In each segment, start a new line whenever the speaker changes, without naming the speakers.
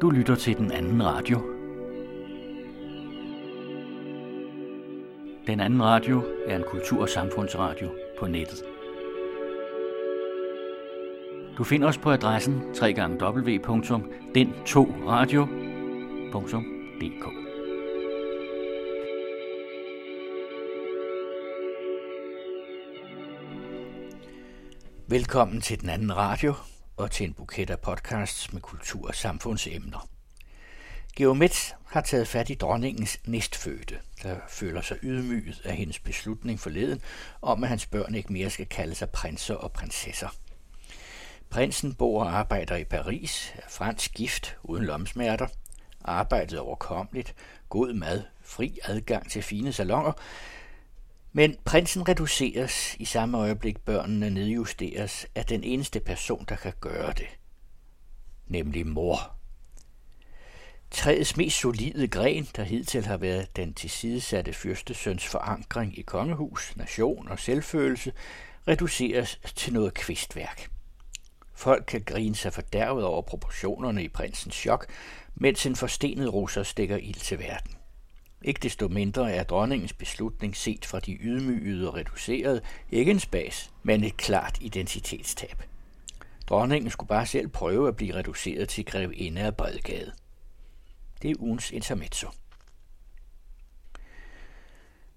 Du lytter til den anden radio. Den anden radio er en kultur- og samfundsradio på nettet. Du finder os på adressen www.den2radio.dk Velkommen til den anden radio og til en buket af podcasts med kultur- og samfundsemner. Geomet har taget fat i dronningens næstfødte, der føler sig ydmyget af hendes beslutning forleden om, at hans børn ikke mere skal kalde sig prinser og prinsesser. Prinsen bor og arbejder i Paris, er fransk gift uden lomsmerter, arbejdet overkommeligt, god mad, fri adgang til fine salonger, men prinsen reduceres i samme øjeblik børnene nedjusteres af den eneste person, der kan gøre det, nemlig mor. Træets mest solide gren, der hidtil har været den tilsidesatte fyrstesøns forankring i kongehus, nation og selvfølelse, reduceres til noget kvistværk. Folk kan grine sig fordærvet over proportionerne i prinsens chok, mens en forstenet russer stikker ild til verden. Ikke desto mindre er dronningens beslutning set fra de ydmygede og reducerede ikke en spas, men et klart identitetstab. Dronningen skulle bare selv prøve at blive reduceret til grevinde af Bredgade. Det er ugens intermezzo.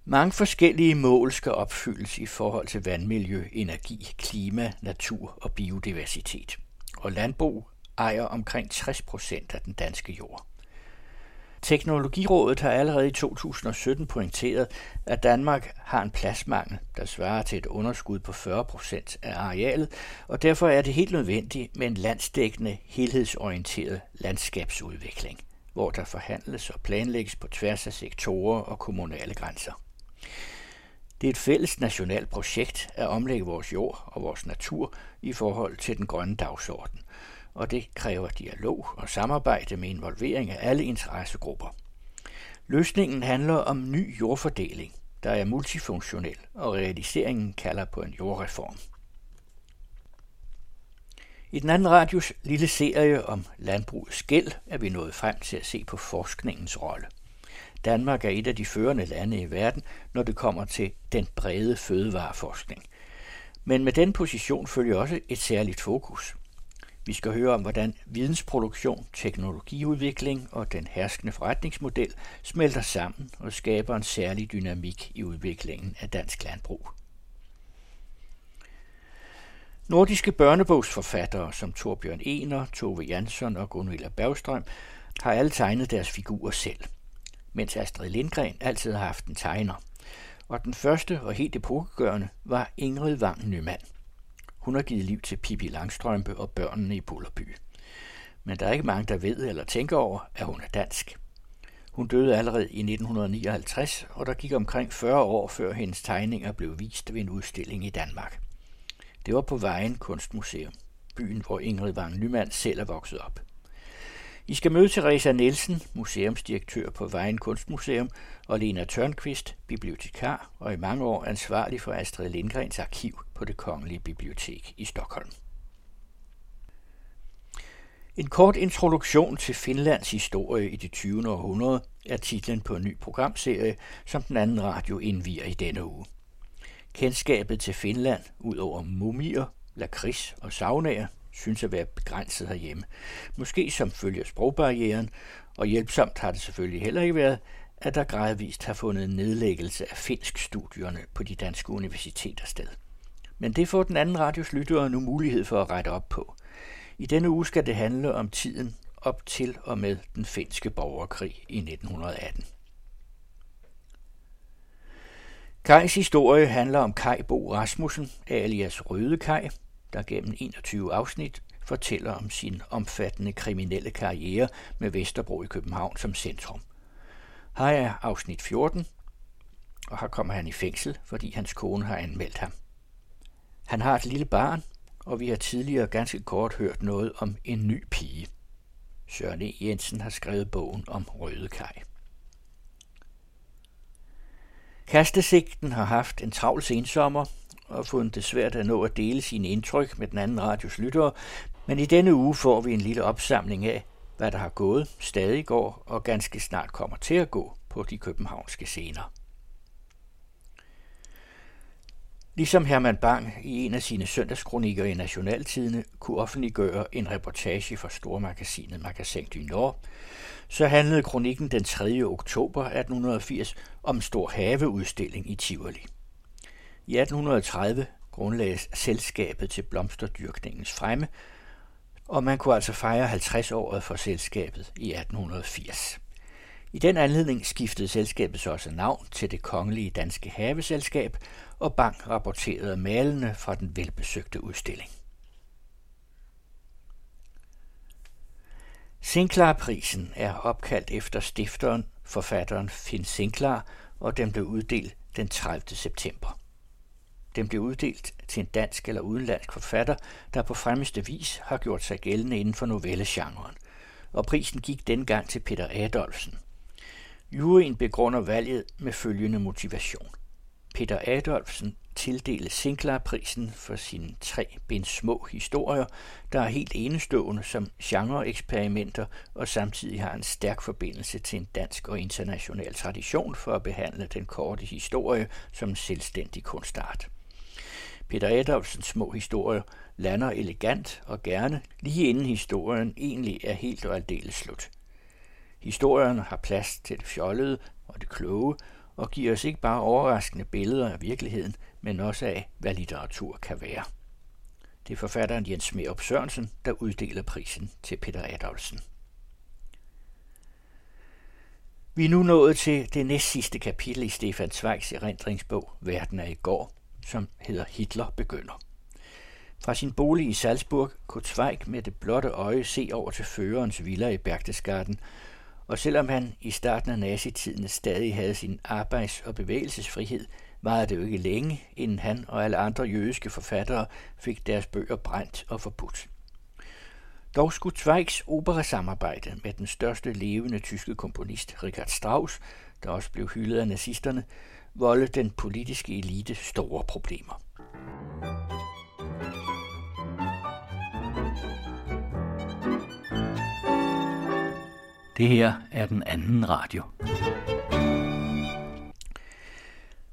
Mange forskellige mål skal opfyldes i forhold til vandmiljø, energi, klima, natur og biodiversitet. Og landbrug ejer omkring 60 procent af den danske jord. Teknologirådet har allerede i 2017 pointeret, at Danmark har en pladsmangel, der svarer til et underskud på 40 procent af arealet, og derfor er det helt nødvendigt med en landsdækkende, helhedsorienteret landskabsudvikling, hvor der forhandles og planlægges på tværs af sektorer og kommunale grænser. Det er et fælles nationalt projekt at omlægge vores jord og vores natur i forhold til den grønne dagsorden og det kræver dialog og samarbejde med involvering af alle interessegrupper. Løsningen handler om ny jordfordeling, der er multifunktionel, og realiseringen kalder på en jordreform. I den anden radios lille serie om landbrugets gæld er vi nået frem til at se på forskningens rolle. Danmark er et af de førende lande i verden, når det kommer til den brede fødevareforskning. Men med den position følger også et særligt fokus. Vi skal høre om, hvordan vidensproduktion, teknologiudvikling og den herskende forretningsmodel smelter sammen og skaber en særlig dynamik i udviklingen af dansk landbrug. Nordiske børnebogsforfattere som Torbjørn Ener, Tove Jansson og Gunilla Bergstrøm har alle tegnet deres figurer selv, mens Astrid Lindgren altid har haft en tegner. Og den første og helt epokegørende var Ingrid Wang Nyman – hun har givet liv til Pippi Langstrømpe og børnene i Bullerby. Men der er ikke mange, der ved eller tænker over, at hun er dansk. Hun døde allerede i 1959, og der gik omkring 40 år, før hendes tegninger blev vist ved en udstilling i Danmark. Det var på Vejen Kunstmuseum, byen, hvor Ingrid Vang Nyman selv er vokset op. I skal møde Teresa Nielsen, museumsdirektør på Vejen Kunstmuseum, og Lena Tørnqvist, bibliotekar og i mange år ansvarlig for Astrid Lindgrens arkiv på det Kongelige Bibliotek i Stockholm. En kort introduktion til Finlands historie i det 20. århundrede er titlen på en ny programserie, som den anden radio indviger i denne uge. Kendskabet til Finland, ud over mumier, lakrids og saunaer, synes at være begrænset herhjemme. Måske som følge af sprogbarrieren, og hjælpsomt har det selvfølgelig heller ikke været, at der gradvist har fundet en nedlæggelse af finsk-studierne på de danske universiteter sted. Men det får den anden radios lyttere nu mulighed for at rette op på. I denne uge skal det handle om tiden op til og med den finske borgerkrig i 1918. Kajs historie handler om Kai Bo Rasmussen, alias Røde Kaj, der gennem 21 afsnit fortæller om sin omfattende kriminelle karriere med Vesterbro i København som centrum. Her er afsnit 14, og her kommer han i fængsel, fordi hans kone har anmeldt ham. Han har et lille barn, og vi har tidligere ganske kort hørt noget om en ny pige. Søren E. Jensen har skrevet bogen om Røde Kaj. Kastesigten har haft en travl sensommer, og fundet det svært at nå at dele sine indtryk med den anden radios lyttere, men i denne uge får vi en lille opsamling af, hvad der har gået, stadig går og ganske snart kommer til at gå på de københavnske scener. Ligesom Herman Bang i en af sine søndagskronikker i Nationaltidene kunne offentliggøre en reportage fra stormagasinet Magasin du Nord, så handlede kronikken den 3. oktober 1880 om en stor haveudstilling i Tivoli. I 1830 grundlagdes selskabet til blomsterdyrkningens fremme, og man kunne altså fejre 50 året for selskabet i 1880. I den anledning skiftede selskabet så også navn til det kongelige danske haveselskab, og Bang rapporterede malene fra den velbesøgte udstilling. Sinclair-prisen er opkaldt efter stifteren, forfatteren Finn Sinclair, og den blev uddelt den 30. september. Den blev uddelt til en dansk eller udenlandsk forfatter, der på fremmeste vis har gjort sig gældende inden for novellegenren, og prisen gik dengang til Peter Adolfsen – Juryen begrunder valget med følgende motivation. Peter Adolfsen tildeles Sinclair-prisen for sine tre bind små historier, der er helt enestående som genreeksperimenter og samtidig har en stærk forbindelse til en dansk og international tradition for at behandle den korte historie som selvstændig kunstart. Peter Adolfsens små historier lander elegant og gerne, lige inden historien egentlig er helt og aldeles slut – Historierne har plads til det fjollede og det kloge, og giver os ikke bare overraskende billeder af virkeligheden, men også af, hvad litteratur kan være. Det er forfatteren Jens Merup Sørensen, der uddeler prisen til Peter Adolfsen. Vi er nu nået til det næst sidste kapitel i Stefan Zweigs erindringsbog Verden er i går, som hedder Hitler begynder. Fra sin bolig i Salzburg kunne Zweig med det blotte øje se over til førerens villa i Berchtesgaden og selvom han i starten af nazitiden stadig havde sin arbejds- og bevægelsesfrihed, var det jo ikke længe, inden han og alle andre jødiske forfattere fik deres bøger brændt og forbudt. Dog skulle Zweigs operasamarbejde med den største levende tyske komponist Richard Strauss, der også blev hyldet af nazisterne, volde den politiske elite store problemer. Det her er den anden radio.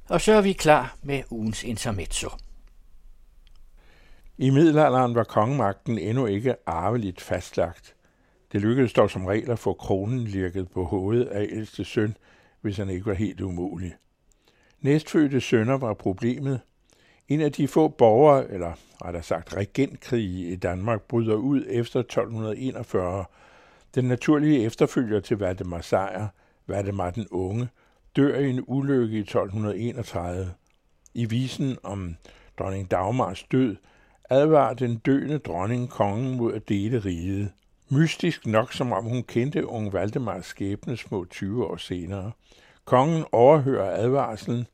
Og så er vi klar med ugens intermezzo.
I middelalderen var kongemagten endnu ikke arveligt fastlagt. Det lykkedes dog som regel at få kronen lirket på hovedet af ældste søn, hvis han ikke var helt umulig. Næstfødte sønner var problemet. En af de få borgere, eller rettere sagt regentkrige i Danmark, bryder ud efter 1241, den naturlige efterfølger til Valdemar Sejr, Valdemar den Unge, dør i en ulykke i 1231. I visen om dronning Dagmars død advarer den døende dronning kongen mod at dele riget. Mystisk nok, som om hun kendte unge Valdemars skæbne små 20 år senere. Kongen overhører advarslen.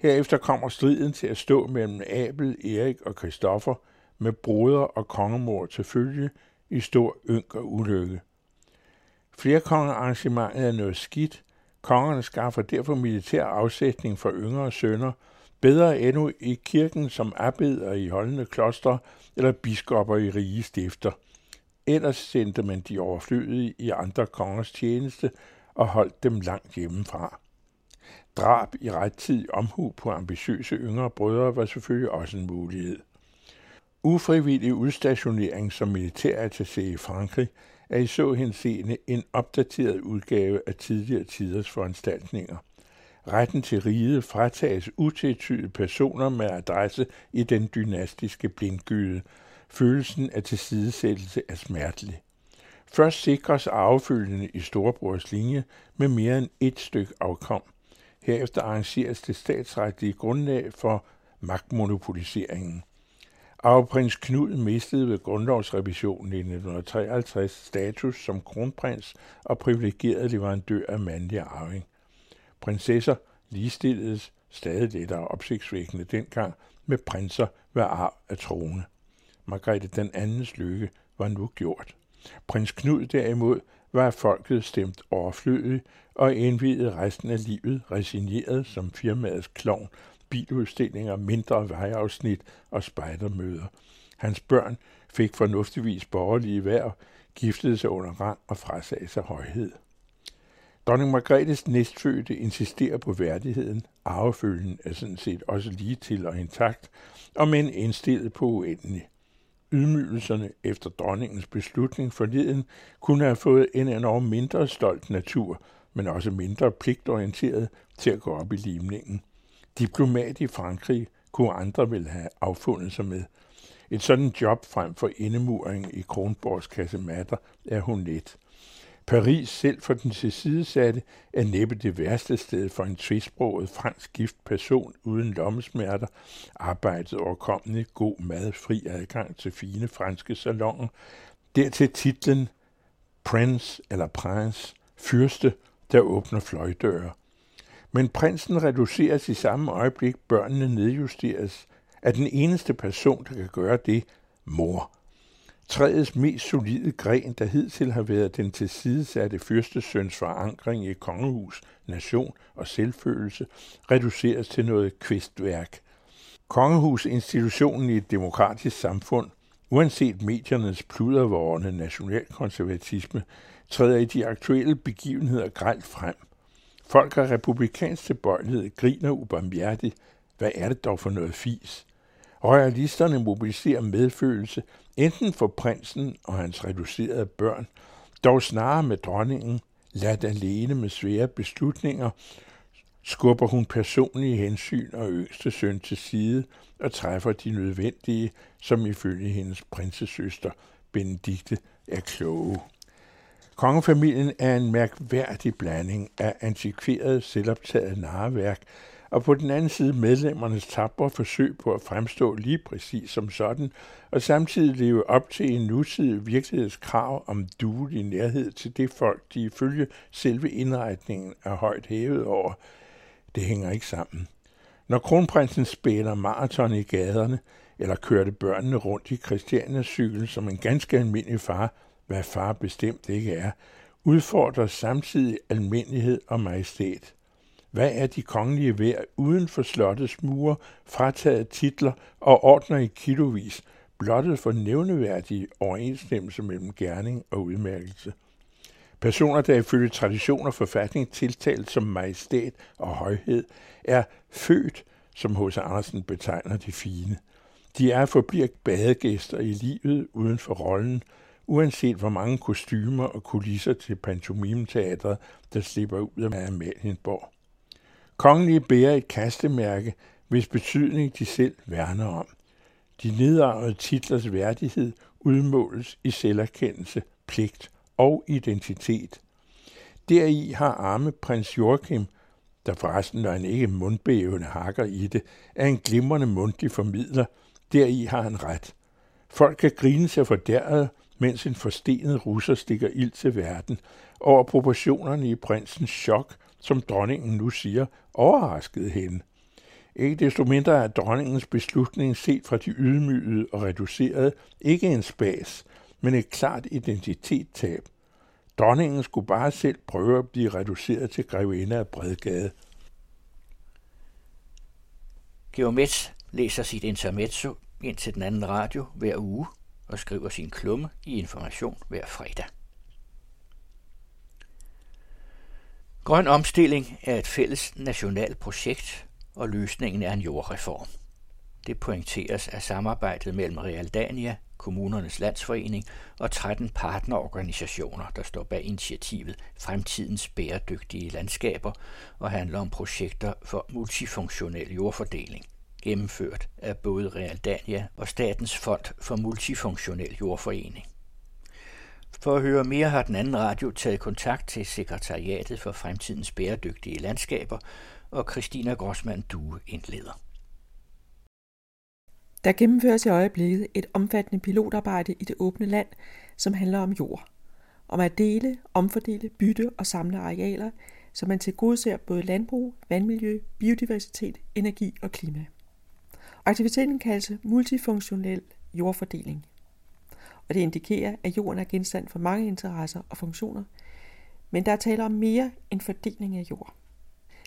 Herefter kommer striden til at stå mellem Abel, Erik og Kristoffer med broder og kongemor til følge i stor ynk og ulykke. Flerkongearrangementet er noget skidt. Kongerne skaffer derfor militær afsætning for yngre sønner, bedre endnu i kirken som abbeder i holdende klostre eller biskopper i rige stifter. Ellers sendte man de overflødige i andre kongers tjeneste og holdt dem langt hjemmefra. Drab i rettidig omhu på ambitiøse yngre brødre var selvfølgelig også en mulighed. Ufrivillig udstationering som militærattaché i Frankrig er i så henseende en opdateret udgave af tidligere tiders foranstaltninger. Retten til riget fratages utvetydige personer med adresse i den dynastiske blindgyde. Følelsen af tilsidesættelse er smertelig. Først sikres arvefølgende i storebrors linje med mere end et stykke afkom. Herefter arrangeres det statsretlige grundlag for magtmonopoliseringen. Arveprins Knud mistede ved grundlovsrevisionen i 1953 status som kronprins og privilegeret leverandør af mandlig arving. Prinsesser ligestilledes stadig lettere opsigtsvækkende dengang med prinser ved arv af trone. Margrethe den andens lykke var nu gjort. Prins Knud derimod var folket stemt overflødig og indvidede resten af livet resigneret som firmaets klovn biludstillinger, mindre vejafsnit og spejdermøder. Hans børn fik fornuftigvis borgerlige værv, giftede sig under rang og frasagde sig højhed. Dronning Margrethes næstfødte insisterer på værdigheden. Arvefølgen er sådan set også lige til og intakt, og men indstillet på uendelig. Ydmygelserne efter dronningens beslutning forleden kunne have fået en enorm mindre stolt natur, men også mindre pligtorienteret til at gå op i limningen. Diplomat i Frankrig kunne andre vel have affundet sig med. Et sådan job frem for indemuring i Kronborgs kasematter er hun let. Paris selv for den tilsidesatte er næppe det værste sted for en tvisproget fransk gift person uden lommesmerter, arbejdet overkommende, god mad, fri adgang til fine franske salonger, dertil titlen Prince eller Prince, fyrste, der åbner fløjdøre. Men prinsen reduceres i samme øjeblik, børnene nedjusteres, at den eneste person, der kan gøre det, mor. Træets mest solide gren, der hidtil har været den tilsidesatte fyrstesøns forankring i kongehus, nation og selvfølelse, reduceres til noget kvistværk. Kongehusinstitutionen i et demokratisk samfund, uanset mediernes pludervårende nationalkonservatisme, træder i de aktuelle begivenheder grælt frem. Folk af republikansk tilbøjelighed griner ubarmhjertigt. Hvad er det dog for noget fis? Royalisterne mobiliserer medfølelse, enten for prinsen og hans reducerede børn, dog snarere med dronningen, ladt alene med svære beslutninger, skubber hun personlige hensyn og yngste søn til side og træffer de nødvendige, som ifølge hendes prinsesøster Benedikte er kloge. Kongefamilien er en mærkværdig blanding af antikveret, selvoptaget narværk og på den anden side medlemmernes tabre forsøg på at fremstå lige præcis som sådan, og samtidig leve op til en nutidig virkelighedskrav om duelig nærhed til det folk, de ifølge selve indretningen er højt hævet over. Det hænger ikke sammen. Når kronprinsen spænder maraton i gaderne, eller kørte børnene rundt i Christianias cykel som en ganske almindelig far, hvad far bestemt ikke er, udfordrer samtidig almindelighed og majestæt. Hvad er de kongelige værd uden for slottets mure, frataget titler og ordner i kilovis, blottet for nævneværdige overensstemmelse mellem gerning og udmærkelse? Personer, der ifølge tradition og forfatning tiltalt som majestæt og højhed, er født, som H.C. Andersen betegner de fine. De er forbliver badegæster i livet uden for rollen, uanset hvor mange kostymer og kulisser til pantomimeteatret, der slipper ud af Amalienborg. Kongelige bærer et kastemærke, hvis betydning de selv værner om. De nedarvede titlers værdighed udmåles i selverkendelse, pligt og identitet. Deri har arme prins Joachim, der forresten, når han ikke mundbævende hakker i det, er en glimrende mundtlig formidler. Deri har han ret. Folk kan grine sig fordærret, mens en forstenet russer stikker ild til verden, over proportionerne i prinsens chok – som dronningen nu siger, overraskede hende. Ikke desto mindre er dronningens beslutning set fra de ydmygede og reducerede ikke en spas, men et klart identitetstab. Dronningen skulle bare selv prøve at blive reduceret til grevinde af Bredgade.
Geomets læser sit intermezzo ind til den anden radio hver uge og skriver sin klumme i information hver fredag. Grøn omstilling er et fælles nationalt projekt, og løsningen er en jordreform. Det pointeres af samarbejdet mellem Realdania, Kommunernes Landsforening og 13 partnerorganisationer, der står bag initiativet Fremtidens bæredygtige landskaber og handler om projekter for multifunktionel jordfordeling, gennemført af både Realdania og Statens Fond for Multifunktionel Jordforening. For at høre mere har den anden radio taget kontakt til Sekretariatet for Fremtidens Bæredygtige Landskaber, og Christina Grossmann Due indleder.
Der gennemføres i øjeblikket et omfattende pilotarbejde i det åbne land, som handler om jord. Om at dele, omfordele, bytte og samle arealer, så man tilgodeser både landbrug, vandmiljø, biodiversitet, energi og klima. Aktiviteten kaldes multifunktionel jordfordeling – og det indikerer, at jorden er genstand for mange interesser og funktioner, men der er tale om mere end fordeling af jord.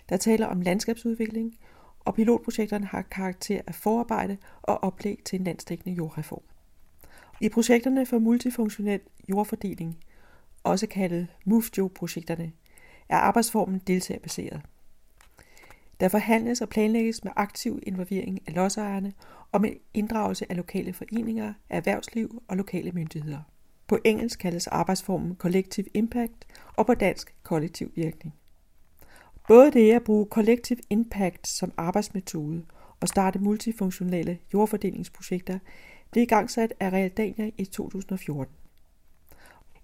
Der er tale om landskabsudvikling, og pilotprojekterne har karakter af forarbejde og oplæg til en landstækkende jordreform. I projekterne for multifunktionel jordfordeling, også kaldet MUFJO-projekterne, er arbejdsformen deltagerbaseret. Der forhandles og planlægges med aktiv involvering af lodsejerne og med inddragelse af lokale foreninger, erhvervsliv og lokale myndigheder. På engelsk kaldes arbejdsformen Collective Impact og på dansk Kollektiv Virkning. Både det at bruge Collective Impact som arbejdsmetode og starte multifunktionelle jordfordelingsprojekter blev igangsat af Realdania i 2014.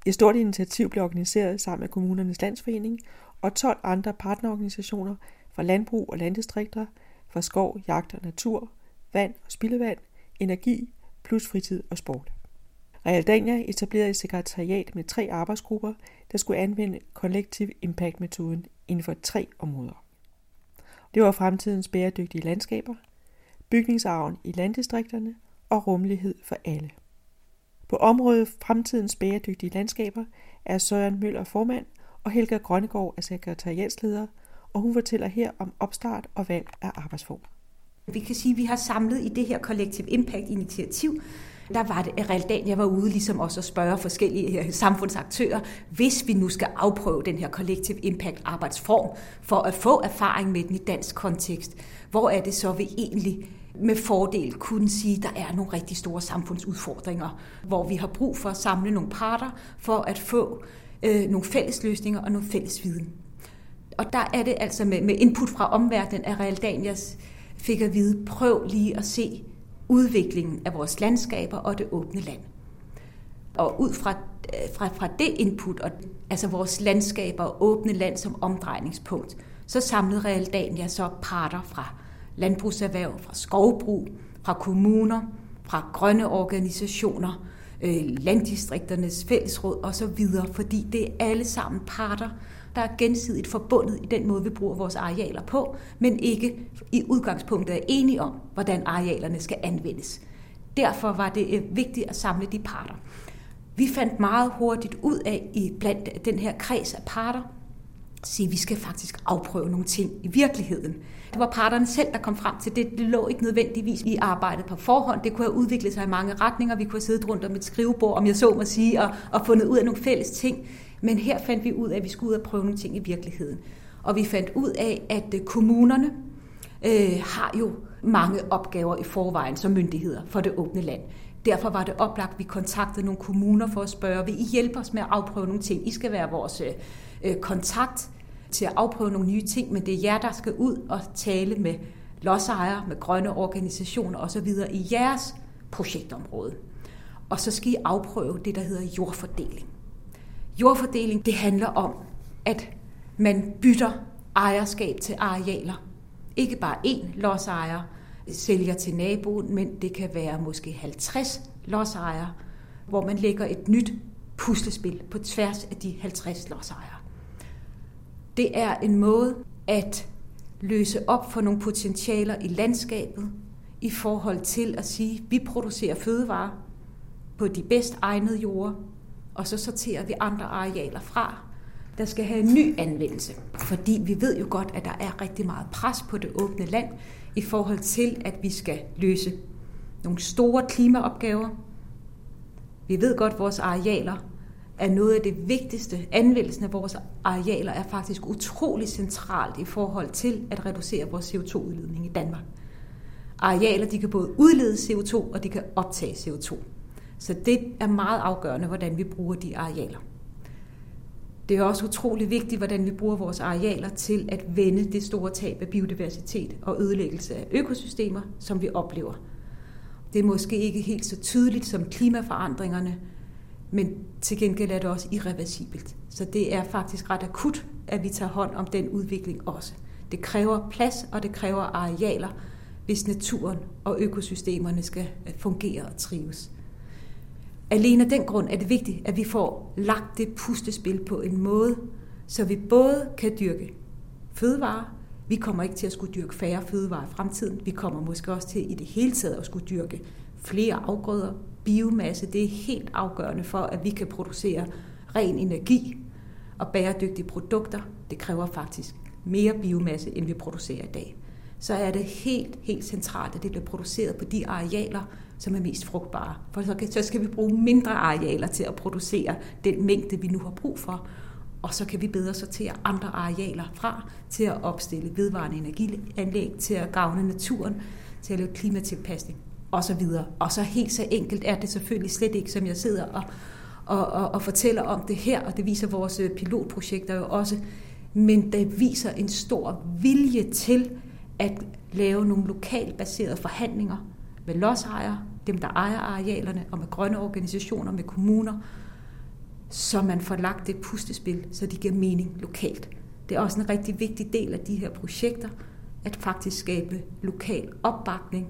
Et stort initiativ blev organiseret sammen med Kommunernes Landsforening og 12 andre partnerorganisationer for landbrug og landdistrikter, for skov, jagt og natur, vand og spildevand, energi plus fritid og sport. Realdania etablerede et sekretariat med tre arbejdsgrupper, der skulle anvende Collective Impact-metoden inden for tre områder. Det var fremtidens bæredygtige landskaber, bygningsarven i landdistrikterne og rummelighed for alle. På området Fremtidens bæredygtige landskaber er Søren Møller formand, og Helga Grønnegård er sekretariatsleder, og hun fortæller her om opstart og valg af arbejdsform.
Vi kan sige, at vi har samlet i det her Collective Impact-initiativ, der var det, at Realdania var ude ligesom også at spørge forskellige øh, samfundsaktører, hvis vi nu skal afprøve den her Collective Impact arbejdsform, for at få erfaring med den i dansk kontekst, hvor er det så, vi egentlig med fordel kunne sige, at der er nogle rigtig store samfundsudfordringer, hvor vi har brug for at samle nogle parter for at få øh, nogle fælles løsninger og nogle fælles viden. Og der er det altså med, med input fra omverdenen, at Realdanias fik at vide, prøv lige at se udviklingen af vores landskaber og det åbne land. Og ud fra, øh, fra, fra det input, og, altså vores landskaber og åbne land som omdrejningspunkt, så samlede Realdania så parter fra landbrugserhverv, fra skovbrug, fra kommuner, fra grønne organisationer, øh, landdistrikternes fællesråd osv., fordi det er alle sammen parter, der er gensidigt forbundet i den måde, vi bruger vores arealer på, men ikke i udgangspunktet er enige om, hvordan arealerne skal anvendes. Derfor var det øh, vigtigt at samle de parter. Vi fandt meget hurtigt ud af i blandt den her kreds af parter, sige, at vi skal faktisk afprøve nogle ting i virkeligheden. Det var parterne selv, der kom frem til det. Det lå ikke nødvendigvis i arbejdet på forhånd. Det kunne have udviklet sig i mange retninger. Vi kunne have siddet rundt om et skrivebord, om jeg så må sige, og, og fundet ud af nogle fælles ting. Men her fandt vi ud af, at vi skulle ud og prøve nogle ting i virkeligheden. Og vi fandt ud af, at øh, kommunerne øh, har jo mange opgaver i forvejen som myndigheder for det åbne land. Derfor var det oplagt, at vi kontaktede nogle kommuner for at spørge, vil I hjælpe os med at afprøve nogle ting? I skal være vores øh, øh kontakt til at afprøve nogle nye ting, men det er jer, der skal ud og tale med lodsejere, med grønne organisationer osv. i jeres projektområde. Og så skal I afprøve det, der hedder jordfordeling. Jordfordeling, det handler om, at man bytter ejerskab til arealer. Ikke bare én lodsejer sælger til naboen, men det kan være måske 50 lodsejere, hvor man lægger et nyt puslespil på tværs af de 50 lodsejere. Det er en måde at løse op for nogle potentialer i landskabet i forhold til at sige, at vi producerer fødevarer på de bedst egnede jorder, og så sorterer vi andre arealer fra, der skal have en ny anvendelse. Fordi vi ved jo godt, at der er rigtig meget pres på det åbne land i forhold til, at vi skal løse nogle store klimaopgaver. Vi ved godt, at vores arealer er noget af det vigtigste. Anvendelsen af vores arealer er faktisk utrolig centralt i forhold til at reducere vores CO2-udledning i Danmark. Arealer de kan både udlede CO2 og de kan optage CO2. Så det er meget afgørende, hvordan vi bruger de arealer. Det er også utrolig vigtigt, hvordan vi bruger vores arealer til at vende det store tab af biodiversitet og ødelæggelse af økosystemer, som vi oplever. Det er måske ikke helt så tydeligt som klimaforandringerne, men til gengæld er det også irreversibelt. Så det er faktisk ret akut, at vi tager hånd om den udvikling også. Det kræver plads, og det kræver arealer, hvis naturen og økosystemerne skal fungere og trives. Alene af den grund er det vigtigt, at vi får lagt det pustespil på en måde, så vi både kan dyrke fødevarer, vi kommer ikke til at skulle dyrke færre fødevarer i fremtiden, vi kommer måske også til i det hele taget at skulle dyrke flere afgrøder, biomasse, det er helt afgørende for, at vi kan producere ren energi og bæredygtige produkter. Det kræver faktisk mere biomasse, end vi producerer i dag. Så er det helt, helt centralt, at det bliver produceret på de arealer, som er mest frugtbare. For så skal vi bruge mindre arealer til at producere den mængde, vi nu har brug for. Og så kan vi bedre sortere andre arealer fra til at opstille vedvarende energianlæg, til at gavne naturen, til at lave klimatilpasning og så videre. Og så helt så enkelt er det selvfølgelig slet ikke, som jeg sidder og, og, og, og fortæller om det her, og det viser vores øh, pilotprojekter jo også, men det viser en stor vilje til at lave nogle lokalt baserede forhandlinger med lodsejere, dem der ejer arealerne, og med grønne organisationer, med kommuner, så man får lagt det pustespil, så de giver mening lokalt. Det er også en rigtig vigtig del af de her projekter, at faktisk skabe lokal opbakning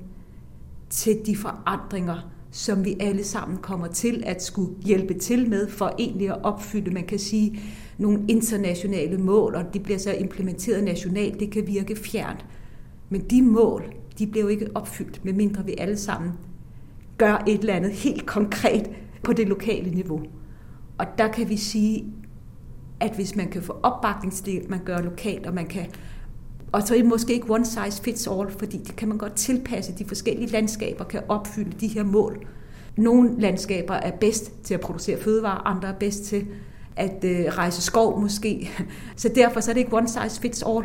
til de forandringer, som vi alle sammen kommer til at skulle hjælpe til med for egentlig at opfylde, man kan sige, nogle internationale mål, og de bliver så implementeret nationalt. Det kan virke fjernt. Men de mål, de bliver jo ikke opfyldt, medmindre vi alle sammen gør et eller andet helt konkret på det lokale niveau. Og der kan vi sige, at hvis man kan få opbakning til det, man gør lokalt, og man kan og så er det måske ikke one size fits all, fordi det kan man godt tilpasse. De forskellige landskaber kan opfylde de her mål. Nogle landskaber er bedst til at producere fødevarer, andre er bedst til at øh, rejse skov måske. Så derfor så er det ikke one size fits all.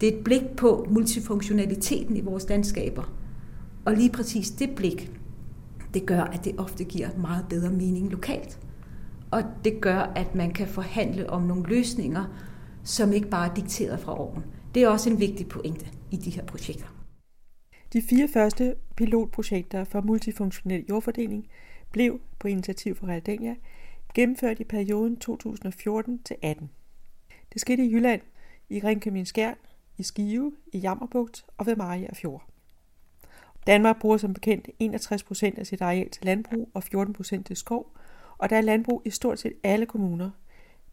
Det er et blik på multifunktionaliteten i vores landskaber. Og lige præcis det blik, det gør, at det ofte giver meget bedre mening lokalt. Og det gør, at man kan forhandle om nogle løsninger, som ikke bare er dikteret fra oven. Det er også en vigtig pointe i de her projekter.
De fire første pilotprojekter for multifunktionel jordfordeling blev på initiativ fra Realdania gennemført i perioden 2014 til 18. Det skete i Jylland, i Ringkøbing Skjern, i Skive, i Jammerbugt og ved Maria Fjord. Danmark bruger som bekendt 61% af sit areal til landbrug og 14% til skov, og der er landbrug i stort set alle kommuner,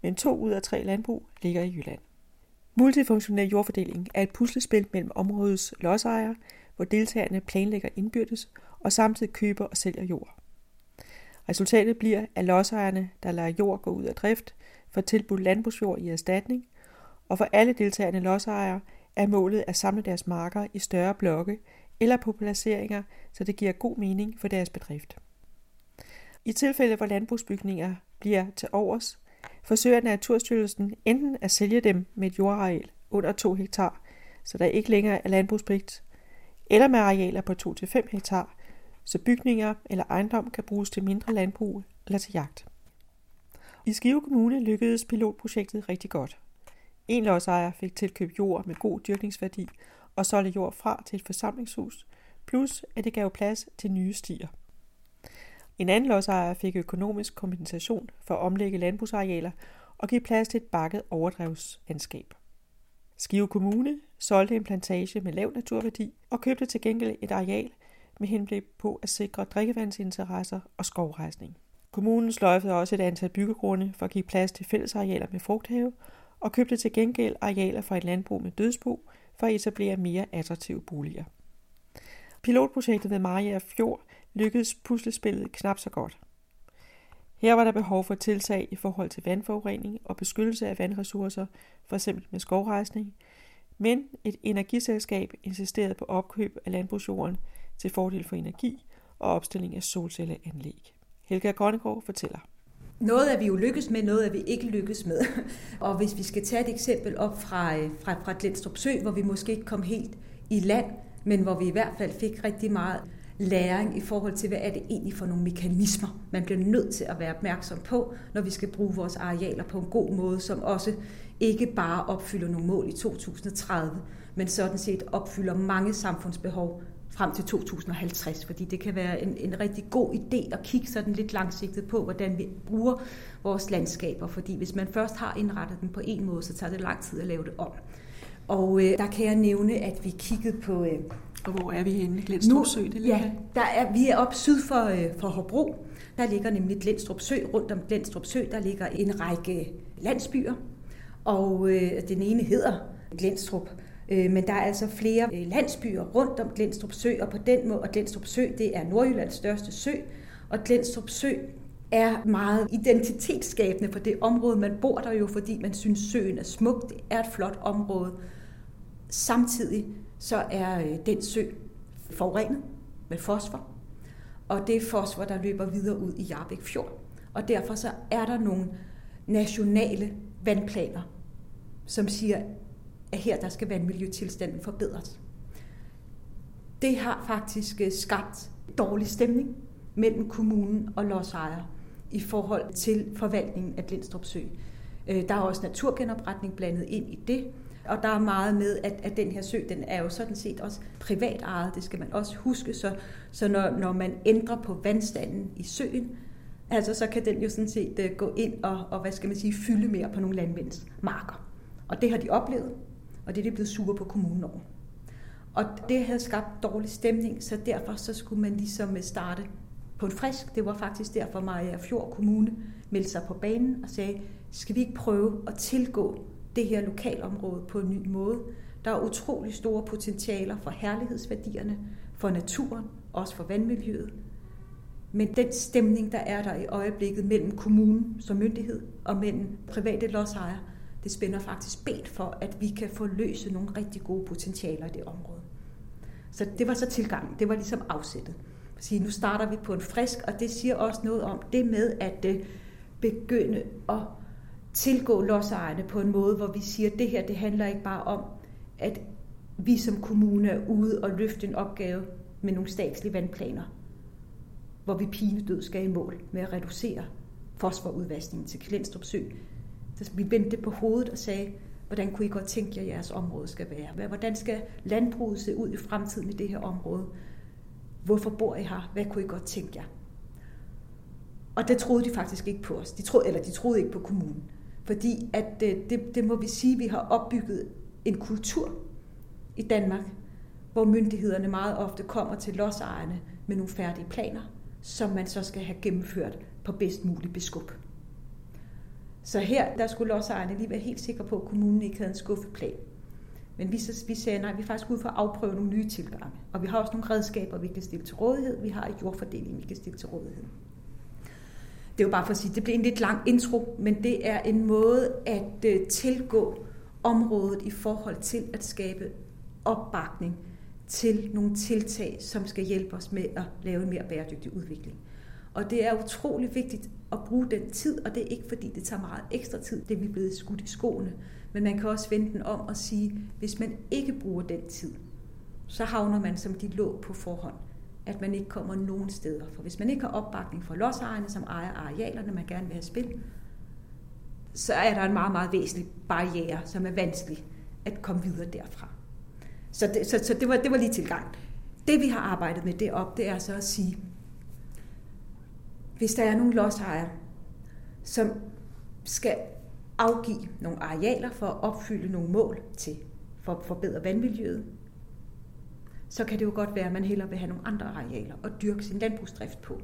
men to ud af tre landbrug ligger i Jylland. Multifunktionel jordfordeling er et puslespil mellem områdets lodsejere, hvor deltagerne planlægger indbyrdes og samtidig køber og sælger jord. Resultatet bliver, at lodsejerne, der lader jord gå ud af drift, får tilbudt landbrugsjord i erstatning, og for alle deltagende lodsejere er målet at samle deres marker i større blokke eller på placeringer, så det giver god mening for deres bedrift. I tilfælde, hvor landbrugsbygninger bliver til overs, forsøger Naturstyrelsen enten at sælge dem med et jordareal under 2 hektar, så der ikke længere er landbrugspligt, eller med arealer på 2-5 hektar, så bygninger eller ejendom kan bruges til mindre landbrug eller til jagt. I Skive Kommune lykkedes pilotprojektet rigtig godt. En lodsejer fik tilkøbt jord med god dyrkningsværdi og solgte jord fra til et forsamlingshus, plus at det gav plads til nye stier. En anden lodsejer fik økonomisk kompensation for at omlægge landbrugsarealer og give plads til et bakket overdrevslandskab. Skive Kommune solgte en plantage med lav naturværdi og købte til gengæld et areal med henblik på at sikre drikkevandsinteresser og skovrejsning. Kommunen sløjfede også et antal byggegrunde for at give plads til fællesarealer med frugthave og købte til gengæld arealer fra et landbrug med dødsbo for at etablere mere attraktive boliger. Pilotprojektet ved Maria Fjord lykkedes puslespillet knap så godt. Her var der behov for tiltag i forhold til vandforurening og beskyttelse af vandressourcer, f.eks. med skovrejsning, men et energiselskab insisterede på opkøb af landbrugsjorden til fordel for energi og opstilling af solcelleanlæg. Helga Grønnegård fortæller.
Noget er vi jo lykkes med, noget er vi ikke lykkes med. Og hvis vi skal tage et eksempel op fra, øh, fra, fra Glenstrup Sø, hvor vi måske ikke kom helt i land, men hvor vi i hvert fald fik rigtig meget læring i forhold til, hvad er det egentlig for nogle mekanismer, man bliver nødt til at være opmærksom på, når vi skal bruge vores arealer på en god måde, som også ikke bare opfylder nogle mål i 2030, men sådan set opfylder mange samfundsbehov frem til 2050, fordi det kan være en, en rigtig god idé at kigge sådan lidt langsigtet på, hvordan vi bruger vores landskaber, fordi hvis man først har indrettet dem på en måde, så tager det lang tid at lave det om. Og øh, der kan jeg nævne, at vi kiggede på... Øh,
og hvor er vi henne? Glendstrup Sø?
Det ja, der er, vi er op syd for, øh, for Hobro. Der ligger nemlig Glendstrup Sø. Rundt om Glendstrup Sø, der ligger en række landsbyer. Og øh, den ene hedder Glendstrup. Øh, men der er altså flere øh, landsbyer rundt om Glenstrup Sø, og på den måde, og Glenstrup Sø, det er Nordjyllands største sø, og Glenstrup Sø er meget identitetsskabende for det område. Man bor der jo, fordi man synes, søen er smuk. Det er et flot område. Samtidig så er øh, den sø forurenet med fosfor. og det er fosfor, der løber videre ud i Jarbæk Fjord. Og derfor så er der nogle nationale vandplaner, som siger, at her der skal vandmiljøtilstanden forbedres. Det har faktisk øh, skabt dårlig stemning mellem kommunen og lodsejere i forhold til forvaltningen af Glindstrup Sø. Øh, der er også naturgenopretning blandet ind i det, og der er meget med, at, at den her sø, den er jo sådan set også privat ejet, det skal man også huske, så, så når, når man ændrer på vandstanden i søen, altså så kan den jo sådan set øh, gå ind og, og, hvad skal man sige, fylde mere på nogle landmænds marker. Og det har de oplevet, og det er det blevet sure på kommunen over. Og det havde skabt dårlig stemning, så derfor så skulle man ligesom øh, starte på en frisk. Det var faktisk derfor, Maja Fjord Kommune meldte sig på banen og sagde, skal vi ikke prøve at tilgå det her lokalområde på en ny måde? Der er utrolig store potentialer for herlighedsværdierne, for naturen, også for vandmiljøet. Men den stemning, der er der i øjeblikket mellem kommunen som myndighed og mellem private lodsejere, det spænder faktisk ben for, at vi kan få løse nogle rigtig gode potentialer i det område. Så det var så tilgangen, det var ligesom afsættet. Sige, nu starter vi på en frisk, og det siger også noget om det med at øh, begynde at tilgå lodsejerne på en måde, hvor vi siger, at det her det handler ikke bare om, at vi som kommune er ude og løfte en opgave med nogle statslige vandplaner, hvor vi pinedød skal i mål med at reducere fosforudvaskningen til Klenstrup Sø. Altså, vi vendte på hovedet og sagde, hvordan kunne I godt tænke jer, at jeres område skal være? Hvordan skal landbruget se ud i fremtiden i det her område? Hvorfor bor I her? Hvad kunne I godt tænke jer? Og det troede de faktisk ikke på os. De troede, eller de troede ikke på kommunen. Fordi at øh, det, det må vi sige, at vi har opbygget en kultur i Danmark, hvor myndighederne meget ofte kommer til lodsejerne med nogle færdige planer, som man så skal have gennemført på bedst mulig beskub. Så her der skulle lodsejerne lige være helt sikre på, at kommunen ikke havde en skuffeplan. Men vi, så, vi sagde, nej, vi er faktisk ude for at afprøve nogle nye tilgange. Og vi har også nogle redskaber, vi kan stille til rådighed. Vi har et jordfordeling, vi kan stille til rådighed. Det er jo bare for at sige, det bliver en lidt lang intro, men det er en måde at øh, tilgå området i forhold til at skabe opbakning til nogle tiltag, som skal hjælpe os med at lave en mere bæredygtig udvikling. Og det er utrolig vigtigt at bruge den tid, og det er ikke fordi, det tager meget ekstra tid, det vi blevet skudt i skoene. Men man kan også vende den om og sige, hvis man ikke bruger den tid, så havner man som de lå på forhånd at man ikke kommer nogen steder. For hvis man ikke har opbakning fra lodsejerne, som ejer arealerne, man gerne vil have spil, så er der en meget, meget væsentlig barriere, som er vanskelig at komme videre derfra. Så det, så, så det, var, det var lige tilgang. Det vi har arbejdet med derop, det er så at sige, hvis der er nogle lodsejere, som skal afgive nogle arealer for at opfylde nogle mål til for at forbedre vandmiljøet, så kan det jo godt være, at man hellere vil have nogle andre arealer og dyrke sin landbrugsdrift på.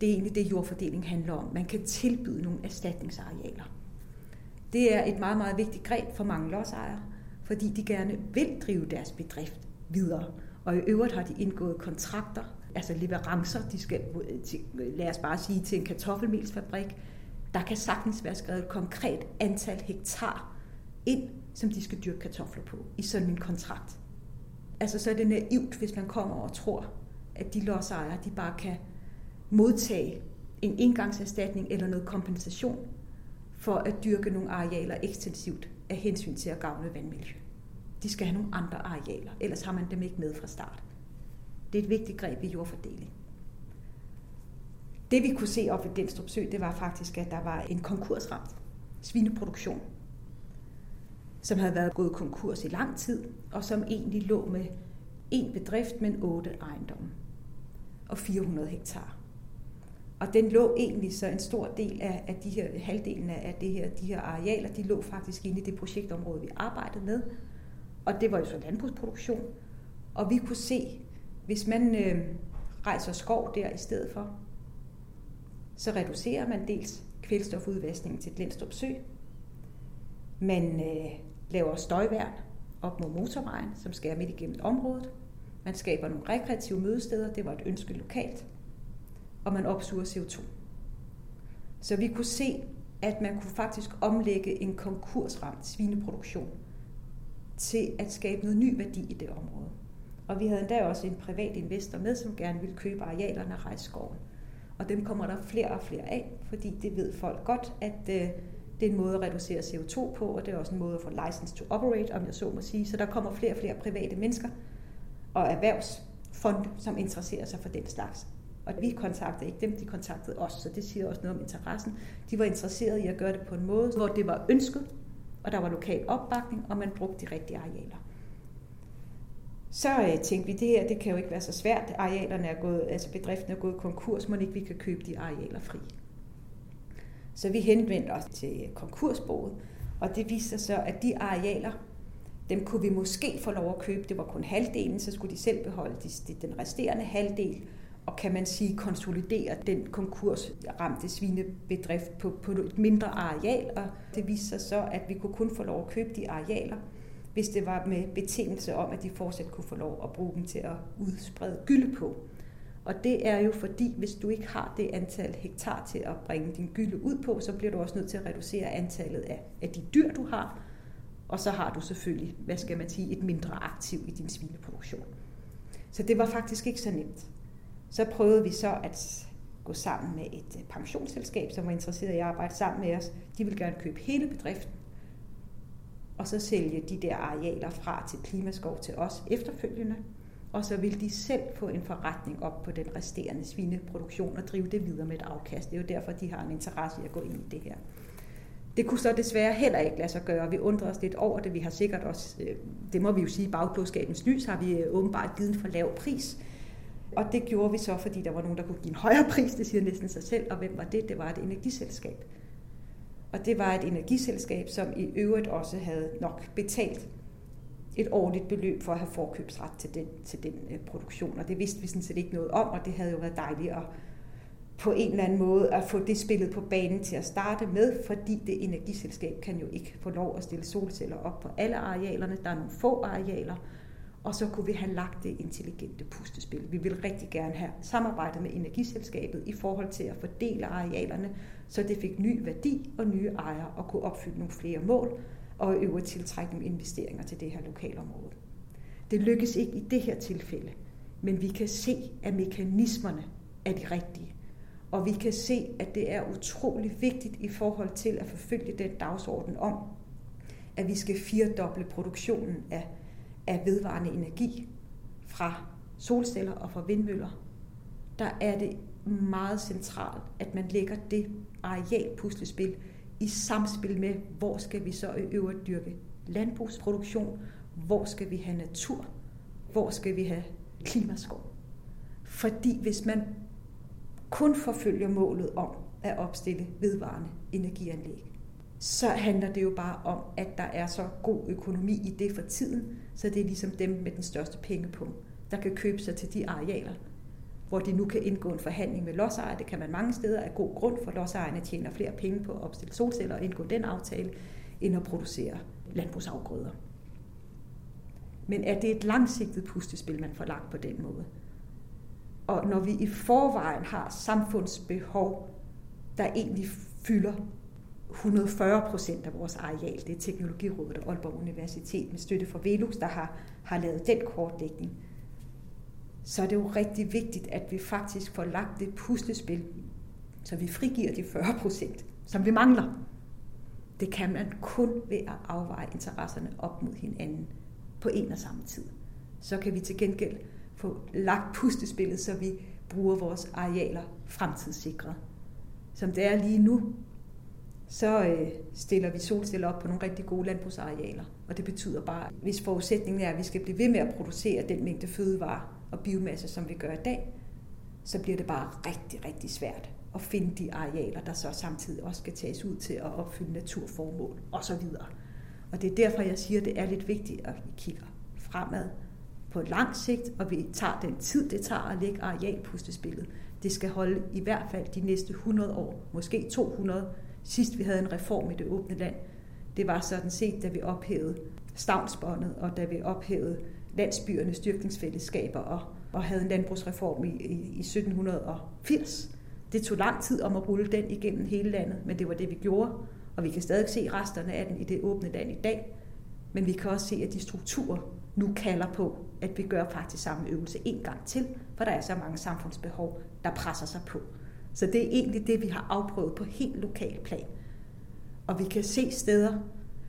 Det er egentlig det, jordfordeling handler om. Man kan tilbyde nogle erstatningsarealer. Det er et meget, meget vigtigt greb for mange lodsejere, fordi de gerne vil drive deres bedrift videre. Og i øvrigt har de indgået kontrakter, altså leverancer, de skal, lad os bare sige, til en kartoffelmelsfabrik. Der kan sagtens være skrevet et konkret antal hektar ind, som de skal dyrke kartofler på i sådan en kontrakt. Altså så er det naivt, hvis man kommer og tror, at de lodsejere, de bare kan modtage en engangserstatning eller noget kompensation for at dyrke nogle arealer ekstensivt af hensyn til at gavne vandmiljø. De skal have nogle andre arealer, ellers har man dem ikke med fra start. Det er et vigtigt greb i jordfordeling. Det vi kunne se op ved Denstrup Sø, det var faktisk, at der var en konkursramt svineproduktion som havde været gået konkurs i lang tid, og som egentlig lå med en bedrift, men otte ejendomme og 400 hektar. Og den lå egentlig så en stor del af, af de her, halvdelen af det her, de her arealer, de lå faktisk inde i det projektområde, vi arbejdede med. Og det var jo så landbrugsproduktion. Og vi kunne se, hvis man øh, rejser skov der i stedet for, så reducerer man dels kvælstofudvaskningen til Glendstrup Sø. Man øh, laver støjværn op mod motorvejen, som skærer midt igennem området. Man skaber nogle rekreative mødesteder, det var et ønske lokalt, og man opsuger CO2. Så vi kunne se, at man kunne faktisk omlægge en konkursramt svineproduktion til at skabe noget ny værdi i det område. Og vi havde endda også en privat investor med, som gerne ville købe arealerne af rejskoven. Og dem kommer der flere og flere af, fordi det ved folk godt, at øh, det er en måde at reducere CO2 på, og det er også en måde at få license to operate, om jeg så må sige. Så der kommer flere og flere private mennesker og erhvervsfonde, som interesserer sig for den slags. Og vi kontaktede ikke dem, de kontaktede os, så det siger også noget om interessen. De var interesserede i at gøre det på en måde, hvor det var ønsket, og der var lokal opbakning, og man brugte de rigtige arealer. Så øh, tænkte vi, det her det kan jo ikke være så svært. Arealerne er gået, altså bedriften er gået konkurs, må ikke vi kan købe de arealer fri. Så vi henvendte os til konkursboet, og det viste sig så, at de arealer, dem kunne vi måske få lov at købe. Det var kun halvdelen, så skulle de selv beholde den resterende halvdel, og kan man sige konsolidere den konkursramte svinebedrift på, på et mindre areal. Og det viste sig så, at vi kunne kun få lov at købe de arealer, hvis det var med betingelse om, at de fortsat kunne få lov at bruge dem til at udsprede gylde på. Og det er jo fordi, hvis du ikke har det antal hektar til at bringe din gylde ud på, så bliver du også nødt til at reducere antallet af, af de dyr, du har. Og så har du selvfølgelig, hvad skal man sige, et mindre aktiv i din svineproduktion. Så det var faktisk ikke så nemt. Så prøvede vi så at gå sammen med et øh, pensionsselskab, som var interesseret i at arbejde sammen med os. De ville gerne købe hele bedriften, og så sælge de der arealer fra til Klimaskov til os efterfølgende. Og så vil de selv få en forretning op på den resterende svineproduktion og drive det videre med et afkast. Det er jo derfor, de har en interesse i at gå ind i det her. Det kunne så desværre heller ikke lade sig gøre. Vi undrer os lidt over det. Vi har sikkert også, øh, det må vi jo sige, bagklodskabens lys har vi øh, åbenbart givet en for lav pris. Og det gjorde vi så, fordi der var nogen, der kunne give en højere pris, det siger næsten sig selv. Og hvem var det? Det var et energiselskab. Og det var et energiselskab, som i øvrigt også havde nok betalt et årligt beløb for at have forkøbsret til den, til den øh, produktion. Og det vidste vi sådan set ikke noget om, og det havde jo været dejligt at på en eller anden måde at få det spillet på banen til at starte med, fordi det energiselskab kan jo ikke få lov at stille solceller op på alle arealerne. Der er nogle få arealer, og så kunne vi have lagt det intelligente pustespil. Vi vil rigtig gerne have samarbejdet med energiselskabet i forhold til at fordele arealerne, så det fik ny værdi og nye ejere og kunne opfylde nogle flere mål og i øvrigt tiltrække nogle investeringer til det her lokalområde. Det lykkes ikke i det her tilfælde, men vi kan se, at mekanismerne er de rigtige. Og vi kan se, at det er utrolig vigtigt i forhold til at forfølge den dagsorden om, at vi skal firedoble produktionen af af vedvarende energi fra solceller og fra vindmøller, der er det meget centralt, at man lægger det arealpuslespil i samspil med, hvor skal vi så i øvrigt dyrke landbrugsproduktion, hvor skal vi have natur, hvor skal vi have klimaskov. Fordi hvis man kun forfølger målet om at opstille vedvarende energianlæg, så handler det jo bare om, at der er så god økonomi i det for tiden, så det er ligesom dem med den største pengepunkt, der kan købe sig til de arealer, hvor de nu kan indgå en forhandling med lodsejere. Det kan man mange steder af god grund, for lodsejerne tjener flere penge på at opstille solceller og indgå den aftale, end at producere landbrugsafgrøder. Men er det et langsigtet pustespil, man får lagt på den måde? Og når vi i forvejen har samfundsbehov, der egentlig fylder 140 procent af vores areal. Det er Teknologirådet og Aalborg Universitet med støtte fra Velux, der har, har lavet den kortlægning. Så er det jo rigtig vigtigt, at vi faktisk får lagt det puslespil, så vi frigiver de 40 procent, som vi mangler. Det kan man kun ved at afveje interesserne op mod hinanden på en og samme tid. Så kan vi til gengæld få lagt puslespillet, så vi bruger vores arealer fremtidssikret. Som det er lige nu, så øh, stiller vi solceller op på nogle rigtig gode landbrugsarealer. Og det betyder bare, hvis forudsætningen er, at vi skal blive ved med at producere den mængde fødevarer og biomasse, som vi gør i dag, så bliver det bare rigtig, rigtig svært at finde de arealer, der så samtidig også skal tages ud til at opfylde naturformål osv. Og det er derfor, jeg siger, at det er lidt vigtigt, at vi kigger fremad på lang sigt, og vi tager den tid, det tager at lægge arealpustespillet. Det skal holde i hvert fald de næste 100 år, måske 200, sidst vi havde en reform i det åbne land, det var sådan set, da vi ophævede stavnsbåndet, og da vi ophævede landsbyernes dyrkningsfællesskaber og, og havde en landbrugsreform i, i, i 1780. Det tog lang tid om at rulle den igennem hele landet, men det var det, vi gjorde. Og vi kan stadig se resterne af den i det åbne land i dag. Men vi kan også se, at de strukturer, nu kalder på, at vi gør faktisk samme øvelse en gang til, for der er så mange samfundsbehov, der presser sig på. Så det er egentlig det, vi har afprøvet på helt lokal plan. Og vi kan se steder,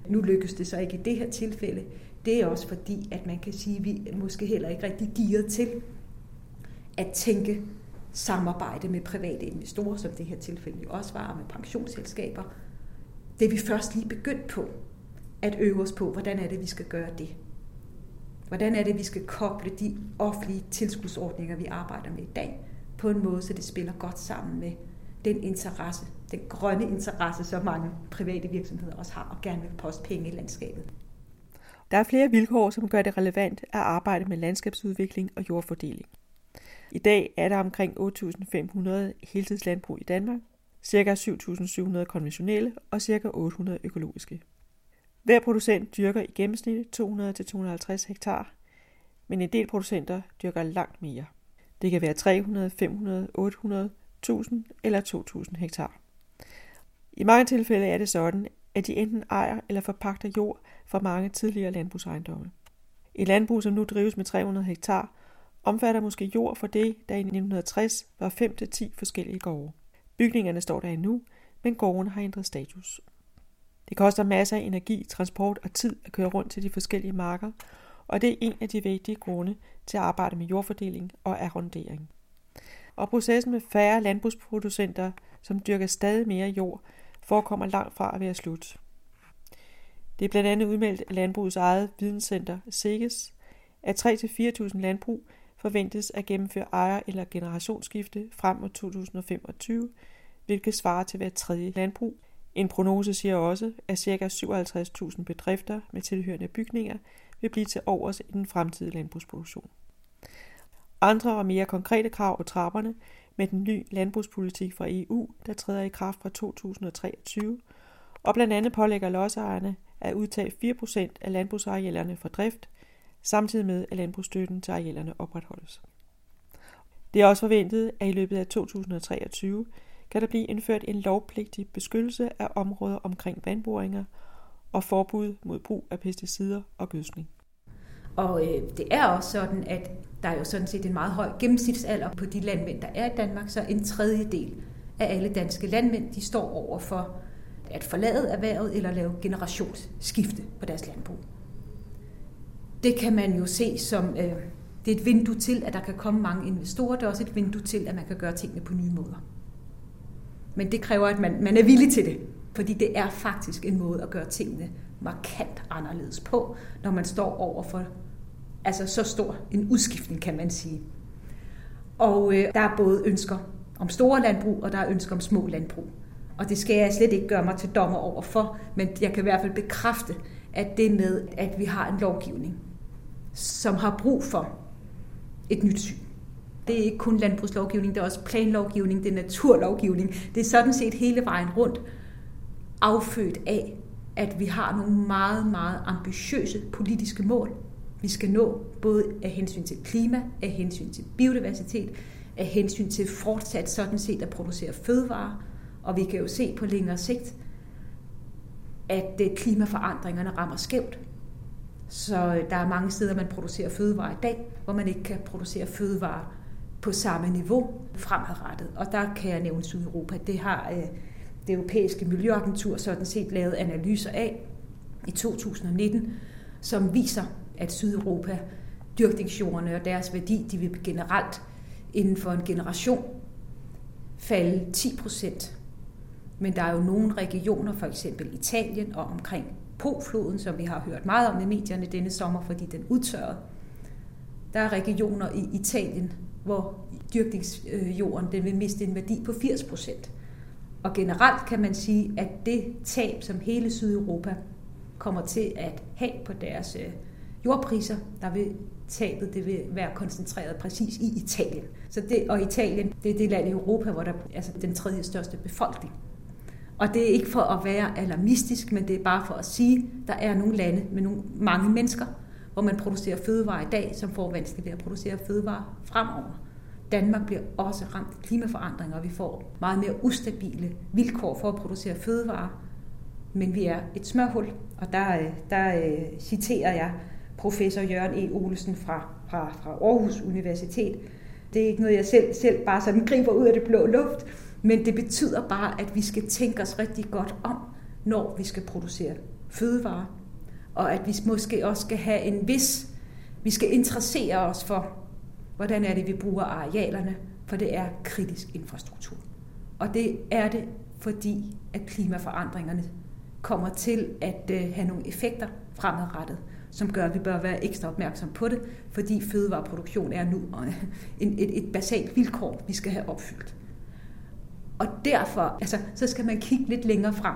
nu lykkes det så ikke i det her tilfælde, det er også fordi, at man kan sige, at vi måske heller ikke rigtig gearet til at tænke samarbejde med private investorer, som det her tilfælde jo også var, med pensionsselskaber. Det er vi først lige begyndt på, at øve os på, hvordan er det, vi skal gøre det. Hvordan er det, vi skal koble de offentlige tilskudsordninger, vi arbejder med i dag, på en måde, så det spiller godt sammen med den interesse, den grønne interesse, som mange private virksomheder også har, og gerne vil poste penge i landskabet.
Der er flere vilkår, som gør det relevant at arbejde med landskabsudvikling og jordfordeling. I dag er der omkring 8.500 heltidslandbrug i Danmark, ca. 7.700 konventionelle og ca. 800 økologiske. Hver producent dyrker i gennemsnit 200-250 hektar, men en del producenter dyrker langt mere. Det kan være 300, 500, 800, 1000 eller 2000 hektar. I mange tilfælde er det sådan, at de enten ejer eller forpagter jord fra mange tidligere landbrugsejendomme. Et landbrug, som nu drives med 300 hektar, omfatter måske jord for det, der i 1960 var 5-10 forskellige gårde. Bygningerne står der endnu, men gården har ændret status. Det koster masser af energi, transport og tid at køre rundt til de forskellige marker, og det er en af de vigtige grunde til at arbejde med jordfordeling og arrondering. Og processen med færre landbrugsproducenter, som dyrker stadig mere jord, forekommer langt fra at være slut. Det er blandt andet udmeldt af landbrugets eget videnscenter SEGES, at 3-4.000 landbrug forventes at gennemføre ejer- eller generationsskifte frem mod 2025, hvilket svarer til hver tredje landbrug. En prognose siger også, at ca. 57.000 bedrifter med tilhørende bygninger vil blive til overs i den fremtidige landbrugsproduktion. Andre og mere konkrete krav og trapperne med den nye landbrugspolitik fra EU, der træder i kraft fra 2023, og blandt andet pålægger lodsejerne at udtage 4% af landbrugsarealerne for drift, samtidig med at landbrugsstøtten til arealerne opretholdes. Det er også forventet, at i løbet af 2023 kan der blive indført en lovpligtig beskyttelse af områder omkring vandboringer og forbud mod brug af pesticider og gødskning.
Og øh, det er også sådan, at der er jo sådan set en meget høj gennemsnitsalder på de landmænd, der er i Danmark, så en tredjedel af alle danske landmænd, de står over for at forlade erhvervet eller lave generationsskifte på deres landbrug. Det kan man jo se som, øh, det er et vindue til, at der kan komme mange investorer. Det er også et vindue til, at man kan gøre tingene på nye måder. Men det kræver, at man, man er villig til det. Fordi det er faktisk en måde at gøre tingene markant anderledes på, når man står over for altså så stor en udskiftning, kan man sige. Og øh, der er både ønsker om store landbrug, og der er ønsker om små landbrug. Og det skal jeg slet ikke gøre mig til dommer over for, men jeg kan i hvert fald bekræfte, at det med, at vi har en lovgivning, som har brug for et nyt syn. Det er ikke kun landbrugslovgivning, det er også planlovgivning, det er naturlovgivning. Det er sådan set hele vejen rundt affødt af, at vi har nogle meget, meget ambitiøse politiske mål, vi skal nå, både af hensyn til klima, af hensyn til biodiversitet, af hensyn til fortsat sådan set at producere fødevarer. Og vi kan jo se på længere sigt, at øh, klimaforandringerne rammer skævt. Så øh, der er mange steder, man producerer fødevarer i dag, hvor man ikke kan producere fødevarer på samme niveau fremadrettet. Og der kan jeg nævne Sydeuropa. Det har øh, det europæiske miljøagentur sådan set lavet analyser af i 2019, som viser, at Sydeuropa, dyrkningsjordene og deres værdi, de vil generelt inden for en generation falde 10 procent. Men der er jo nogle regioner, for eksempel Italien og omkring Po-floden, som vi har hørt meget om i medierne denne sommer, fordi den udtørrede. Der er regioner i Italien, hvor dyrkningsjorden den vil miste en værdi på 80 procent. Og generelt kan man sige, at det tab, som hele Sydeuropa kommer til at have på deres øh, jordpriser, der vil tabet det vil være koncentreret præcis i Italien. Så det, og Italien, det er det land i Europa, hvor der er altså den tredje største befolkning. Og det er ikke for at være alarmistisk, men det er bare for at sige, at der er nogle lande med nogle, mange mennesker, hvor man producerer fødevarer i dag, som får vanskeligt ved at producere fødevarer fremover. Danmark bliver også ramt af klimaforandringer, og vi får meget mere ustabile vilkår for at producere fødevarer. Men vi er et smørhul, og der, øh, der øh, citerer jeg professor Jørgen E. Olsen fra, fra, fra Aarhus Universitet. Det er ikke noget, jeg selv, selv bare sådan griber ud af det blå luft, men det betyder bare, at vi skal tænke os rigtig godt om, når vi skal producere fødevarer, og at vi måske også skal have en vis, vi skal interessere os for, hvordan er det, vi bruger arealerne, for det er kritisk infrastruktur. Og det er det, fordi at klimaforandringerne kommer til at øh, have nogle effekter fremadrettet, som gør, at vi bør være ekstra opmærksom på det, fordi fødevareproduktion er nu øh, et, et basalt vilkår, vi skal have opfyldt. Og derfor altså, så skal man kigge lidt længere frem.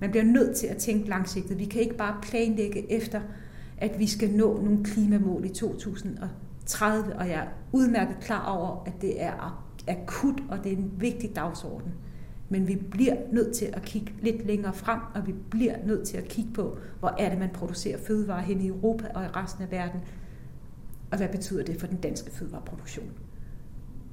Man bliver nødt til at tænke langsigtet. Vi kan ikke bare planlægge efter, at vi skal nå nogle klimamål i 2030, og jeg er udmærket klar over, at det er akut, og det er en vigtig dagsorden. Men vi bliver nødt til at kigge lidt længere frem, og vi bliver nødt til at kigge på, hvor er det, man producerer fødevarer hen i Europa og i resten af verden, og hvad betyder det for den danske fødevareproduktion.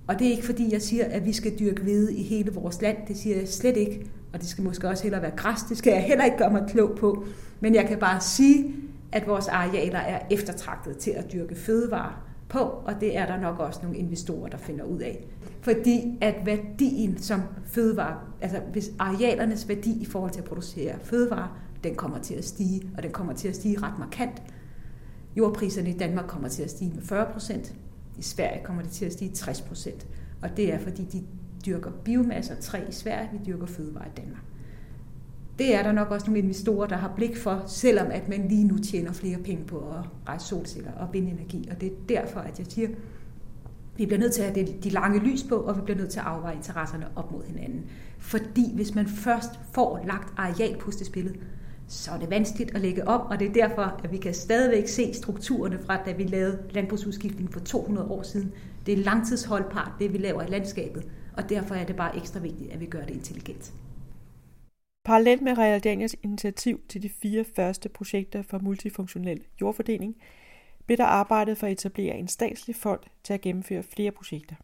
Og det er ikke fordi, jeg siger, at vi skal dyrke hvede i hele vores land. Det siger jeg slet ikke. Og det skal måske også heller være græs. Det skal jeg heller ikke gøre mig klog på. Men jeg kan bare sige, at vores arealer er eftertragtet til at dyrke fødevarer på, og det er der nok også nogle investorer, der finder ud af. Fordi at værdien som fødevare, altså hvis arealernes værdi i forhold til at producere fødevarer, den kommer til at stige, og den kommer til at stige ret markant. Jordpriserne i Danmark kommer til at stige med 40 procent. I Sverige kommer det til at stige 60 procent. Og det er, fordi de dyrker biomasse og træ i Sverige, vi dyrker fødevarer i Danmark. Det er der nok også nogle investorer, der har blik for, selvom at man lige nu tjener flere penge på at rejse solceller og vindenergi. Og det er derfor, at jeg siger, at vi bliver nødt til at have de lange lys på, og vi bliver nødt til at afveje interesserne op mod hinanden. Fordi hvis man først får lagt arealpustespillet, så er det vanskeligt at lægge om, og det er derfor, at vi kan stadigvæk se strukturerne fra, da vi lavede landbrugsudskiftning for 200 år siden. Det er langtidsholdbart, det vi laver i landskabet, og derfor er det bare ekstra vigtigt, at vi gør det intelligent.
Parallelt med Real Daniels initiativ til de fire første projekter for multifunktionel jordfordeling, blev der arbejdet for at etablere en statslig fond til at gennemføre flere projekter.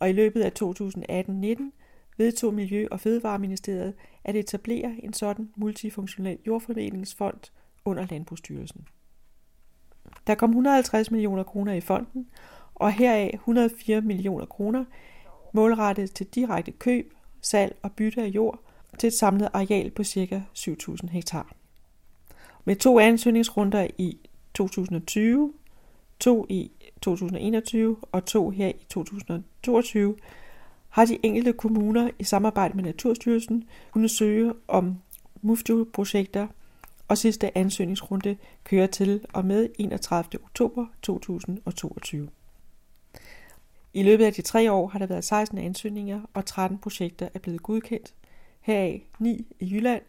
Og i løbet af 2018-19 vedtog Miljø- og Fødevareministeriet at etablere en sådan multifunktionel jordfordelingsfond under Landbrugsstyrelsen. Der kom 150 millioner kroner i fonden, og heraf 104 millioner kroner målrettet til direkte køb, salg og bytte af jord til et samlet areal på ca. 7.000 hektar. Med to ansøgningsrunder i 2020, to i 2021 og to her i 2022, har de enkelte kommuner i samarbejde med Naturstyrelsen kunnet søge om MUFTU-projekter, og sidste ansøgningsrunde kører til og med 31. oktober 2022. I løbet af de tre år har der været 16 ansøgninger, og 13 projekter er blevet godkendt, heraf 9 i Jylland,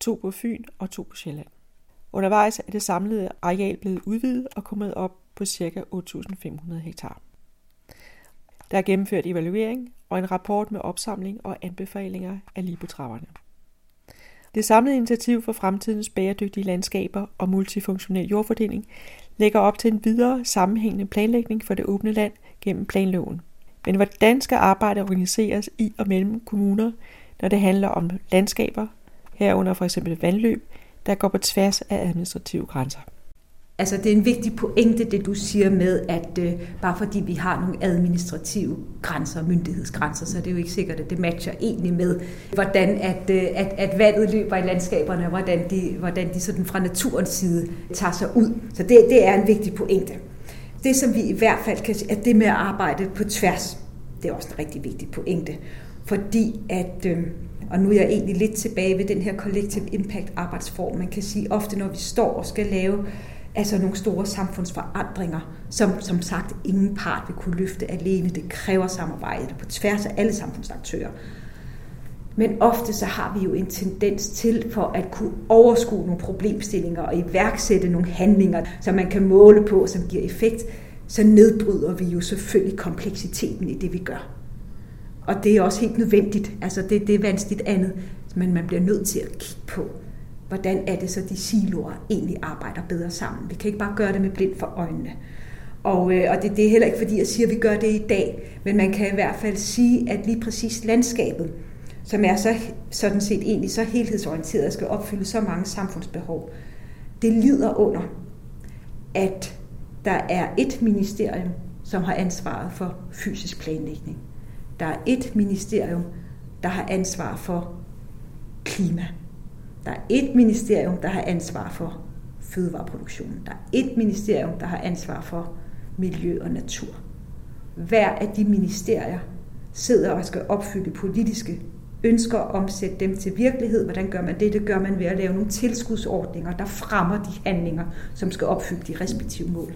2 på Fyn og 2 på Sjælland. Undervejs er det samlede areal blevet udvidet og kommet op på ca. 8.500 hektar. Der er gennemført evaluering og en rapport med opsamling og anbefalinger af libotrapperne. Det samlede initiativ for fremtidens bæredygtige landskaber og multifunktionel jordfordeling lægger op til en videre sammenhængende planlægning for det åbne land gennem planloven. Men hvordan skal arbejdet organiseres i og mellem kommuner, når det handler om landskaber, herunder for eksempel vandløb, der går på tværs af administrative grænser?
Altså det er en vigtig pointe, det du siger med, at øh, bare fordi vi har nogle administrative grænser, myndighedsgrænser, så er det jo ikke sikkert, at det matcher egentlig med, hvordan at, øh, at, at vandet løber i landskaberne, og hvordan de, hvordan de sådan fra naturens side tager sig ud. Så det, det er en vigtig pointe. Det, som vi i hvert fald kan at det med at arbejde på tværs, det er også en rigtig vigtig pointe. Fordi at, øh, og nu er jeg egentlig lidt tilbage ved den her collective impact arbejdsform. Man kan sige ofte, når vi står og skal lave altså nogle store samfundsforandringer, som som sagt ingen part vil kunne løfte alene. Det kræver samarbejde på tværs af alle samfundsaktører. Men ofte så har vi jo en tendens til for at kunne overskue nogle problemstillinger og iværksætte nogle handlinger, som man kan måle på, som giver effekt, så nedbryder vi jo selvfølgelig kompleksiteten i det, vi gør. Og det er også helt nødvendigt. Altså det, det er vanskeligt andet, men man bliver nødt til at kigge på, hvordan er det så, de siloer egentlig arbejder bedre sammen. Vi kan ikke bare gøre det med blind for øjnene. Og, øh, og det, det er heller ikke fordi, jeg siger, at vi gør det i dag, men man kan i hvert fald sige, at lige præcis landskabet, som er så, sådan set egentlig så helhedsorienteret og skal opfylde så mange samfundsbehov, det lider under, at der er et ministerium, som har ansvaret for fysisk planlægning. Der er et ministerium, der har ansvar for klima. Der er et ministerium, der har ansvar for fødevareproduktionen. Der er et ministerium, der har ansvar for miljø og natur. Hver af de ministerier sidder og skal opfylde politiske ønsker at omsætte dem til virkelighed. Hvordan gør man det? Det gør man ved at lave nogle tilskudsordninger, der fremmer de handlinger, som skal opfylde de respektive mål.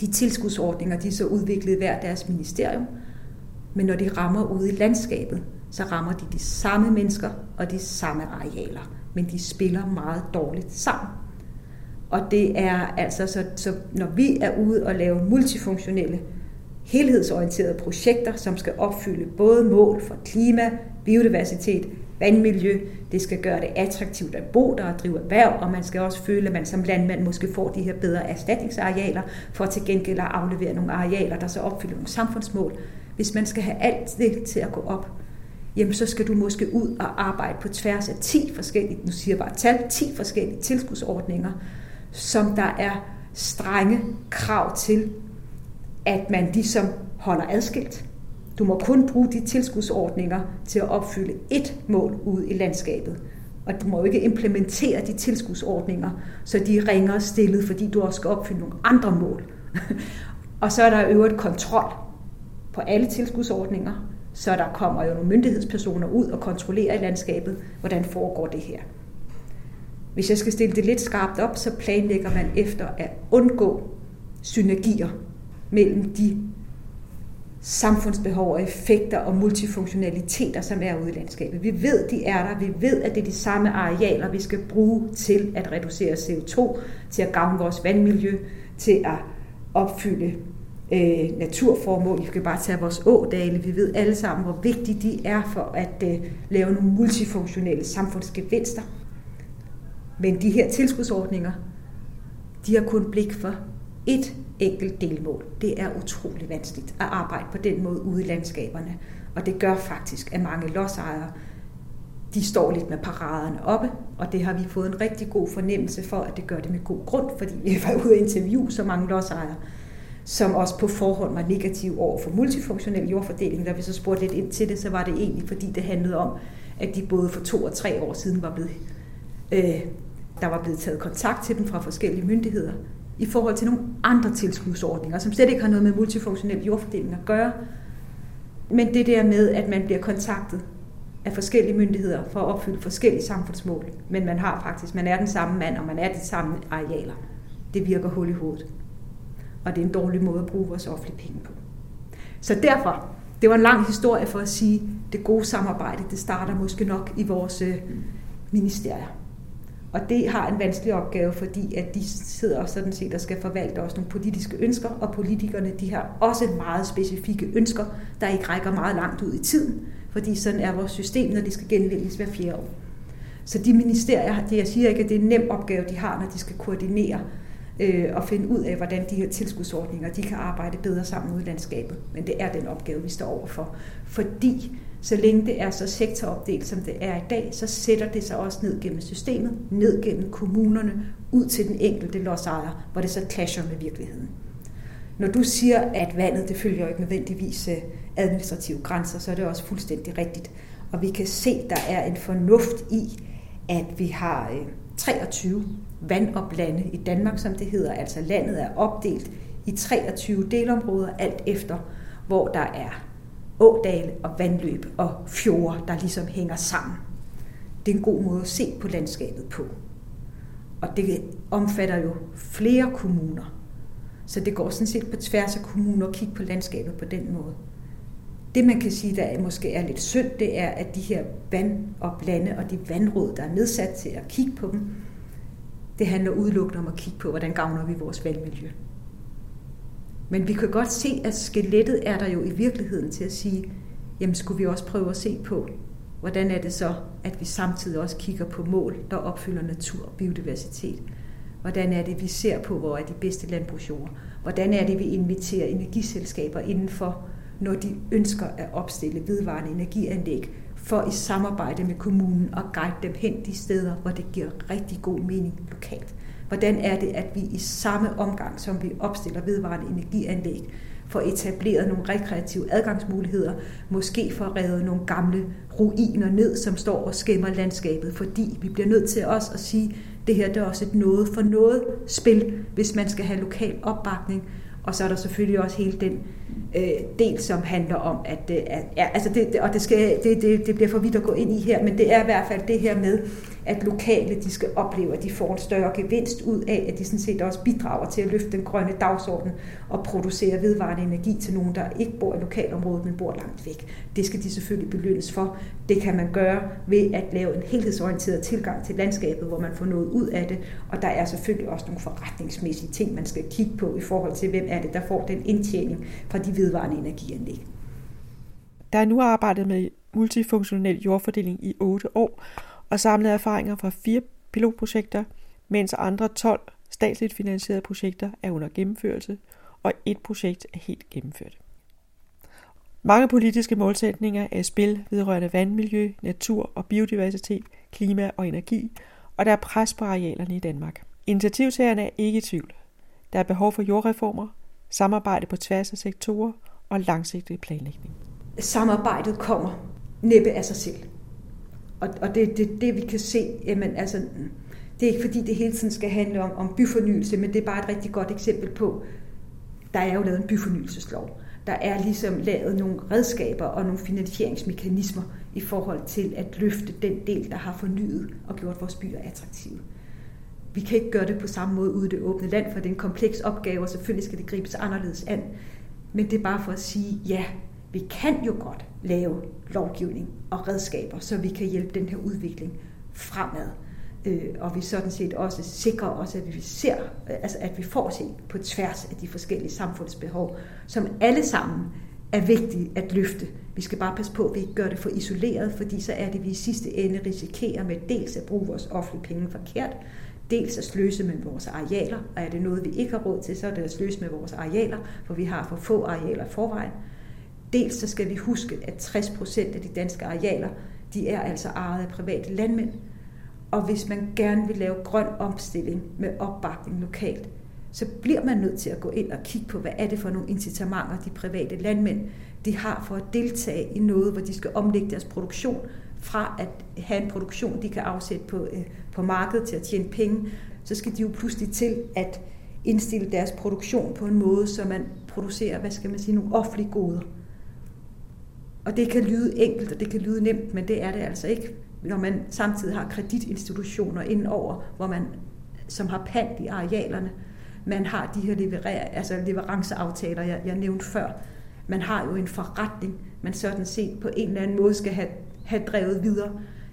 De tilskudsordninger de er så udviklet hver deres ministerium, men når de rammer ude i landskabet, så rammer de de samme mennesker og de samme arealer, men de spiller meget dårligt sammen. Og det er altså, så, så når vi er ude og lave multifunktionelle, helhedsorienterede projekter, som skal opfylde både mål for klima, biodiversitet, vandmiljø, det skal gøre det attraktivt at bo der og drive erhverv, og man skal også føle, at man som landmand måske får de her bedre erstatningsarealer, for til gengæld at aflevere nogle arealer, der så opfylder nogle samfundsmål. Hvis man skal have alt det til at gå op, jamen så skal du måske ud og arbejde på tværs af 10 forskellige, nu siger jeg bare tal, 10 forskellige tilskudsordninger, som der er strenge krav til, at man ligesom holder adskilt. Du må kun bruge de tilskudsordninger til at opfylde et mål ude i landskabet. Og du må jo ikke implementere de tilskudsordninger, så de ringer stillet, fordi du også skal opfylde nogle andre mål. og så er der øvrigt kontrol på alle tilskudsordninger, så der kommer jo nogle myndighedspersoner ud og kontrollerer i landskabet, hvordan foregår det her. Hvis jeg skal stille det lidt skarpt op, så planlægger man efter at undgå synergier mellem de samfundsbehov og effekter og multifunktionaliteter, som er ude i landskabet. Vi ved, de er der. Vi ved, at det er de samme arealer, vi skal bruge til at reducere CO2, til at gavne vores vandmiljø, til at opfylde øh, naturformål. Vi kan bare tage vores ådale. Vi ved alle sammen, hvor vigtige de er for at øh, lave nogle multifunktionelle samfundsgevinster. Men de her tilskudsordninger, de har kun blik for et enkelt delmål. Det er utrolig vanskeligt at arbejde på den måde ude i landskaberne. Og det gør faktisk, at mange lodsejere de står lidt med paraderne oppe, og det har vi fået en rigtig god fornemmelse for, at det gør det med god grund, fordi vi var ude og interviewe så mange lodsejere, som også på forhånd var negativ over for multifunktionel jordfordeling. Da vi så spurgte lidt ind til det, så var det egentlig, fordi det handlede om, at de både for to og tre år siden var blevet, øh, der var blevet taget kontakt til dem fra forskellige myndigheder i forhold til nogle andre tilskudsordninger, som slet ikke har noget med multifunktionel jordfordeling at gøre. Men det der med, at man bliver kontaktet af forskellige myndigheder for at opfylde forskellige samfundsmål, men man har faktisk, man er den samme mand, og man er de samme arealer. Det virker hul i hovedet og det er en dårlig måde at bruge vores offentlige penge på. Så derfor, det var en lang historie for at sige, det gode samarbejde, det starter måske nok i vores øh, ministerier. Og det har en vanskelig opgave, fordi at de sidder sådan set og skal forvalte også nogle politiske ønsker, og politikerne de har også meget specifikke ønsker, der ikke rækker meget langt ud i tiden, fordi sådan er vores system, når det skal genvælges hver fjerde år. Så de ministerier, det jeg siger ikke, at det er en nem opgave, de har, når de skal koordinere øh, og finde ud af, hvordan de her tilskudsordninger de kan arbejde bedre sammen ud i landskabet. Men det er den opgave, vi står overfor. Fordi så længe det er så sektoropdelt, som det er i dag, så sætter det sig også ned gennem systemet, ned gennem kommunerne, ud til den enkelte lodsejer, hvor det så clasher med virkeligheden. Når du siger, at vandet det følger jo ikke nødvendigvis øh, administrative grænser, så er det også fuldstændig rigtigt. Og vi kan se, at der er en fornuft i, at vi har øh, 23 vandoplande i Danmark, som det hedder. Altså landet er opdelt i 23 delområder, alt efter hvor der er ådale og vandløb og fjorde, der ligesom hænger sammen. Det er en god måde at se på landskabet på. Og det omfatter jo flere kommuner. Så det går sådan set på tværs af kommuner at kigge på landskabet på den måde. Det man kan sige, der måske er lidt synd, det er, at de her vandoplande og de vandråd, der er nedsat til at kigge på dem, det handler udelukkende om at kigge på, hvordan gavner vi vores vandmiljø. Men vi kan godt se, at skelettet er der jo i virkeligheden til at sige, jamen skulle vi også prøve at se på, hvordan er det så, at vi samtidig også kigger på mål, der opfylder natur og biodiversitet. Hvordan er det, vi ser på, hvor er de bedste landbrugsjord? Hvordan er det, vi inviterer energiselskaber indenfor, når de ønsker at opstille vedvarende energianlæg, for i samarbejde med kommunen at guide dem hen de steder, hvor det giver rigtig god mening lokalt. Hvordan er det, at vi i samme omgang, som vi opstiller vedvarende energianlæg, får etableret nogle rekreative adgangsmuligheder, måske får revet nogle gamle ruiner ned, som står og skæmmer landskabet, fordi vi bliver nødt til også at sige, at det her det er også et noget for noget spil, hvis man skal have lokal opbakning. Og så er der selvfølgelig også hele den øh, del, som handler om, at, øh, ja, altså det, og det, skal, det, det, det bliver for vidt at gå ind i her, men det er i hvert fald det her med, at lokale de skal opleve, at de får en større gevinst ud af, at de sådan set også bidrager til at løfte den grønne dagsorden og producere vedvarende energi til nogen, der ikke bor i lokalområdet, men bor langt væk. Det skal de selvfølgelig belønnes for. Det kan man gøre ved at lave en helhedsorienteret tilgang til landskabet, hvor man får noget ud af det, og der er selvfølgelig også nogle forretningsmæssige ting, man skal kigge på i forhold til, hvem er det, der får den indtjening fra de vedvarende energianlæg.
Der er nu arbejdet med multifunktionel jordfordeling i 8 år, og samlede erfaringer fra fire pilotprojekter, mens andre 12 statsligt finansierede projekter er under gennemførelse, og et projekt er helt gennemført. Mange politiske målsætninger er i spil vedrørende vandmiljø, natur og biodiversitet, klima og energi, og der er pres på arealerne i Danmark. Initiativtagerne er ikke i tvivl. Der er behov for jordreformer, samarbejde på tværs af sektorer og langsigtet planlægning.
Samarbejdet kommer næppe af sig selv. Og, og det er det, det, vi kan se. Jamen, altså, det er ikke fordi, det hele tiden skal handle om, om byfornyelse, men det er bare et rigtig godt eksempel på, der er jo lavet en byfornyelseslov. Der er ligesom lavet nogle redskaber og nogle finansieringsmekanismer i forhold til at løfte den del, der har fornyet og gjort vores byer attraktive. Vi kan ikke gøre det på samme måde ude i det åbne land, for det er en kompleks opgave, og selvfølgelig skal det gribes anderledes an. Men det er bare for at sige, ja, vi kan jo godt lave lovgivning og redskaber, så vi kan hjælpe den her udvikling fremad. Øh, og vi sådan set også sikrer os, at vi ser, altså at vi får set på tværs af de forskellige samfundsbehov, som alle sammen er vigtige at løfte. Vi skal bare passe på, at vi ikke gør det for isoleret, fordi så er det, at vi i sidste ende risikerer med dels at bruge vores offentlige penge forkert, dels at sløse med vores arealer, og er det noget, vi ikke har råd til, så er det at sløse med vores arealer, for vi har for få arealer forvejen. Dels så skal vi huske, at 60 procent af de danske arealer, de er altså ejet af private landmænd. Og hvis man gerne vil lave grøn omstilling med opbakning lokalt, så bliver man nødt til at gå ind og kigge på, hvad er det for nogle incitamenter, de private landmænd de har for at deltage i noget, hvor de skal omlægge deres produktion fra at have en produktion, de kan afsætte på, øh, på markedet til at tjene penge, så skal de jo pludselig til at indstille deres produktion på en måde, så man producerer, hvad skal man sige, nogle offentlige goder. Og det kan lyde enkelt, og det kan lyde nemt, men det er det altså ikke, når man samtidig har kreditinstitutioner indover, hvor man, som har pant i arealerne. Man har de her leverer, altså leveranceaftaler, jeg, jeg nævnte før. Man har jo en forretning, man sådan set på en eller anden måde skal have, have drevet videre.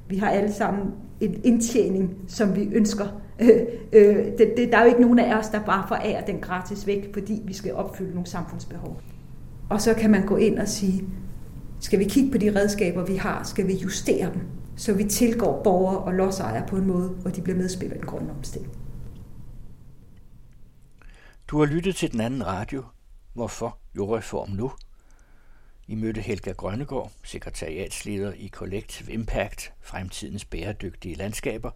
Vi har alle sammen en indtjening, som vi ønsker. Øh, øh, det, det, der er jo ikke nogen af os, der bare forærer den gratis væk, fordi vi skal opfylde nogle samfundsbehov. Og så kan man gå ind og sige, skal vi kigge på de redskaber, vi har? Skal vi justere dem, så vi tilgår borgere og lodsejere på en måde, hvor de bliver medspillere i den grønne omstilling?
Du har lyttet til den anden radio. Hvorfor jordreform nu? I mødte Helga Grønnegård, sekretariatsleder i Collective Impact, fremtidens bæredygtige landskaber.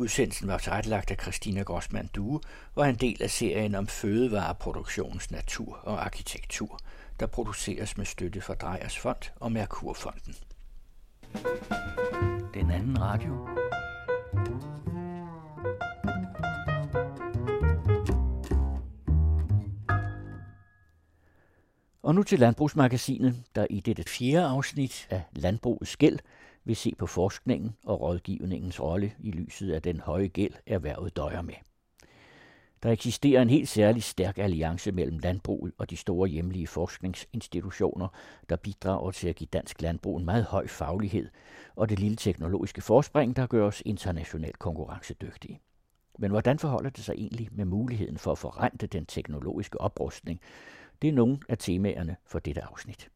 Udsendelsen var tilrettelagt af Christina Grossmann Due og er en del af serien om fødevareproduktionens natur og arkitektur – der produceres med støtte fra Drejers Fond og Merkurfonden. Den anden radio. Og nu til Landbrugsmagasinet, der i dette fjerde afsnit af Landbrugets gæld vil se på forskningen og rådgivningens rolle i lyset af den høje gæld, erhvervet døjer med. Der eksisterer en helt særlig stærk alliance mellem landbruget og de store hjemlige forskningsinstitutioner, der bidrager til at give dansk landbrug en meget høj faglighed og det lille teknologiske forspring, der gør os internationalt konkurrencedygtige. Men hvordan forholder det sig egentlig med muligheden for at forrente den teknologiske oprustning? Det er nogle af temaerne for dette afsnit.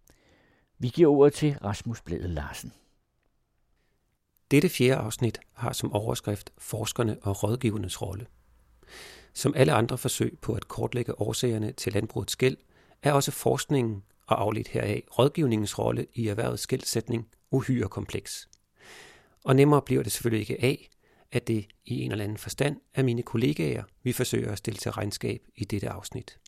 Vi giver ordet til Rasmus Blæde Larsen.
Dette fjerde afsnit har som overskrift Forskerne og rådgivernes rolle. Som alle andre forsøg på at kortlægge årsagerne til landbrugets gæld, er også forskningen og afledt heraf rådgivningens rolle i erhvervets gældsætning uhyre kompleks. Og nemmere bliver det selvfølgelig ikke af, at det i en eller anden forstand er mine kollegaer, vi forsøger at stille til regnskab i dette afsnit.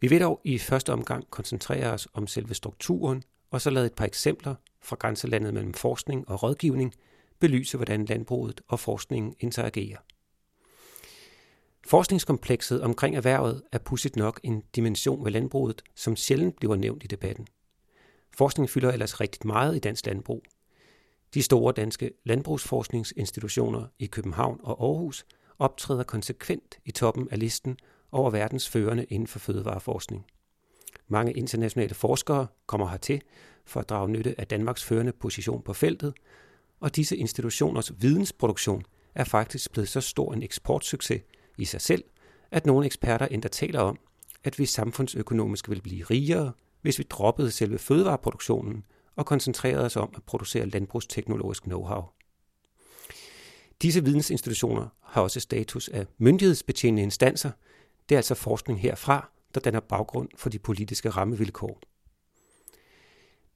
Vi vil dog i første omgang koncentrere os om selve strukturen, og så lade et par eksempler fra grænselandet mellem forskning og rådgivning belyse, hvordan landbruget og forskningen interagerer. Forskningskomplekset omkring erhvervet er pudsigt nok en dimension ved landbruget, som sjældent bliver nævnt i debatten. Forskning fylder ellers rigtig meget i dansk landbrug. De store danske landbrugsforskningsinstitutioner i København og Aarhus optræder konsekvent i toppen af listen over verdens førende inden for fødevareforskning. Mange internationale forskere kommer hertil for at drage nytte af Danmarks førende position på feltet, og disse institutioners vidensproduktion er faktisk blevet så stor en eksportsucces i sig selv, at nogle eksperter endda taler om, at vi samfundsøkonomisk vil blive rigere, hvis vi droppede selve fødevareproduktionen og koncentrerede os om at producere landbrugsteknologisk know-how. Disse vidensinstitutioner har også status af myndighedsbetjente instanser. Det er altså forskning herfra, der danner baggrund for de politiske rammevilkår.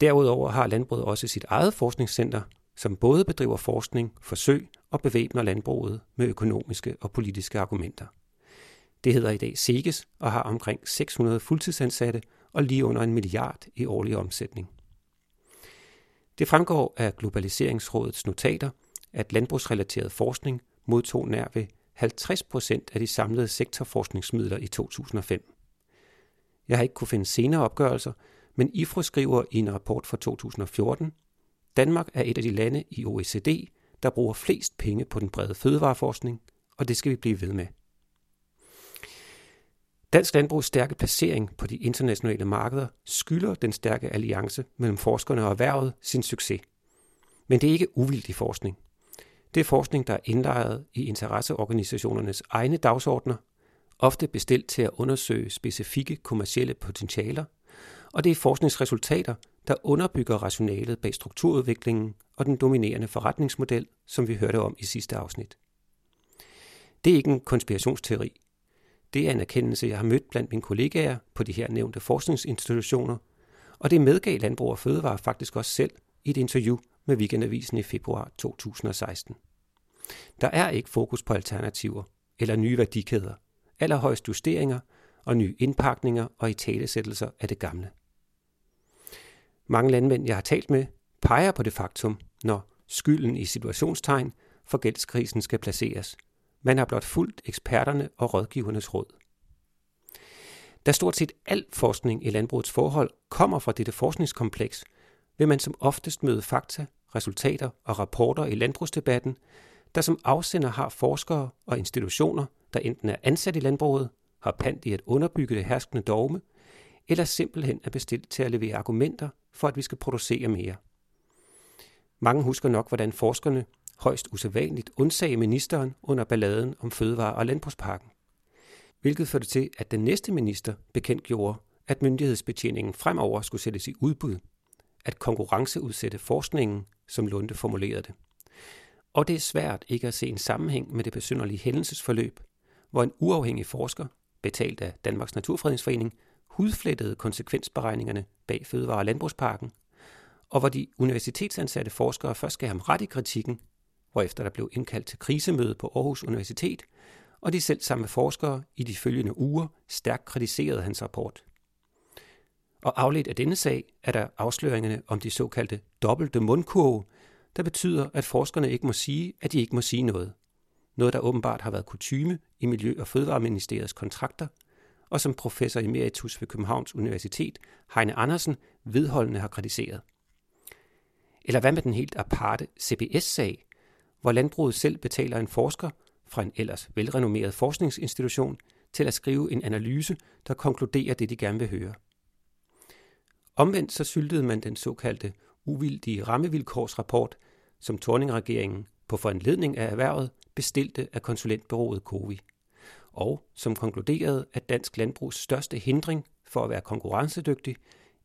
Derudover har landbruget også sit eget forskningscenter, som både bedriver forskning, forsøg og bevæbner landbruget med økonomiske og politiske argumenter. Det hedder i dag SEGES og har omkring 600 fuldtidsansatte og lige under en milliard i årlig omsætning. Det fremgår af Globaliseringsrådets notater, at landbrugsrelateret forskning modtog nær ved 50 procent af de samlede sektorforskningsmidler i 2005. Jeg har ikke kunne finde senere opgørelser, men IFRO skriver i en rapport fra 2014, Danmark er et af de lande i OECD, der bruger flest penge på den brede fødevareforskning, og det skal vi blive ved med. Dansk landbrugs stærke placering på de internationale markeder skylder den stærke alliance mellem forskerne og erhvervet sin succes. Men det er ikke uvildig forskning. Det er forskning, der er indlejret i interesseorganisationernes egne dagsordner, ofte bestilt til at undersøge specifikke kommercielle potentialer, og det er forskningsresultater, der underbygger rationalet bag strukturudviklingen og den dominerende forretningsmodel, som vi hørte om i sidste afsnit. Det er ikke en konspirationsteori. Det er en erkendelse, jeg har mødt blandt mine kollegaer på de her nævnte forskningsinstitutioner, og det medgav Landbrug og Fødevare faktisk også selv i et interview med Weekendavisen i februar 2016. Der er ikke fokus på alternativer eller nye værdikæder, allerhøjst justeringer og nye indpakninger og italesættelser af det gamle. Mange landmænd, jeg har talt med, peger på det faktum, når skylden i situationstegn for gældskrisen skal placeres. Man har blot fulgt eksperterne og rådgivernes råd. Da stort set al forskning i landbrugets forhold kommer fra dette forskningskompleks, vil man som oftest møde fakta, resultater og rapporter i landbrugsdebatten, der som afsender har forskere og institutioner, der enten er ansat i landbruget, har pant i at underbygge det herskende dogme, eller simpelthen er bestilt til at levere argumenter for, at vi skal producere mere. Mange husker nok, hvordan forskerne højst usædvanligt undsagde ministeren under balladen om fødevare- og landbrugspakken. Hvilket førte til, at den næste minister bekendtgjorde, at myndighedsbetjeningen fremover skulle sættes i udbud, at konkurrenceudsætte forskningen, som Lunde formulerede det. Og det er svært ikke at se en sammenhæng med det besynderlige hændelsesforløb, hvor en uafhængig forsker, betalt af Danmarks Naturfredningsforening, hudflettede konsekvensberegningerne bag Fødevare- og Landbrugsparken, og hvor de universitetsansatte forskere først gav ham ret i kritikken, hvorefter der blev indkaldt til krisemøde på Aarhus Universitet, og de selv samme forskere i de følgende uger stærkt kritiserede hans rapport. Og afledt af denne sag er der afsløringerne om de såkaldte dobbelte mundkurve, der betyder, at forskerne ikke må sige, at de ikke må sige noget. Noget, der åbenbart har været kutyme i Miljø- og Fødevareministeriets kontrakter, og som professor emeritus ved Københavns Universitet, Heine Andersen, vedholdende har kritiseret. Eller hvad med den helt aparte CBS-sag, hvor landbruget selv betaler en forsker fra en ellers velrenommeret forskningsinstitution til at skrive en analyse, der konkluderer det, de gerne vil høre. Omvendt så syltede man den såkaldte uvildige rammevilkårsrapport, som Torning-regeringen på foranledning af erhvervet bestilte af konsulentbyrået Covi, og som konkluderede, at dansk landbrugs største hindring for at være konkurrencedygtig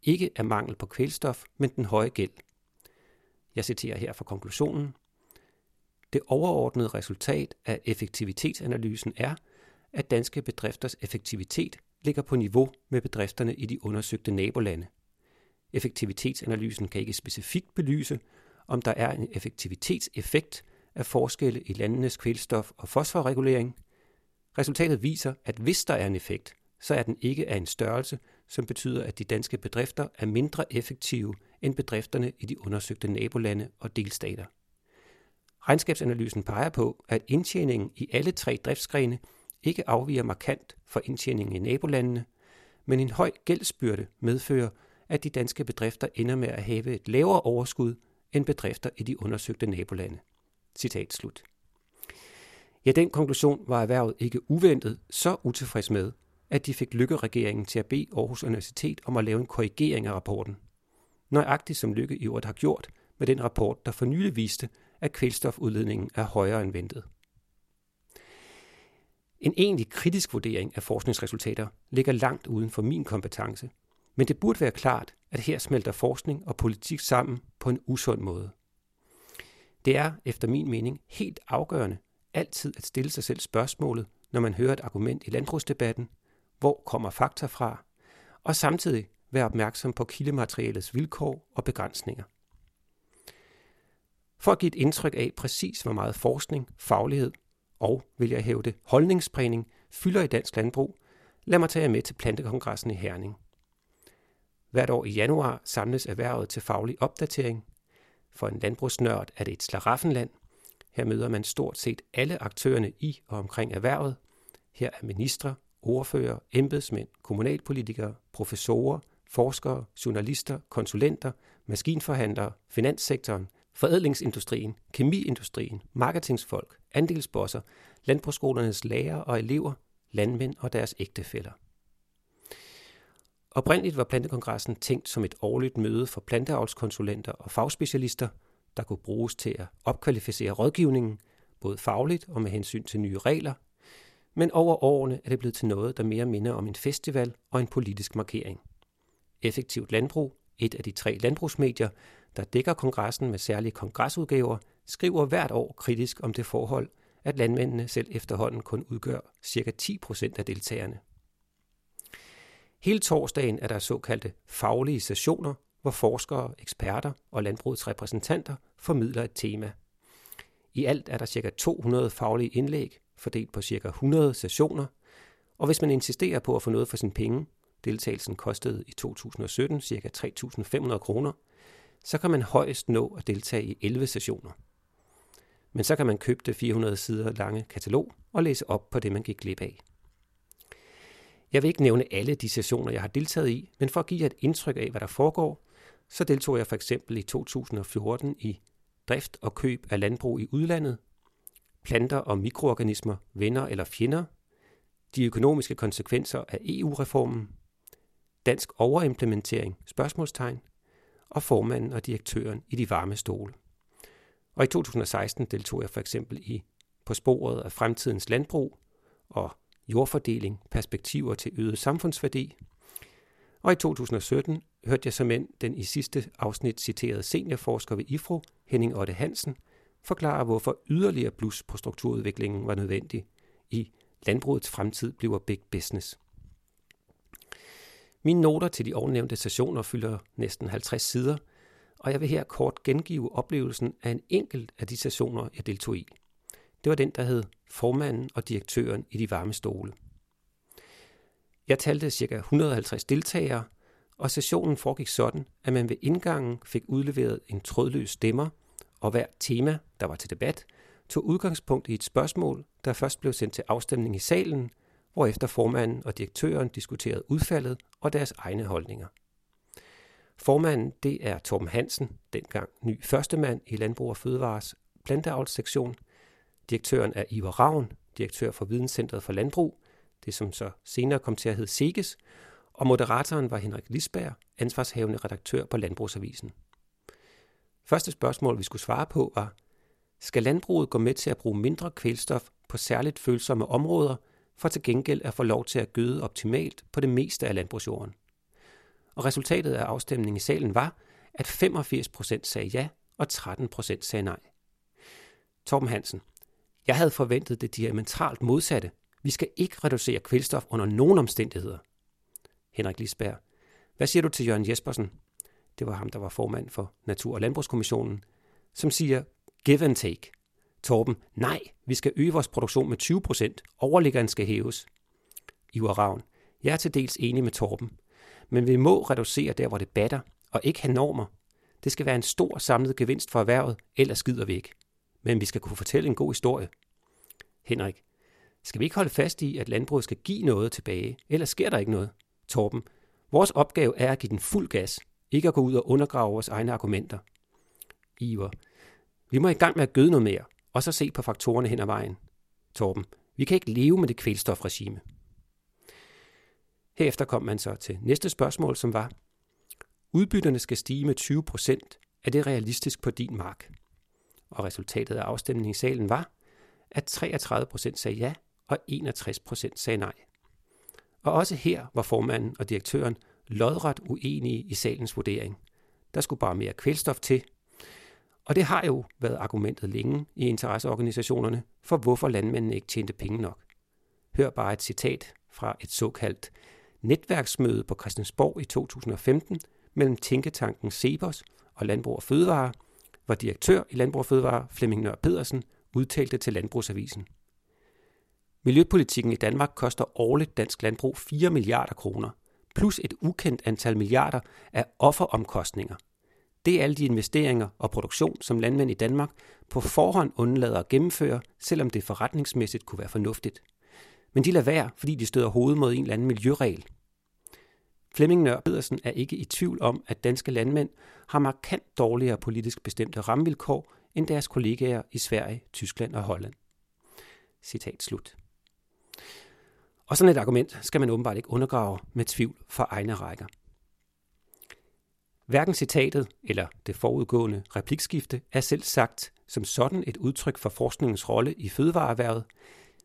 ikke er mangel på kvælstof, men den høje gæld. Jeg citerer her fra konklusionen. Det overordnede resultat af effektivitetsanalysen er, at danske bedrifters effektivitet ligger på niveau med bedrifterne i de undersøgte nabolande. Effektivitetsanalysen kan ikke specifikt belyse, om der er en effektivitetseffekt af forskelle i landenes kvælstof- og fosforregulering. Resultatet viser, at hvis der er en effekt, så er den ikke af en størrelse, som betyder, at de danske bedrifter er mindre effektive end bedrifterne i de undersøgte nabolande og delstater. Regnskabsanalysen peger på, at indtjeningen i alle tre driftsgrene ikke afviger markant fra indtjeningen i nabolandene, men en høj gældsbyrde medfører, at de danske bedrifter ender med at have et lavere overskud end bedrifter i de undersøgte nabolande. Citat slut. Ja, den konklusion var erhvervet ikke uventet så utilfreds med, at de fik Lykke-regeringen til at bede Aarhus Universitet om at lave en korrigering af rapporten. Nøjagtigt som Lykke i øvrigt har gjort med den rapport, der for nylig viste, at kvælstofudledningen er højere end ventet. En egentlig kritisk vurdering af forskningsresultater ligger langt uden for min kompetence, men det burde være klart, at her smelter forskning og politik sammen på en usund måde. Det er, efter min mening, helt afgørende altid at stille sig selv spørgsmålet, når man hører et argument i landbrugsdebatten, hvor kommer fakta fra, og samtidig være opmærksom på kildematerialets vilkår og begrænsninger. For at give et indtryk af præcis, hvor meget forskning, faglighed og, vil jeg hæve det, holdningsprægning fylder i dansk landbrug, lad mig tage jer med til Plantekongressen i Herning. Hvert år i januar samles erhvervet til faglig opdatering. For en landbrugsnørd er det et slaraffenland. Her møder man stort set alle aktørerne i og omkring erhvervet. Her er ministre, ordfører, embedsmænd, kommunalpolitikere, professorer, forskere, journalister, konsulenter, maskinforhandlere, finanssektoren, forædlingsindustrien, kemiindustrien, marketingsfolk, andelsbosser, landbrugsskolernes lærere og elever, landmænd og deres ægtefæller. Oprindeligt var Plantekongressen tænkt som et årligt møde for planteavlskonsulenter og fagspecialister, der kunne bruges til at opkvalificere rådgivningen, både fagligt og med hensyn til nye regler, men over årene er det blevet til noget, der mere minder om en festival og en politisk markering. Effektivt Landbrug, et af de tre landbrugsmedier, der dækker kongressen med særlige kongresudgaver, skriver hvert år kritisk om det forhold, at landmændene selv efterhånden kun udgør ca. 10% af deltagerne. Hele torsdagen er der såkaldte faglige sessioner, hvor forskere, eksperter og landbrugets repræsentanter formidler et tema. I alt er der ca. 200 faglige indlæg, fordelt på ca. 100 sessioner, og hvis man insisterer på at få noget for sin penge, deltagelsen kostede i 2017 ca. 3.500 kroner, så kan man højst nå at deltage i 11 sessioner. Men så kan man købe det 400 sider lange katalog og læse op på det, man gik glip af. Jeg vil ikke nævne alle de sessioner, jeg har deltaget i, men for at give jer et indtryk af, hvad der foregår, så deltog jeg for eksempel i 2014 i drift og køb af landbrug i udlandet, planter og mikroorganismer, venner eller fjender, de økonomiske konsekvenser af EU-reformen, dansk overimplementering, spørgsmålstegn, og formanden og direktøren i de varme stole. Og i 2016 deltog jeg for eksempel i På sporet af fremtidens landbrug og jordfordeling, perspektiver til øget samfundsværdi. Og i 2017 hørte jeg som end den i sidste afsnit citerede seniorforsker ved IFRO, Henning Otte Hansen, forklare, hvorfor yderligere blus på strukturudviklingen var nødvendig i landbrugets fremtid bliver big business. Mine noter til de ovennævnte sessioner fylder næsten 50 sider, og jeg vil her kort gengive oplevelsen af en enkelt af de sessioner, jeg deltog i. Det var den, der hed Formanden og direktøren i de varme stole. Jeg talte ca. 150 deltagere, og sessionen foregik sådan, at man ved indgangen fik udleveret en trådløs stemmer, og hver tema, der var til debat, tog udgangspunkt i et spørgsmål, der først blev sendt til afstemning i salen, hvorefter formanden og direktøren diskuterede udfaldet og deres egne holdninger. Formanden, det er Torben Hansen, dengang ny førstemand i Landbrug og Fødevares planteavlssektion. Direktøren er Ivar Ravn, direktør for Videnscenteret for Landbrug, det som så senere kom til at hedde SEGES, og moderatoren var Henrik Lisberg, ansvarshavende redaktør på Landbrugsavisen. Første spørgsmål, vi skulle svare på, var, skal landbruget gå med til at bruge mindre kvælstof på særligt følsomme områder, for til gengæld at få lov til at gøde optimalt på det meste af landbrugsjorden? Og resultatet af afstemningen i salen var, at 85 procent sagde ja, og 13 procent sagde nej. Torben Hansen. Jeg havde forventet det diametralt modsatte. Vi skal ikke reducere kvælstof under nogen omstændigheder. Henrik Lisberg. Hvad siger du til Jørgen Jespersen? Det var ham, der var formand for Natur- og Landbrugskommissionen, som siger give and take. Torben, nej, vi skal øge vores produktion med 20 procent. Overliggeren skal hæves. Ivar Ravn, jeg er til dels enig med Torben. Men vi må reducere der, hvor det batter, og ikke have normer. Det skal være en stor samlet gevinst for erhvervet, ellers skider vi ikke. Men vi skal kunne fortælle en god historie. Henrik, skal vi ikke holde fast i, at landbruget skal give noget tilbage, ellers sker der ikke noget? Torben, vores opgave er at give den fuld gas, ikke at gå ud og undergrave vores egne argumenter. Iver, vi må i gang med at gøde noget mere, og så se på faktorerne hen ad vejen. Torben, vi kan ikke leve med det kvælstofregime. Herefter kom man så til næste spørgsmål, som var, udbytterne skal stige med 20 procent. Er det realistisk på din mark? Og resultatet af afstemningen i salen var, at 33 procent sagde ja, og 61 procent sagde nej. Og også her var formanden og direktøren lodret uenige i salens vurdering. Der skulle bare mere kvælstof til. Og det har jo været argumentet længe i interesseorganisationerne for, hvorfor landmændene ikke tjente penge nok. Hør bare et citat fra et såkaldt netværksmøde på Christiansborg i 2015 mellem Tænketanken Sebers og Landbrug og Fødevare, hvor direktør i Landbrug og Fødevare Flemming Nør Pedersen udtalte til Landbrugsavisen. Miljøpolitikken i Danmark koster årligt dansk landbrug 4 milliarder kroner, plus et ukendt antal milliarder af offeromkostninger. Det er alle de investeringer og produktion, som landmænd i Danmark på forhånd undlader at gennemføre, selvom det forretningsmæssigt kunne være fornuftigt. Men de lader være, fordi de støder hovedet mod en eller anden miljøregel. Flemming Nør Pedersen er ikke i tvivl om, at danske landmænd har markant dårligere politisk bestemte rammevilkår end deres kollegaer i Sverige, Tyskland og Holland. Citat slut. Og sådan et argument skal man åbenbart ikke undergrave med tvivl for egne rækker. Hverken citatet eller det forudgående replikskifte er selv sagt som sådan et udtryk for forskningens rolle i fødevareerhvervet,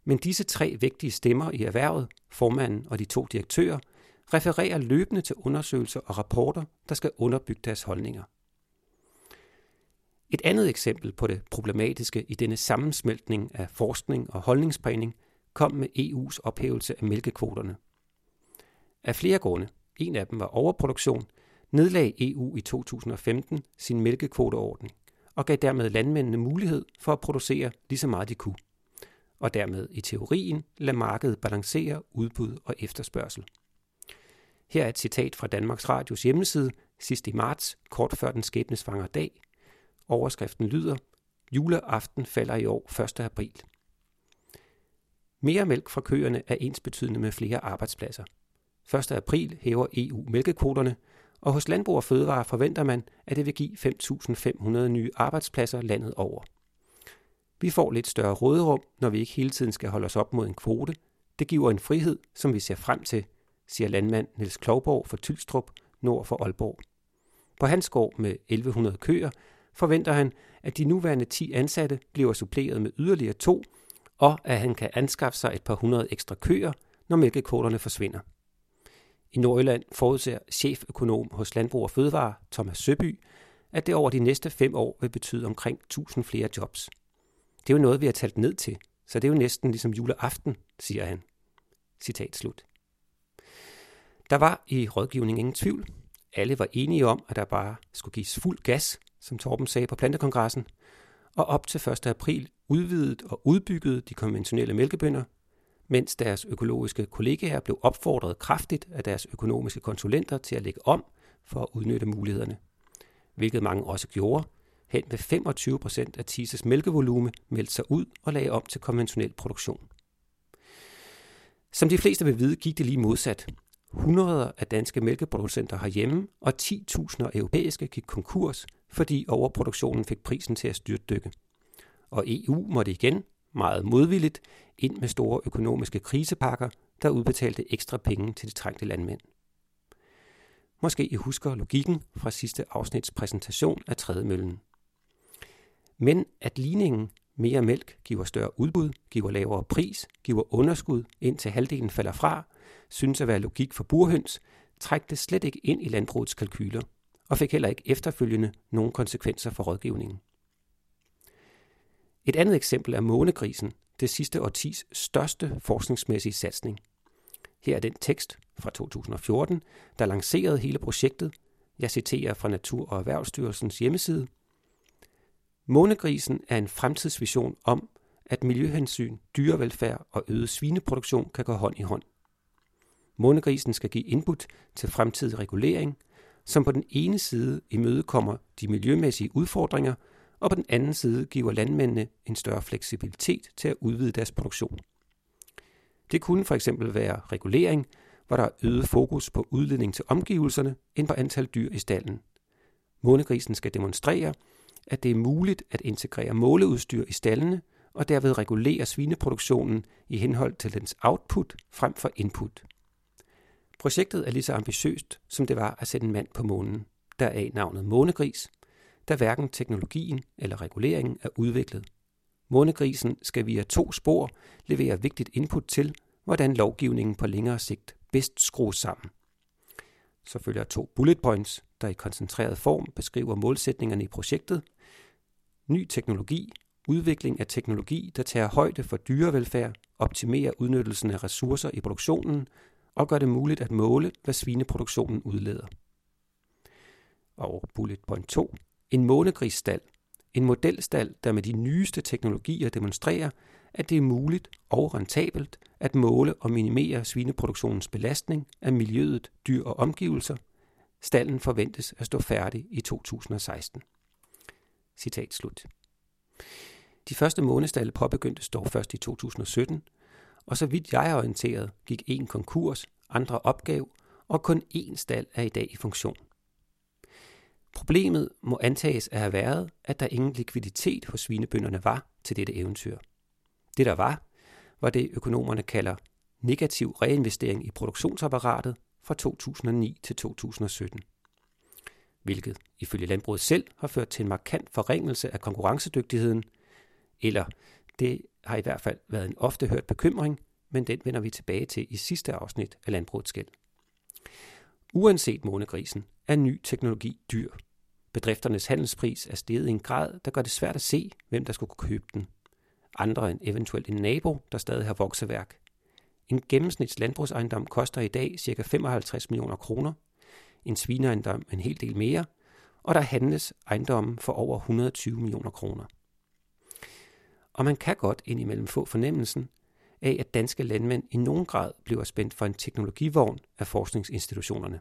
men disse tre vigtige stemmer i erhvervet, formanden og de to direktører, refererer løbende til undersøgelser og rapporter, der skal underbygge deres holdninger. Et andet eksempel på det problematiske i denne sammensmeltning af forskning og holdningsprægning kom med EU's ophævelse af mælkekvoterne. Af flere grunde, en af dem var overproduktion, nedlagde EU i 2015 sin mælkekvoteordning og gav dermed landmændene mulighed for at producere lige så meget de kunne, og dermed i teorien lade markedet balancere udbud og efterspørgsel. Her er et citat fra Danmarks Radios hjemmeside sidst i marts, kort før den skæbnesvanger dag. Overskriften lyder, Juleaften falder i år 1. april. Mere mælk fra køerne er ensbetydende med flere arbejdspladser. 1. april hæver EU mælkekvoterne, og hos Landbrug og Fødevare forventer man, at det vil give 5.500 nye arbejdspladser landet over. Vi får lidt større råderum, når vi ikke hele tiden skal holde os op mod en kvote. Det giver en frihed, som vi ser frem til, siger landmand Niels Klovborg fra Tylstrup, nord for Aalborg. På hans gård med 1100 køer forventer han, at de nuværende 10 ansatte bliver suppleret med yderligere to, og at han kan anskaffe sig et par hundrede ekstra køer, når mælkekvoterne forsvinder. I Nordjylland forudser cheføkonom hos Landbrug og Fødevare, Thomas Søby, at det over de næste fem år vil betyde omkring 1000 flere jobs. Det er jo noget, vi har talt ned til, så det er jo næsten ligesom juleaften, siger han. Citat slut. Der var i rådgivningen ingen tvivl. Alle var enige om, at der bare skulle gives fuld gas, som Torben sagde på plantekongressen, og op til 1. april udvidet og udbygget de konventionelle mælkebønder, mens deres økologiske kollegaer blev opfordret kraftigt af deres økonomiske konsulenter til at lægge om for at udnytte mulighederne. Hvilket mange også gjorde. Hen ved 25 procent af TISES mælkevolume meldte sig ud og lagde om til konventionel produktion. Som de fleste vil vide, gik det lige modsat. Hundreder af danske mælkeproducenter herhjemme og 10.000 europæiske gik konkurs, fordi overproduktionen fik prisen til at styrtdykke. Og EU måtte igen, meget modvilligt, ind med store økonomiske krisepakker, der udbetalte ekstra penge til de trængte landmænd. Måske I husker logikken fra sidste afsnits præsentation af trædemøllen. Men at ligningen mere mælk giver større udbud, giver lavere pris, giver underskud, indtil halvdelen falder fra, synes at være logik for burhøns, træk det slet ikke ind i landbrugets kalkyler, og fik heller ikke efterfølgende nogen konsekvenser for rådgivningen. Et andet eksempel er månegrisen, det sidste årtis største forskningsmæssige satsning. Her er den tekst fra 2014, der lancerede hele projektet. Jeg citerer fra Natur- og Erhvervsstyrelsens hjemmeside. Månegrisen er en fremtidsvision om, at miljøhensyn, dyrevelfærd og øget svineproduktion kan gå hånd i hånd. Månegrisen skal give input til fremtidig regulering, som på den ene side imødekommer de miljømæssige udfordringer, og på den anden side giver landmændene en større fleksibilitet til at udvide deres produktion. Det kunne for eksempel være regulering, hvor der er øget fokus på udledning til omgivelserne end på antal dyr i stallen. Månegrisen skal demonstrere, at det er muligt at integrere måleudstyr i stallene og derved regulere svineproduktionen i henhold til dens output frem for input. Projektet er lige så ambitiøst, som det var at sætte en mand på månen, deraf navnet månegris, da hverken teknologien eller reguleringen er udviklet. Månegrisen skal via to spor levere vigtigt input til, hvordan lovgivningen på længere sigt bedst skrues sammen. Så følger to bullet points, der i koncentreret form beskriver målsætningerne i projektet. Ny teknologi, udvikling af teknologi, der tager højde for dyrevelfærd, optimerer udnyttelsen af ressourcer i produktionen og gør det muligt at måle, hvad svineproduktionen udleder. Og bullet point 2. En månegrisstald. En modelstald, der med de nyeste teknologier demonstrerer, at det er muligt og rentabelt at måle og minimere svineproduktionens belastning af miljøet, dyr og omgivelser. Stallen forventes at stå færdig i 2016. Citat slut. De første månestalde påbegyndtes dog først i 2017, og så vidt jeg er orienteret, gik en konkurs, andre opgav, og kun én stald er i dag i funktion. Problemet må antages at have været, at der ingen likviditet hos svinebønderne var til dette eventyr. Det der var, var det økonomerne kalder negativ reinvestering i produktionsapparatet fra 2009 til 2017. Hvilket ifølge landbruget selv har ført til en markant forringelse af konkurrencedygtigheden, eller det har i hvert fald været en ofte hørt bekymring, men den vender vi tilbage til i sidste afsnit af Landbrugets Gæld. Uanset månegrisen er ny teknologi dyr. Bedrifternes handelspris er steget i en grad, der gør det svært at se, hvem der skulle købe den. Andre end eventuelt en nabo, der stadig har vokseværk. En gennemsnits landbrugsejendom koster i dag ca. 55 millioner kroner, en svineejendom en hel del mere, og der handles ejendommen for over 120 millioner kroner. Og man kan godt indimellem få fornemmelsen af, at danske landmænd i nogen grad bliver spændt for en teknologivogn af forskningsinstitutionerne.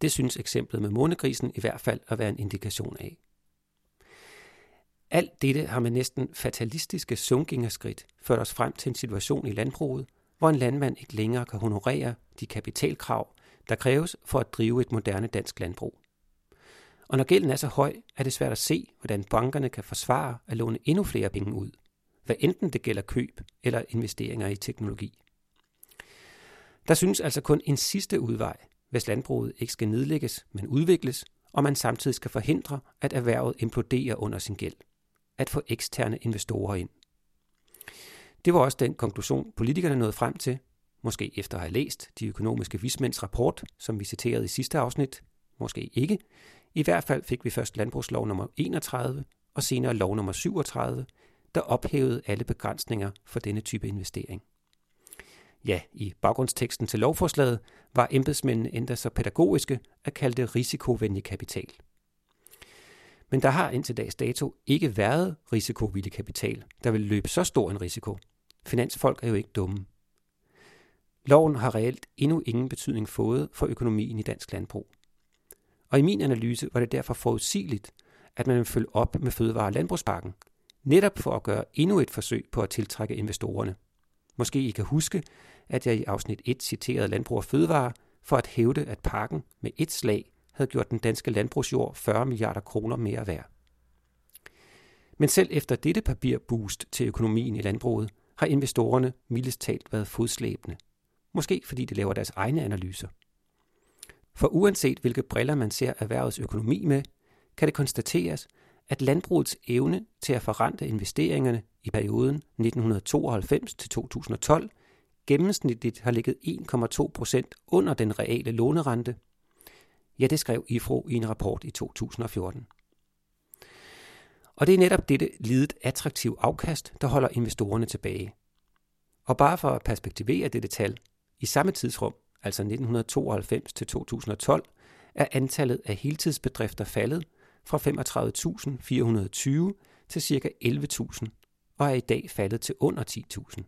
Det synes eksemplet med månegrisen i hvert fald at være en indikation af. Alt dette har med næsten fatalistiske sunkingerskridt ført os frem til en situation i landbruget, hvor en landmand ikke længere kan honorere de kapitalkrav, der kræves for at drive et moderne dansk landbrug. Og når gælden er så høj, er det svært at se, hvordan bankerne kan forsvare at låne endnu flere penge ud hvad enten det gælder køb eller investeringer i teknologi. Der synes altså kun en sidste udvej, hvis landbruget ikke skal nedlægges, men udvikles, og man samtidig skal forhindre, at erhvervet imploderer under sin gæld. At få eksterne investorer ind. Det var også den konklusion, politikerne nåede frem til, måske efter at have læst de økonomiske vismænds rapport, som vi citerede i sidste afsnit, måske ikke. I hvert fald fik vi først landbrugslov nummer 31 og senere lov nummer 37, der ophævede alle begrænsninger for denne type investering. Ja, i baggrundsteksten til lovforslaget var embedsmændene endda så pædagogiske at kalde det risikovenlig kapital. Men der har indtil dags dato ikke været risikovillig kapital, der vil løbe så stor en risiko. Finansfolk er jo ikke dumme. Loven har reelt endnu ingen betydning fået for økonomien i dansk landbrug. Og i min analyse var det derfor forudsigeligt, at man vil følge op med fødevare- og landbrugspakken, netop for at gøre endnu et forsøg på at tiltrække investorerne. Måske I kan huske, at jeg i afsnit 1 citerede Landbrug og Fødevare for at hævde, at parken med et slag havde gjort den danske landbrugsjord 40 milliarder kroner mere værd. Men selv efter dette papirboost til økonomien i landbruget, har investorerne mildest talt været fodslæbende. Måske fordi de laver deres egne analyser. For uanset hvilke briller man ser erhvervets økonomi med, kan det konstateres, at landbrugets evne til at forrente investeringerne i perioden 1992 til 2012 gennemsnitligt har ligget 1,2 procent under den reale lånerente. Ja, det skrev IFRO i en rapport i 2014. Og det er netop dette lidet attraktiv afkast, der holder investorerne tilbage. Og bare for at perspektivere dette tal, i samme tidsrum, altså 1992 til 2012, er antallet af heltidsbedrifter faldet fra 35.420 til ca. 11.000 og er i dag faldet til under 10.000.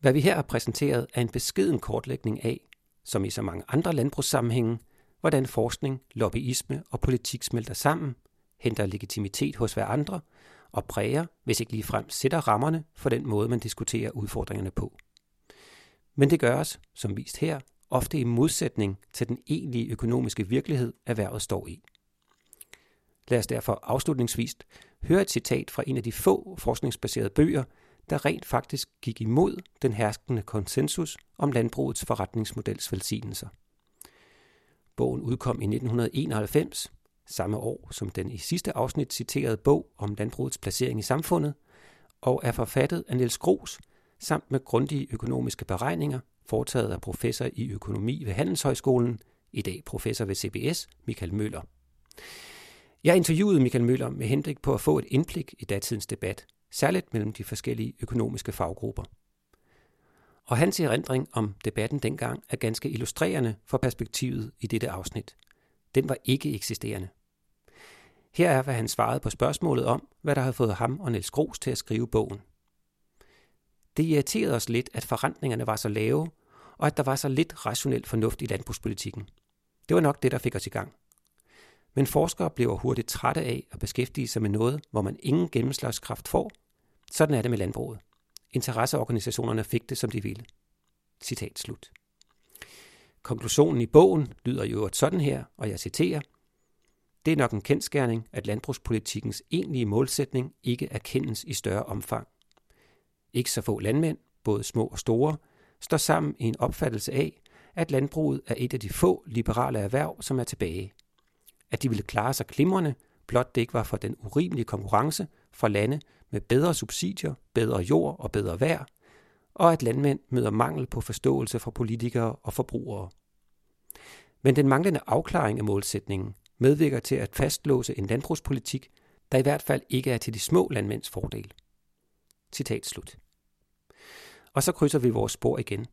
Hvad vi her har præsenteret er en beskeden kortlægning af, som i så mange andre landbrugssammenhænge, hvordan forskning, lobbyisme og politik smelter sammen, henter legitimitet hos hver andre og præger, hvis ikke ligefrem sætter rammerne for den måde, man diskuterer udfordringerne på. Men det gøres, som vist her, ofte i modsætning til den egentlige økonomiske virkelighed, erhvervet står i. Lad os derfor afslutningsvis høre et citat fra en af de få forskningsbaserede bøger, der rent faktisk gik imod den herskende konsensus om landbrugets forretningsmodels velsignelser. Bogen udkom i 1991, samme år som den i sidste afsnit citerede bog om landbrugets placering i samfundet, og er forfattet af Niels Gros, samt med grundige økonomiske beregninger, foretaget af professor i økonomi ved Handelshøjskolen, i dag professor ved CBS, Michael Møller. Jeg interviewede Michael Møller med henblik på at få et indblik i datidens debat, særligt mellem de forskellige økonomiske faggrupper. Og hans erindring om debatten dengang er ganske illustrerende for perspektivet i dette afsnit. Den var ikke eksisterende. Her er, hvad han svarede på spørgsmålet om, hvad der havde fået ham og Niels Gros til at skrive bogen. Det irriterede os lidt, at forrentningerne var så lave, og at der var så lidt rationelt fornuft i landbrugspolitikken. Det var nok det, der fik os i gang. Men forskere bliver hurtigt trætte af at beskæftige sig med noget, hvor man ingen gennemslagskraft får. Sådan er det med landbruget. Interesseorganisationerne fik det, som de ville. Citat slut. Konklusionen i bogen lyder jo sådan her, og jeg citerer. Det er nok en kendskærning, at landbrugspolitikkens egentlige målsætning ikke erkendes i større omfang. Ikke så få landmænd, både små og store, står sammen i en opfattelse af, at landbruget er et af de få liberale erhverv, som er tilbage. At de ville klare sig glimrende, blot det ikke var for den urimelige konkurrence fra lande med bedre subsidier, bedre jord og bedre vejr, og at landmænd møder mangel på forståelse fra politikere og forbrugere. Men den manglende afklaring af målsætningen medvirker til at fastlåse en landbrugspolitik, der i hvert fald ikke er til de små landmænds fordel. Citat slut. Og så krydser vi vores spor igen.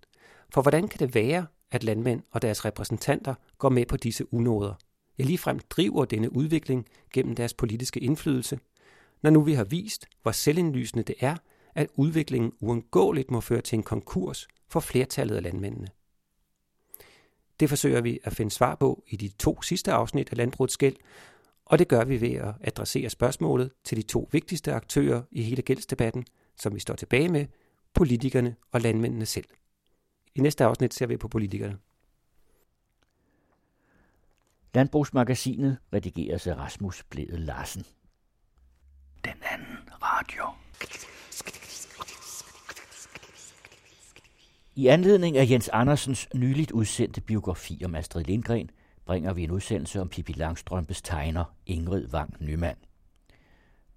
For hvordan kan det være, at landmænd og deres repræsentanter går med på disse unoder? Ja, ligefrem driver denne udvikling gennem deres politiske indflydelse, når nu vi har vist, hvor selvindlysende det er, at udviklingen uundgåeligt må føre til en konkurs for flertallet af landmændene. Det forsøger vi at finde svar på i de to sidste afsnit af Landbrugets Gæld, og det gør vi ved at adressere spørgsmålet til de to vigtigste aktører i hele gældsdebatten, som vi står tilbage med, politikerne og landmændene selv. I næste afsnit ser vi på politikerne.
Landbrugsmagasinet redigeres af Rasmus Bledel Larsen.
Den anden radio.
I anledning af Jens Andersens nyligt udsendte biografi om Astrid Lindgren, bringer vi en udsendelse om Pippi Langstrømpes tegner Ingrid Wang Nyman.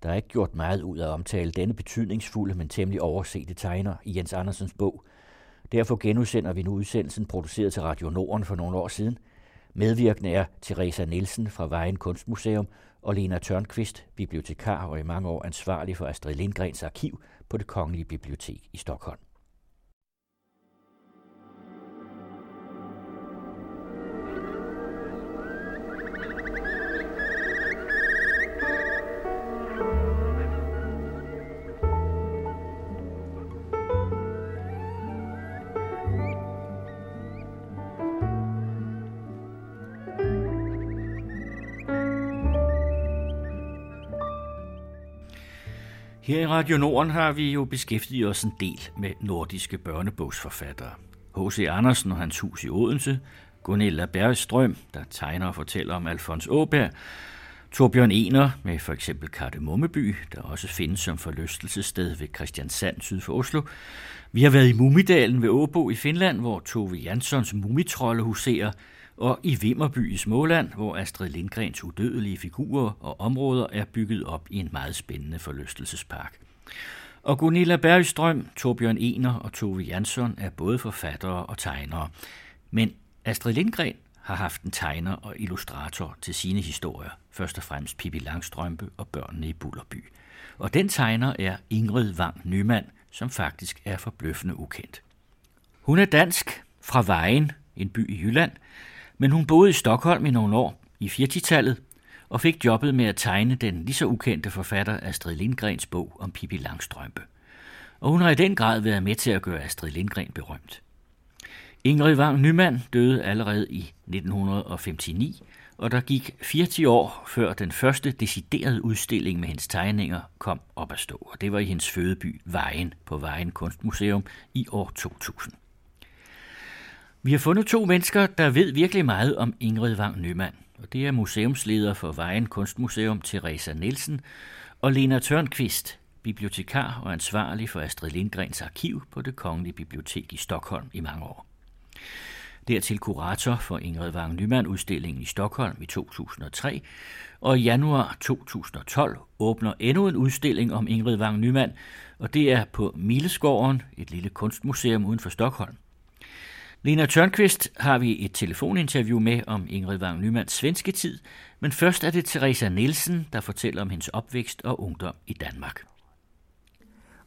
Der er ikke gjort meget ud af at omtale denne betydningsfulde, men temmelig oversete tegner i Jens Andersens bog. Derfor genudsender vi nu udsendelsen produceret til Radio Norden for nogle år siden. Medvirkende er Teresa Nielsen fra Vejen Kunstmuseum og Lena Tørnqvist, bibliotekar og i mange år ansvarlig for Astrid Lindgrens arkiv på det Kongelige Bibliotek i Stockholm.
Her i Radio Norden har vi jo beskæftiget os en del med nordiske børnebogsforfattere. H.C. Andersen og hans hus i Odense, Gunilla Bergstrøm, der tegner og fortæller om Alfons Åberg, Torbjørn Ener med for eksempel Kardemommeby, der også findes som forlystelsessted ved Christiansand syd for Oslo. Vi har været i Mumidalen ved Åbo i Finland, hvor Tove Janssons mumitrolde huserer, og i Vimmerby i Småland, hvor Astrid Lindgrens udødelige figurer og områder er bygget op i en meget spændende forlystelsespark. Og Gunilla Bergstrøm, Torbjørn Ener og Tove Jansson er både forfattere og tegnere. Men Astrid Lindgren har haft en tegner og illustrator til sine historier, først og fremmest Pippi Langstrømpe og børnene i Bullerby. Og den tegner er Ingrid Wang Nyman, som faktisk er forbløffende ukendt. Hun er dansk fra Vejen, en by i Jylland, men hun boede i Stockholm i nogle år i 40-tallet, og fik jobbet med at tegne den lige så ukendte forfatter Astrid Lindgrens bog om Pippi Langstrømpe. Og hun har i den grad været med til at gøre Astrid Lindgren berømt. Ingrid Wang Nyman døde allerede i 1959, og der gik 40 år før den første deciderede udstilling med hendes tegninger kom op at stå. Og det var i hendes fødeby Vejen på Vejen Kunstmuseum i år 2000. Vi har fundet to mennesker, der ved virkelig meget om Ingrid Wang Nyman. Og det er museumsleder for Vejen Kunstmuseum, Teresa Nielsen, og Lena Tørnqvist, bibliotekar og ansvarlig for Astrid Lindgrens arkiv på det Kongelige Bibliotek i Stockholm i mange år. Dertil kurator for Ingrid Wang Nyman udstillingen i Stockholm i 2003, og i januar 2012 åbner endnu en udstilling om Ingrid Wang Nyman, og det er på Mileskåren, et lille kunstmuseum uden for Stockholm. Lena Tørnqvist har vi et telefoninterview med om Ingrid Wang Nymans svenske tid, men først er det Teresa Nielsen, der fortæller om hendes opvækst og ungdom i Danmark.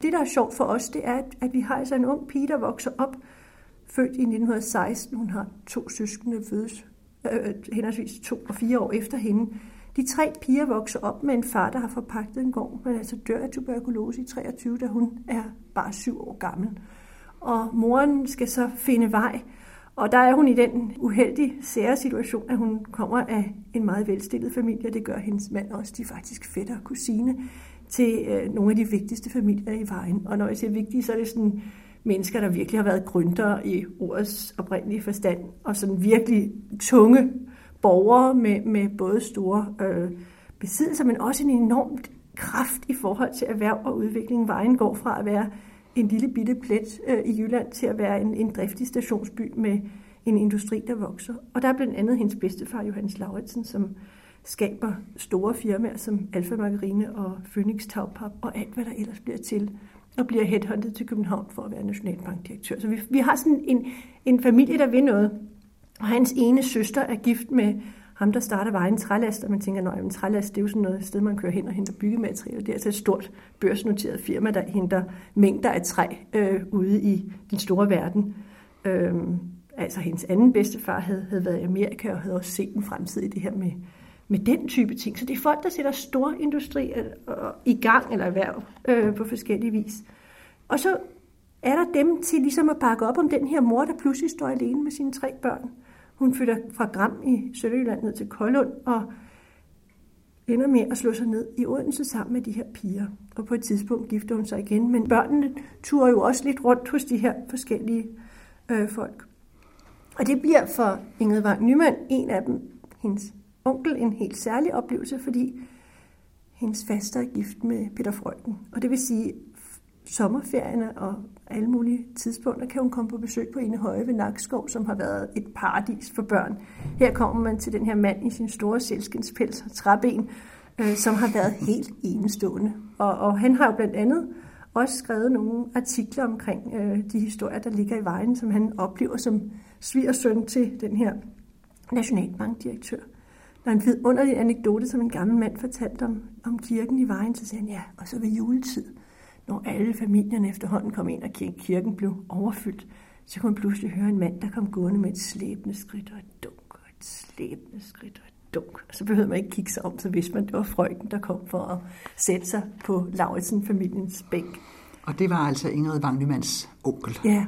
Det, der er sjovt for os, det er, at vi har altså en ung pige, der vokser op, født i 1916. Hun har to søskende, fødes øh, henholdsvis to og fire år efter hende. De tre piger vokser op med en far, der har forpagtet en gård, men altså dør af tuberkulose i 23, da hun er bare syv år gammel og moren skal så finde vej. Og der er hun i den uheldige, sære situation, at hun kommer af en meget velstillet familie. Det gør hendes mand også. De er faktisk fætter og kusine til øh, nogle af de vigtigste familier i vejen. Og når jeg siger vigtige, så er det sådan mennesker, der virkelig har været grønter i ordets oprindelige forstand, og sådan virkelig tunge borgere med, med både store øh, besiddelser, men også en enormt kraft i forhold til erhverv og udvikling. Vejen går fra at være en lille bitte plet øh, i Jylland til at være en, en driftig stationsby med en industri, der vokser. Og der er blandt andet hendes bedstefar, Johannes Lauritsen, som skaber store firmaer som Alfa Margarine og Phoenix Tagpap og alt, hvad der ellers bliver til, og bliver headhunted til København for at være nationalbankdirektør. Så vi, vi har sådan en, en familie, der vil noget. Og hans ene søster er gift med ham, der starter vejen trælast, og man tænker, at en trælast det er jo sådan noget sted, man kører hen og henter byggematerialer. Det er altså et stort børsnoteret firma, der henter mængder af træ øh, ude i den store verden. Øhm, altså hendes anden bedstefar havde, havde været i Amerika og havde også set en fremtid i det her med, med den type ting. Så det er folk, der sætter stor industri øh, i gang eller erhverv øh, på forskellige vis. Og så er der dem til ligesom at bakke op om den her mor, der pludselig står alene med sine tre børn. Hun flytter fra Gram i Sønderjylland ned til Koldund og ender med at slå sig ned i Odense sammen med de her piger. Og på et tidspunkt gifter hun sig igen. Men børnene turer jo også lidt rundt hos de her forskellige øh, folk. Og det bliver for Ingrid Wang Nyman en af dem, hendes onkel, en helt særlig oplevelse, fordi hendes faster er gift med Peter Frøken. Og det vil sige, sommerferierne og alle mulige tidspunkter kan hun komme på besøg på en Høje ved Nakskov, som har været et paradis for børn. Her kommer man til den her mand i sin store selskindspels og træben, øh, som har været helt enestående. Og, og han har jo blandt andet også skrevet nogle artikler omkring øh, de historier, der ligger i vejen, som han oplever som svigersøn til den her nationalbankdirektør. Der er en vidunderlig anekdote, som en gammel mand fortalte om, om kirken i vejen, så sagde han, ja, og så ved juletid, når alle familierne efterhånden kom ind, og kirken blev overfyldt, så kunne man pludselig høre en mand, der kom gående med et slæbende skridt og et dunk, og et slæbende skridt og et dunk. Og så behøvede man ikke kigge sig om, så vidste man, det var frøken, der kom for at sætte sig på Lauritsen-familiens bænk.
Og det var altså Ingrid Wangnymands onkel.
Ja,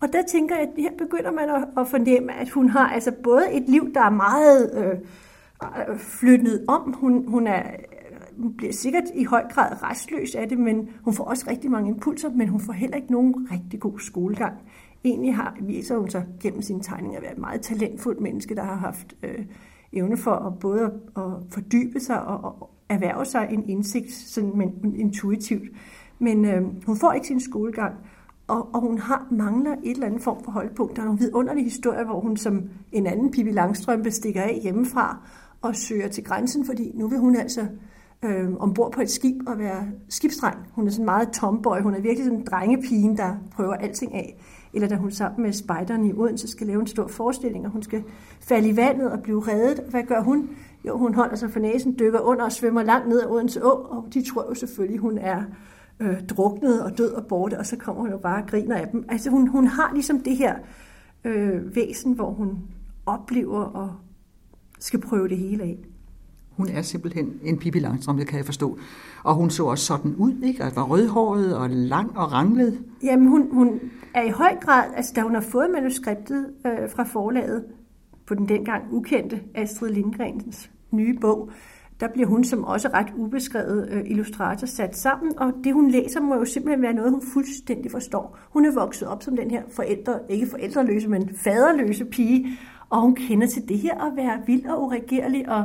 og der tænker jeg, at her begynder man at, at fornemme, at hun har altså både et liv, der er meget øh, flyttet om. Hun, hun er hun bliver sikkert i høj grad restløs af det, men hun får også rigtig mange impulser, men hun får heller ikke nogen rigtig god skolegang. Egentlig har, viser hun sig gennem sine tegninger at være et meget talentfuldt menneske, der har haft øh, evne for at både at fordybe sig og, og erhverve sig en indsigt sådan, men, intuitivt. Men øh, hun får ikke sin skolegang, og, og hun har mangler et eller andet form for holdpunkt. Der er nogle vidunderlige historier, hvor hun som en anden Pippi Langstrømpe stikker af hjemmefra og søger til grænsen, fordi nu vil hun altså øh, ombord på et skib og være skibsdreng. Hun er sådan meget tomboy. Hun er virkelig sådan en drengepigen, der prøver alting af. Eller da hun sammen med spejderne i Odense skal lave en stor forestilling, og hun skal falde i vandet og blive reddet. Hvad gør hun? Jo, hun holder sig for næsen, dykker under og svømmer langt ned ad Odense Å, og de tror jo selvfølgelig, hun er øh, druknet og død og borte, og så kommer hun jo bare og griner af dem. Altså hun, hun har ligesom det her øh, væsen, hvor hun oplever og skal prøve det hele af.
Hun er simpelthen en Pippi Langstrøm, det kan jeg forstå. Og hun så også sådan ud, ikke? Og var rødhåret og lang og ranglet.
Jamen, hun, hun er i høj grad, altså da hun har fået manuskriptet øh, fra forlaget på den dengang ukendte Astrid Lindgrens nye bog, der bliver hun som også ret ubeskrevet øh, illustrator sat sammen, og det hun læser må jo simpelthen være noget, hun fuldstændig forstår. Hun er vokset op som den her forældre, ikke forældreløse, men faderløse pige, og hun kender til det her at være vild og uregerlig, og,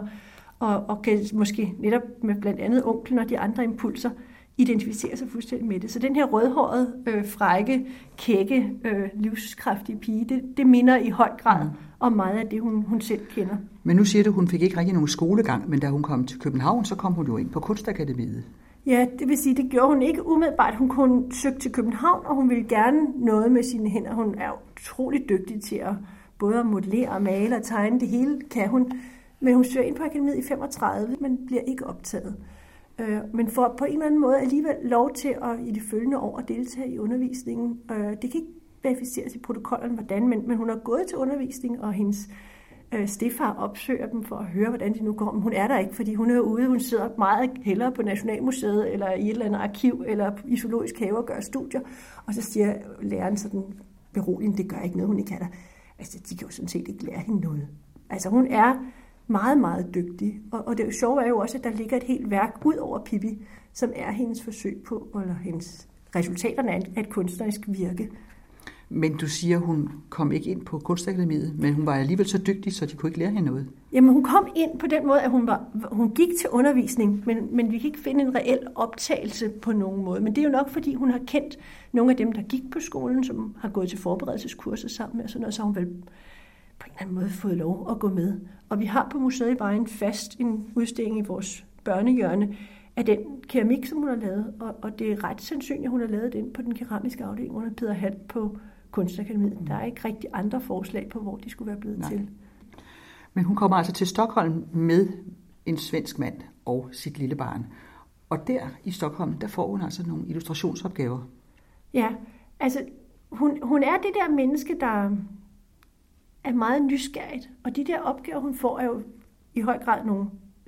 og, og kan måske netop med blandt andet onklen og de andre impulser identificere sig fuldstændig med det. Så den her rødhårede, øh, frække, kække, øh, livskraftige pige, det, det minder i høj grad mm. om meget af det, hun, hun selv kender.
Men nu siger du, at hun fik ikke rigtig nogen skolegang, men da hun kom til København, så kom hun jo ind på Kunstakademiet.
Ja, det vil sige, det gjorde hun ikke umiddelbart. Hun kunne søge til København, og hun ville gerne noget med sine hænder. Hun er utrolig dygtig til at både at modellere og male og tegne. Det hele kan hun. Men hun søger ind på akademiet i 35, men bliver ikke optaget. Øh, men får på en eller anden måde alligevel lov til at i de følgende år at deltage i undervisningen. Øh, det kan ikke verificeres i protokollen, hvordan, men, men hun har gået til undervisning, og hendes øh, stefar opsøger dem for at høre, hvordan de nu går. Men hun er der ikke, fordi hun er ude. Hun sidder meget hellere på Nationalmuseet, eller i et eller andet arkiv, eller i zoologisk have og gør studier. Og så siger læreren sådan beroligende, det gør ikke noget, hun ikke er der. Altså, de kan jo sådan set ikke lære hende noget. Altså, hun er meget, meget dygtig. Og, og det sjove er jo også, at der ligger et helt værk ud over Pippi, som er hendes forsøg på, eller hendes resultaterne af et kunstnerisk virke.
Men du siger, hun kom ikke ind på kunstakademiet, men hun var alligevel så dygtig, så de kunne ikke lære hende noget.
Jamen hun kom ind på den måde, at hun, var, hun gik til undervisning, men, men vi kan ikke finde en reel optagelse på nogen måde. Men det er jo nok, fordi hun har kendt nogle af dem, der gik på skolen, som har gået til forberedelseskurser sammen med, og sådan noget, så hun vel anden måde fået lov at gå med. Og vi har på Museet i Vejen fast en udstilling i vores børnehjørne af den keramik, som hun har lavet, og, og det er ret sandsynligt, at hun har lavet den på den keramiske afdeling under Peter Hall på Kunstakademiet. Der er ikke rigtig andre forslag på, hvor de skulle være blevet Nej. til.
Men hun kommer altså til Stockholm med en svensk mand og sit lille barn. Og der i Stockholm, der får hun altså nogle illustrationsopgaver.
Ja, altså hun, hun er det der menneske, der er meget nysgerrigt. Og de der opgaver, hun får, er jo i høj grad nogle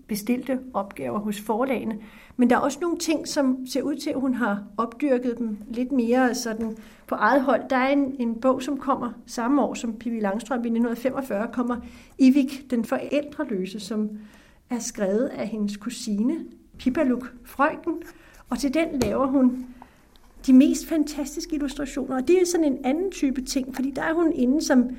bestilte opgaver hos forlagene. Men der er også nogle ting, som ser ud til, at hun har opdyrket dem lidt mere sådan på eget hold. Der er en, en bog, som kommer samme år som Pippi Langstrøm i 1945, kommer Ivik, den forældreløse, som er skrevet af hendes kusine, Pippaluk Frøken. Og til den laver hun de mest fantastiske illustrationer. Og det er sådan en anden type ting, fordi der er hun inde som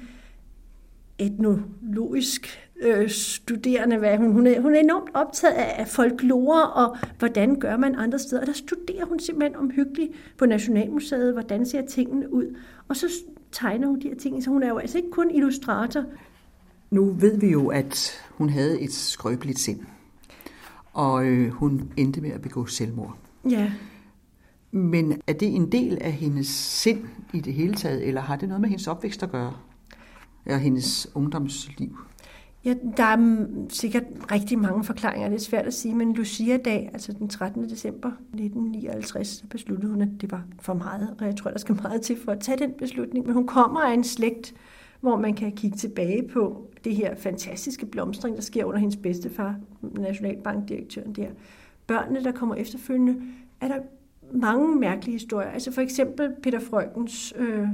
etnologisk øh, studerende. Hvad hun, hun, er, hun er enormt optaget af, folklore og hvordan gør man andre steder. Og der studerer hun simpelthen omhyggeligt på Nationalmuseet, hvordan ser tingene ud. Og så tegner hun de her ting. Så hun er jo altså ikke kun illustrator.
Nu ved vi jo, at hun havde et skrøbeligt sind. Og øh, hun endte med at begå selvmord.
Ja.
Men er det en del af hendes sind i det hele taget, eller har det noget med hendes opvækst at gøre? Og hendes ungdomsliv?
Ja, der er sikkert rigtig mange forklaringer, det er svært at sige, men Lucia-dag, altså den 13. december 1959, der besluttede hun, at det var for meget, og jeg tror, der skal meget til for at tage den beslutning, men hun kommer af en slægt, hvor man kan kigge tilbage på det her fantastiske blomstring, der sker under hendes bedstefar, nationalbankdirektøren der. Børnene, der kommer efterfølgende, er der mange mærkelige historier. Altså for eksempel Peter Frøkens øh,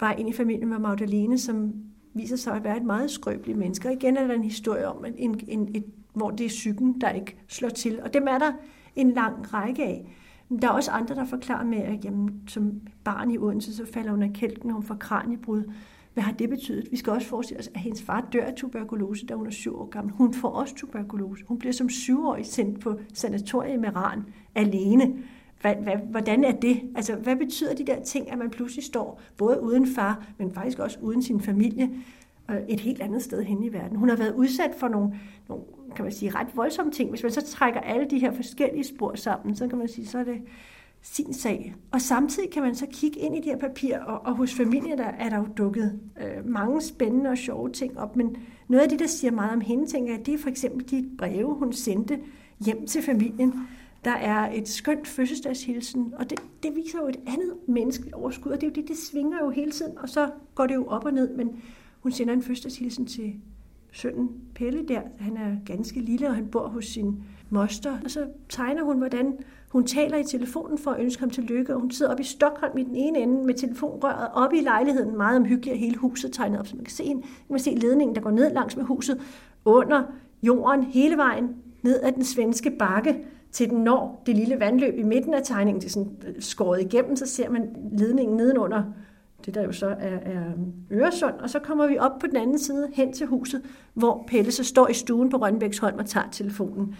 var ind i familien med Magdalene, som viser sig at være et meget skrøbeligt menneske. Og igen er der en historie om, en, en, et, hvor det er psyken, der ikke slår til. Og dem er der en lang række af. Men der er også andre, der forklarer med, at jamen, som barn i Odense, så falder hun af kælken, når hun får kraniebrud. Hvad har det betydet? Vi skal også forestille os, at hendes far dør af tuberkulose, da hun er syv år gammel. Hun får også tuberkulose. Hun bliver som syvårig sendt på sanatoriet med Ran alene. Hvad, hvad, hvordan er det? Altså, hvad betyder de der ting, at man pludselig står både uden far, men faktisk også uden sin familie, et helt andet sted hen i verden? Hun har været udsat for nogle, nogle kan man sige, ret voldsomme ting. Hvis man så trækker alle de her forskellige spor sammen, så kan man sige, så er det sin sag. Og samtidig kan man så kigge ind i de her papirer, og, og hos familien der er der jo dukket øh, mange spændende og sjove ting op, men noget af det, der siger meget om hende, tænker jeg, det er for eksempel de breve, hun sendte hjem til familien, der er et skønt fødselsdagshilsen, og det, det viser jo et andet menneskeligt overskud, og det, er jo det, det svinger jo hele tiden, og så går det jo op og ned, men hun sender en fødselsdagshilsen til sønnen Pelle der. Han er ganske lille, og han bor hos sin moster. Og så tegner hun, hvordan hun taler i telefonen for at ønske ham tillykke, og hun sidder oppe i Stockholm i den ene ende med telefonrøret oppe i lejligheden, meget omhyggeligt, og hele huset tegnet op, så man kan se, man kan se ledningen, der går ned langs med huset, under jorden, hele vejen ned ad den svenske bakke, til den når det lille vandløb i midten af tegningen, det er sådan øh, skåret igennem, så ser man ledningen nedenunder det der jo så er, er Øresund, og så kommer vi op på den anden side hen til huset, hvor Pelle så står i stuen på Rønnebæksholm og tager telefonen.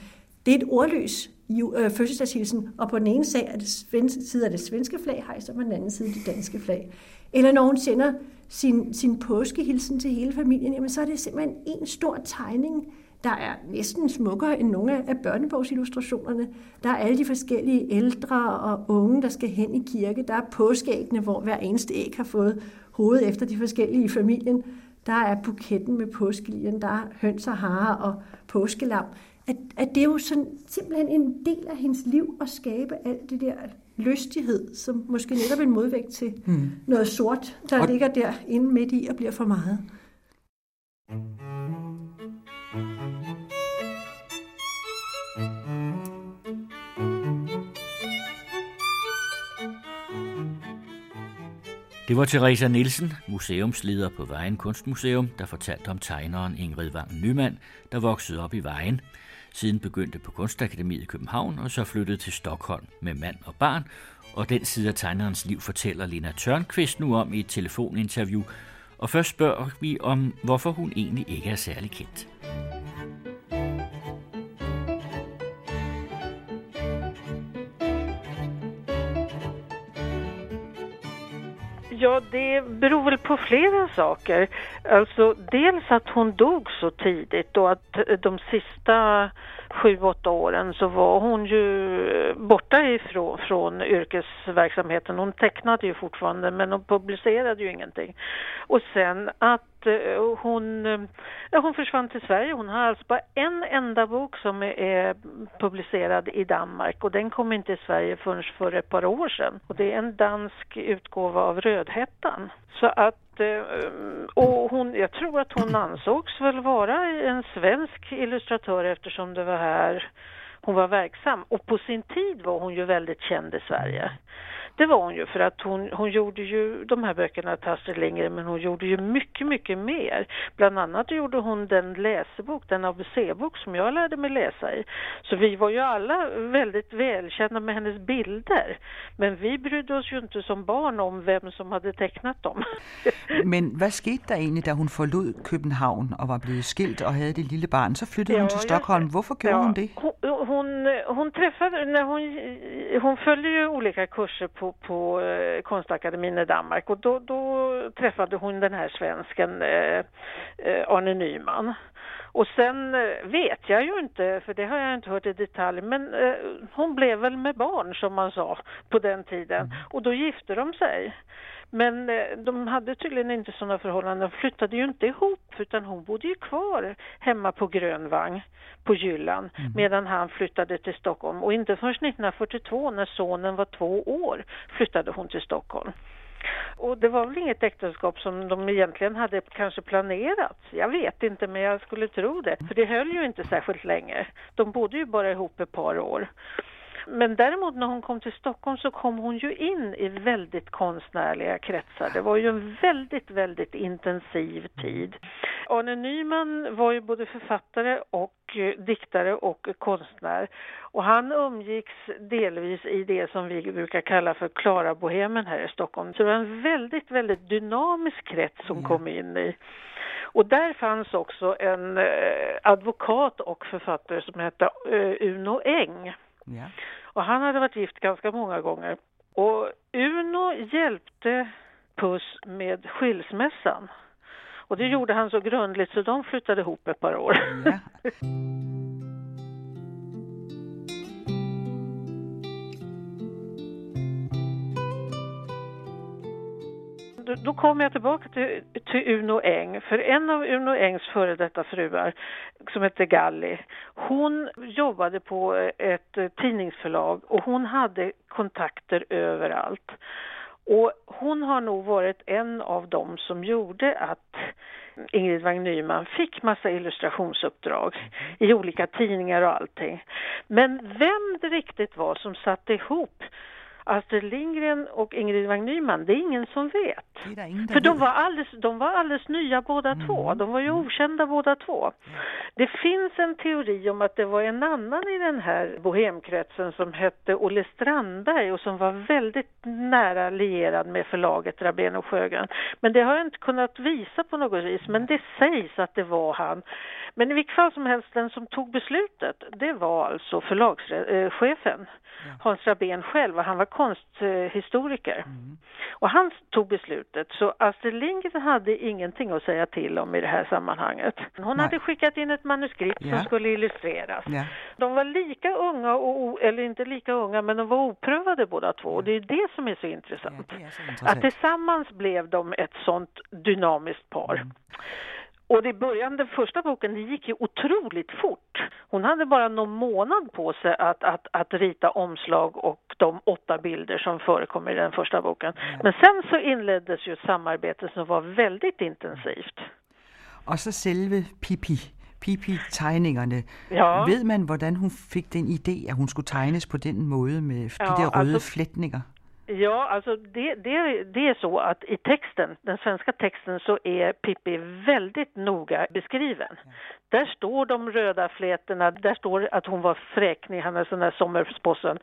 Det er et ordløs øh, fødselsdagshilsen, og på den ene side er det svenske, side er det svenske flag hejser, og på den anden side det danske flag. Eller når hun sender sin, sin påskehilsen til hele familien, jamen så er det simpelthen en stor tegning, der er næsten smukkere end nogle af børnebogsillustrationerne. Der er alle de forskellige ældre og unge, der skal hen i kirke. Der er påskeæggene, hvor hver eneste æg har fået hovedet efter de forskellige i familien. Der er buketten med påskelien, der er høns og hare og påskelam. At, at det er jo sådan, simpelthen en del af hendes liv at skabe alt det der lystighed, som måske netop en modvægt til hmm. noget sort, der og... ligger der inde midt i og bliver for meget.
Det var Teresa Nielsen, museumsleder på Vejen Kunstmuseum, der fortalte om tegneren Ingrid Wang Nyman, der voksede op i Vejen, siden begyndte på Kunstakademiet i København og så flyttede til Stockholm med mand og barn, og den side af tegnerens liv fortæller Lena Tørnqvist nu om i et telefoninterview, og først spørger vi om, hvorfor hun egentlig ikke er særlig kendt.
Ja, det beror väl på flera saker. Alltså dels att hon dog så tidigt och att de sista sju, åtta åren så var hon ju borta ifrån från yrkesverksamheten. Hon tecknade ju fortfarande men hon publicerade ju ingenting. Och sen att Eh, hon, eh, hon försvann till Sverige. Hon har alltså bara en enda bok som är publicerad i Danmark och den kom inte i Sverige förrän för ett par år sedan. Och det är en dansk utgåva av Rödhättan. Så att eh, och hon, jag tror att hon ansågs väl vara en svensk illustratör eftersom det var här hon var verksam. Och på sin tid var hon ju väldigt känd i Sverige. Det var hon ju för att hon, hon gjorde ju de här böckerna Astrid Lindgren men hon gjorde ju mycket, mycket mer. Bland annat gjorde hon den läsebok, den ABC-bok som jag lärde mig läsa i. Så vi var ju alla väldigt välkända med hennes bilder. Men vi brydde oss ju inte som barn om vem som hade tecknat dem.
men vad skete der egentlig, da hun forlod København og var blevet skilt og havde det lille barn? Så flyttede ja, hun til Stockholm. Hvorfor gjorde ja, hun det?
Hon, hon, hon träffade, när hon, hon följde ju olika kurser på på, eh, Konstakademin i Danmark och då, då träffade hon den här svensken eh, eh, Arne Nyman. Och sen eh, vet jag ju inte, för det har jag inte hört i detalj, men eh, hon blev väl med barn som man sa på den tiden. Mm. Och då gifte de sig. Men eh, de hade tydligen inte sådana förhållanden. De flyttade ju inte ihop utan hon bodde ju kvar hemma på Grönvang på Jylland mm. medan han flyttade till Stockholm. Och inte förrän 1942 när sonen var två år flyttade hon till Stockholm. Och det var väl inget äktenskap som de egentligen hade kanske planerat. Jag vet inte men jag skulle tro det. För det höll ju inte särskilt länge. De bodde ju bara ihop ett par år. Men däremot när hon kom till Stockholm så kom hon ju in i väldigt konstnärliga kretsar. Det var ju en väldigt, väldigt intensiv tid. Arne Nyman var ju både författare och eh, diktare och konstnär. Och han umgicks delvis i det som vi brukar kalla för Klara Bohemen här i Stockholm. Så det var en väldigt, väldigt dynamisk krets som kom in i. Och där fanns också en eh, advokat och författare som hette eh, Uno Eng. Ja. Och han hade varit gift ganska många gånger. Och Uno hjälpte Puss med skilsmässan. Och det mm. gjorde han så grundligt så de flyttade ihop ett par år. Ja. då kommer jag tillbaka till, till Uno Eng. För en av Uno Engs före detta fruar, som hette Galli, hon jobbade på ett tidningsförlag och hon hade kontakter överallt. Och hon har nog varit en av dem som gjorde att Ingrid Wang Nyman fick massa illustrationsuppdrag i olika tidningar och allting. Men vem det riktigt var som satte ihop Astrid Lindgren och Ingrid Wang Nyman, det är ingen som vet. För de var, alldeles, de var alldeles nya båda mm. två. De var ju mm. okända båda två. Det finns en teori om att det var en annan i den här bohemkretsen som hette Olle Strandberg och som var väldigt nära lierad med förlaget Rabén och Sjögren. Men det har jag inte kunnat visa på något vis, men det sägs att det var han. Men i vilket fall som helst, den som tog beslutet, det var alltså förlagschefen. Ja. Hans Rabén själv och han var konsthistoriker. Mm. Och han tog beslutet så Astrid Lindgren hade ingenting att säga till om i det här sammanhanget. Hon Nej. hade skickat in ett manuskript ja. som skulle illustreras. Ja. De var lika unga, och, eller inte lika unga men de var oprövade båda två och det är det som är så intressant. Är så intressant. Att tillsammans blev de ett sånt dynamiskt par. Mm. Och i början, den första boken, det gick ju otroligt fort. Hon hade bara någon månad på sig att, att, att rita omslag och de åtta bilder som förekommer i den första boken. Men sen så inleddes ju ett samarbete som var väldigt intensivt.
Och så selve Pippi, Pippi-tegningerne. Ja. Ved man, hvordan hun fik den idé, at hun skulle tegnes på den måde med de ja, der røde altså, flætninger?
Ja, alltså det, det, det är så att i texten, den svenska texten, så är Pippi väldigt noga beskriven. Mm. Där står de röda flätorna, där står att hon var fräknig, han är sån där sommarspossen.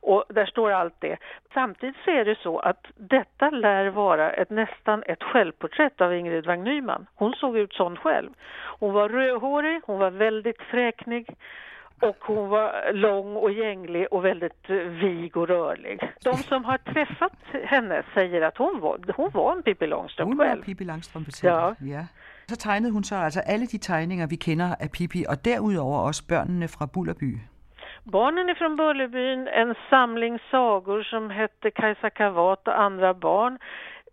Och där står allt det. Samtidigt så är det så att detta lär vara ett, nästan ett självporträtt av Ingrid Wang Nyman. Hon såg ut sån själv. Hon var rödhårig, hon var väldigt fräknig. Och hon var lång och gänglig och väldigt eh, vig och rörlig. De som har träffat henne säger att hon var, hon var en Pippi Långstrump
Hun var Pippi Langstrømpe selv. Ja. ja. Så tegnede hun så altså alle de tegninger, vi kender af Pippi, og derudover også børnene fra Bullerby.
Barnen från Bullerbyn, en samling sagor som hette Kajsa Kavat och andra barn.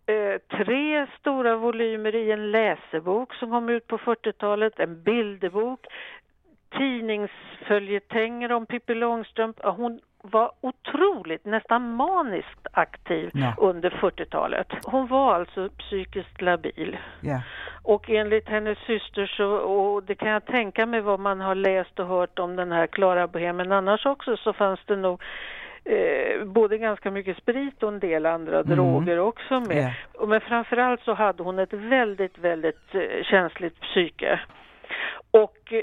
Eh, tre stora volymer i en läsebok som kom ut på 40-talet, en bilderbok, tidningsföljetänger om Pippi Långstrump. Hon var otroligt, nästan maniskt aktiv ja. under 40-talet. Hon var alltså psykiskt labil. Ja. Och enligt hennes syster så, och det kan jag tänka mig vad man har läst och hört om den här Klara Bohemen annars också, så fanns det nog Eh, både ganska mycket sprit och en del andra mm. droger också med. Yeah. Men framförallt så hade hon ett väldigt, väldigt eh, känsligt psyke.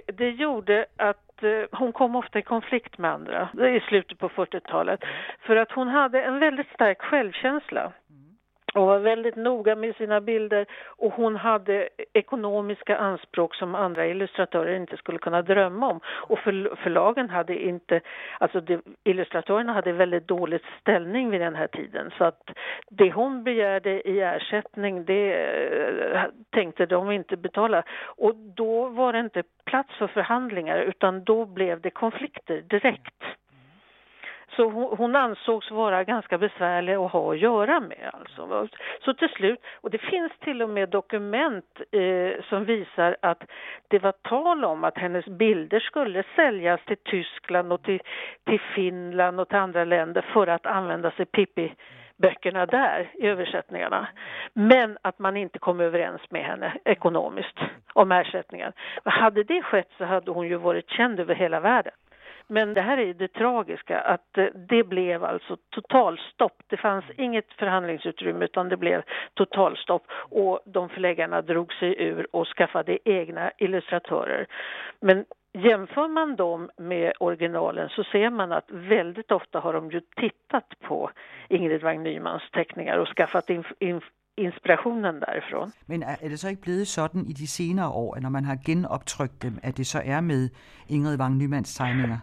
Det gjorde att eh, hon kom ofta i konflikt med andra i slutet på 40-talet. För att hon hade en väldigt stark självkänsla. Hon var väldigt noga med sina bilder och hon hade ekonomiska anspråk som andra illustratörer inte skulle kunna drömma om. Och för, förlagen hade inte, alltså de, illustratörerna hade väldigt dålig ställning vid den här tiden så att det hon begärde i ersättning det eh, tänkte de inte betala. Och då var det inte plats för förhandlingar utan då blev det konflikter direkt. Så hon, hon ansågs vara ganska besvärlig att ha att göra med. Alltså. Så till slut, och det finns till och med dokument eh, som visar att det var tal om att hennes bilder skulle säljas till Tyskland och till, till Finland och till andra länder för att använda sig Pippi böckerna där i översättningarna. Men att man inte kom överens med henne ekonomiskt om ersättningen. Hade det skett så hade hon ju varit känd över hela världen. Men det här är det tragiska att eh, det blev alltså totalstopp. Det fanns inget förhandlingsutrymme utan det blev totalstopp och de förläggarna drog sig ur och skaffade egna illustratörer. Men Jämför man dem med originalen så ser man att väldigt ofta har de ju tittat på Ingrid Wang Nymans teckningar och skaffat in, in, inspirationen därifrån.
Men är det så inte blivit sådan i de senere år, när man har genoptrykt dem, att det så är med Ingrid Wang Nymans
teckningar?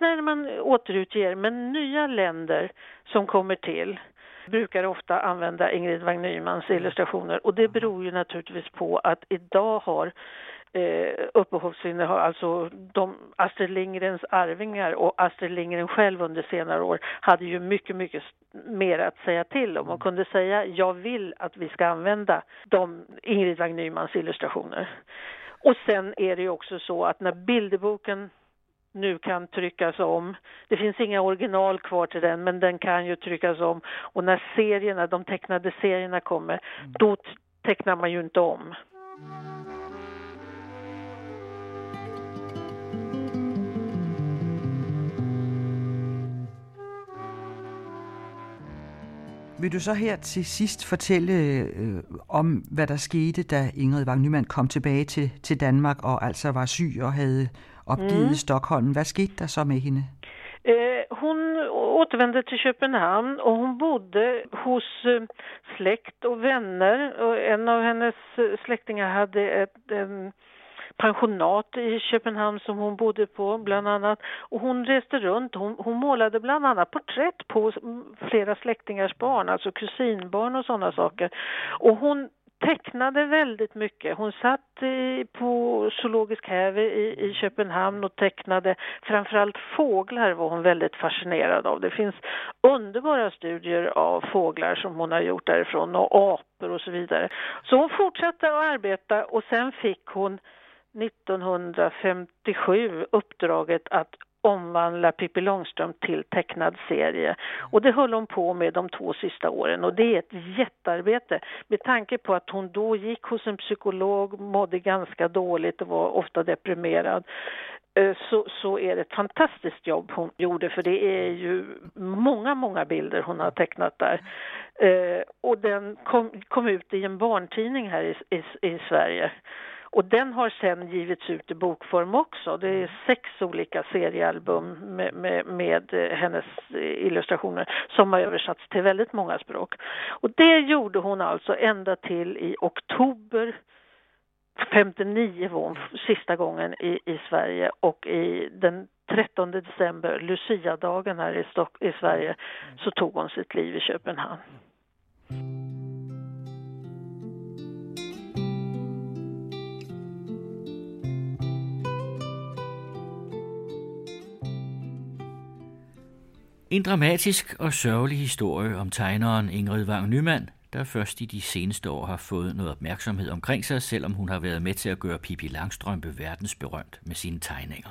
När man återutger, men nya länder som kommer till brukar ofta använda Ingrid Wang Nymans illustrationer. Och det beror ju naturligtvis på att idag har eh, upphovsinnehav, alltså de, Astrid Lindgrens arvingar och Astrid Lindgren själv under senare år hade ju mycket, mycket mer att säga till om. Och kunde säga jag vill att vi ska använda de Ingrid Wang Nymans illustrationer. Och sen är det ju också så att när bilderboken nu kan tryckas om. Det finns inga original kvar till den men den kan ju tryckas om och när serierna, de tecknade serierna kommer mm. då tecknar man ju inte om.
Vil du så her til sidst fortælle øh, om, hvad der skete, da Ingrid Wang Nyman kom tilbage til, til Danmark og altså var syg og havde opgivet mm. Stockholm? Hvad skete der så med hende?
Eh, hon återvände till Köpenhamn och hon bodde hos eh, släkt och vänner. Och en av hennes eh, släktingar hade ett eh, pensionat i Köpenhamn som hon bodde på bland annat. Och hon reste runt, hon, hon målade bland annat porträtt på flera släktingars barn, alltså kusinbarn och sådana saker. Och hon tecknade väldigt mycket. Hon satt i, på Zoologisk häve i, i Köpenhamn och tecknade framförallt fåglar var hon väldigt fascinerad av. Det finns underbara studier av fåglar som hon har gjort därifrån och apor och så vidare. Så hon fortsatte att arbeta och sen fick hon 1957 uppdraget att omvandla Pippi Långstrump till tecknad serie. Och det höll hon på med de två sista åren och det är ett jättearbete med tanke på att hon då gick hos en psykolog, mådde ganska dåligt och var ofta deprimerad. Eh, så, så är det ett fantastiskt jobb hon gjorde för det är ju många, många bilder hon har tecknat där. Eh, och den kom, kom ut i en barntidning här i, i, i Sverige. Och den har sen givits ut i bokform också. Det är sex olika seriealbum med, med, med eh, hennes illustrationer som har översatts till väldigt många språk. Och det gjorde hon alltså ända till i oktober 59 var hon sista gången i, i Sverige och i den 13 december, Lucia-dagen här i, Stock, i Sverige, så tog hon sitt liv i Köpenhamn.
En dramatisk og sørgelig historie om tegneren Ingrid Wang Nyman, der først i de seneste år har fået noget opmærksomhed omkring sig, selvom hun har været med til at gøre Pippi Langstrømpe verdensberømt med sine tegninger.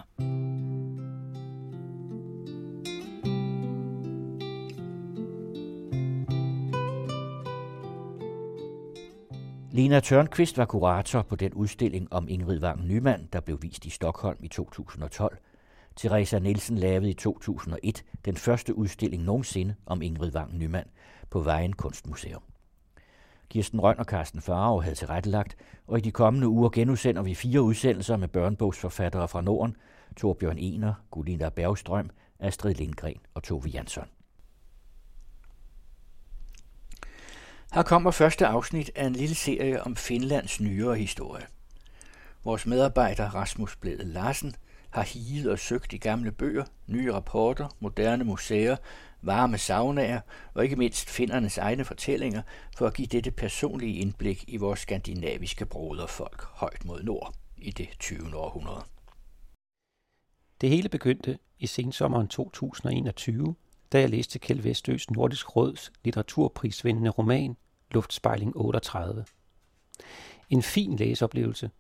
Lena Tørnqvist var kurator på den udstilling om Ingrid Wang Nyman, der blev vist i Stockholm i 2012, Teresa Nielsen lavede i 2001 den første udstilling nogensinde om Ingrid Wang Nyman på Vejen Kunstmuseum. Kirsten Røn og Carsten Farve havde tilrettelagt, og i de kommende uger genudsender vi fire udsendelser med børnebogsforfattere fra Norden, Torbjørn Ener, Gulina Bergstrøm, Astrid Lindgren og Tove Jansson. Her kommer første afsnit af en lille serie om Finlands nyere historie. Vores medarbejder Rasmus Blæde Larsen – har higet og søgt i gamle bøger, nye rapporter, moderne museer, varme saunaer og ikke mindst findernes egne fortællinger for at give dette personlige indblik i vores skandinaviske broderfolk højt mod nord i det 20. århundrede.
Det hele begyndte i sensommeren 2021, da jeg læste Kjeld Vestøs Nordisk Råds litteraturprisvindende roman Luftspejling 38. En fin læseoplevelse,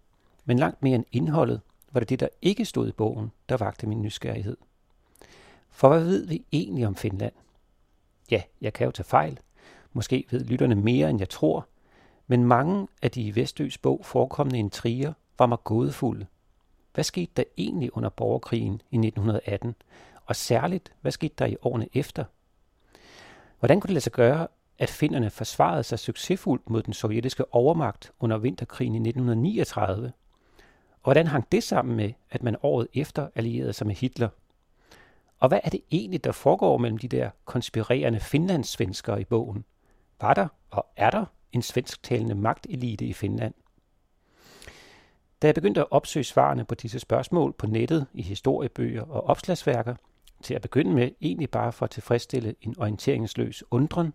men langt mere end indholdet var det det, der ikke stod i bogen, der vagte min nysgerrighed. For hvad ved vi egentlig om Finland? Ja, jeg kan jo tage fejl. Måske ved lytterne mere, end jeg tror. Men mange af de i Vestøs bog forekommende intriger var mig gådefulde. Hvad skete der egentlig under borgerkrigen i 1918? Og særligt, hvad skete der i årene efter? Hvordan kunne det lade sig gøre, at finnerne forsvarede sig succesfuldt mod den sovjetiske overmagt under vinterkrigen i 1939, hvordan hang det sammen med, at man året efter allierede sig med Hitler? Og hvad er det egentlig, der foregår mellem de der konspirerende finlandssvenskere i bogen? Var der og er der en svensktalende magtelite i Finland? Da jeg begyndte at opsøge svarene på disse spørgsmål på nettet i historiebøger og opslagsværker, til at begynde med egentlig bare for at tilfredsstille en orienteringsløs undren,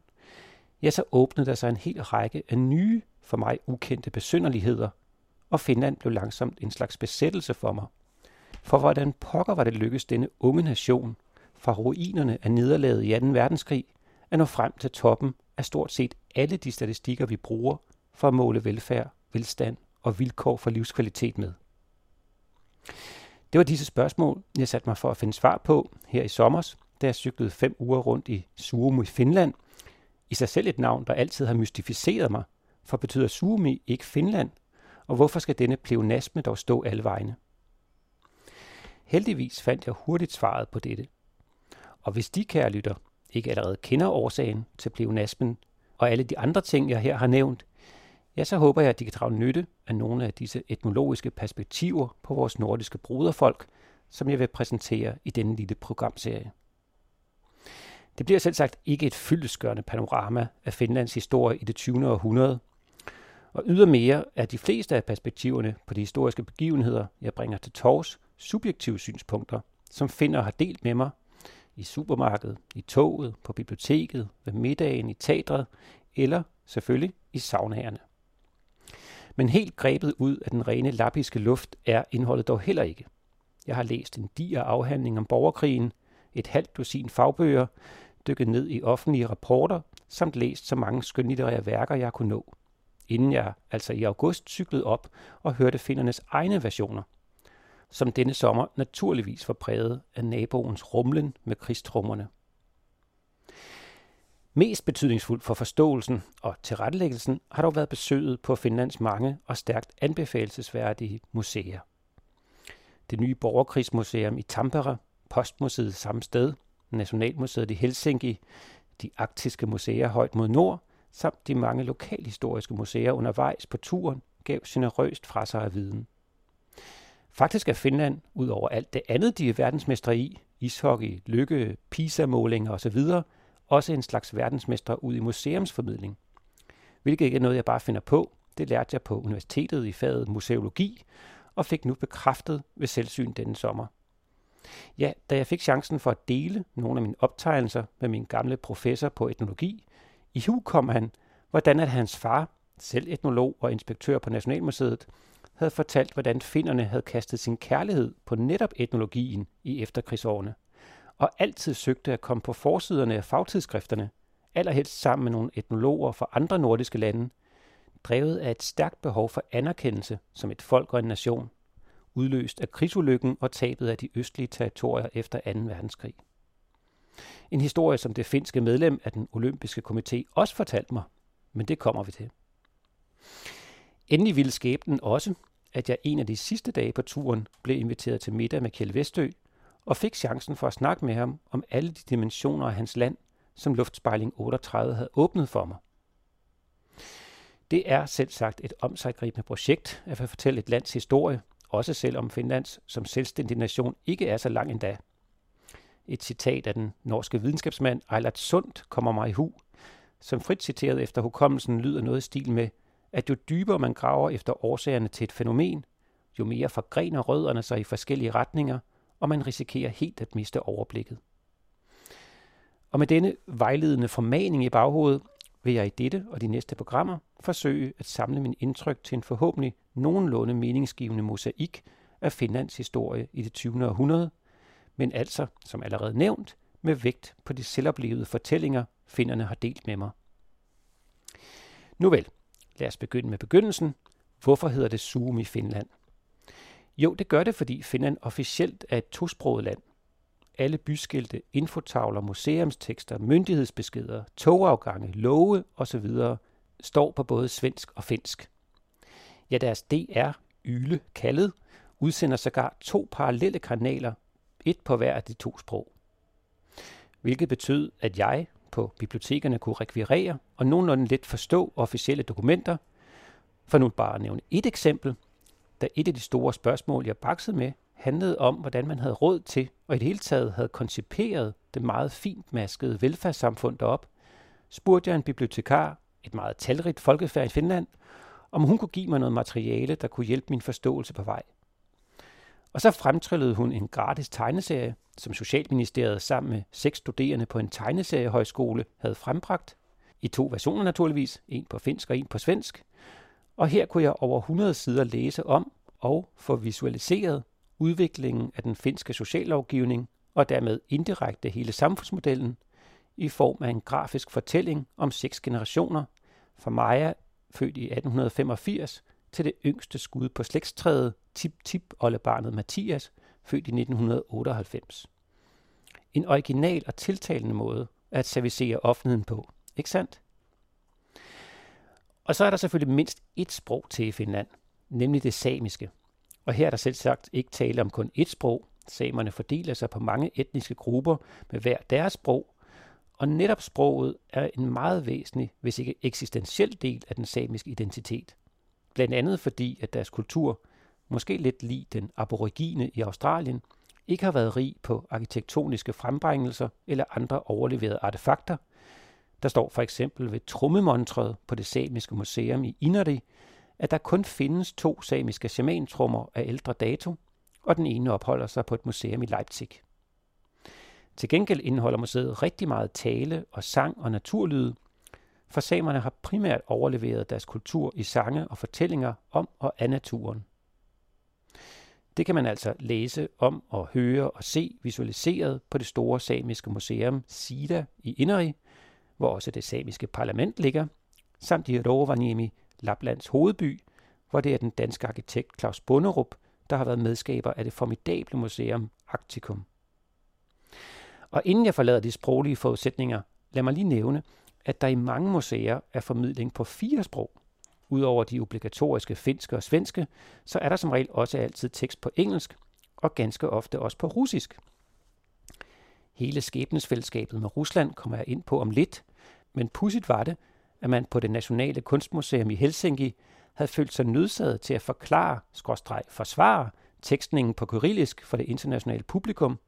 ja, så åbnede der sig en hel række af nye, for mig ukendte besynderligheder og Finland blev langsomt en slags besættelse for mig. For hvordan pokker var det lykkedes denne unge nation, fra ruinerne af nederlaget i 2. verdenskrig, at nå frem til toppen af stort set alle de statistikker, vi bruger for at måle velfærd, velstand og vilkår for livskvalitet med. Det var disse spørgsmål, jeg satte mig for at finde svar på her i sommer, da jeg cyklede fem uger rundt i Suomi i Finland. I sig selv et navn, der altid har mystificeret mig, for betyder Suomi ikke Finland, og hvorfor skal denne pleonasme dog stå alle vegne? Heldigvis fandt jeg hurtigt svaret på dette. Og hvis de, kære lytter, ikke allerede kender årsagen til pleonasmen, og alle de andre ting, jeg her har nævnt, ja, så håber jeg, at de kan drage nytte af nogle af disse etnologiske perspektiver på vores nordiske broderfolk, som jeg vil præsentere i denne lille programserie. Det bliver selv sagt ikke et fyldesgørende panorama af Finlands historie i det 20. århundrede, og ydermere er de fleste af perspektiverne på de historiske begivenheder, jeg bringer til tors, subjektive synspunkter, som finder har delt med mig i supermarkedet, i toget, på biblioteket, ved middagen, i teatret eller selvfølgelig i saunaerne. Men helt grebet ud af den rene lappiske luft er indholdet dog heller ikke. Jeg har læst en diger afhandling om borgerkrigen, et halvt dusin fagbøger, dykket ned i offentlige rapporter, samt læst så mange skønlitterære værker, jeg kunne nå. Inden jeg altså i august cyklede op og hørte findernes egne versioner, som denne sommer naturligvis var præget af naboens rumlen med krigstrummerne. Mest betydningsfuldt for forståelsen og tilrettelæggelsen har dog været besøget på Finlands mange og stærkt anbefalesværdige museer. Det nye borgerkrigsmuseum i Tampere, Postmuseet samme sted, Nationalmuseet i Helsinki, de arktiske museer højt mod nord, samt de mange lokalhistoriske museer undervejs på turen gav generøst fra sig af viden. Faktisk er Finland, ud over alt det andet, de er verdensmestre i, ishockey, lykke, PISA-målinger osv., også en slags verdensmestre ud i museumsformidling. Hvilket ikke er noget, jeg bare finder på. Det lærte jeg på universitetet i faget museologi, og fik nu bekræftet ved selvsyn denne sommer. Ja, da jeg fik chancen for at dele nogle af mine optegnelser med min gamle professor på etnologi, i hu kom han, hvordan at hans far, selv etnolog og inspektør på Nationalmuseet, havde fortalt, hvordan finnerne havde kastet sin kærlighed på netop etnologien i efterkrigsårene, og altid søgte at komme på forsiderne af fagtidsskrifterne, allerhelst sammen med nogle etnologer fra andre nordiske lande, drevet af et stærkt behov for anerkendelse som et folk og en nation, udløst af krigsulykken og tabet af de østlige territorier efter 2. verdenskrig. En historie, som det finske medlem af den olympiske komité også fortalte mig, men det kommer vi til. Endelig ville skæbnen også, at jeg en af de sidste dage på turen blev inviteret til middag med Kjell Vestø, og fik chancen for at snakke med ham om alle de dimensioner af hans land, som Luftspejling 38 havde åbnet for mig. Det er selv sagt et omsaggribende projekt at fortælle et lands historie, også selvom Finlands som selvstændig nation ikke er så lang endda. Et citat af den norske videnskabsmand Eilert Sundt kommer mig i hu, som frit citeret efter hukommelsen lyder noget i stil med, at jo dybere man graver efter årsagerne til et fænomen, jo mere forgrener rødderne sig i forskellige retninger, og man risikerer helt at miste overblikket. Og med denne vejledende formaning i baghovedet, vil jeg i dette og de næste programmer forsøge at samle min indtryk til en forhåbentlig nogenlunde meningsgivende mosaik af Finlands historie i det 20. århundrede, men altså, som allerede nævnt, med vægt på de selvoplevede fortællinger, finderne har delt med mig. Nu vel, lad os begynde med begyndelsen. Hvorfor hedder det Zoom i Finland? Jo, det gør det, fordi Finland officielt er et tosproget land. Alle byskilte, infotavler, museumstekster, myndighedsbeskeder, togafgange, love osv. står på både svensk og finsk. Ja, deres DR, Yle, kaldet, udsender sågar to parallelle kanaler, et på hver af de to sprog. Hvilket betød, at jeg på bibliotekerne kunne rekvirere og nogenlunde let forstå officielle dokumenter. For nu bare at nævne et eksempel, da et af de store spørgsmål, jeg baksede med, handlede om, hvordan man havde råd til, og i det hele taget havde konciperet det meget fint maskede velfærdssamfund derop, spurgte jeg en bibliotekar, et meget talrigt folkefærd i Finland, om hun kunne give mig noget materiale, der kunne hjælpe min forståelse på vej. Og så fremtryllede hun en gratis tegneserie, som Socialministeriet sammen med seks studerende på en tegneseriehøjskole havde frembragt. I to versioner naturligvis, en på finsk og en på svensk. Og her kunne jeg over 100 sider læse om og få visualiseret udviklingen af den finske sociallovgivning og dermed indirekte hele samfundsmodellen i form af en grafisk fortælling om seks generationer, fra Maja, født i 1885, til det yngste skud på slægtstræet, tip-tip-oldebarnet Mathias, født i 1998. En original og tiltalende måde at servicere offentligheden på, ikke sandt? Og så er der selvfølgelig mindst et sprog til i Finland, nemlig det samiske. Og her er der selv sagt ikke tale om kun ét sprog. Samerne fordeler sig på mange etniske grupper med hver deres sprog, Og netop sproget er en meget væsentlig, hvis ikke eksistentiel del af den samiske identitet. Blandt andet fordi, at deres kultur, måske lidt lig den aborigine i Australien, ikke har været rig på arkitektoniske frembringelser eller andre overleverede artefakter. Der står for eksempel ved trummemontret på det samiske museum i Inari, at der kun findes to samiske shamantrummer af ældre dato, og den ene opholder sig på et museum i Leipzig. Til gengæld indeholder museet rigtig meget tale og sang og naturlyde, for samerne har primært overleveret deres kultur i sange og fortællinger om og af naturen. Det kan man altså læse om og høre og se visualiseret på det store samiske museum Sida i Inari, hvor også det samiske parlament ligger, samt i Rovaniemi, Laplands hovedby, hvor det er den danske arkitekt Claus Bunderup, der har været medskaber af det formidable museum Arcticum. Og inden jeg forlader de sproglige forudsætninger, lad mig lige nævne, at der i mange museer er formidling på fire sprog. Udover de obligatoriske finske og svenske, så er der som regel også altid tekst på engelsk, og ganske ofte også på russisk. Hele skæbnesfællesskabet med Rusland kommer jeg ind på om lidt, men pudsigt var det, at man på det Nationale Kunstmuseum i Helsinki havde følt sig nødsaget til at forklare, skråstreg forsvare, tekstningen på kyrillisk for det internationale publikum.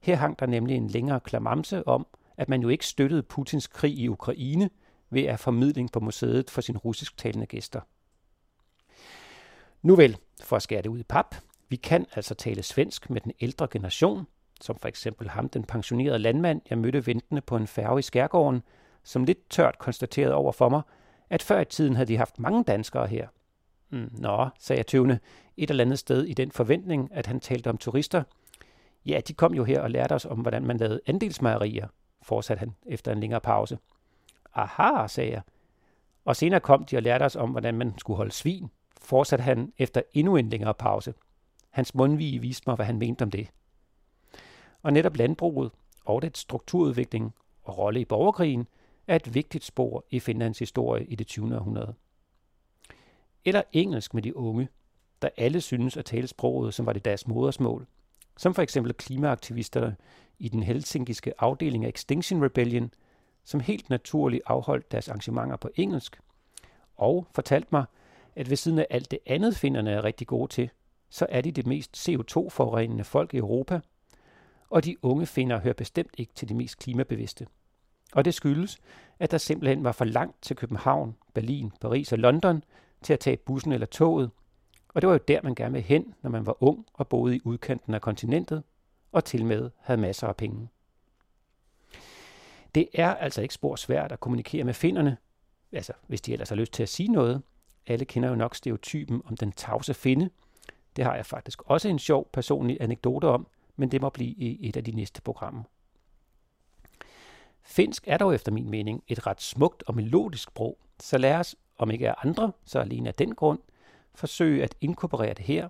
Her hang der nemlig en længere klamamse om, at man jo ikke støttede Putins krig i Ukraine ved at formidling på museet for sine russisktalende gæster. Nu vel, for at skære det ud i pap, vi kan altså tale svensk med den ældre generation, som for eksempel ham, den pensionerede landmand, jeg mødte ventende på en færge i Skærgården, som lidt tørt konstaterede over for mig, at før i tiden havde de haft mange danskere her. Mm, nå, sagde jeg tøvende, et eller andet sted i den forventning, at han talte om turister. Ja, de kom jo her og lærte os om, hvordan man lavede andelsmejerier, fortsatte han efter en længere pause. Aha, sagde jeg. Og senere kom de og lærte os om, hvordan man skulle holde svin, fortsatte han efter endnu en længere pause. Hans mundvige viste mig, hvad han mente om det. Og netop landbruget og dets strukturudvikling og rolle i borgerkrigen er et vigtigt spor i Finlands historie i det 20. århundrede. Eller engelsk med de unge, der alle synes at tale sproget, som var det deres modersmål, som for eksempel klimaaktivisterne i den helsinkiske afdeling af Extinction Rebellion, som helt naturligt afholdt deres arrangementer på engelsk, og fortalte mig, at ved siden af alt det andet finderne er rigtig gode til, så er de det mest CO2-forurenende folk i Europa, og de unge finder hører bestemt ikke til de mest klimabevidste. Og det skyldes, at der simpelthen var for langt til København, Berlin, Paris og London til at tage bussen eller toget. Og det var jo der, man gerne ville hen, når man var ung og boede i udkanten af kontinentet, og til med havde masser af penge. Det er altså ikke spor svært at kommunikere med finderne, altså hvis de ellers har lyst til at sige noget. Alle kender jo nok stereotypen om den tavse finde. Det har jeg faktisk også en sjov personlig anekdote om, men det må blive i et af de næste programmer. Finsk er dog efter min mening et ret smukt og melodisk sprog, så lad os, om ikke af andre, så alene af den grund, forsøge at inkorporere det her.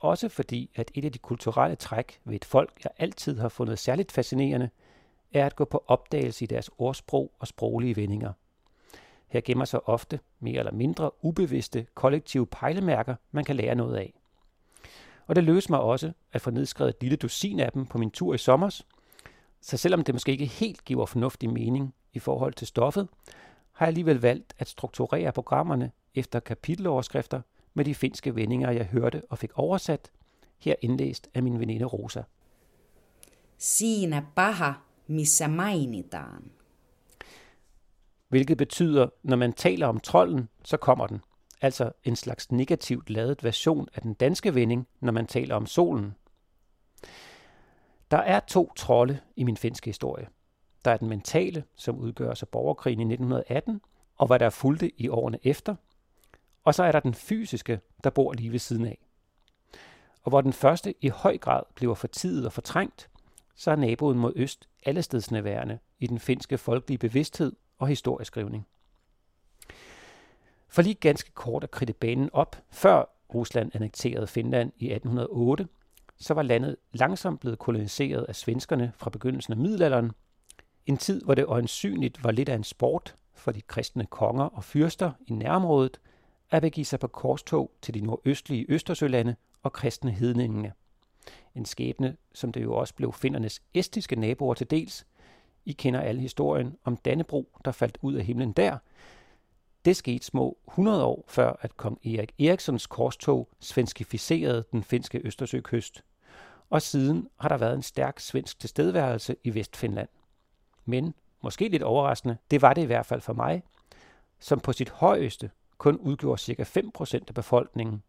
Også fordi, at et af de kulturelle træk ved et folk, jeg altid har fundet særligt fascinerende, er at gå på opdagelse i deres ordsprog og sproglige vendinger. Her gemmer sig ofte mere eller mindre ubevidste kollektive pejlemærker, man kan lære noget af. Og det løs mig også at få nedskrevet et lille dusin af dem på min tur i sommers, så selvom det måske ikke helt giver fornuftig mening i forhold til stoffet, har jeg alligevel valgt at strukturere programmerne efter kapiteloverskrifter med de finske vendinger, jeg hørte og fik oversat, her indlæst af min veninde Rosa.
Siinä paha, missä mainitaan.
Hvilket betyder, når man taler om trolden, så kommer den. Altså en slags negativt ladet version af den danske vending, når man taler om solen. Der er to trolde i min finske historie. Der er den mentale, som udgør sig borgerkrigen i 1918, og hvad der fulgte i årene efter. Og så er der den fysiske, der bor lige ved siden af. Og hvor den første i høj grad bliver fortidet og fortrængt, så er naboen mod øst allestedsnærværende i den finske folkelige bevidsthed og historieskrivning. For lige ganske kort at kridte banen op, før Rusland annekterede Finland i 1808, så var landet langsomt blevet koloniseret af svenskerne fra begyndelsen af middelalderen. En tid, hvor det øjensynligt var lidt af en sport for de kristne konger og fyrster i nærområdet at begive sig på korstog til de nordøstlige Østersølande og kristne hedningene. En skæbne, som det jo også blev findernes estiske naboer til dels, I kender alle historien om Dannebro, der faldt ud af himlen der. Det skete små 100 år før, at kong Erik Erikssons korstog svenskificerede den finske Østersøkyst. Og siden har der været en stærk svensk tilstedeværelse i Vestfinland. Men, måske lidt overraskende, det var det i hvert fald for mig, som på sit højeste kun udgjorde ca. 5% af befolkningen.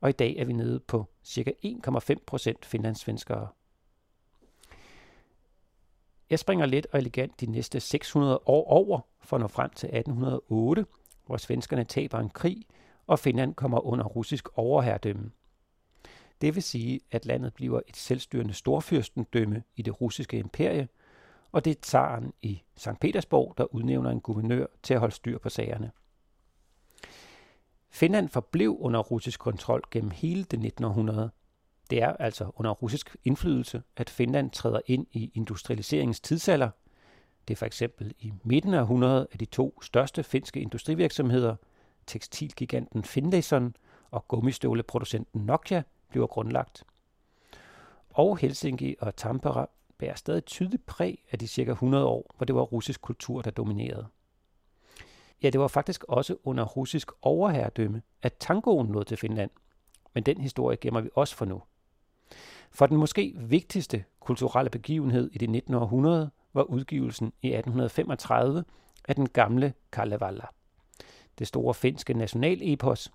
Og i dag er vi nede på ca. 1,5% finlandssvenskere. Jeg springer let og elegant de næste 600 år over for at nå frem til 1808, hvor svenskerne taber en krig, og Finland kommer under russisk overherredømme. Det vil sige, at landet bliver et selvstyrende storfyrstendømme i det russiske imperie, og det er tsaren i St. Petersborg, der udnævner en guvernør til at holde styr på sagerne. Finland forblev under russisk kontrol gennem hele det 19. århundrede, det er altså under russisk indflydelse, at Finland træder ind i industrialiseringens tidsalder. Det er for eksempel i midten af århundredet at de to største finske industrivirksomheder, tekstilgiganten Finlayson og gummistøvleproducenten Nokia, bliver grundlagt. Og Helsinki og Tampere bærer stadig tydeligt præg af de cirka 100 år, hvor det var russisk kultur, der dominerede. Ja, det var faktisk også under russisk overherredømme, at tangoen nåede til Finland. Men den historie gemmer vi også for nu. For den måske vigtigste kulturelle begivenhed i det 19. århundrede var udgivelsen i 1835 af den gamle Kalevala, det store finske nationalepos.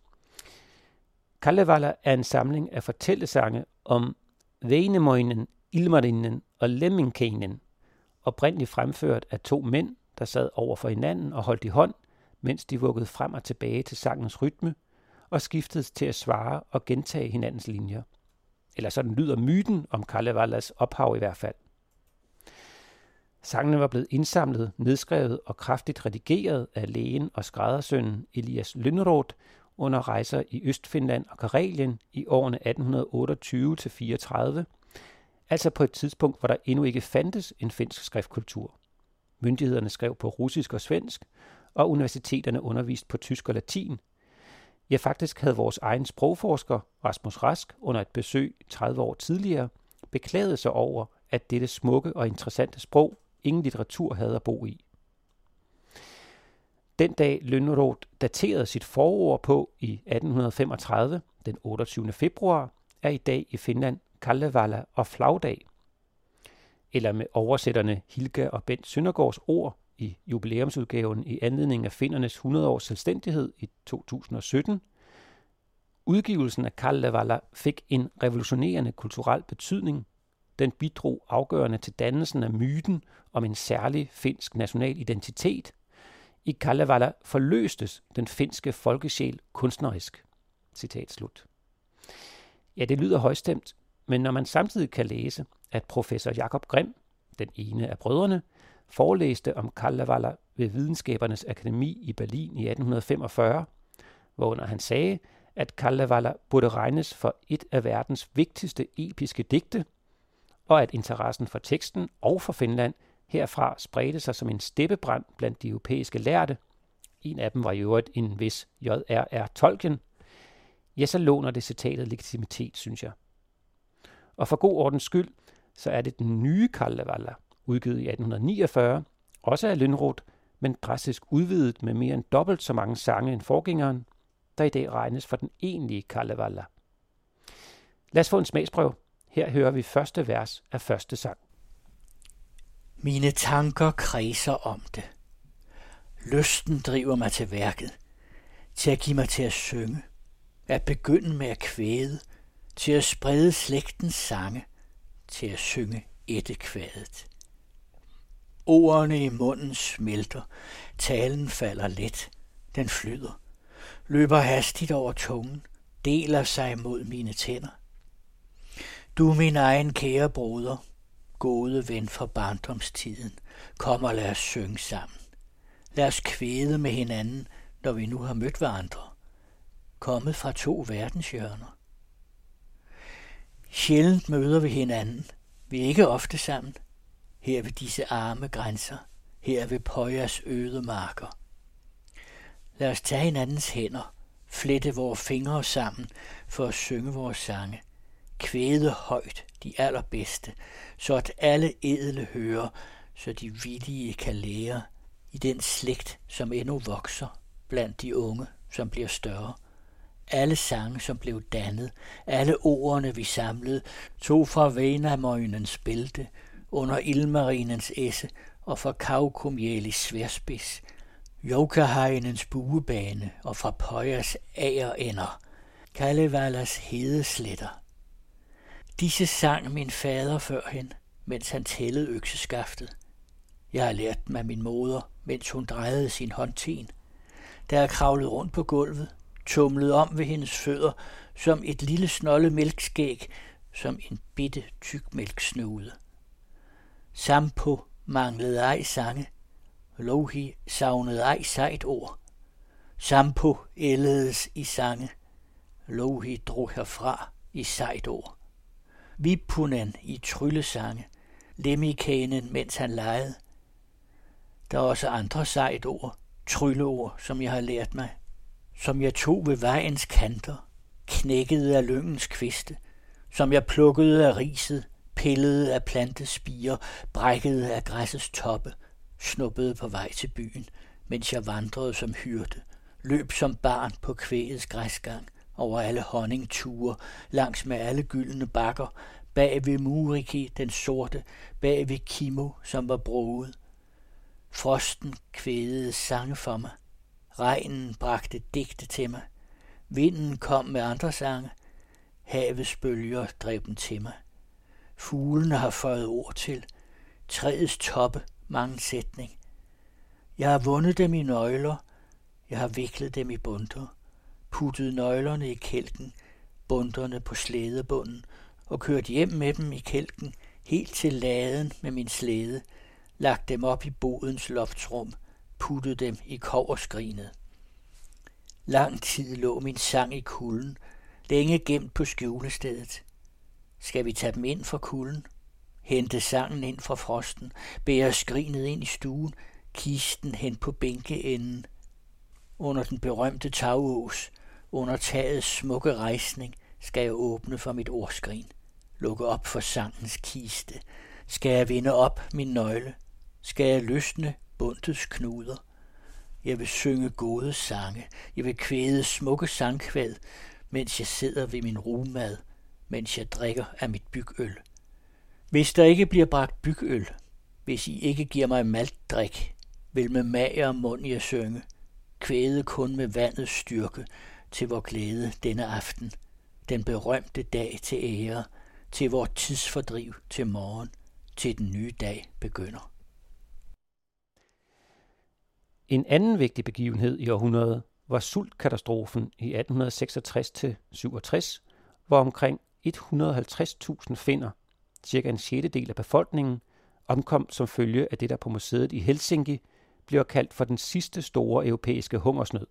Kalevala er en samling af fortællesange om Venemøjnen, Ilmarinen og Lemminkeinen, oprindeligt fremført af to mænd, der sad over for hinanden og holdt i hånd, mens de vuggede frem og tilbage til sangens rytme og skiftede til at svare og gentage hinandens linjer. Eller sådan lyder myten om Kalevalas ophav i hvert fald. Sangene var blevet indsamlet, nedskrevet og kraftigt redigeret af lægen og skræddersønnen Elias Lynneroth under rejser i Østfinland og Karelien i årene 1828-34, altså på et tidspunkt, hvor der endnu ikke fandtes en finsk skriftkultur. Myndighederne skrev på russisk og svensk, og universiteterne undervist på tysk og latin, Ja, faktisk havde vores egen sprogforsker, Rasmus Rask, under et besøg 30 år tidligere, beklaget sig over, at dette smukke og interessante sprog ingen litteratur havde at bo i. Den dag Lønneroth daterede sit forord på i 1835, den 28. februar, er i dag i Finland Kalevala og Flagdag. Eller med oversætterne Hilga og Bent Søndergaards ord i jubilæumsudgaven i anledning af findernes 100 års selvstændighed i 2017. Udgivelsen af Kalevala fik en revolutionerende kulturel betydning. Den bidrog afgørende til dannelsen af myten om en særlig finsk national identitet. I Kalevala forløstes den finske folkesjæl kunstnerisk. Citat slut. Ja, det lyder højstemt, men når man samtidig kan læse, at professor Jakob Grimm, den ene af brødrene, forelæste om Kalevala ved Videnskabernes Akademi i Berlin i 1845, hvorunder han sagde, at Kalevala burde regnes for et af verdens vigtigste episke digte, og at interessen for teksten og for Finland herfra spredte sig som en steppebrand blandt de europæiske lærte. En af dem var i øvrigt en vis J.R.R. Tolkien. Ja, så låner det citatet legitimitet, synes jeg. Og for god ordens skyld, så er det den nye Kalevala, udgivet i 1849, også af Lynroth, men drastisk udvidet med mere end dobbelt så mange sange end forgængeren, der i dag regnes for den egentlige Kalevala. Lad os få en smagsprøve. Her hører vi første vers af første sang.
Mine tanker kredser om det. Lysten driver mig til værket, til at give mig til at synge, at begynde med at kvæde, til at sprede slægtens sange, til at synge ettekvædet. Ordene i munden smelter, talen falder let, den flyder, løber hastigt over tungen, deler sig mod mine tænder. Du min egen kære broder, gode ven fra barndomstiden, kom og lad os synge sammen. Lad os kvæde med hinanden, når vi nu har mødt hverandre. Kommet fra to verdenshjørner. Sjældent møder vi hinanden. Vi er ikke ofte sammen her ved disse arme grænser, her ved Pøjas øde marker. Lad os tage hinandens hænder, flette vores fingre sammen for at synge vores sange, kvæde højt de allerbedste, så at alle edle hører, så de villige kan lære i den slægt, som endnu vokser blandt de unge, som bliver større. Alle sange, som blev dannet, alle ordene, vi samlede, tog fra Venamøgnens bælte, under Ilmarinens esse og fra Kaukumjælis sværspids, Jokahejnens buebane og fra Pøjas agerender, Kalevalas hedesletter. Disse sang min fader førhen, mens han tællede økseskaftet. Jeg har lært dem af min moder, mens hun drejede sin håndten. Der er kravlet rundt på gulvet, tumlet om ved hendes fødder, som et lille snolle mælkskæg, som en bitte tyk mælksnude. Sampo manglede ej sange, Lohi savnede ej sejt ord. Sampo ældedes i sange, Lohi drog herfra i sejt ord. Vipunen i tryllesange, Lemikanen, mens han legede. Der er også andre sejt ord, trylleord, som jeg har lært mig, som jeg tog ved vejens kanter, knækkede af lyngens kviste, som jeg plukkede af riset, pillede af plantespiger, brækkede af græssets toppe, snuppede på vej til byen, mens jeg vandrede som hyrde, løb som barn på kvægets græsgang, over alle honningture, langs med alle gyldne bakker, bag ved Muriki den sorte, bag ved Kimo, som var broet. Frosten kvædede sange for mig. Regnen bragte digte til mig. Vinden kom med andre sange. Havets bølger drev dem til mig. Fuglene har føjet ord til. Træets toppe mange sætning. Jeg har vundet dem i nøgler. Jeg har viklet dem i bunter. Puttet nøglerne i kælken, bunterne på slædebunden og kørt hjem med dem i kælken, helt til laden med min slæde, lagt dem op i bodens loftsrum, puttet dem i koverskrinet. Lang tid lå min sang i kulden, længe gemt på skjulestedet. Skal vi tage dem ind fra kulden? Hente sangen ind fra frosten, bære skrinet ind i stuen, kisten hen på bænkeenden. Under den berømte tagås, under tagets smukke rejsning, skal jeg åbne for mit ordskrin, lukke op for sangens kiste. Skal jeg vinde op min nøgle? Skal jeg løsne bundets knuder? Jeg vil synge gode sange. Jeg vil kvæde smukke sangkvæd, mens jeg sidder ved min rumad, mens jeg drikker af mit bygøl. Hvis der ikke bliver bragt bygøl, hvis I ikke giver mig maltdrik, vil med mager mund jeg synge, kvæde kun med vandets styrke, til vor glæde denne aften, den berømte dag til ære, til vor tidsfordriv til morgen, til den nye dag begynder.
En anden vigtig begivenhed i århundredet var sultkatastrofen i 1866-67, hvor omkring 150.000 finder, cirka en sjettedel af befolkningen, omkom som følge af det, der på museet i Helsinki bliver kaldt for den sidste store europæiske hungersnød.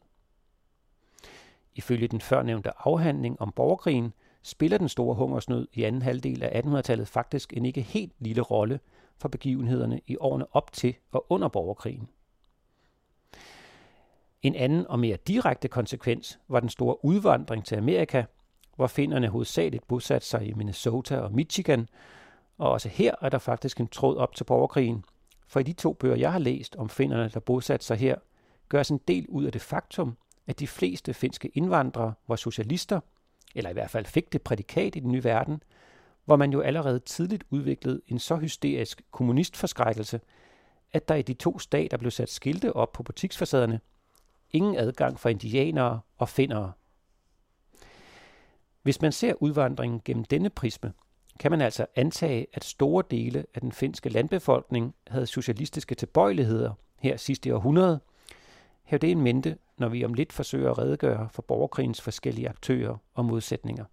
Ifølge den førnævnte afhandling om borgerkrigen spiller den store hungersnød i anden halvdel af 1800-tallet faktisk en ikke helt lille rolle for begivenhederne i årene op til og under borgerkrigen. En anden og mere direkte konsekvens var den store udvandring til Amerika, hvor finnerne hovedsageligt bosatte sig i Minnesota og Michigan, og også her er der faktisk en tråd op til borgerkrigen, for i de to bøger, jeg har læst om finnerne, der bosatte sig her, gøres en del ud af det faktum, at de fleste finske indvandrere var socialister, eller i hvert fald fik det prædikat i den nye verden, hvor man jo allerede tidligt udviklede en så hysterisk kommunistforskrækkelse, at der i de to stater blev sat skilte op på butiksfacaderne. Ingen adgang for indianere og findere. Hvis man ser udvandringen gennem denne prisme, kan man altså antage, at store dele af den finske landbefolkning havde socialistiske tilbøjeligheder her sidste århundrede. Hav det en mente, når vi om lidt forsøger at redegøre for borgerkrigens forskellige aktører og modsætninger.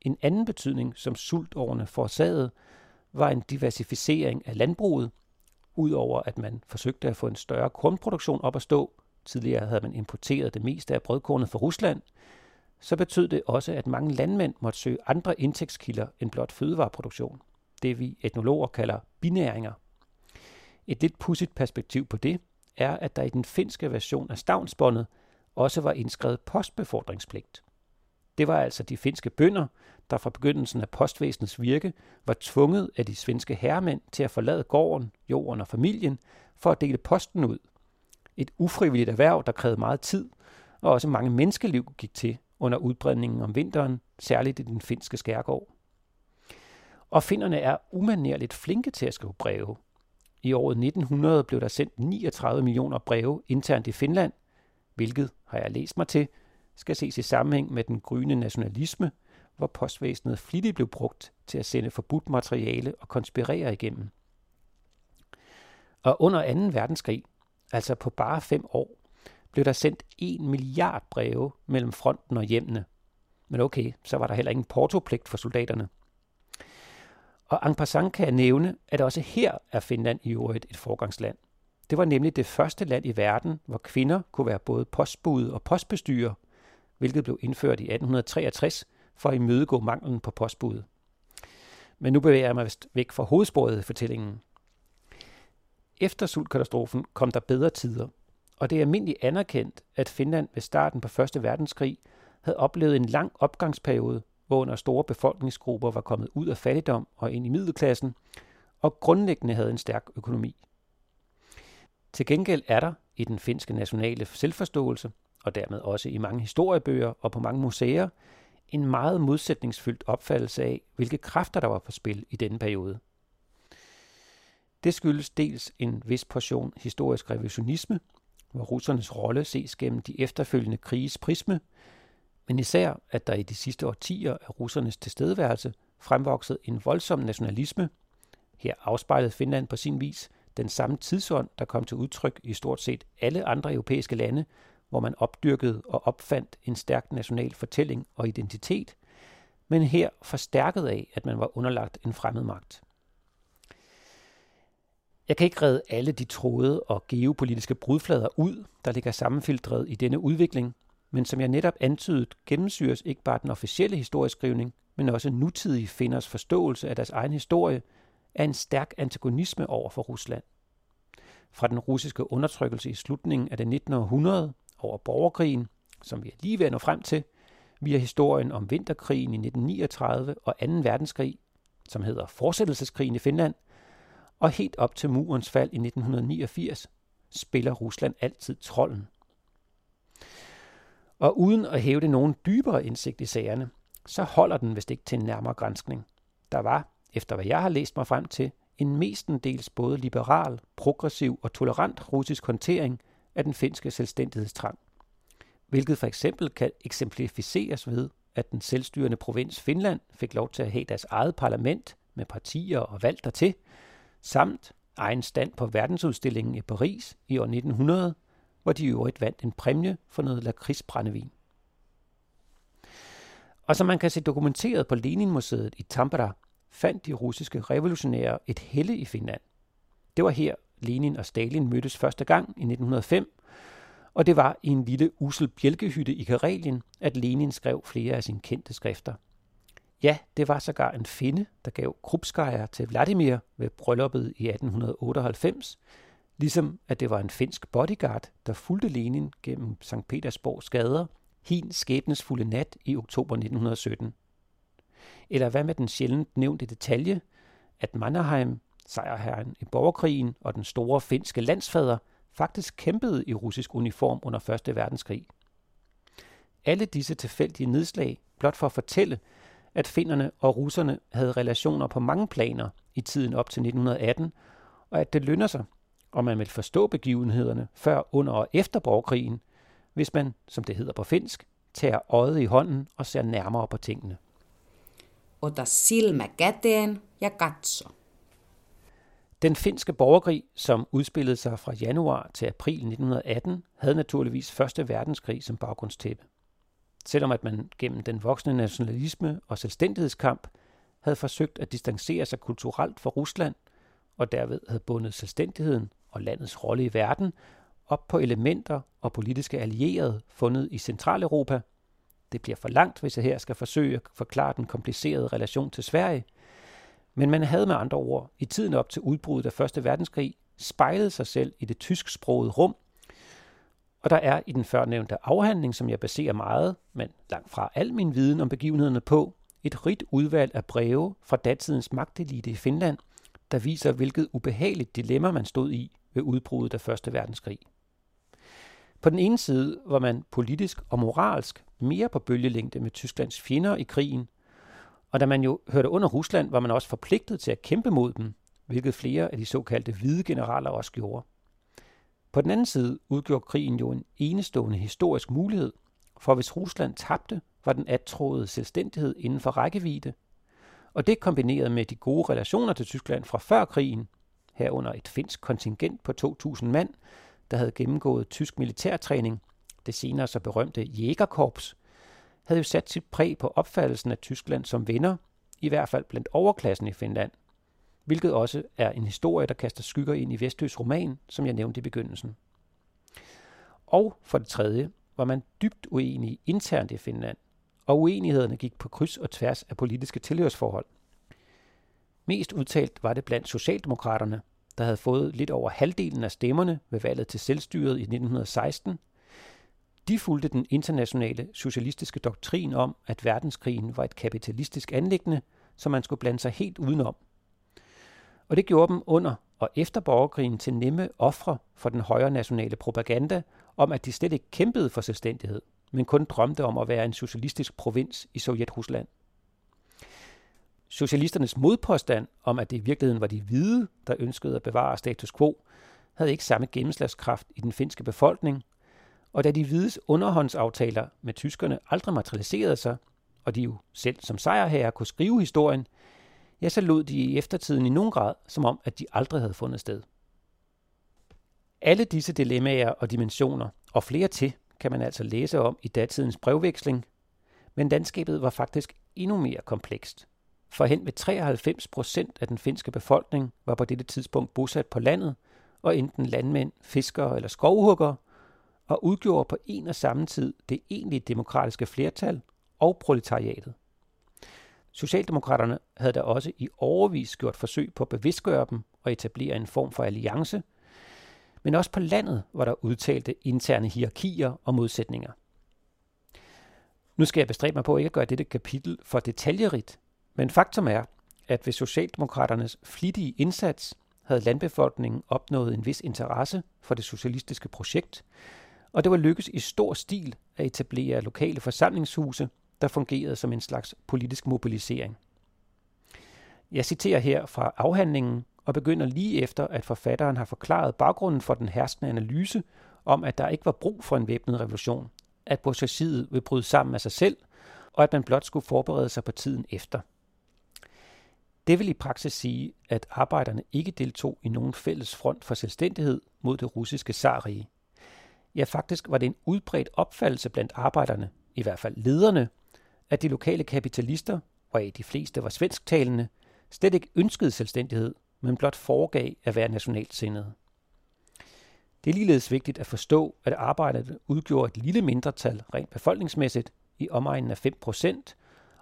En anden betydning, som sultårene forårsagede, var en diversificering af landbruget, udover at man forsøgte at få en større kornproduktion op at stå. Tidligere havde man importeret det meste af brødkornet fra Rusland – så betød det også, at mange landmænd måtte søge andre indtægtskilder end blot fødevareproduktion. Det vi etnologer kalder binæringer. Et lidt pudsigt perspektiv på det er, at der i den finske version af stavnsbåndet også var indskrevet postbefordringspligt. Det var altså de finske bønder, der fra begyndelsen af postvæsenets virke var tvunget af de svenske herremænd til at forlade gården, jorden og familien for at dele posten ud. Et ufrivilligt erhverv, der krævede meget tid, og også mange menneskeliv gik til under udbredningen om vinteren, særligt i den finske skærgård. Og finnerne er umanerligt flinke til at skrive breve. I året 1900 blev der sendt 39 millioner breve internt i Finland, hvilket, har jeg læst mig til, skal ses i sammenhæng med den gryende nationalisme, hvor postvæsenet flittigt blev brugt til at sende forbudt materiale og konspirere igennem. Og under 2. verdenskrig, altså på bare fem år, blev der sendt 1 milliard breve mellem fronten og hjemmene. Men okay, så var der heller ingen portopligt for soldaterne. Og en passant kan jeg nævne, at også her er Finland i øvrigt et forgangsland. Det var nemlig det første land i verden, hvor kvinder kunne være både postbud og postbestyrer, hvilket blev indført i 1863 for at imødegå manglen på postbud. Men nu bevæger jeg mig vist væk fra hovedsporet i fortællingen. Efter sultkatastrofen kom der bedre tider, og det er almindeligt anerkendt, at Finland ved starten på 1. verdenskrig havde oplevet en lang opgangsperiode, hvorunder store befolkningsgrupper var kommet ud af fattigdom og ind i middelklassen, og grundlæggende havde en stærk økonomi. Til gengæld er der i den finske nationale selvforståelse, og dermed også i mange historiebøger og på mange museer, en meget modsætningsfyldt opfattelse af, hvilke kræfter der var på spil i denne periode. Det skyldes dels en vis portion historisk revisionisme, hvor russernes rolle ses gennem de efterfølgende kriges prisme, men især, at der i de sidste årtier af russernes tilstedeværelse fremvokset en voldsom nationalisme. Her afspejlede Finland på sin vis den samme tidsånd, der kom til udtryk i stort set alle andre europæiske lande, hvor man opdyrkede og opfandt en stærk national fortælling og identitet, men her forstærket af, at man var underlagt en fremmed magt. Jeg kan ikke redde alle de tråde og geopolitiske brudflader ud, der ligger sammenfiltret i denne udvikling, men som jeg netop antydet, gennemsyres ikke bare den officielle historieskrivning, men også nutidige finders forståelse af deres egen historie af en stærk antagonisme over for Rusland. Fra den russiske undertrykkelse i slutningen af det 19. århundrede over borgerkrigen, som vi er lige ved at nå frem til, via historien om vinterkrigen i 1939 og 2. verdenskrig, som hedder Fortsættelseskrigen i Finland, og helt op til murens fald i 1989, spiller Rusland altid trolden. Og uden at hæve det nogen dybere indsigt i sagerne, så holder den vist ikke til en nærmere granskning. Der var, efter hvad jeg har læst mig frem til, en mestendels både liberal, progressiv og tolerant russisk håndtering af den finske selvstændighedstrang. Hvilket for eksempel kan eksemplificeres ved, at den selvstyrende provins Finland fik lov til at have deres eget parlament med partier og valg dertil, samt egen stand på verdensudstillingen i Paris i år 1900, hvor de i øvrigt vandt en præmie for noget lakridsbrændevin. Og som man kan se dokumenteret på Leninmuseet i Tampere, fandt de russiske revolutionære et helle i Finland. Det var her, Lenin og Stalin mødtes første gang i 1905, og det var i en lille usel bjælkehytte i Karelien, at Lenin skrev flere af sine kendte skrifter. Ja, det var sågar en finde, der gav Krupskaya til Vladimir ved brylluppet i 1898, ligesom at det var en finsk bodyguard, der fulgte Lenin gennem St. Petersborgs gader hin skæbnesfulde nat i oktober 1917. Eller hvad med den sjældent nævnte detalje, at Mannerheim, sejrherren i borgerkrigen og den store finske landsfader, faktisk kæmpede i russisk uniform under 1. verdenskrig. Alle disse tilfældige nedslag blot for at fortælle, at finnerne og russerne havde relationer på mange planer i tiden op til 1918, og at det lønner sig, om man vil forstå begivenhederne før, under og efter borgerkrigen, hvis man, som det hedder på finsk, tager øjet i hånden og ser nærmere på tingene.
Ota silmä käteen ja katso.
Den finske borgerkrig, som udspillede sig fra januar til april 1918, havde naturligvis Første Verdenskrig som baggrundstæppe. Selvom at man gennem den voksne nationalisme og selvstændighedskamp havde forsøgt at distancere sig kulturelt fra Rusland, og derved havde bundet selvstændigheden og landets rolle i verden op på elementer og politiske allierede fundet i Centraleuropa. Det bliver for langt, hvis jeg her skal forsøge at forklare den komplicerede relation til Sverige. Men man havde med andre ord i tiden op til udbruddet af 1. verdenskrig spejlet sig selv i det tysksprogede rum, og der er i den førnævnte afhandling, som jeg baserer meget, men langt fra al min viden om begivenhederne på, et rigt udvalg af breve fra datidens magtelite i Finland, der viser, hvilket ubehageligt dilemma man stod i ved udbruddet af Første Verdenskrig. På den ene side var man politisk og moralsk mere på bølgelængde med Tysklands fjender i krigen, og da man jo hørte under Rusland, var man også forpligtet til at kæmpe mod dem, hvilket flere af de såkaldte hvide generaler også gjorde. På den anden side udgjorde krigen jo en enestående historisk mulighed, for hvis Rusland tabte, var den attråede selvstændighed inden for rækkevidde, og det kombineret med de gode relationer til Tyskland fra før krigen, herunder et finsk kontingent på 2.000 mand, der havde gennemgået tysk militærtræning, det senere så berømte Jægerkorps, havde jo sat sit præg på opfattelsen af Tyskland som venner, i hvert fald blandt overklassen i Finland, hvilket også er en historie, der kaster skygger ind i Vestøs roman, som jeg nævnte i begyndelsen. Og for det tredje var man dybt uenig internt i Finland, og uenighederne gik på kryds og tværs af politiske tilhørsforhold. Mest udtalt var det blandt Socialdemokraterne, der havde fået lidt over halvdelen af stemmerne ved valget til selvstyret i 1916. De fulgte den internationale socialistiske doktrin om, at verdenskrigen var et kapitalistisk anlæggende, som man skulle blande sig helt udenom. Og det gjorde dem under og efter borgerkrigen til nemme ofre for den højre nationale propaganda om, at de slet ikke kæmpede for selvstændighed, men kun drømte om at være en socialistisk provins i Sovjet-Rusland. Socialisternes modpåstand om, at det i virkeligheden var de hvide, der ønskede at bevare status quo, havde ikke samme gennemslagskraft i den finske befolkning, og da de hvides underhåndsaftaler med tyskerne aldrig materialiserede sig, og de jo selv som sejrherrer kunne skrive historien, ja, så lod de i eftertiden i nogen grad, som om at de aldrig havde fundet sted. Alle disse dilemmaer og dimensioner, og flere til, kan man altså læse om i datidens brevveksling, men landskabet var faktisk endnu mere komplekst. For hen ved 93 procent af den finske befolkning var på dette tidspunkt bosat på landet, og enten landmænd, fiskere eller skovhuggere, og udgjorde på en og samme tid det egentlige demokratiske flertal og proletariatet. Socialdemokraterne havde da også i overvis gjort forsøg på at bevidstgøre dem og etablere en form for alliance, men også på landet var der udtalte interne hierarkier og modsætninger. Nu skal jeg bestræbe mig på ikke at gøre dette kapitel for detaljerigt, men faktum er, at ved Socialdemokraternes flittige indsats havde landbefolkningen opnået en vis interesse for det socialistiske projekt, og det var lykkes i stor stil at etablere lokale forsamlingshuse, der fungerede som en slags politisk mobilisering. Jeg citerer her fra afhandlingen og begynder lige efter, at forfatteren har forklaret baggrunden for den herskende analyse om, at der ikke var brug for en væbnet revolution, at bourgeoisiet vil bryde sammen af sig selv, og at man blot skulle forberede sig på tiden efter. Det vil i praksis sige, at arbejderne ikke deltog i nogen fælles front for selvstændighed mod det russiske zarrige. Ja, faktisk var det en udbredt opfattelse blandt arbejderne, i hvert fald lederne, at de lokale kapitalister, og de fleste var svensktalende, slet ikke ønskede selvstændighed, men blot foregav at være nationalt sindede. Det er ligeledes vigtigt at forstå, at arbejderne udgjorde et lille mindretal rent befolkningsmæssigt i omegnen af 5%,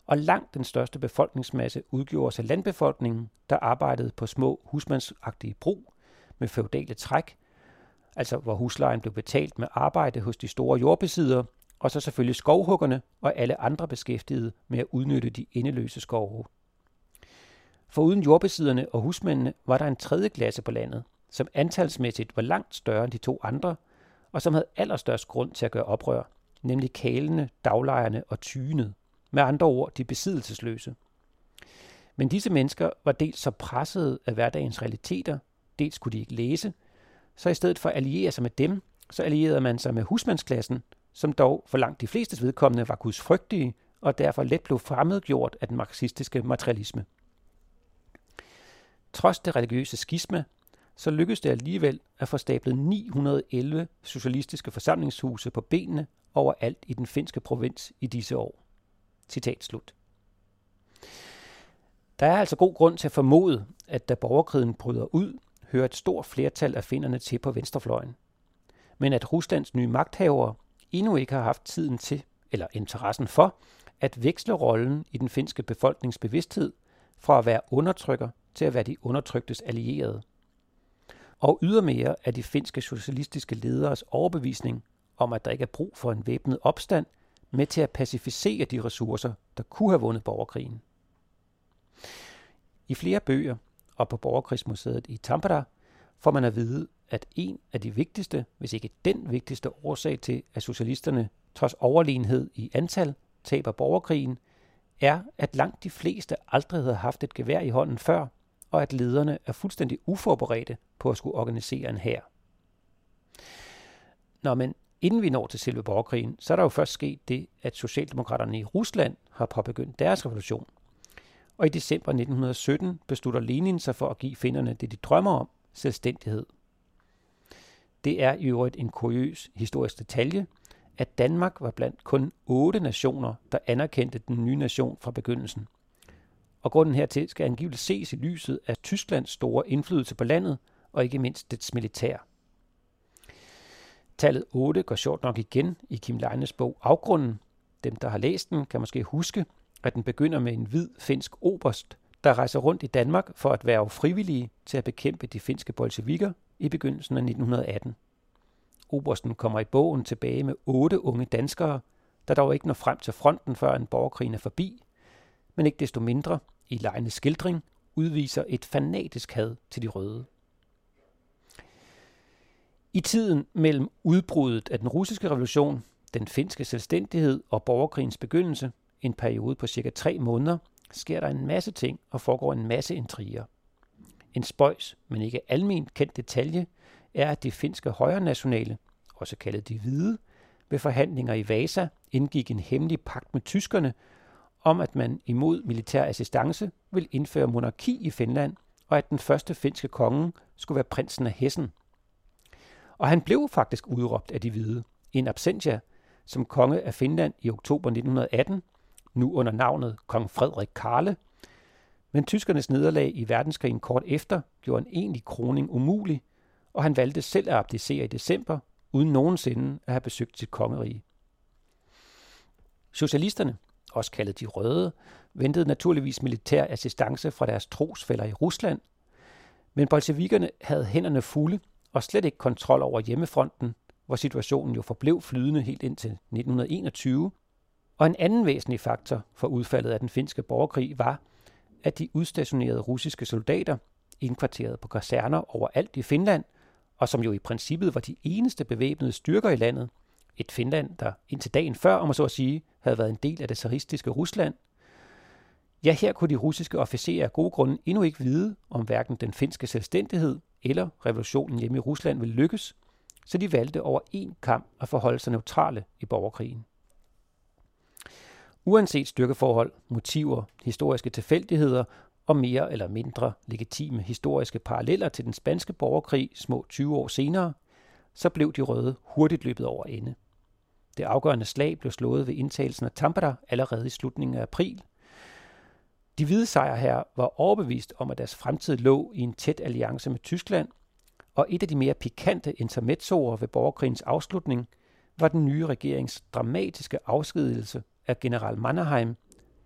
og langt den største befolkningsmasse udgjorde sig landbefolkningen, der arbejdede på små husmandsagtige brug med feudale træk, altså hvor huslejen blev betalt med arbejde hos de store jordbesiddere, og så selvfølgelig skovhuggerne og alle andre beskæftigede med at udnytte de endeløse skove. For uden jordbesidderne og husmændene var der en tredje klasse på landet, som antalsmæssigt var langt større end de to andre, og som havde allerstørst grund til at gøre oprør, nemlig kalene, daglejerne og tygenet. Med andre ord, de besiddelsesløse. Men disse mennesker var dels så pressede af hverdagens realiteter, dels kunne de ikke læse, så i stedet for at alliere sig med dem, så allierede man sig med husmandsklassen, som dog for langt de flestes vedkommende var gudsfrygtige og derfor let blev fremmedgjort af den marxistiske materialisme. Trods det religiøse skisme, så lykkedes det alligevel at få stablet 911 socialistiske forsamlingshuse på benene overalt i den finske provins i disse år. Citat slut. Der er altså god grund til at formode, at da borgerkrigen bryder ud, hører et stort flertal af finderne til på venstrefløjen. Men at Ruslands nye magthavere endnu ikke har haft tiden til, eller interessen for, at veksle rollen i den finske befolkningsbevidsthed fra at være undertrykker til at være de undertryktes allierede. Og ydermere er de finske socialistiske lederes overbevisning om, at der ikke er brug for en væbnet opstand, med til at pacificere de ressourcer, der kunne have vundet borgerkrigen. I flere bøger og på Borgerkrigsmuseet i Tampere får man at vide, at en af de vigtigste, hvis ikke den vigtigste årsag til, at socialisterne trods overlegenhed i antal taber borgerkrigen, er, at langt de fleste aldrig havde haft et gevær i hånden før, og at lederne er fuldstændig uforberedte på at skulle organisere en hær. Nå, men inden vi når til selve borgerkrigen, så er der jo først sket det, at Socialdemokraterne i Rusland har påbegyndt deres revolution. Og i december 1917 beslutter Lenin sig for at give finderne det, de drømmer om, selvstændighed. Det er i øvrigt en kuriøs historisk detalje, at Danmark var blandt kun otte nationer, der anerkendte den nye nation fra begyndelsen. Og grunden hertil skal angiveligt ses i lyset af Tysklands store indflydelse på landet, og ikke mindst dets militær. Tallet 8 går sjovt nok igen i Kim Leines bog Afgrunden. Dem, der har læst den, kan måske huske, at den begynder med en hvid finsk oberst, der rejser rundt i Danmark for at være frivillige til at bekæmpe de finske bolsjevikker i begyndelsen af 1918. Obersten kommer i bogen tilbage med otte unge danskere, der dog ikke når frem til fronten, før en borgerkrig er forbi, men ikke desto mindre, i lejende skildring, udviser et fanatisk had til de røde. I tiden mellem udbruddet af den russiske revolution, den finske selvstændighed og borgerkrigens begyndelse, en periode på cirka tre måneder, sker der en masse ting og foregår en masse intriger. En spøjs, men ikke almen kendt detalje, er, at de finske højre nationale, også kaldet de hvide, ved forhandlinger i Vasa indgik en hemmelig pagt med tyskerne om, at man imod militær assistance vil indføre monarki i Finland, og at den første finske konge skulle være prinsen af Hessen. Og han blev faktisk udråbt af de hvide, en absentia, som konge af Finland i oktober 1918, nu under navnet kong Frederik Karle. Men tyskernes nederlag i verdenskrigen kort efter gjorde en egentlig kroning umulig, og han valgte selv at abdicere i december, uden nogensinde at have besøgt sit kongerige. Socialisterne, også kaldet de røde, ventede naturligvis militær assistance fra deres trosfælder i Rusland, men bolsjevikerne havde hænderne fulde og slet ikke kontrol over hjemmefronten, hvor situationen jo forblev flydende helt indtil 1921. Og en anden væsentlig faktor for udfaldet af den finske borgerkrig var, at de udstationerede russiske soldater, indkvarteret på kaserner overalt i Finland, og som jo i princippet var de eneste bevæbnede styrker i landet, et Finland, der indtil dagen før, om man så at sige, havde været en del af det zaristiske Rusland. Ja, her kunne de russiske officerer af gode grunde endnu ikke vide, om hverken den finske selvstændighed eller revolutionen hjemme i Rusland ville lykkes, så de valgte over en kamp at forholde sig neutrale i borgerkrigen. Uanset styrkeforhold, motiver, historiske tilfældigheder og mere eller mindre legitime historiske paralleller til den spanske borgerkrig små 20 år senere, så blev de røde hurtigt løbet over ende. Det afgørende slag blev slået ved indtagelsen af Tampere allerede i slutningen af april. De hvide sejrherrer var overbevist om, at deres fremtid lå i en tæt alliance med Tyskland, og et af de mere pikante intermezzoer ved borgerkrigens afslutning var den nye regerings dramatiske afskedelse af general Mannerheim,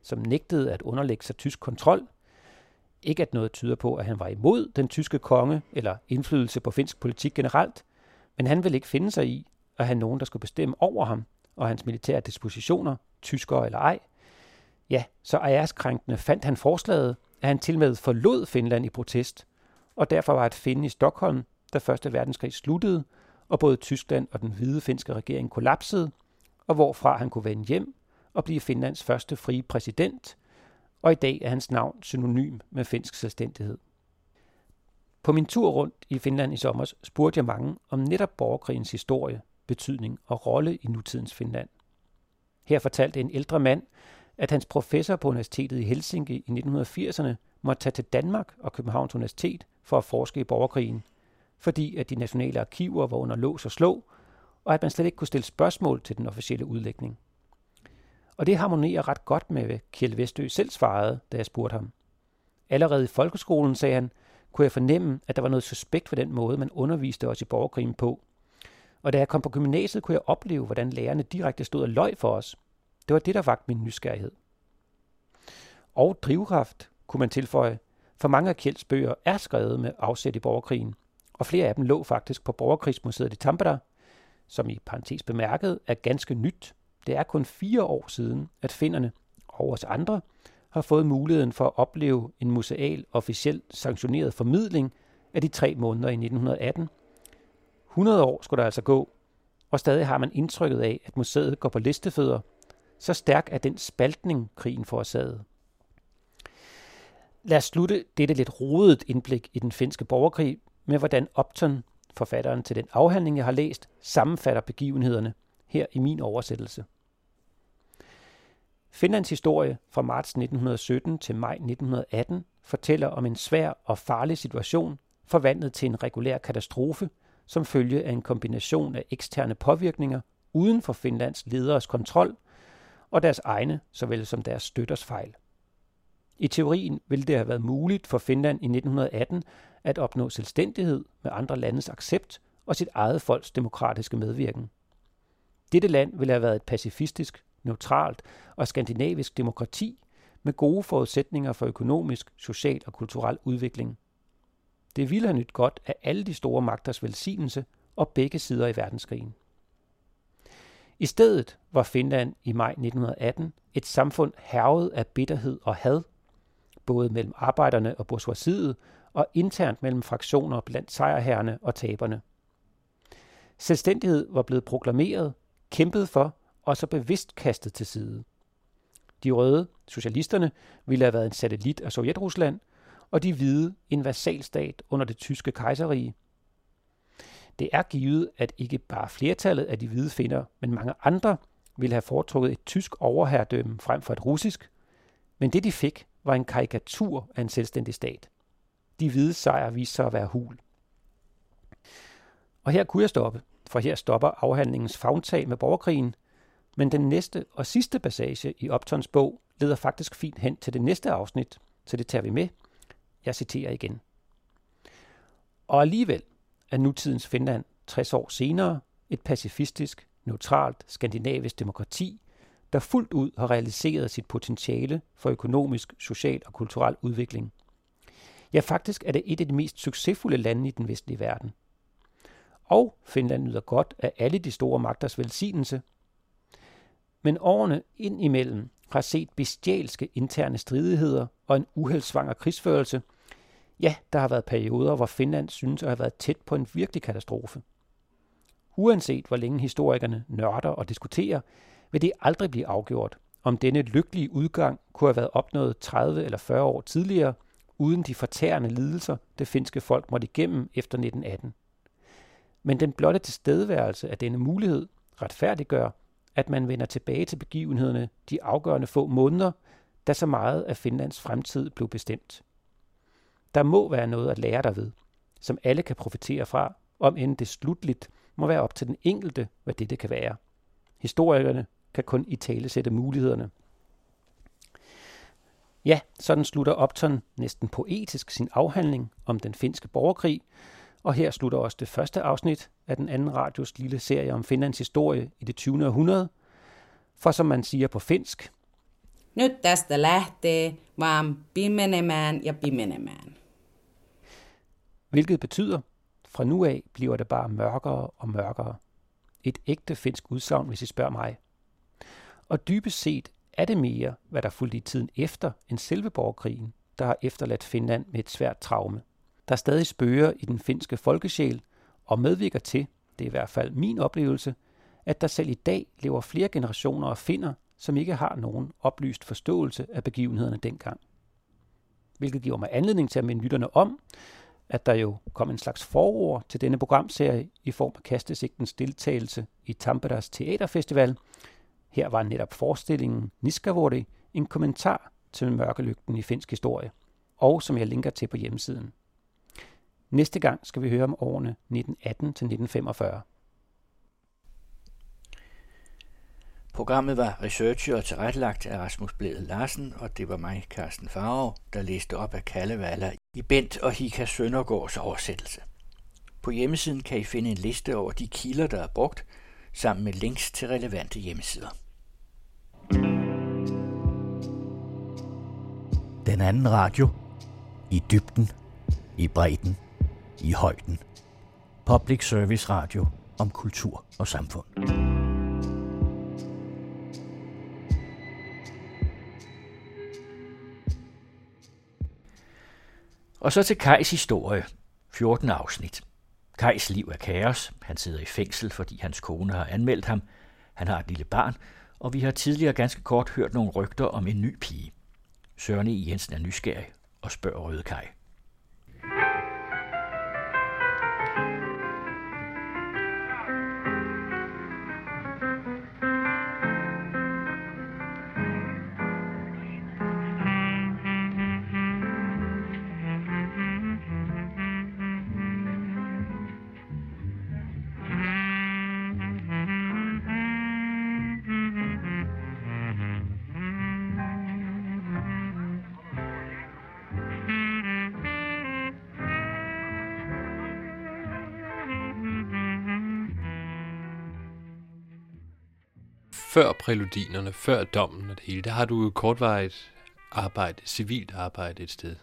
som nægtede at underlægge sig tysk kontrol. Ikke at noget tyder på, at han var imod den tyske konge eller indflydelse på finsk politik generelt, men han ville ikke finde sig i at have nogen, der skulle bestemme over ham og hans militære dispositioner, tyskere eller ej. Ja, så æreskrænkende fandt han forslaget, at han tilmed forlod Finland i protest, og derfor var at finde i Stockholm, da Første Verdenskrig sluttede, og både Tyskland og den hvide finske regering kollapsede, og hvorfra han kunne vende hjem og blive Finlands første frie præsident, og i dag er hans navn synonym med finsk selvstændighed. På min tur rundt i Finland i sommer spurgte jeg mange om netop borgerkrigens historie, betydning og rolle i nutidens Finland. Her fortalte en ældre mand, at hans professor på universitetet i Helsinki i 1980'erne måtte tage til Danmark og Københavns Universitet for at forske i borgerkrigen, fordi at de nationale arkiver var under lås og slå, og at man slet ikke kunne stille spørgsmål til den officielle udlægning. Og det harmonerer ret godt med, hvad Kjell Vestø selv svarede, da jeg spurgte ham. Allerede i folkeskolen, sagde han, kunne jeg fornemme, at der var noget suspekt ved den måde, man underviste os i borgerkrigen på. Og da jeg kom på gymnasiet, kunne jeg opleve, hvordan lærerne direkte stod og løg for os. Det var det, der vagt min nysgerrighed. Og drivkraft, kunne man tilføje, for mange af Kjelds bøger er skrevet med afsæt i borgerkrigen, og flere af dem lå faktisk på Borgerkrigsmuseet i Tampere, som i parentes bemærket er ganske nyt. Det er kun fire år siden, at finderne, og os andre har fået muligheden for at opleve en museal officielt sanktioneret formidling af de tre måneder i 1918. 100 år skulle der altså gå, og stadig har man indtrykket af, at museet går på listefødder. Så stærk er den spaltning, krigen forårsagede. Lad os slutte dette lidt rodet indblik i den finske borgerkrig med, hvordan Upton, forfatteren til den afhandling, jeg har læst, sammenfatter begivenhederne her i min oversættelse. Finlands historie fra marts 1917 til maj 1918 fortæller om en svær og farlig situation, forvandlet til en regulær katastrofe, som følge af en kombination af eksterne påvirkninger uden for Finlands lederes kontrol og deres egne, såvel som deres støtters fejl. I teorien ville det have været muligt for Finland i 1918 at opnå selvstændighed med andre landes accept og sit eget folks demokratiske medvirken. Dette land ville have været et pacifistisk, neutralt og skandinavisk demokrati med gode forudsætninger for økonomisk, social og kulturel udvikling. Det ville have nyt godt af alle de store magters velsignelse og begge sider i verdenskrigen. I stedet var Finland i maj 1918 et samfund hervet af bitterhed og had, både mellem arbejderne og bourgeoisiet og internt mellem fraktioner blandt sejrherrene og taberne. Selvstændighed var blevet proklameret, kæmpet for og så bevidst kastet til side. De røde, socialisterne, ville have været en satellit af Sovjetrusland, og de hvide en vasalstat under det tyske kejserrige. Det er givet, at ikke bare flertallet af de hvide finder, men mange andre ville have foretrukket et tysk overherredømme frem for et russisk, men det de fik var en karikatur af en selvstændig stat. De hvide sejre viste sig at være hul. Og her kunne jeg stoppe, for her stopper afhandlingens fagtag med borgerkrigen, men den næste og sidste passage i Optons bog leder faktisk fint hen til det næste afsnit, så det tager vi med. Jeg citerer igen. Og alligevel er nutidens Finland 60 år senere et pacifistisk, neutralt, skandinavisk demokrati, der fuldt ud har realiseret sit potentiale for økonomisk, social og kulturel udvikling. Ja, faktisk er det et af de mest succesfulde lande i den vestlige verden. Og Finland nyder godt af alle de store magters velsignelse. Men årene indimellem har set bestialske interne stridigheder og en uheldsvanger krigsførelse. Ja, der har været perioder, hvor Finland synes at have været tæt på en virkelig katastrofe. Uanset hvor længe historikerne nørder og diskuterer, vil det aldrig blive afgjort, om denne lykkelige udgang kunne have været opnået 30 eller 40 år tidligere, uden de fortærende lidelser, det finske folk måtte igennem efter 1918. Men den blotte tilstedeværelse af denne mulighed retfærdiggør, at man vender tilbage til begivenhederne de afgørende få måneder, da så meget af Finlands fremtid blev bestemt. Der må være noget at lære derved, som alle kan profitere fra, om end det slutligt må være op til den enkelte, hvad dette kan være. Historikerne kan kun i tale sætte mulighederne. Ja, sådan slutter Upton næsten poetisk sin afhandling om den finske borgerkrig, og her slutter også det første afsnit af den anden radios lille serie om Finlands historie i det 20. århundrede. For som man siger på finsk,
Nyt tästä lähtee vaan pimenemään ja pimenemään.
Hvilket betyder, fra nu af bliver det bare mørkere og mørkere. Et ægte finsk udsagn, hvis I spørger mig. Og dybest set er det mere, hvad der fulgte i tiden efter end selve borgerkrigen, der har efterladt Finland med et svært traume. Der stadig spøger i den finske folkesjæl og medvirker til, det er i hvert fald min oplevelse, at der selv i dag lever flere generationer af finder, som ikke har nogen oplyst forståelse af begivenhederne dengang. Hvilket giver mig anledning til at minde lytterne om, at der jo kom en slags forord til denne programserie i form af kastesigtens deltagelse i Tamperas Teaterfestival. Her var netop forestillingen Niskavori en kommentar til mørkelygten i finsk historie, og som jeg linker til på hjemmesiden. Næste gang skal vi høre om årene 1918 til 1945.
Programmet var researchet og tilrettelagt af Rasmus Blæde Larsen, og det var mig, Carsten Farov, der læste op af Kalevala i Bent og Hika Søndergaards oversættelse. På hjemmesiden kan I finde en liste over de kilder, der er brugt, sammen med links til relevante hjemmesider.
Den anden radio. I dybden. I bredden i højden. Public Service Radio om kultur og samfund.
Og så til Kajs historie. 14 afsnit. Kajs liv er kaos. Han sidder i fængsel, fordi hans kone har anmeldt ham. Han har et lille barn, og vi har tidligere ganske kort hørt nogle rygter om en ny pige. Søren E. Jensen er nysgerrig og spørger Røde Kaj.
Før præludinerne, før dommen og det hele, der har du jo kortvarigt arbejde, civilt arbejde et sted,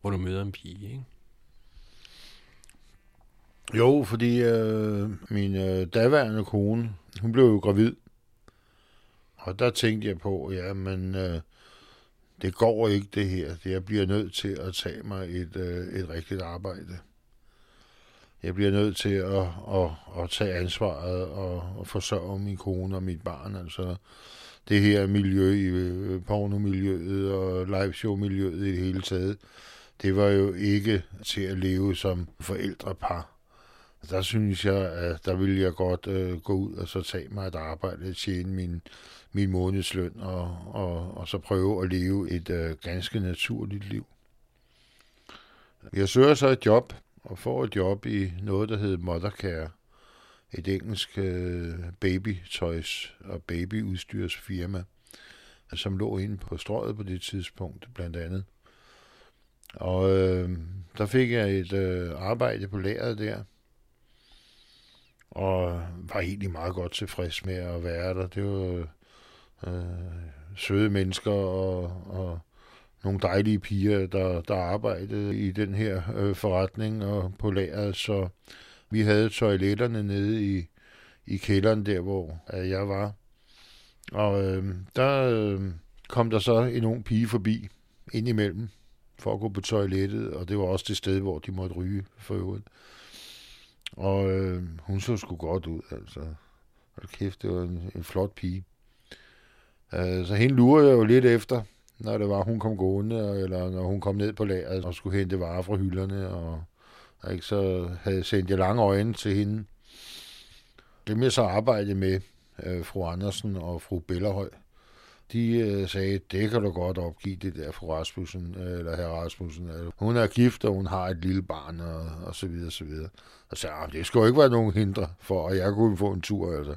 hvor du møder en pige, ikke?
Jo, fordi øh, min øh, daværende kone, hun blev jo gravid. Og der tænkte jeg på, ja, men øh, det går ikke det her. Jeg bliver nødt til at tage mig et, øh, et rigtigt arbejde jeg bliver nødt til at, at, at tage ansvaret og, og forsørge min kone og mit barn. Altså det her miljø i øh, pornomiljøet og liveshow-miljøet i det hele taget, det var jo ikke til at leve som forældrepar. Der synes jeg, at der ville jeg godt øh, gå ud og så tage mig et arbejde, tjene min, min månedsløn og, og, og så prøve at leve et øh, ganske naturligt liv. Jeg søger så et job, og får et job i noget, der hedder Mothercare. Et engelsk øh, babytøjs og babyudstyrsfirma, som lå inde på strøget på det tidspunkt, blandt andet. Og øh, der fik jeg et øh, arbejde på lageret der, og var egentlig meget godt tilfreds med at være der. Det var øh, søde mennesker og, og nogle dejlige piger, der, der arbejdede i den her øh, forretning og på lageret, så vi havde toiletterne nede i, i kælderen der, hvor øh, jeg var. Og øh, der øh, kom der så en ung pige forbi indimellem for at gå på toilettet, og det var også det sted, hvor de måtte ryge for øvrigt. Og øh, hun så sgu godt ud, altså. Hold kæft, det var en, en flot pige. Øh, så hende lurer jeg jo lidt efter, når det var, hun kom gående, eller når hun kom ned på lageret og skulle hente varer fra hylderne, og, og ikke, så havde sendt jeg lange øjne til hende. Det jeg så arbejde med, øh, fru Andersen og fru Bellerhøj, de øh, sagde, det kan du godt opgive, det der fru Rasmussen, øh, eller herr Rasmussen. Hun er gift, og hun har et lille barn, og, og så videre, så videre. Og så sagde, ah, det skulle ikke være nogen hindre for, at jeg kunne få en tur. Altså.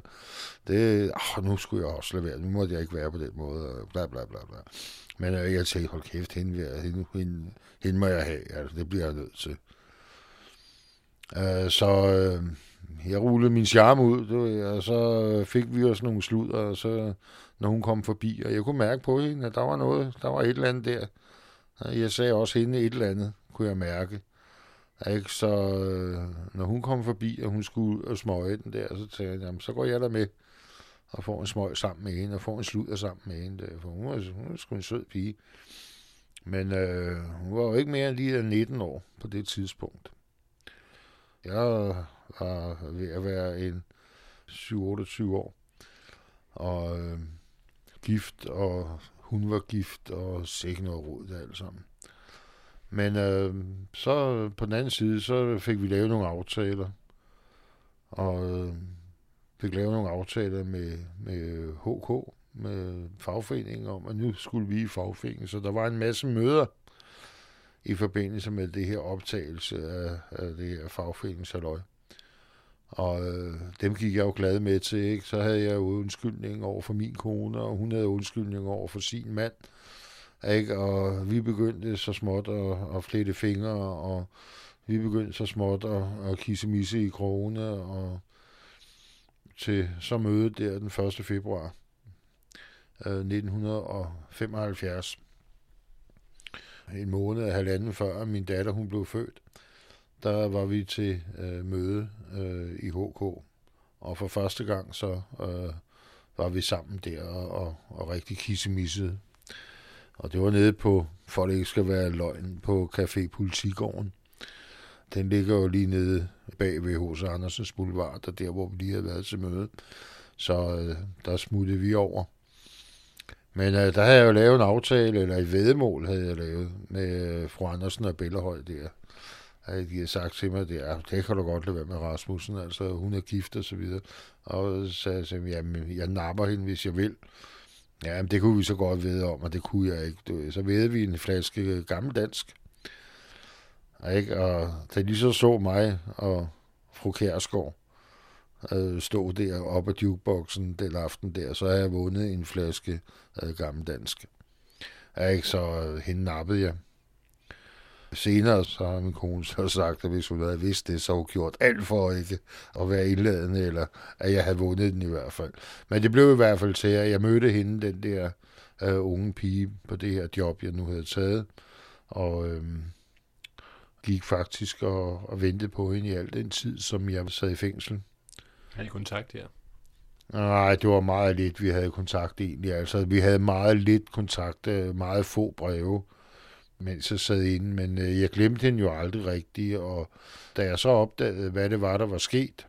Det, åh, nu skulle jeg også lade være. Nu måtte jeg ikke være på den måde, og bla bla bla bla. Men øh, jeg tænkte, hold kæft, hende, hende, hende, hende må jeg have. Altså, det bliver jeg nødt til. Øh, så øh, jeg rullede min charme ud, du, og så øh, fik vi også nogle sludder, og så, når hun kom forbi, og jeg kunne mærke på hende, at der var noget, der var et eller andet der. Øh, jeg sagde også hende et eller andet, kunne jeg mærke. Ikke? Så øh, når hun kom forbi, og hun skulle smøge den der, så tænkte jeg, jamen, så går jeg der med og får en smøg sammen med hende, og får en sludder sammen med hende. Øh, for hun var, hun var sgu en sød pige. Men øh, hun var jo ikke mere end lige øh, 19 år på det tidspunkt. Jeg var ved at være en 7-28 år, og øh, gift, og hun var gift, og sikkert noget råd det alt sammen. Men øh, så på den anden side, så fik vi lavet nogle aftaler, og øh, fik lavet nogle aftaler med, med HK, med fagforeningen om, at nu skulle vi i fagforeningen. Så der var en masse møder i forbindelse med det her optagelse af, af det her fagforeningshalløj. Og øh, dem gik jeg jo glad med til, ikke? Så havde jeg jo undskyldning over for min kone, og hun havde undskyldning over for sin mand. Ikke? Og vi begyndte så småt at, at flette fingre, og vi begyndte så småt at, at kisse misse i krogene, og til så mødet der den 1. februar øh, 1975. En måned og halvanden før min datter hun blev født, der var vi til øh, møde øh, i HK. Og for første gang så øh, var vi sammen der og, og, og rigtig kissemissede. Og det var nede på, for det ikke skal være løgn, på Café Politigården. Den ligger jo lige nede bag ved H.C. Andersens Boulevard, og der hvor vi lige havde været til møde. Så øh, der smuttede vi over. Men øh, der havde jeg jo lavet en aftale, eller et vedemål havde jeg lavet med øh, fru Andersen og Bellehøj der. At de havde sagt til mig, det, er, det kan du godt lade være med Rasmussen, altså hun er gift og så videre. Og så sagde jeg til jamen jeg napper hende, hvis jeg vil. Ja, men det kunne vi så godt vide om, og det kunne jeg ikke. Så ved vi en flaske øh, gammeldansk. Ikke? Og da de så så mig og fru Kærsgaard øh, stå der oppe af jukeboxen den aften der, så havde jeg vundet en flaske øh, gammeldansk. Ikke? Så øh, hende nappede jeg. Senere så har min kone så sagt, at hvis hun havde vidst det, så havde hun gjort alt for ikke at være indladende, eller at jeg havde vundet den i hvert fald. Men det blev i hvert fald til, at jeg mødte hende, den der øh, unge pige, på det her job, jeg nu havde taget. Og øh, gik faktisk og, og ventede på hende i al den tid, som jeg sad i fængsel.
Har I kontakt her?
Nej, det var meget lidt, vi havde kontakt egentlig. Altså, vi havde meget lidt kontakt, øh, meget få breve mens jeg sad inde, men øh, jeg glemte hende jo aldrig rigtigt, og da jeg så opdagede, hvad det var, der var sket,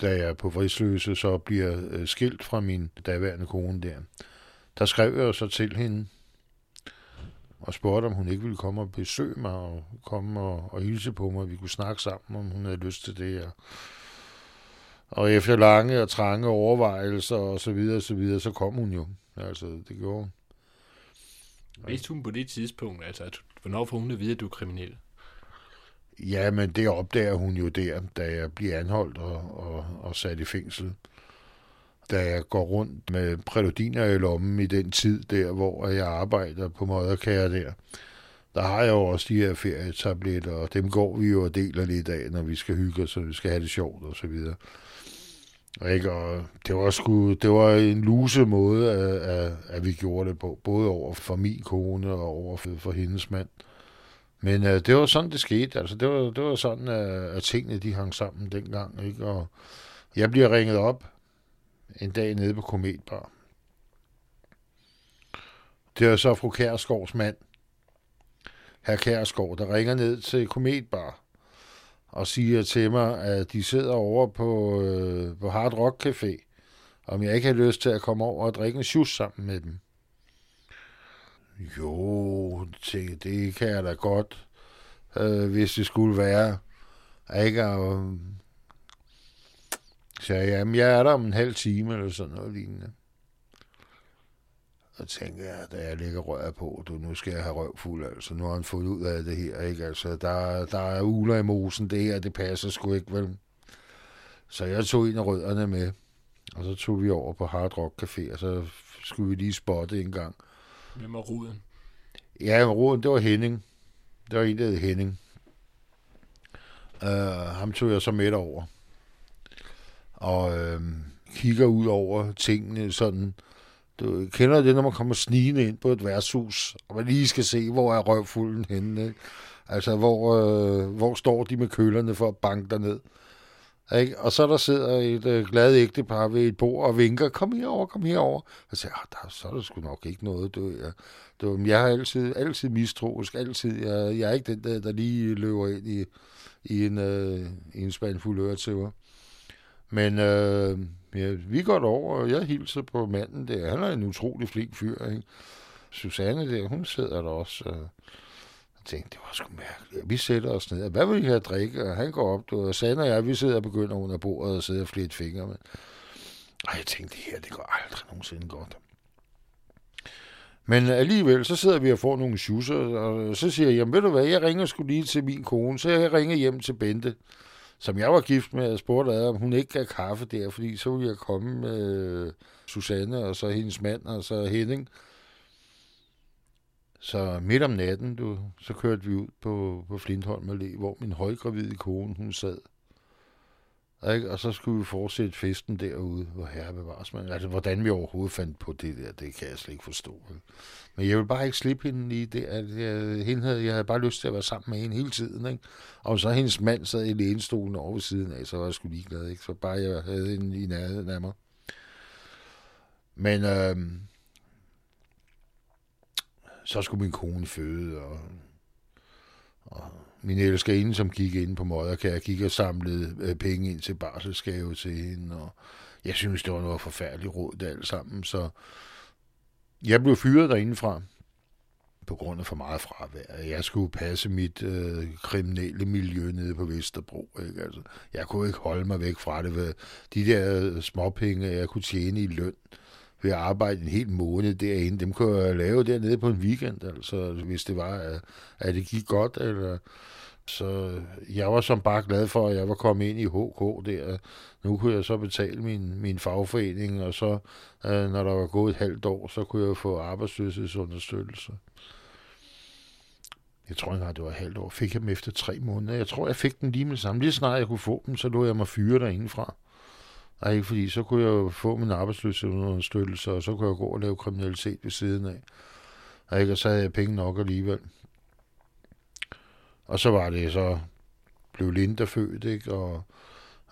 da jeg på fridsløse så bliver øh, skilt fra min daværende kone der, der skrev jeg så til hende, og spurgte, om hun ikke ville komme og besøge mig, og komme og, og hilse på mig, vi kunne snakke sammen, om hun havde lyst til det, og og efter lange og trange overvejelser og så videre, og så videre, så kom hun jo. Altså, det gjorde hun.
Vidste hun på det tidspunkt, altså, at, hvornår får hun at vide, at du er kriminel?
Ja, men det opdager hun jo der, da jeg bliver anholdt og, og, og sat i fængsel. Da jeg går rundt med præludiner i lommen i den tid der, hvor jeg arbejder på Møderkære der, der har jeg jo også de her ferietabletter, og dem går vi jo og deler lidt af, når vi skal hygge os, og vi skal have det sjovt og så videre. Ikke? Og det var, sgu, det var en luse måde, at, at, at vi gjorde det på, både over for min kone og over for, for hendes mand. Men uh, det var sådan, det skete. Altså, det, var, det var sådan, uh, at tingene de hang sammen dengang. Ikke? Og jeg bliver ringet op en dag nede på Kometbar. Det er så fru Kærsgaards mand, herr Kærsgaard, der ringer ned til Kometbar og siger til mig, at de sidder over på, øh, på Hard Rock Café, om jeg ikke har lyst til at komme over og drikke en sjus sammen med dem. Jo, det, det kan jeg da godt, øh, hvis det skulle være. Ikke? Og, så jamen, jeg er der om en halv time eller sådan noget lignende. Og tænker jeg, da jeg ligger rør på, du, nu skal jeg have røv fuld, altså. Nu har han fået ud af det her, ikke? Altså, der, der er uler i mosen, det her, det passer sgu ikke, vel? Så jeg tog en af rødderne med, og så tog vi over på Hard Rock Café, og så skulle vi lige spotte en gang.
Hvem var Ruden?
Ja, Ruden, det var Henning. Det var en, der hed Henning. Uh, ham tog jeg så med over. Og øh, kigger ud over tingene sådan, du kender det, når man kommer snigende ind på et værtshus, og man lige skal se, hvor er røvfulden henne. Ikke? Altså, hvor, øh, hvor står de med kølerne for at banke derned. Ikke? Og så der sidder et øh, glad ægtepar ved et bord og vinker, kom herover, kom herover. Og jeg siger, ah, der, så er der sgu nok ikke noget. Du, jeg, du, jeg har altid, altid mistroisk, altid. Jeg, jeg er ikke den der, der lige løber ind i, i en, øh, i en spand fuld øretæver. Men øh, ja, vi går over, og jeg hilser på manden der. Han er en utrolig flink fyr, ikke? Susanne der, hun sidder der også. Øh, og jeg tænkte, det var sgu mærkeligt. Vi sætter os ned. Hvad vil I have at drikke? Og han går op, du, og Sanne og jeg, vi sidder og begynder under bordet og sidder og flette fingre med. Og jeg tænkte, det her, det går aldrig nogensinde godt. Men alligevel, så sidder vi og får nogle schusser, og så siger jeg, jamen ved du hvad, jeg ringer skulle lige til min kone, så jeg ringer hjem til Bente som jeg var gift med, og spurgte ad, om hun ikke gav kaffe der, fordi så ville jeg komme med Susanne, og så hendes mand, og så Henning. Så midt om natten, du, så kørte vi ud på, på Flintholm Allé, hvor min højgravide kone, hun sad. Ikke? Og så skulle vi fortsætte festen derude, hvor herre bevares man. Altså, hvordan vi overhovedet fandt på det der, det kan jeg slet ikke forstå. Men jeg vil bare ikke slippe hende lige det. At jeg, hende havde, jeg havde bare lyst til at være sammen med hende hele tiden. Ikke? Og så hendes mand sad i lænestolen over ved siden af, så var jeg sgu ligeglad. Ikke? Så bare jeg havde hende i nærheden af mig. Men øh, så skulle min kone føde, og, og min elskerinde, som gik ind på Møderkær, gik og samlede øh, penge ind til barselsgave til hende, og jeg synes, det var noget forfærdeligt råd det alt sammen, så jeg blev fyret derindefra på grund af for meget fravær. Jeg skulle passe mit øh, kriminelle miljø nede på Vesterbro. Ikke? Altså, jeg kunne ikke holde mig væk fra det. De der øh, småpenge, jeg kunne tjene i løn ved at arbejde en hel måned derinde, dem kunne jeg lave dernede på en weekend, altså, hvis det var, at, at det gik godt. Eller, så jeg var som bare glad for, at jeg var kommet ind i HK der. Nu kunne jeg så betale min, min fagforening, og så, øh, når der var gået et halvt år, så kunne jeg få arbejdsløshedsunderstøttelse. Jeg tror ikke, det var et halvt år. Fik jeg dem efter tre måneder. Jeg tror, jeg fik dem lige med det samme. Lige snart jeg kunne få dem, så lå jeg mig fyre derindefra. Og ikke fordi, så kunne jeg jo få min arbejdsløshedsunderstøttelse, og så kunne jeg gå og lave kriminalitet ved siden af. Og, ikke, og så havde jeg penge nok alligevel. Og så var det så, blev Linda født, ikke? og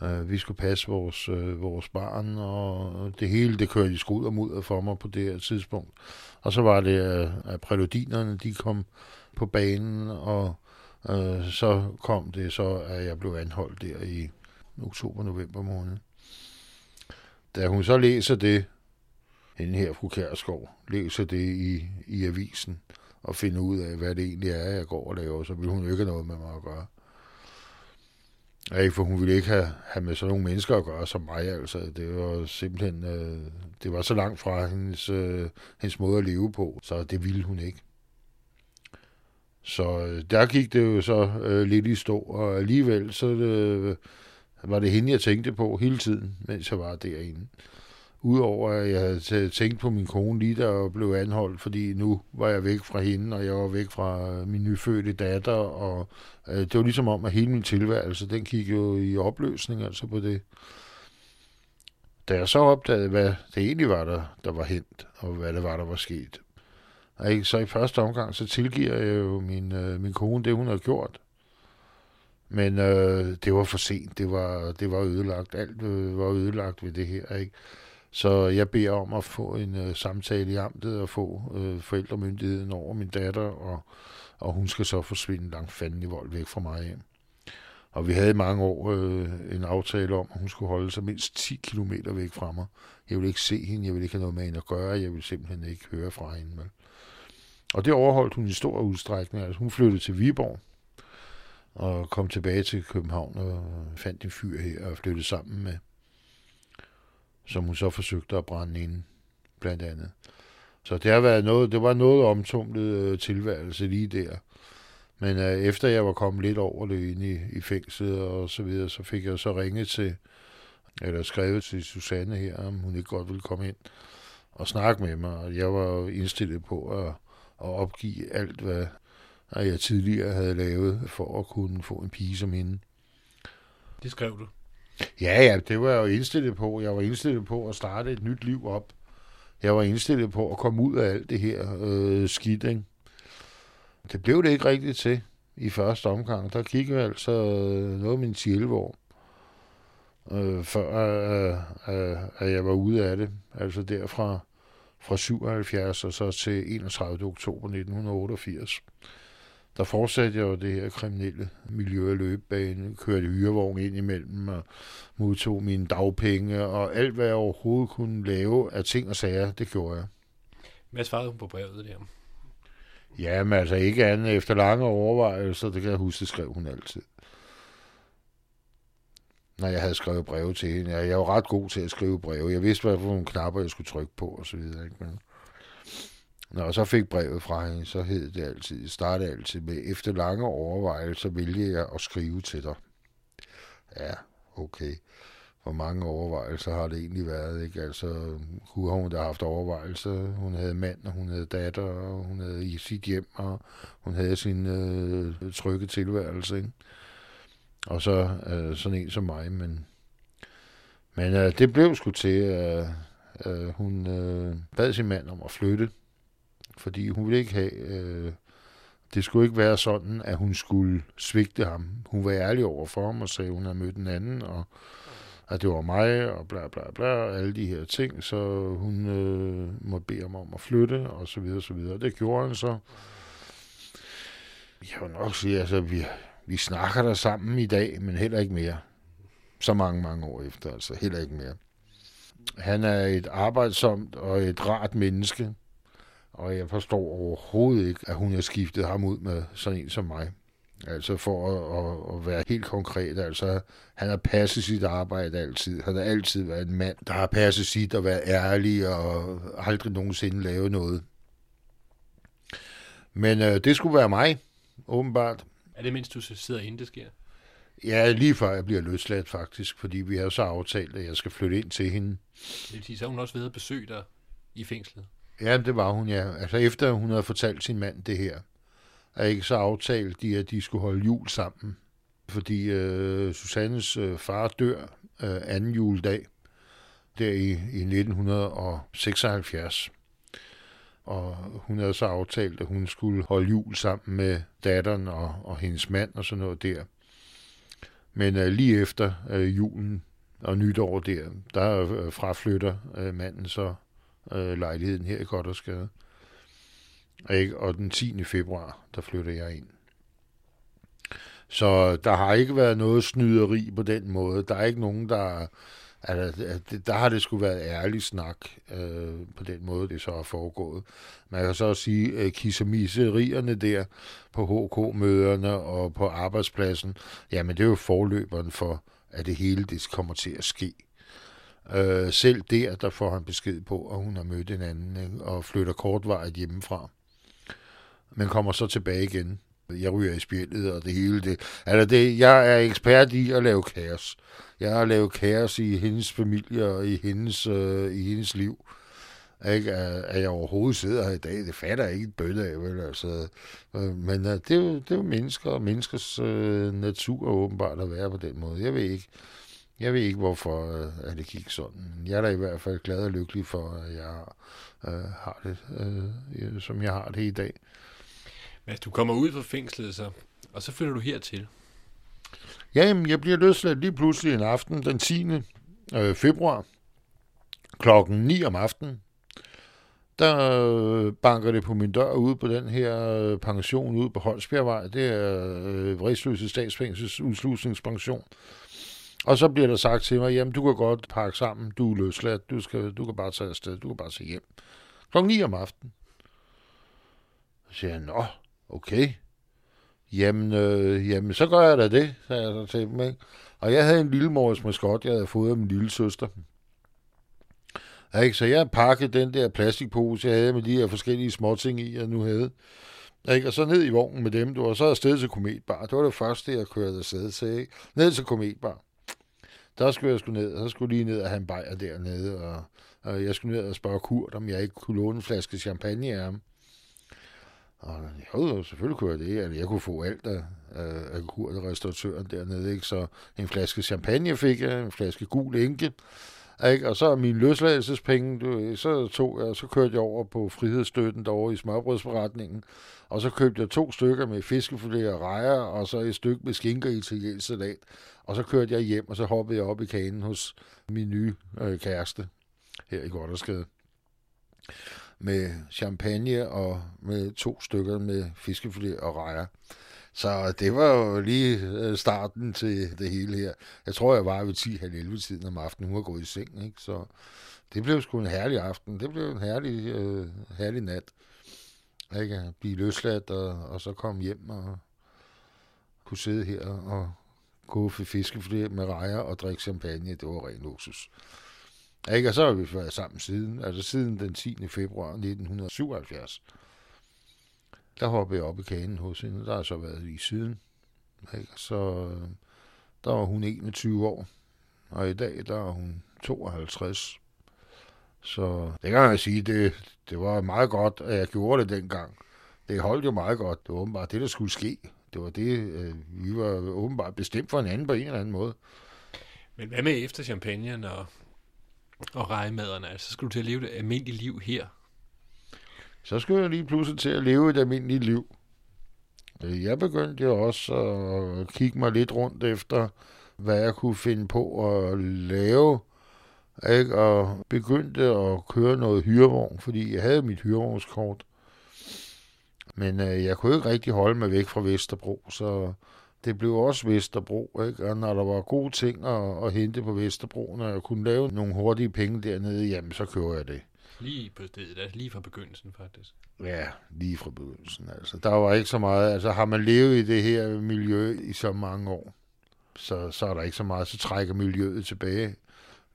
øh, vi skulle passe vores, øh, vores barn, og det hele, det kørte i skud og mudder for mig på det her tidspunkt. Og så var det, øh, at præludinerne, de kom på banen, og øh, så kom det så, at jeg blev anholdt der i oktober-november måned. Da hun så læser det, hende her, fru Kærskov, læser det i, i avisen, og finder ud af, hvad det egentlig er, jeg går og laver, så vil hun jo ikke have noget med mig at gøre. Ja, for hun ville ikke have, have med sådan nogle mennesker at gøre som mig, altså. Det var simpelthen, øh, det var så langt fra hendes, øh, hendes måde at leve på, så det ville hun ikke. Så øh, der gik det jo så øh, lidt i stå, og alligevel så øh, var det hende, jeg tænkte på hele tiden, mens jeg var derinde. Udover at jeg havde tænkt på min kone lige der og blev anholdt, fordi nu var jeg væk fra hende, og jeg var væk fra min nyfødte datter, og øh, det var ligesom om, at hele min tilværelse, den gik jo i opløsning altså på det. Da jeg så opdagede, hvad det egentlig var, der, der var hent, og hvad det var, der var sket. Så i første omgang, så tilgiver jeg jo min, øh, min kone det, hun havde gjort. Men øh, det var for sent. Det var, det var ødelagt. Alt øh, var ødelagt ved det her. Ikke? Så jeg beder om at få en øh, samtale i amtet og få øh, forældremyndigheden over min datter, og, og hun skal så forsvinde langt fanden i vold væk fra mig hjem. Og vi havde i mange år øh, en aftale om, at hun skulle holde sig mindst 10 km væk fra mig. Jeg ville ikke se hende, jeg ville ikke have noget med hende at gøre, jeg ville simpelthen ikke høre fra hende. Vel? Og det overholdt hun i stor udstrækning. Altså, hun flyttede til Viborg og kom tilbage til København og fandt en fyr her og flyttede sammen med, som hun så forsøgte at brænde ind, blandt andet. Så det har været noget, det var noget omtumlet øh, tilværelse lige der. Men øh, efter jeg var kommet lidt over det inde i, i fængslet og så videre, så fik jeg så ringet til, eller skrevet til Susanne her, om hun ikke godt ville komme ind og snakke med mig. Og jeg var indstillet på at at opgive alt, hvad jeg tidligere havde lavet for at kunne få en pige som hende.
Det skrev du?
Ja, ja, det var jeg jo indstillet på. Jeg var indstillet på at starte et nyt liv op. Jeg var indstillet på at komme ud af alt det her øh, skidt, ikke? Det blev det ikke rigtigt til i første omgang. Der gik jo altså noget min 11 år, øh, før øh, øh, at jeg var ude af det. Altså derfra fra 77 og så til 31. oktober 1988. Der fortsatte jeg jo det her kriminelle miljø af løbebane, kørte hyrevogn ind imellem og modtog mine dagpenge, og alt hvad jeg overhovedet kunne lave af ting og sager, det gjorde jeg.
Hvad svarede hun på brevet der?
Jamen altså ikke andet efter lange overvejelser, det kan jeg huske, det skrev hun altid når jeg havde skrevet breve til hende. Jeg, jeg var ret god til at skrive breve. Jeg vidste, hvad for nogle knapper, jeg skulle trykke på, og så videre. Ikke? Men, når jeg så fik brevet fra hende, så hed det altid, startede altid med, efter lange overvejelser vælger jeg at skrive til dig. Ja, okay. Hvor mange overvejelser har det egentlig været, ikke? Altså, kunne hun da haft overvejelser? Hun havde mand, og hun havde datter, og hun havde i sit hjem, og hun havde sin øh, trygge tilværelse, ikke? Og så øh, sådan en som mig, men, men øh, det blev sgu til, at øh, hun øh, bad sin mand om at flytte, fordi hun ville ikke have, øh, det skulle ikke være sådan, at hun skulle svigte ham. Hun var ærlig over for ham og sagde, at hun havde mødt en anden, og at det var mig, og bla bla bla, og alle de her ting, så hun øh, måtte bede ham om at flytte, og så videre, så videre. Det gjorde han så. Jeg vil nok sige, altså, vi, vi snakker der sammen i dag, men heller ikke mere. Så mange, mange år efter, altså heller ikke mere. Han er et arbejdsomt og et rart menneske, og jeg forstår overhovedet ikke, at hun har skiftet ham ud med sådan en som mig. Altså for at, at, at være helt konkret, altså han har passet sit arbejde altid. Han har altid været en mand, der har passet sit og været ærlig og aldrig nogensinde lavet noget. Men øh, det skulle være mig, åbenbart.
Er det mens du sidder inde, det sker?
Ja, lige før jeg bliver løsladt faktisk, fordi vi har så aftalt, at jeg skal flytte ind til hende.
Det vil sige, så hun også ved at besøge dig i fængslet?
Ja, det var hun, ja. Altså efter hun havde fortalt sin mand det her, er ikke så aftalt de, at de skulle holde jul sammen. Fordi øh, Susannes øh, far dør øh, anden juledag, der i, i 1976. Og hun havde så aftalt, at hun skulle holde jul sammen med datteren og, og hendes mand og sådan noget der. Men øh, lige efter øh, julen og nytår der, der øh, fraflytter øh, manden så øh, lejligheden her i Goddersgade. Ikke? Og den 10. februar, der flytter jeg ind. Så der har ikke været noget snyderi på den måde. Der er ikke nogen, der... Altså, der har det skulle været ærlig snak øh, på den måde, det så er foregået. Man kan så også sige, øh, at kissemisserierne der på HK-møderne og på arbejdspladsen, jamen det er jo forløberen for, at det hele det kommer til at ske. Øh, selv der, der får han besked på, at hun har mødt en anden ikke? og flytter kortvarigt hjemmefra men kommer så tilbage igen. Jeg ryger i spjældet og det hele det. Altså det, jeg er ekspert i at lave kaos. Jeg har lavet kaos i hendes familie og i hendes, øh, i hendes liv. Ikke, at jeg overhovedet sidder her i dag, det fatter jeg ikke et bølle af, vel? Altså, øh, men øh, det, er jo, det er jo mennesker, og menneskers øh, natur åbenbart at være på den måde. Jeg ved ikke, jeg ved ikke hvorfor øh, at det gik sådan. Jeg er da i hvert fald glad og lykkelig for, at jeg øh, har det, øh, som jeg har det i dag.
Men du kommer ud fra fængslet, så, og så flytter du hertil.
Ja, jamen, jeg bliver løsladt lige pludselig en aften den 10. Øh, februar klokken 9 om aftenen. Der øh, banker det på min dør ude på den her øh, pension ude på Holsbjergvej. Det er øh, Vridsløse Statsfængsels udslusningspension. Og så bliver der sagt til mig, jamen du kan godt pakke sammen, du er løsladt, du, skal, du kan bare tage afsted, du kan bare tage hjem. Klokken 9 om aftenen. Så siger jeg, nå, okay. Jamen, øh, jamen, så gør jeg da det, sagde jeg så til dem. Ikke? Og jeg havde en lille mors maskot, jeg havde fået af min lille søster. Ja, ikke? Så jeg pakkede den der plastikpose, jeg havde med de her forskellige småting i, jeg nu havde. Ja, ikke? Og så ned i vognen med dem, du, og så afsted til Kometbar. Det var det første, jeg kørte afsted til. Ikke? Ned til Kometbar. Der skulle jeg skulle ned, og så skulle lige ned og have en bajer dernede, og, og jeg skulle ned og spørge Kurt, om jeg ikke kunne låne en flaske champagne af ham. Og jo, selvfølgelig kunne jeg det. Altså, jeg kunne få alt af, af Kurt og restauratøren dernede. Ikke? Så en flaske champagne fik jeg, en flaske gul enke. Ikke? Og så min løsladelsespenge, du, så, tog jeg, så kørte jeg over på frihedsstøtten derovre i smørbrødsforretningen. Og så købte jeg to stykker med fiskefilet og rejer, og så et stykke med skinker i italiensk salat. Og så kørte jeg hjem, og så hoppede jeg op i kanen hos min nye øh, kæreste her i Goddersgade med champagne og med to stykker med fiskefilet og rejer. Så det var jo lige øh, starten til det hele her. Jeg tror, jeg var ved 10-11 tiden om aftenen. Hun var gået i seng, ikke? Så det blev sgu en herlig aften. Det blev en herlig, øh, herlig nat. Ikke? At blive løsladt og, og så komme hjem og kunne sidde her og gå for fiskefilet med rejer og drikke champagne. Det var ren luksus. Ikke? Og så har vi været sammen siden, altså siden den 10. februar 1977. Der hoppede jeg op i kanen hos hende, der har så været i siden. Ikke? Så øh, der var hun 21 år, og i dag der er hun 52. Så det kan jeg sige, det, det var meget godt, at jeg gjorde det dengang. Det holdt jo meget godt. Det var åbenbart det, der skulle ske. Det var det, øh, vi var åbenbart bestemt for hinanden på en eller anden måde.
Men hvad med efter champagne og, og rejemaderne? Altså, så skulle du til at leve det almindelige liv her?
Så skulle jeg lige pludselig til at leve et almindeligt liv. Øh, jeg begyndte jo også at kigge mig lidt rundt efter hvad jeg kunne finde på at lave, ikke? og begyndte at køre noget hyrevogn, fordi jeg havde mit hyrevognskort. Men øh, jeg kunne ikke rigtig holde mig væk fra Vesterbro, så det blev også Vesterbro, ikke? Og når der var gode ting at, at hente på Vesterbro, når jeg kunne lave nogle hurtige penge dernede, jamen så kører jeg det.
Lige på stedet, altså lige fra begyndelsen faktisk.
Ja, lige fra begyndelsen. Altså, der var ikke så meget, altså har man levet i det her miljø i så mange år, så, så er der ikke så meget, så trækker miljøet tilbage.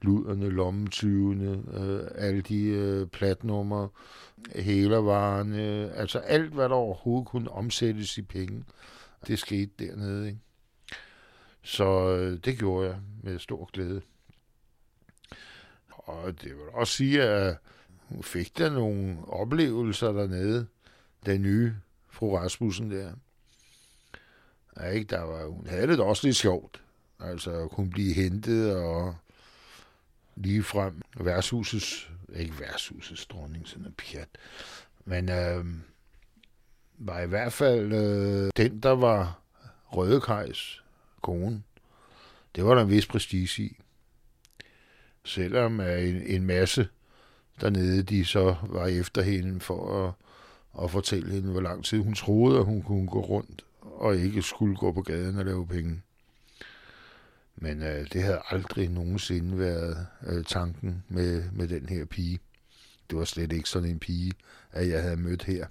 Luderne, lommetyvene, øh, alle de øh, platnummer, hælervarerne, altså alt, hvad der overhovedet kunne omsættes i penge, det skete dernede. Ikke? Så øh, det gjorde jeg med stor glæde. Og det vil også sige, at hun fik da nogle oplevelser dernede, den nye fru Rasmussen der. Ja, ikke? Der var, hun havde det også lidt sjovt. Altså at kunne blive hentet og lige frem værtshusets, ikke værtshusets dronning, sådan en pjat, men øh, var i hvert fald øh, den, der var Rødekajs kone. Det var der en vis prestige i. Selvom øh, en, en masse dernede, de så var efter hende for at, at fortælle hende, hvor lang tid hun troede, at hun kunne gå rundt og ikke skulle gå på gaden og lave penge. Men øh, det havde aldrig nogensinde været øh, tanken med, med den her pige. Det var slet ikke sådan en pige, at jeg havde mødt her.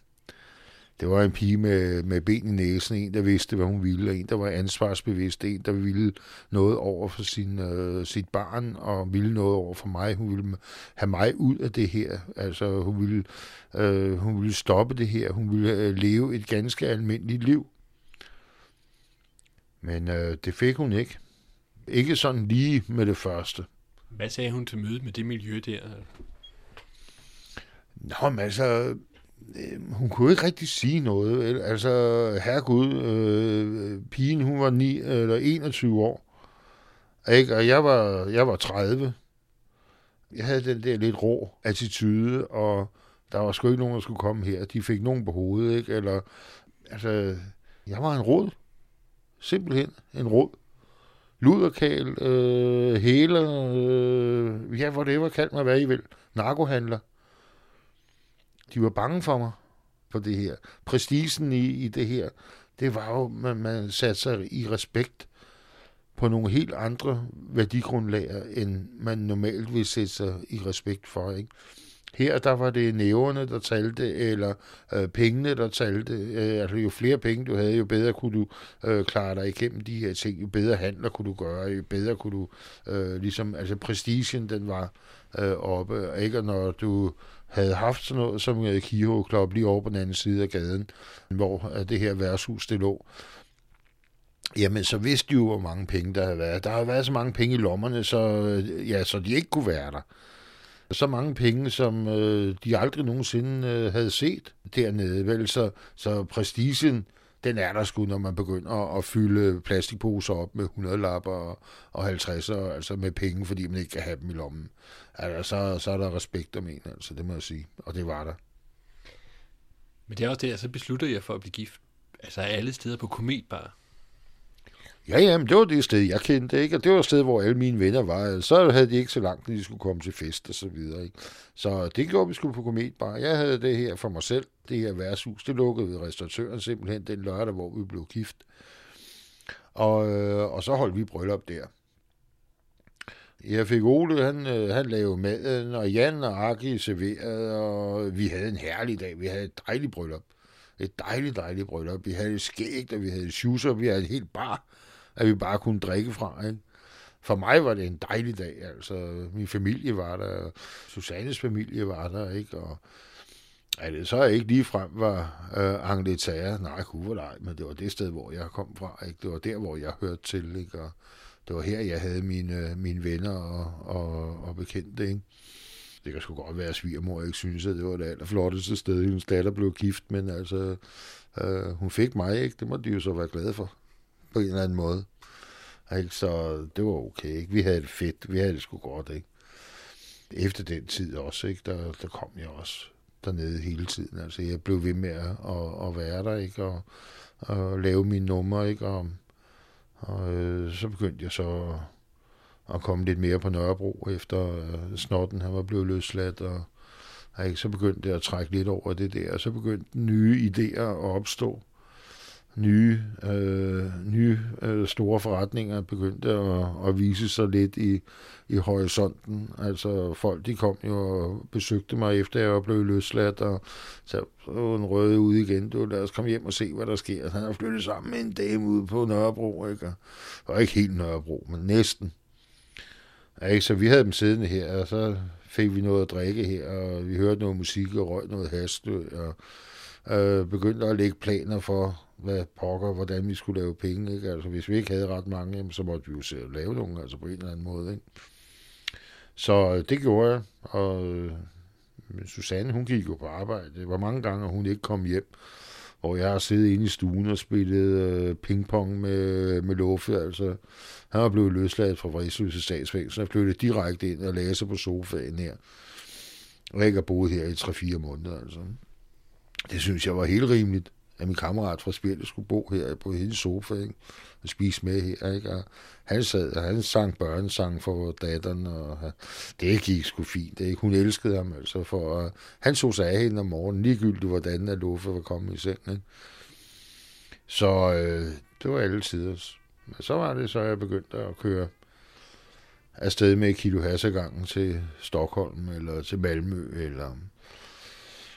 Det var en pige med, med ben i næsen, en, der vidste, hvad hun ville, en, der var ansvarsbevidst, en, der ville noget over for sin, øh, sit barn, og ville noget over for mig. Hun ville have mig ud af det her. Altså, hun ville, øh, hun ville stoppe det her. Hun ville øh, leve et ganske almindeligt liv. Men øh, det fik hun ikke. Ikke sådan lige med det første.
Hvad sagde hun til mødet med det miljø der?
Nå, men altså, øh, hun kunne ikke rigtig sige noget. Altså, herregud, øh, pigen, hun var 9 eller 21 år. Ikke? Og jeg var, jeg var 30. Jeg havde den der lidt rå attitude, og der var sgu ikke nogen, der skulle komme her. De fik nogen på hovedet, ikke? Eller, altså, jeg var en råd. Simpelthen en råd. Luderkæl, øh, hæler, øh, ja, whatever, kald mig, hvad I vil. Narkohandler. De var bange for mig på det her. Prestigen i, i det her, det var jo, man, man satte sig i respekt på nogle helt andre værdigrundlager, end man normalt vil sætte sig i respekt for. Ikke? Her der var det næverne, der talte, eller øh, pengene, der talte. Øh, altså jo flere penge du havde, jo bedre kunne du øh, klare dig igennem de her ting. Jo bedre handler kunne du gøre, jo bedre kunne du øh, ligesom, altså prestigen den var øh, oppe. Ikke? Og når du havde haft sådan noget som uh, Club lige over på den anden side af gaden, hvor øh, det her værtshus det lå, jamen så vidste de jo, hvor mange penge der havde været. Der havde været så mange penge i lommerne, så, øh, ja, så de ikke kunne være der. Så mange penge, som øh, de aldrig nogensinde øh, havde set dernede. Vel, så, så prestigen, den er der sgu, når man begynder at fylde plastikposer op med 100 lapper og, og 50'er, altså med penge, fordi man ikke kan have dem i lommen. Altså, så, så er der respekt om en, altså, det må jeg sige. Og det var der.
Men det er også det, så beslutter jeg for at blive gift. Altså alle steder på kometbar.
Ja, ja, men det var det sted, jeg kendte, ikke? Og det var et sted, hvor alle mine venner var. Så havde de ikke så langt, når de skulle komme til fest og så videre, ikke? Så det gjorde vi skulle på kometbar. Jeg havde det her for mig selv, det her værtshus. Det lukkede ved restauratøren simpelthen den lørdag, hvor vi blev gift. Og, øh, og så holdt vi bryllup der. Jeg fik Ole, han, øh, han lavede maden, og Jan og Aki serverede, og vi havde en herlig dag. Vi havde et dejligt bryllup. Et dejligt, dejligt bryllup. Vi havde et skægt, og vi havde et og vi havde et helt bar, at vi bare kunne drikke fra. Ikke? For mig var det en dejlig dag. Altså, min familie var der, Susannes familie var der, ikke? Og, at det så ikke lige frem var øh, Angleterre. Nej, kunne nej, men det var det sted, hvor jeg kom fra. Ikke? Det var der, hvor jeg hørte til. Ikke? Og, det var her, jeg havde mine, øh, mine venner og, og, og bekendte. Ikke? Det kan sgu godt være, at svigermor ikke synes, at det var det allerflotteste sted, hendes datter blev gift, men altså, øh, hun fik mig, ikke? Det må de jo så være glade for, på en eller anden måde. Ikke? Så det var okay, ikke? Vi havde det fedt, vi havde det sgu godt, ikke? Efter den tid også, ikke? Der, der kom jeg også dernede hele tiden. Altså, jeg blev ved med at, at, at være der, ikke? Og, og lave mine numre, ikke? Og, Og øh, så begyndte jeg så at komme lidt mere på Nørrebro, efter øh, Snotten han var blevet løsladt, og ikke, så begyndte jeg at trække lidt over det der, og så begyndte nye idéer at opstå. Nye, øh, nye øh, store forretninger begyndte at, at vise sig lidt i, i horisonten. Altså folk, de kom jo og besøgte mig efter jeg var blevet løsladt, og så var en røde ud igen. Du, lad os komme hjem og se, hvad der sker. Han har flyttet sammen med en dame ude på Nørrebro, ikke? Og ikke helt Nørrebro, men næsten. Ja, ikke? Så vi havde dem siddende her, og så fik vi noget at drikke her, og vi hørte noget musik og røg noget hast, og øh, begyndte at lægge planer for, hvad pokker, hvordan vi skulle lave penge. Ikke? Altså, hvis vi ikke havde ret mange, jamen, så måtte vi jo selv lave nogle, altså på en eller anden måde. Ikke? Så øh, det gjorde jeg, og øh, Susanne, hun gik jo på arbejde. Det var mange gange, hun ikke kom hjem, Og jeg har siddet inde i stuen og spillet øh, pingpong med, med Luffe. Altså, han var blevet løsladt fra Vridsløse statsfængsel, så flyttede direkte ind og lagde sig på sofaen her. Og jeg ikke har boet her i 3-4 måneder, altså. Det synes jeg var helt rimeligt, at min kammerat fra spillet skulle bo her på hendes sofa, ikke? og spise med her, ikke? Og han sad, og han sang børnesang for datteren, og det gik sgu fint, ikke? Hun elskede ham, altså, for uh, han så sig af hende om morgenen, ligegyldigt hvordan at Luffe var kommet i seng, ikke? Så øh, det var alle tider. Men så var det så, jeg begyndte at køre afsted med kilo hassegangen til Stockholm, eller til Malmø, eller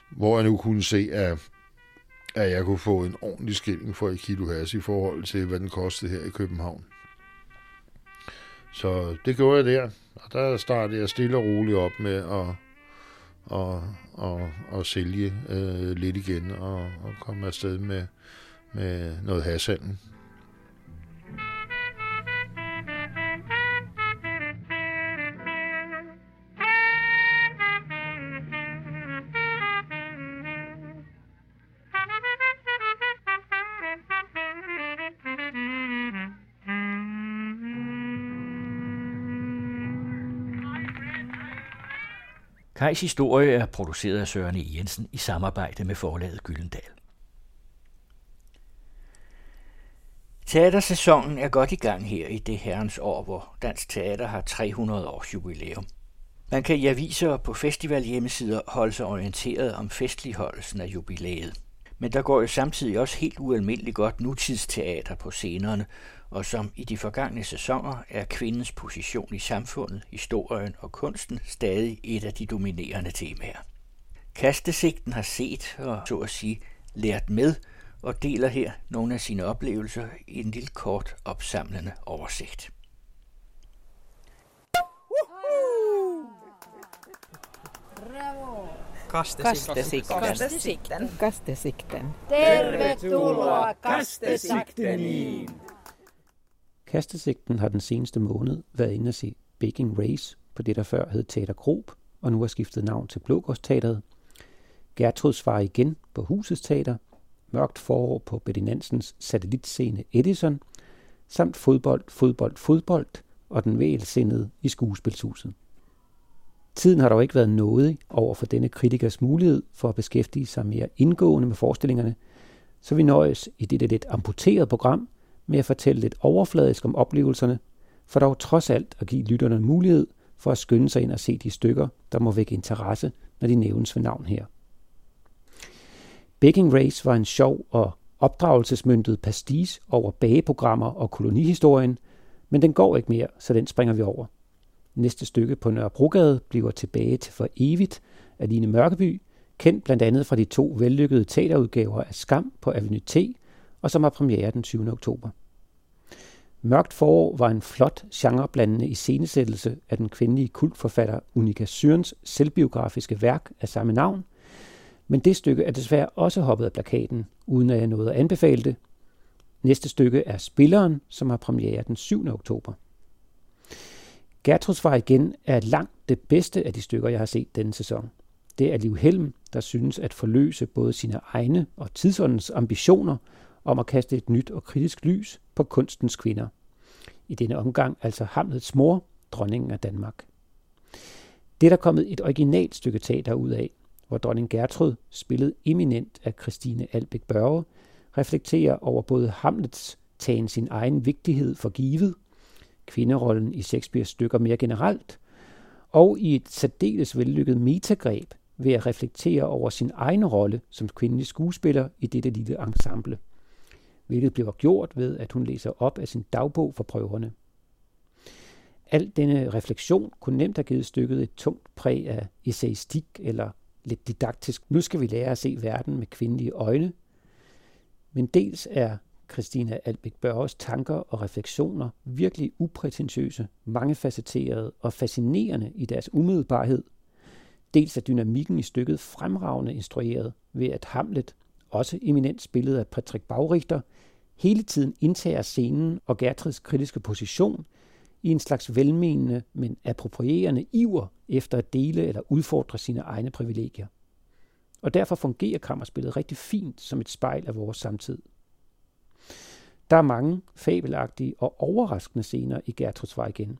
hvor jeg nu kunne se, at, at jeg kunne få en ordentlig skilling for et kilo has i forhold til, hvad den kostede her i København. Så det gjorde jeg der, og der startede jeg stille og roligt op med at, at, at, at sælge øh, lidt igen og, og komme afsted med, med noget hashandel.
Kajs historie er produceret af Søren E. Jensen i samarbejde med forlaget Gyldendal. Teatersæsonen er godt i gang her i det herrens år, hvor Dansk Teater har 300 års jubilæum. Man kan i aviser og på festival hjemmesider holde sig orienteret om festligholdelsen af jubilæet. Men der går jo samtidig også helt ualmindeligt godt nutidsteater på scenerne, og som i de forgangne sæsoner er kvindens position i samfundet, historien og kunsten stadig et af de dominerende temaer. Kastesigten har set og så at sige lært med og deler her nogle af sine oplevelser i en lille kort opsamlende oversigt.
Bravo!
Kastesikten.
Kastesikten.
Kastesikten.
Tervetuloa Kastesikteniin!
Kastesigten har den seneste måned været inde at se Baking Race på det, der før hed Teater Grob, og nu har skiftet navn til Blågårdsteateret. Gertrud svarer igen på Husets Teater, Mørkt forår på Betty Nansens satellitscene Edison, samt fodbold, fodbold, fodbold og den vælsindede i skuespilshuset. Tiden har dog ikke været nådig over for denne kritikers mulighed for at beskæftige sig mere indgående med forestillingerne, så vi nøjes i dette lidt amputerede program med at fortælle lidt overfladisk om oplevelserne, for dog trods alt at give lytterne mulighed for at skynde sig ind og se de stykker, der må vække interesse, når de nævnes ved navn her. Baking Race var en sjov og opdragelsesmyndet pastis over bageprogrammer og kolonihistorien, men den går ikke mere, så den springer vi over. Næste stykke på Nørrebrogade bliver tilbage til for evigt af Line Mørkeby, kendt blandt andet fra de to vellykkede teaterudgaver af Skam på Avenue T, og som har premiere den 20. oktober. Mørkt forår var en flot genreblandende iscenesættelse af den kvindelige kultforfatter Unika Syrens selvbiografiske værk af samme navn, men det stykke er desværre også hoppet af plakaten, uden at jeg nåede at anbefale det. Næste stykke er Spilleren, som har premiere den 7. oktober. Gertruds var igen er langt det bedste af de stykker, jeg har set denne sæson. Det er Liv Helm, der synes at forløse både sine egne og tidsåndens ambitioner om at kaste et nyt og kritisk lys på kunstens kvinder. I denne omgang altså Hamlets mor, dronningen af Danmark. Det er der kommet et originalt stykke teater ud af, hvor dronning Gertrud, spillet eminent af Christine Albæk Børge, reflekterer over både Hamlets tagen sin egen vigtighed for givet, kvinderollen i Shakespeares stykker mere generelt, og i et særdeles vellykket metagreb ved at reflektere over sin egen rolle som kvindelig skuespiller i dette lille ensemble, hvilket bliver gjort ved, at hun læser op af sin dagbog for prøverne. Al denne refleksion kunne nemt have givet stykket et tungt præg af essayistik eller lidt didaktisk. Nu skal vi lære at se verden med kvindelige øjne. Men dels er Christina Albæk Børges tanker og refleksioner virkelig uprætentiøse, mangefacetterede og fascinerende i deres umiddelbarhed. Dels er dynamikken i stykket fremragende instrueret ved at Hamlet, også eminent spillet af Patrick Bagrichter, hele tiden indtager scenen og Gertrids kritiske position i en slags velmenende, men approprierende iver efter at dele eller udfordre sine egne privilegier. Og derfor fungerer kammerspillet rigtig fint som et spejl af vores samtid. Der er mange fabelagtige og overraskende scener i Gertrudsvej igen.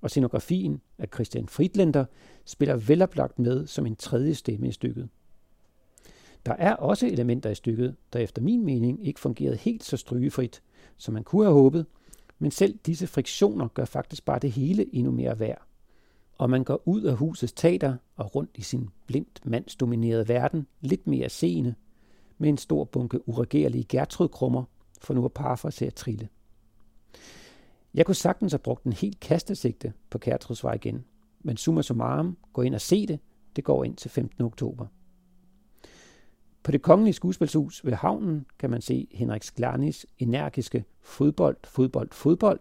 Og scenografien af Christian Friedlander spiller veloplagt med som en tredje stemme i stykket. Der er også elementer i stykket, der efter min mening ikke fungerede helt så strygefrit, som man kunne have håbet, men selv disse friktioner gør faktisk bare det hele endnu mere værd. Og man går ud af husets teater og rundt i sin blindt mandsdominerede verden lidt mere seende, med en stor bunke uregerlige Gertrud-krummer, for nu at parafrasere Trille. Jeg kunne sagtens have brugt en helt kastesigte på Gertrudsvej igen, men summa summarum, gå ind og se det, det går ind til 15. oktober. På det kongelige skuespilshus ved havnen kan man se Henrik Sklarnis energiske fodbold, fodbold, fodbold.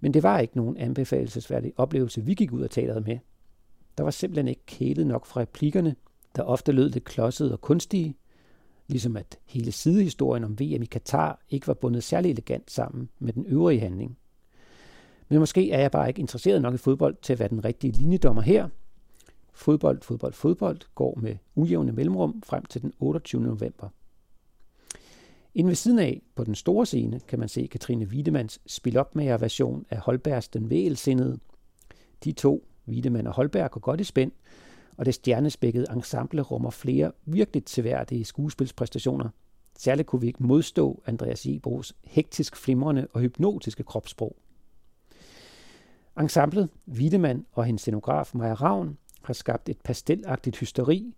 Men det var ikke nogen anbefalesværdig oplevelse, vi gik ud af teateret med. Der var simpelthen ikke kælet nok fra replikkerne, der ofte lød lidt klodset og kunstige, ligesom at hele sidehistorien om VM i Katar ikke var bundet særlig elegant sammen med den øvrige handling. Men måske er jeg bare ikke interesseret nok i fodbold til at være den rigtige linjedommer her, Fodbold, fodbold, fodbold går med ujævne mellemrum frem til den 28. november. Inden ved siden af, på den store scene, kan man se Katrine Wiedemanns spilopmager-version af Holbergs Den Vælsindede. De to, Wiedemann og Holberg, går godt i spænd, og det stjernespækkede ensemble rummer flere virkelig tilværdige skuespilspræstationer. Særligt kunne vi ikke modstå Andreas Jebros hektisk flimrende og hypnotiske kropssprog. Ensemblet, Wiedemann og hendes scenograf Maja Ravn har skabt et pastelagtigt hysteri,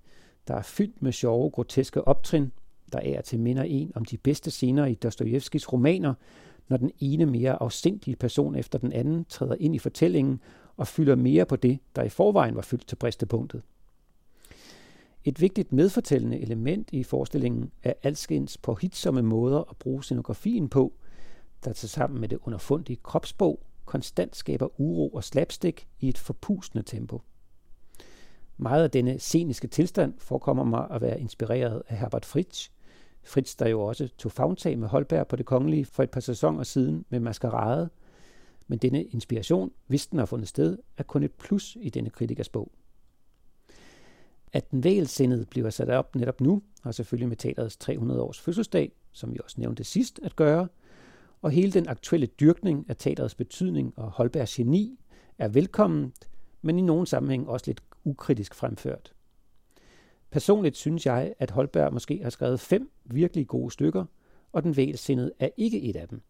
der er fyldt med sjove, groteske optrin, der er til minder en om de bedste scener i Dostojevskis romaner, når den ene mere afsindige person efter den anden træder ind i fortællingen og fylder mere på det, der i forvejen var fyldt til bristepunktet. Et vigtigt medfortællende element i forestillingen er alskens på hitsomme måder at bruge scenografien på, der til sammen med det underfundige kropsbog konstant skaber uro og slapstick i et forpustende tempo. Meget af denne sceniske tilstand forekommer mig at være inspireret af Herbert Fritz. Fritz, der jo også tog fagtag med Holberg på det kongelige for et par sæsoner siden med Maskerade. Men denne inspiration, hvis den har fundet sted, er kun et plus i denne kritikers bog. At den vælsindede bliver sat op netop nu, har selvfølgelig med teaterets 300 års fødselsdag, som vi også nævnte sidst, at gøre, og hele den aktuelle dyrkning af teaterets betydning og Holbergs geni er velkommen, men i nogen sammenhæng også lidt ukritisk fremført. Personligt synes jeg, at Holberg måske har skrevet fem virkelig gode stykker, og den vælsindede er ikke et af dem.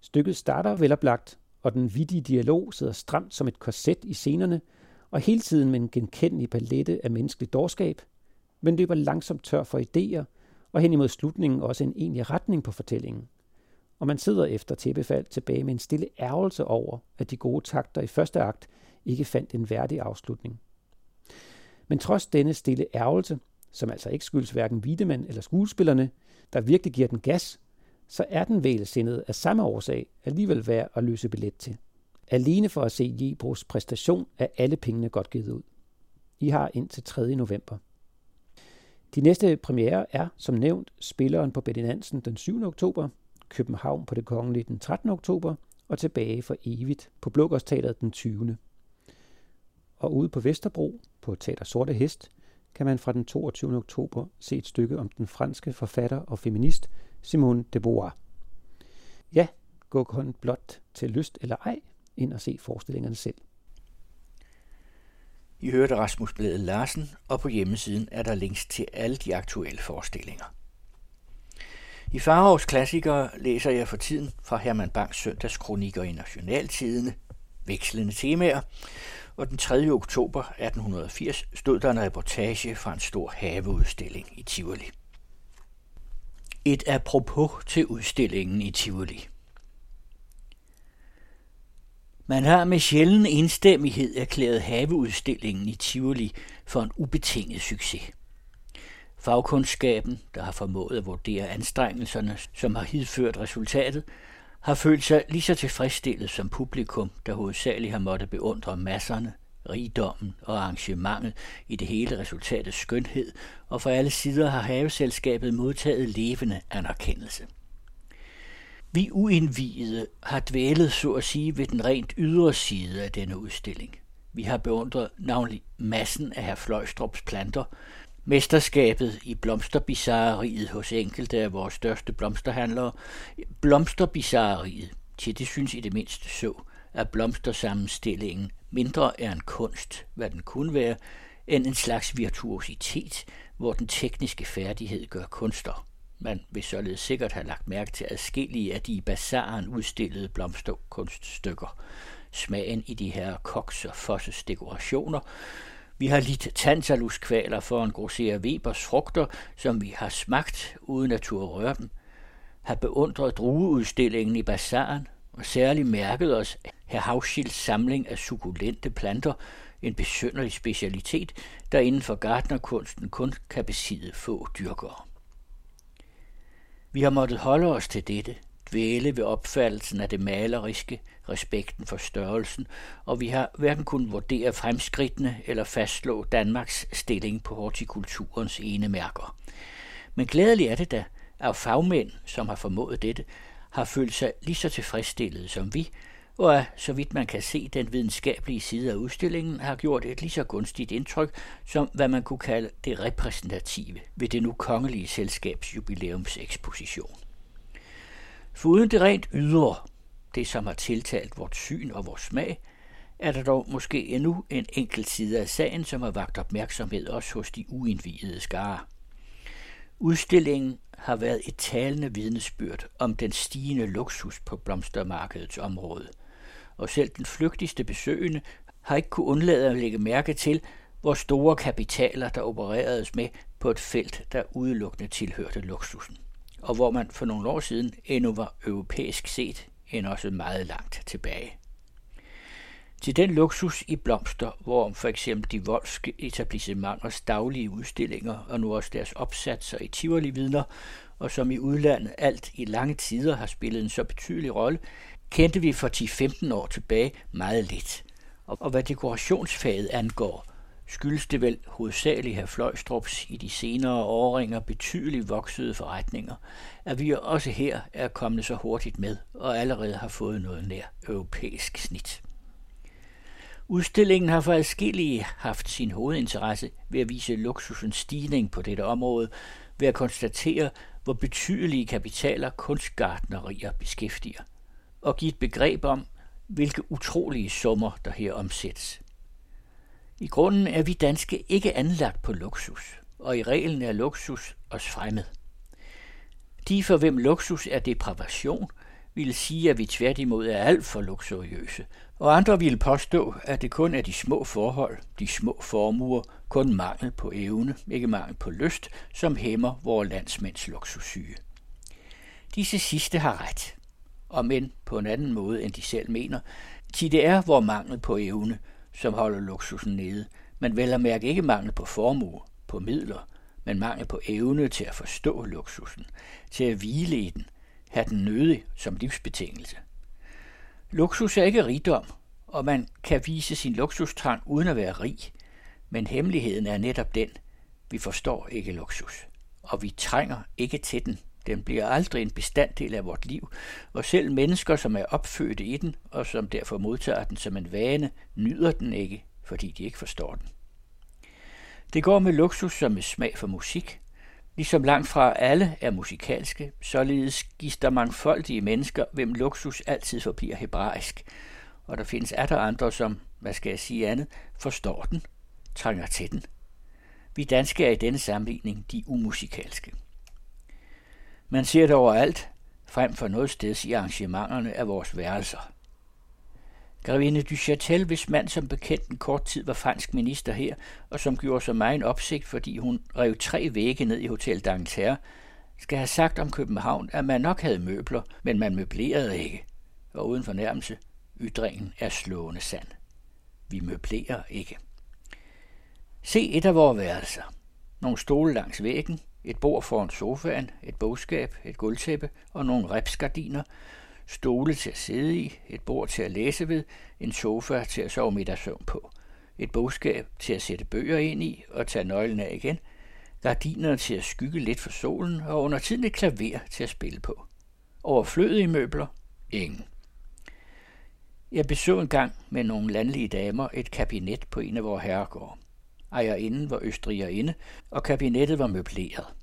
Stykket starter veloplagt, og den vidige dialog sidder stramt som et korset i scenerne, og hele tiden med en genkendelig palette af menneskelig dårskab, men løber langsomt tør for idéer, og hen imod slutningen også en egentlig retning på fortællingen. Og man sidder efter tæppefald tilbage med en stille ærgelse over, at de gode takter i første akt ikke fandt en værdig afslutning. Men trods denne stille ærgelse, som altså ikke skyldes hverken Wiedemann eller skuespillerne, der virkelig giver den gas, så er den vælsindede af samme årsag alligevel værd at løse billet til. Alene for at se Jebros præstation er alle pengene godt givet ud. I har indtil 3. november. De næste premiere er, som nævnt, Spilleren på Betty Nansen den 7. oktober, København på det kongelige den 13. oktober og tilbage for evigt på Blågårdsteateret den 20. Og ude på Vesterbro, på Teater Sorte Hest, kan man fra den 22. oktober se et stykke om den franske forfatter og feminist Simone de Beauvoir. Ja, gå kun blot til lyst eller ej, ind og se forestillingerne selv.
I hørte Rasmus Blæde Larsen, og på hjemmesiden er der links til alle de aktuelle forestillinger. I Farovs klassikere læser jeg for tiden fra Herman Bangs søndagskronikker i Nationaltidene, vekslende temaer, og den 3. oktober 1880 stod der en reportage fra en stor haveudstilling i Tivoli. Et apropos til udstillingen i Tivoli. Man har med sjælden enstemmighed erklæret haveudstillingen i Tivoli for en ubetinget succes. Fagkundskaben, der har formået at vurdere anstrengelserne, som har hidført resultatet, har følt sig lige så tilfredsstillet som publikum, der hovedsageligt har måttet beundre masserne, rigdommen og arrangementet i det hele resultatets skønhed, og fra alle sider har haveselskabet modtaget levende anerkendelse. Vi uindvidede har dvælet så at sige ved den rent ydre side af denne udstilling. Vi har beundret navnlig massen af herr Fløjstrups planter, mesterskabet i blomsterbizarreriet hos enkelte af vores største blomsterhandlere, blomsterbizarreriet, til det synes i det mindste så, at blomstersammenstillingen mindre er en kunst, hvad den kunne være, end en slags virtuositet, hvor den tekniske færdighed gør kunster. Man vil således sikkert have lagt mærke til adskillige af de i bazaren udstillede blomsterkunststykker. Smagen i de her koks og fosses dekorationer. Vi har lidt tantaluskvaler for en grosser Webers frugter, som vi har smagt uden at turde røre dem. Har beundret drueudstillingen i bazaren, og særligt mærket os herr Havschilds samling af sukulente planter, en besynderlig specialitet, der inden for gartnerkunsten kun kan besidde få dyrkere. Vi har måttet holde os til dette, dvæle ved opfattelsen af det maleriske, respekten for størrelsen, og vi har hverken kunnet vurdere fremskridtene eller fastslå Danmarks stilling på hortikulturens ene mærker. Men glædeligt er det da, at fagmænd, som har formået dette, har følt sig lige så tilfredsstillet som vi, og at, så vidt man kan se, den videnskabelige side af udstillingen har gjort et lige så gunstigt indtryk som hvad man kunne kalde det repræsentative ved det nu kongelige selskabs jubilæumseksposition. Foruden det rent ydre, det som har tiltalt vort syn og vores smag, er der dog måske endnu en enkelt side af sagen, som har vagt opmærksomhed også hos de uindvidede skare. Udstillingen har været et talende vidnesbyrd om den stigende luksus på blomstermarkedets område – og selv den flygtigste besøgende har ikke kunne undlade at lægge mærke til, hvor store kapitaler der opereredes med på et felt, der udelukkende tilhørte luksusen, og hvor man for nogle år siden endnu var europæisk set, end også meget langt tilbage. Til den luksus i blomster, hvor for eksempel de voldske etablissementers daglige udstillinger og nu også deres opsatser i Tivoli vidner, og som i udlandet alt i lange tider har spillet en så betydelig rolle, kendte vi for 10-15 år tilbage meget lidt. Og hvad dekorationsfaget angår, skyldes det vel hovedsageligt her Fløjstrups i de senere årringer betydeligt voksede forretninger, at vi også her er kommet så hurtigt med og allerede har fået noget nær europæisk snit. Udstillingen har for adskillige haft sin hovedinteresse ved at vise luksusens stigning på dette område, ved at konstatere, hvor betydelige kapitaler kunstgartnerier beskæftiger – og give et begreb om, hvilke utrolige summer, der her omsættes. I grunden er vi danske ikke anlagt på luksus, og i reglen er luksus os fremmed. De for hvem luksus er depravation, ville sige, at vi tværtimod er alt for luksuriøse, og andre ville påstå, at det kun er de små forhold, de små formuer, kun mangel på evne, ikke mangel på lyst, som hæmmer vores landsmænds luksussyge. Disse sidste har ret og men på en anden måde, end de selv mener. Til det er vor mangel på evne, som holder luksusen nede, men vel at mærke ikke mangel på formue, på midler, men mangel på evne til at forstå luksusen, til at hvile i den, have den nødig som livsbetingelse. Luksus er ikke rigdom, og man kan vise sin luksustrang uden at være rig, men hemmeligheden er netop den, vi forstår ikke luksus, og vi trænger ikke til den den bliver aldrig en bestanddel af vort liv, og selv mennesker, som er opfødte i den, og som derfor modtager den som en vane, nyder den ikke, fordi de ikke forstår den. Det går med luksus som med smag for musik. Ligesom langt fra alle er musikalske, således gives der mangfoldige mennesker, hvem luksus altid forbliver hebraisk. Og der findes atter andre, som, hvad skal jeg sige andet, forstår den, trænger til den. Vi danske er i denne sammenligning de umusikalske. Man ser det overalt, frem for noget sted i arrangementerne af vores værelser. Grevinde du Châtel, hvis mand som bekendt en kort tid var fransk minister her, og som gjorde så meget en opsigt, fordi hun rev tre vægge ned i Hotel d'Angleterre, skal have sagt om København, at man nok havde møbler, men man møblerede ikke. Og uden fornærmelse, ytringen er slående sand. Vi møblerer ikke. Se et af vores værelser. Nogle stole langs væggen, et bord foran sofaen, et bogskab, et gulvtæppe og nogle repsgardiner, stole til at sidde i, et bord til at læse ved, en sofa til at sove middagssøvn på, et bogskab til at sætte bøger ind i og tage nøglen af igen, gardiner til at skygge lidt for solen og under tiden et klaver til at spille på. Overflødige møbler? Ingen. Jeg besøg en gang med nogle landlige damer et kabinet på en af vores herregårde. Ejerinden var østrigerinde, og kabinettet var møbleret.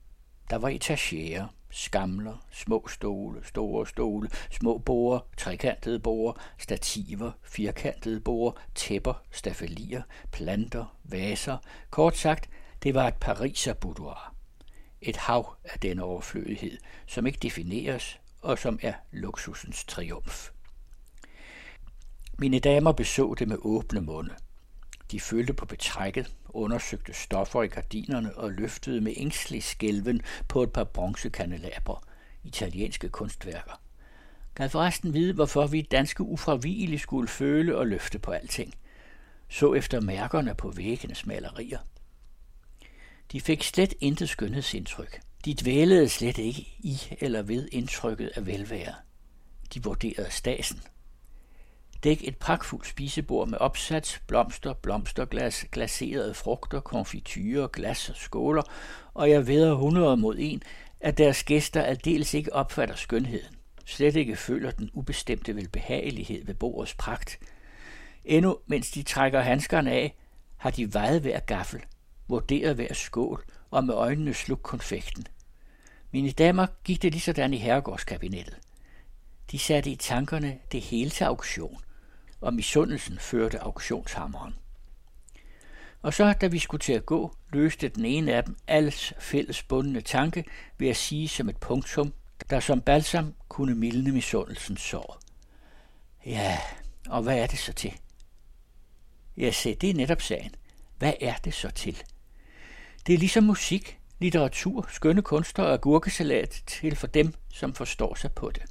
Der var etagere, skamler, små stole, store stole, små borer, trekantede borer, stativer, firkantede borer, tæpper, stafelier, planter, vaser. Kort sagt, det var et pariser boudoir. Et hav af denne overflødighed, som ikke defineres, og som er luksusens triumf. Mine damer beså det med åbne munde. De følte på betrækket, undersøgte stoffer i gardinerne og løftede med ængstelig skælven på et par bronzekanelaber, italienske kunstværker. Gav forresten vide, hvorfor vi danske ufravigeligt skulle føle og løfte på alting. Så efter mærkerne på væggenes malerier. De fik slet intet skønhedsindtryk. De dvælede slet ikke i eller ved indtrykket af velvære. De vurderede stasen – Dæk et pragtfuldt spisebord med opsats, blomster, blomsterglas, glaserede frugter, konfiturer, glas og skåler, og jeg ved hundrede mod en, at deres gæster aldeles ikke opfatter skønheden, slet ikke føler den ubestemte velbehagelighed ved bordets pragt. Endnu, mens de trækker handskerne af, har de vejet hver gaffel, vurderet hver skål og med øjnene slugt konfekten. Mine damer gik det lige sådan i herregårdskabinettet. De satte i tankerne det hele til auktion – og misundelsen førte auktionshammeren. Og så, da vi skulle til at gå, løste den ene af dem alles fælles bundne tanke ved at sige som et punktum, der som balsam kunne mildne misundelsens sår. Ja, og hvad er det så til? Jeg se, det er netop sagen. Hvad er det så til? Det er ligesom musik, litteratur, skønne kunster og gurkesalat til for dem, som forstår sig på det.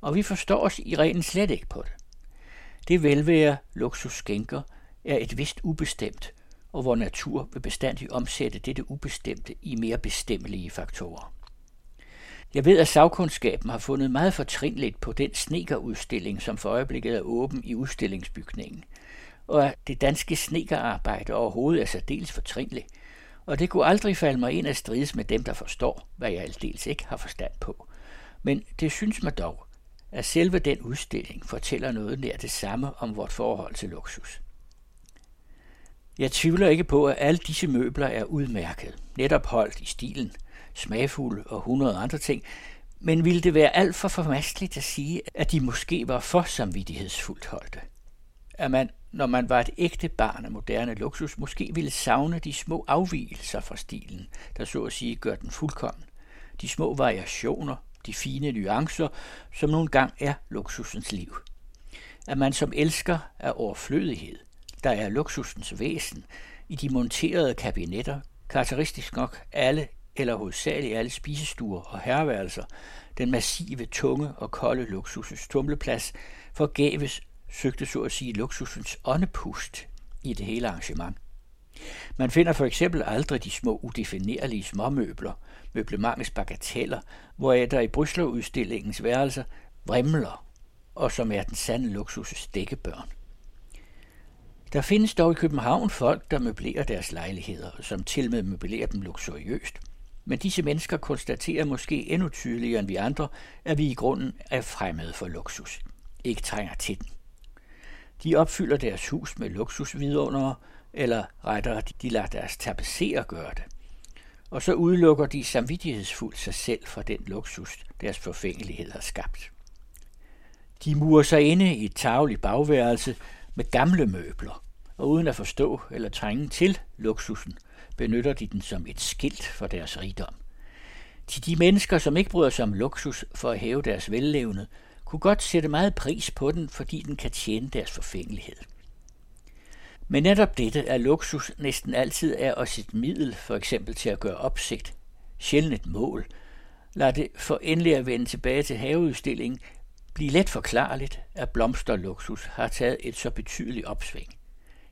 Og vi forstår os i reglen slet ikke på det. Det velvære luksus skænker er et vist ubestemt, og hvor natur vil bestandig omsætte dette ubestemte i mere bestemmelige faktorer. Jeg ved, at sagkundskaben har fundet meget fortrinligt på den snekerudstilling, som for øjeblikket er åben i udstillingsbygningen, og at det danske snekerarbejde overhovedet er særdeles fortrinligt, og det kunne aldrig falde mig ind at strides med dem, der forstår, hvad jeg aldeles ikke har forstand på. Men det synes mig dog, at selve den udstilling fortæller noget nær det samme om vort forhold til luksus. Jeg tvivler ikke på, at alle disse møbler er udmærket, netop holdt i stilen, smagfulde og hundrede andre ting, men ville det være alt for formasteligt at sige, at de måske var for samvittighedsfuldt holdte? At man, når man var et ægte barn af moderne luksus, måske ville savne de små afvielser fra stilen, der så at sige gør den fuldkommen. De små variationer, de fine nuancer, som nogle gang er luksusens liv. At man som elsker af overflødighed, der er luksusens væsen, i de monterede kabinetter, karakteristisk nok alle eller hovedsageligt alle spisestuer og herværelser, den massive, tunge og kolde luksusens tumleplads, forgæves søgte så at sige luksusens åndepust i det hele arrangement. Man finder for eksempel aldrig de små udefinerlige småmøbler, møblementets bagateller, hvoraf der i Brysler-udstillingens værelser vrimler, og som er den sande luksus dækkebørn. Der findes dog i København folk, der møblerer deres lejligheder, som til med møblerer dem luksuriøst. Men disse mennesker konstaterer måske endnu tydeligere end vi andre, at vi i grunden er fremmede for luksus. Ikke trænger til den. De opfylder deres hus med luksusvidundere, eller rettere, de lader deres tapisserer gøre det og så udelukker de samvittighedsfuldt sig selv fra den luksus, deres forfængelighed har skabt. De murer sig inde i et tavligt bagværelse med gamle møbler, og uden at forstå eller trænge til luksusen, benytter de den som et skilt for deres rigdom. Til de mennesker, som ikke bryder sig om luksus for at hæve deres vellevende, kunne godt sætte meget pris på den, fordi den kan tjene deres forfængelighed. Men netop dette at luksus næsten altid er os et middel, for eksempel til at gøre opsigt, sjældent et mål. Lad det for endelig at vende tilbage til haveudstillingen blive let forklarligt, at blomsterluksus har taget et så betydeligt opsving.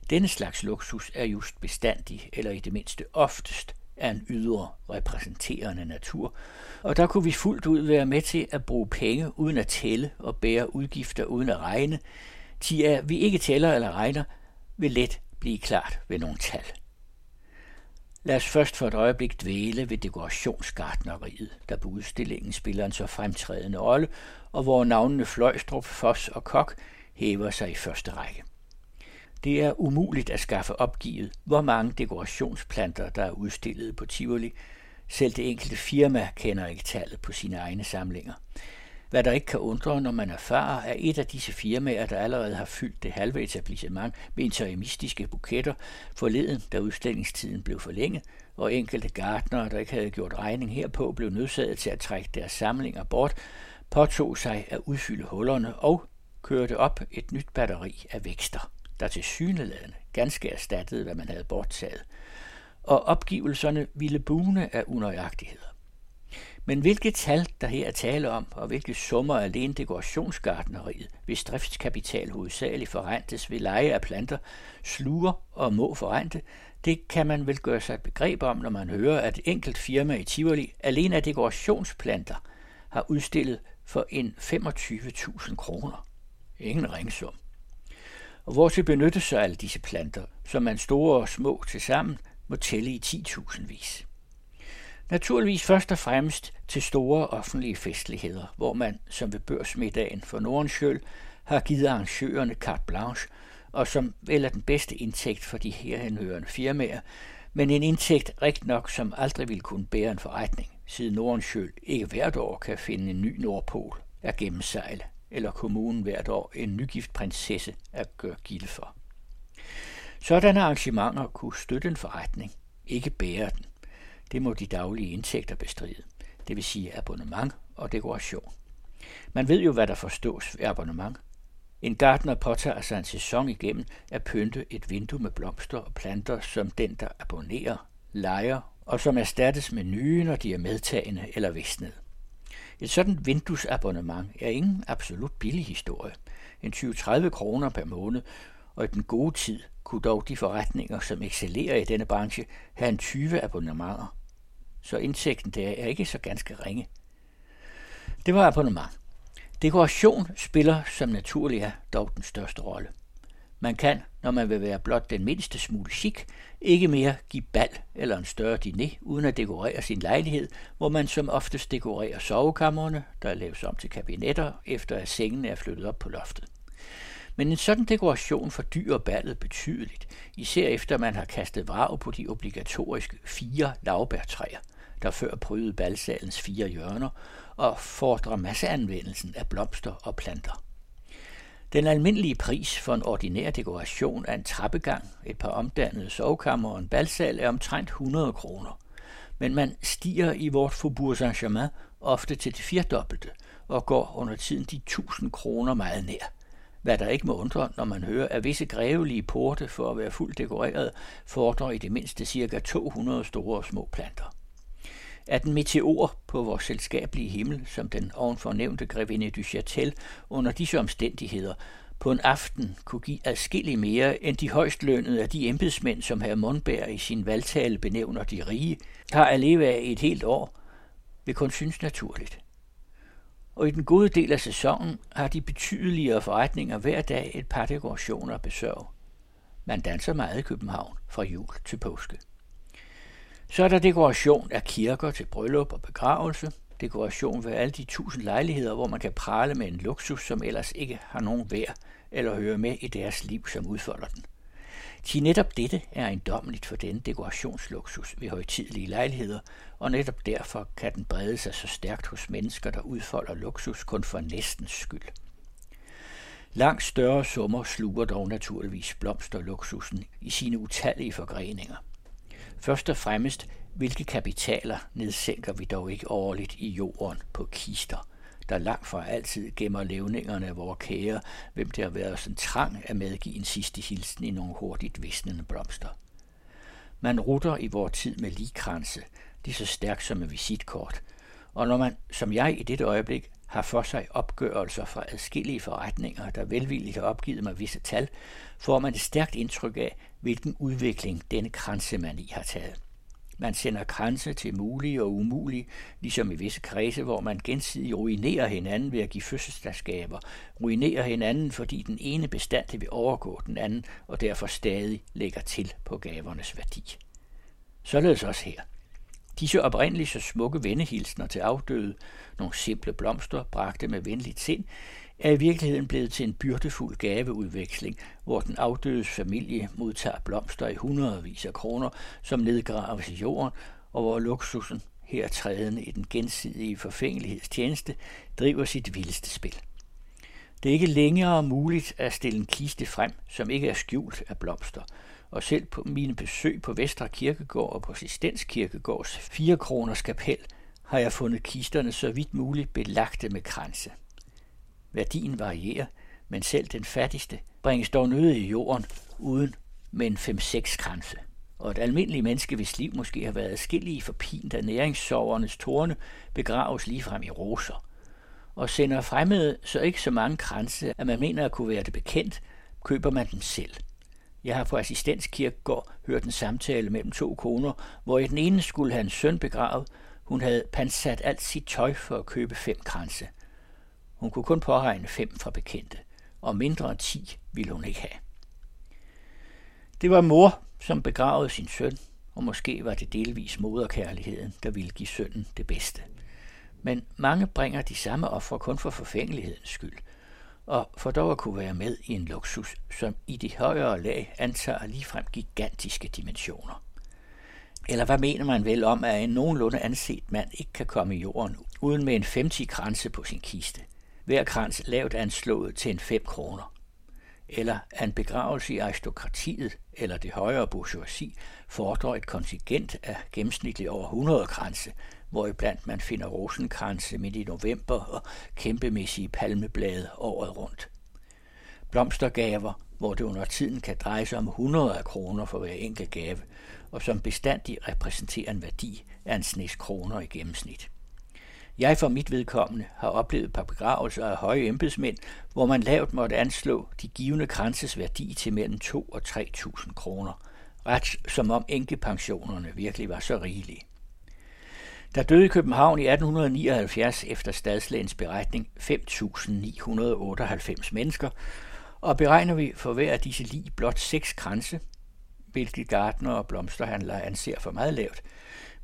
Denne slags luksus er just bestandig, eller i det mindste oftest, af en ydre repræsenterende natur, og der kunne vi fuldt ud være med til at bruge penge uden at tælle og bære udgifter uden at regne, til at vi ikke tæller eller regner, vil let blive klart ved nogle tal. Lad os først for et øjeblik dvæle ved dekorationsgartneriet, der på udstillingen spiller en så fremtrædende rolle, og hvor navnene Fløjstrup, Foss og Kok hæver sig i første række. Det er umuligt at skaffe opgivet, hvor mange dekorationsplanter, der er udstillet på Tivoli. Selv det enkelte firma kender ikke tallet på sine egne samlinger. Hvad der ikke kan undre, når man erfarer, at et af disse firmaer, der allerede har fyldt det halve etablissement med interimistiske buketter, forleden, da udstillingstiden blev forlænget, og enkelte gartnere, der ikke havde gjort regning herpå, blev nødsaget til at trække deres samlinger bort, påtog sig at udfylde hullerne og kørte op et nyt batteri af vækster, der til syneladende ganske erstattede, hvad man havde borttaget. Og opgivelserne ville bune af unøjagtigheder. Men hvilke tal, der her er tale om, og hvilke summer alene dekorationsgardneriet, hvis driftskapital hovedsageligt forrentes ved leje af planter, sluger og må forrente, det kan man vel gøre sig et begreb om, når man hører, at et enkelt firma i Tivoli alene af dekorationsplanter har udstillet for en 25.000 kroner. Ingen ringsum. Og hvor til benytte sig alle disse planter, som man store og små til sammen må tælle i 10.000 vis. Naturligvis først og fremmest til store offentlige festligheder, hvor man, som ved børsmiddagen for Nordenskjøl, har givet arrangørerne carte blanche, og som vel er den bedste indtægt for de herhenhørende firmaer, men en indtægt rigt nok, som aldrig ville kunne bære en forretning, siden Nordenskjøl ikke hvert år kan finde en ny Nordpol at gennemsejle, eller kommunen hvert år en nygift prinsesse at gøre gilde for. Sådanne arrangementer kunne støtte en forretning, ikke bære den. Det må de daglige indtægter bestride, det vil sige abonnement og dekoration. Man ved jo, hvad der forstås ved abonnement. En gartner påtager sig en sæson igennem at pynte et vindue med blomster og planter, som den, der abonnerer, lejer og som erstattes med nye, når de er medtagende eller visnet. Et sådan vinduesabonnement er ingen absolut billig historie. En 20-30 kroner per måned, og i den gode tid kunne dog de forretninger, som excellerer i denne branche, have en 20 abonnementer så indtægten der er ikke så ganske ringe. Det var abonnement. Dekoration spiller som naturlig er dog den største rolle. Man kan, når man vil være blot den mindste smule chic, ikke mere give bal eller en større diner, uden at dekorere sin lejlighed, hvor man som oftest dekorerer sovekammerne, der laves om til kabinetter, efter at sengen er flyttet op på loftet. Men en sådan dekoration fordyrer ballet betydeligt, især efter man har kastet vrag på de obligatoriske fire lavbærtræer der før prydede balsalens fire hjørner og fordrer masseanvendelsen af blomster og planter. Den almindelige pris for en ordinær dekoration af en trappegang, et par omdannede sovekammer og en balsal er omtrent 100 kroner. Men man stiger i vort Faubourg Saint-Germain ofte til det firdobbelte og går under tiden de 1000 kroner meget nær. Hvad der ikke må undre, når man hører, at visse grevelige porte for at være fuldt dekoreret fordrer i det mindste ca. 200 store og små planter at en meteor på vores selskabelige himmel, som den ovenfor nævnte grevinde du Châtel, under disse omstændigheder på en aften kunne give adskillig mere end de højst lønnede af de embedsmænd, som herr Mondberg i sin valgtale benævner de rige, har at leve af i et helt år, vil kun synes naturligt. Og i den gode del af sæsonen har de betydeligere forretninger hver dag et par dekorationer at besøge. Man danser meget i København fra jul til påske. Så er der dekoration af kirker til bryllup og begravelse, dekoration ved alle de tusind lejligheder, hvor man kan prale med en luksus, som ellers ikke har nogen værd eller høre med i deres liv, som udfolder den. Til netop dette er endommeligt for denne dekorationsluksus ved højtidlige lejligheder, og netop derfor kan den brede sig så stærkt hos mennesker, der udfolder luksus kun for næstens skyld. Langt større summer sluger dog naturligvis blomsterluksusen i sine utallige forgreninger – Først og fremmest hvilke kapitaler nedsænker vi dog ikke årligt i jorden på kister, der langt fra altid gemmer levningerne af vores kære, hvem det har været sådan trang at medgive en sidste hilsen i nogle hurtigt visnende blomster. Man rutter i vores tid med ligkranse, lige så stærkt som et visitkort, og når man, som jeg i dette øjeblik, har for sig opgørelser fra adskillige forretninger, der velvilligt har opgivet mig visse tal, får man et stærkt indtryk af, hvilken udvikling denne kransemani har taget. Man sender kranse til mulige og umulige, ligesom i visse kredse, hvor man gensidigt ruinerer hinanden ved at give fødselsdagsgaver, ruinerer hinanden, fordi den ene bestandig vil overgå den anden, og derfor stadig lægger til på gavernes værdi. Således også her. Disse oprindeligt så smukke vennehilsner til afdøde, nogle simple blomster, bragte med venligt sind, er i virkeligheden blevet til en byrdefuld gaveudveksling, hvor den afdødes familie modtager blomster i hundredvis af kroner, som nedgraves i jorden, og hvor luksusen, her trædende i den gensidige forfængelighedstjeneste, driver sit vildeste spil. Det er ikke længere muligt at stille en kiste frem, som ikke er skjult af blomster, og selv på mine besøg på Vestre Kirkegård og på Sistens Kirkegårds 4 kroners kapel har jeg fundet kisterne så vidt muligt belagte med kranse. Værdien varierer, men selv den fattigste bringes dog nøde i jorden uden med en 5-6 kranse. Og et almindeligt menneske, hvis liv måske har været adskillige for pint af næringssovernes tårne, begraves ligefrem i roser. Og sender fremmede så ikke så mange kranse, at man mener at kunne være det bekendt, køber man dem selv. Jeg har på assistenskirkegård hørt en samtale mellem to koner, hvor i den ene skulle have en søn begravet. Hun havde pansat alt sit tøj for at købe fem kranse – hun kunne kun påregne fem fra bekendte, og mindre end ti ville hun ikke have. Det var mor, som begravede sin søn, og måske var det delvis moderkærligheden, der ville give sønnen det bedste. Men mange bringer de samme ofre kun for forfængelighedens skyld, og for dog at kunne være med i en luksus, som i de højere lag antager ligefrem gigantiske dimensioner. Eller hvad mener man vel om, at en nogenlunde anset mand ikke kan komme i jorden uden med en 50 kranse på sin kiste? Hver krans lavt anslået til en 5 kroner. Eller en begravelse i aristokratiet eller det højere bourgeoisi fordrer et kontingent af gennemsnitligt over 100 kranse, iblandt man finder rosenkranse midt i november og kæmpemæssige palmeblade året rundt. Blomstergaver, hvor det under tiden kan dreje sig om 100 af kroner for hver enkelt gave, og som bestandig repræsenterer en værdi af en snes kroner i gennemsnit. Jeg for mit vedkommende har oplevet et par begravelser af høje embedsmænd, hvor man lavt måtte anslå de givende kranses værdi til mellem 2 og 3.000 kroner. Ret som om enkepensionerne virkelig var så rigelige. Der døde i København i 1879 efter stadslægens beretning 5.998 mennesker, og beregner vi for hver af disse lige blot seks kranse, hvilket gardner og blomsterhandlere anser for meget lavt,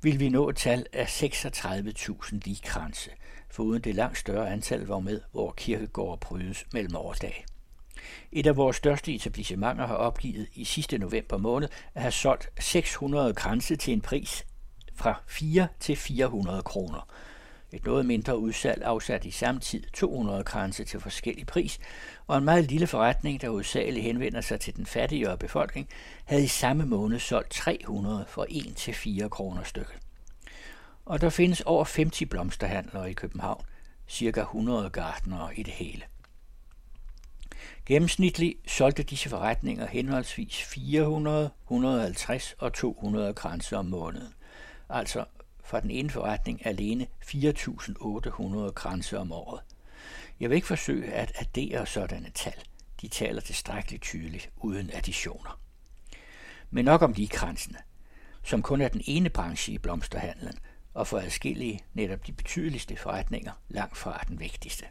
vil vi nå et tal af 36.000 ligkranse, foruden det langt større antal var med, hvor kirkegård prydes mellem årsdag. Et af vores største etablissementer har opgivet i sidste november måned at have solgt 600 kranse til en pris fra 4 til 400 kroner. Et noget mindre udsalg afsat i samtid 200 kranse til forskellig pris, og en meget lille forretning, der udsageligt henvender sig til den fattigere befolkning, havde i samme måned solgt 300 for 1 til 4 kroner stykket. Og der findes over 50 blomsterhandlere i København, cirka 100 gartnere i det hele. Gennemsnitligt solgte disse forretninger henholdsvis 400, 150 og 200 kranse om måneden. Altså fra den ene forretning alene 4.800 kranse om året. Jeg vil ikke forsøge at addere sådanne tal. De taler tilstrækkeligt tydeligt, uden additioner. Men nok om de kransene, som kun er den ene branche i blomsterhandlen, og for adskillige netop de betydeligste forretninger langt fra den vigtigste.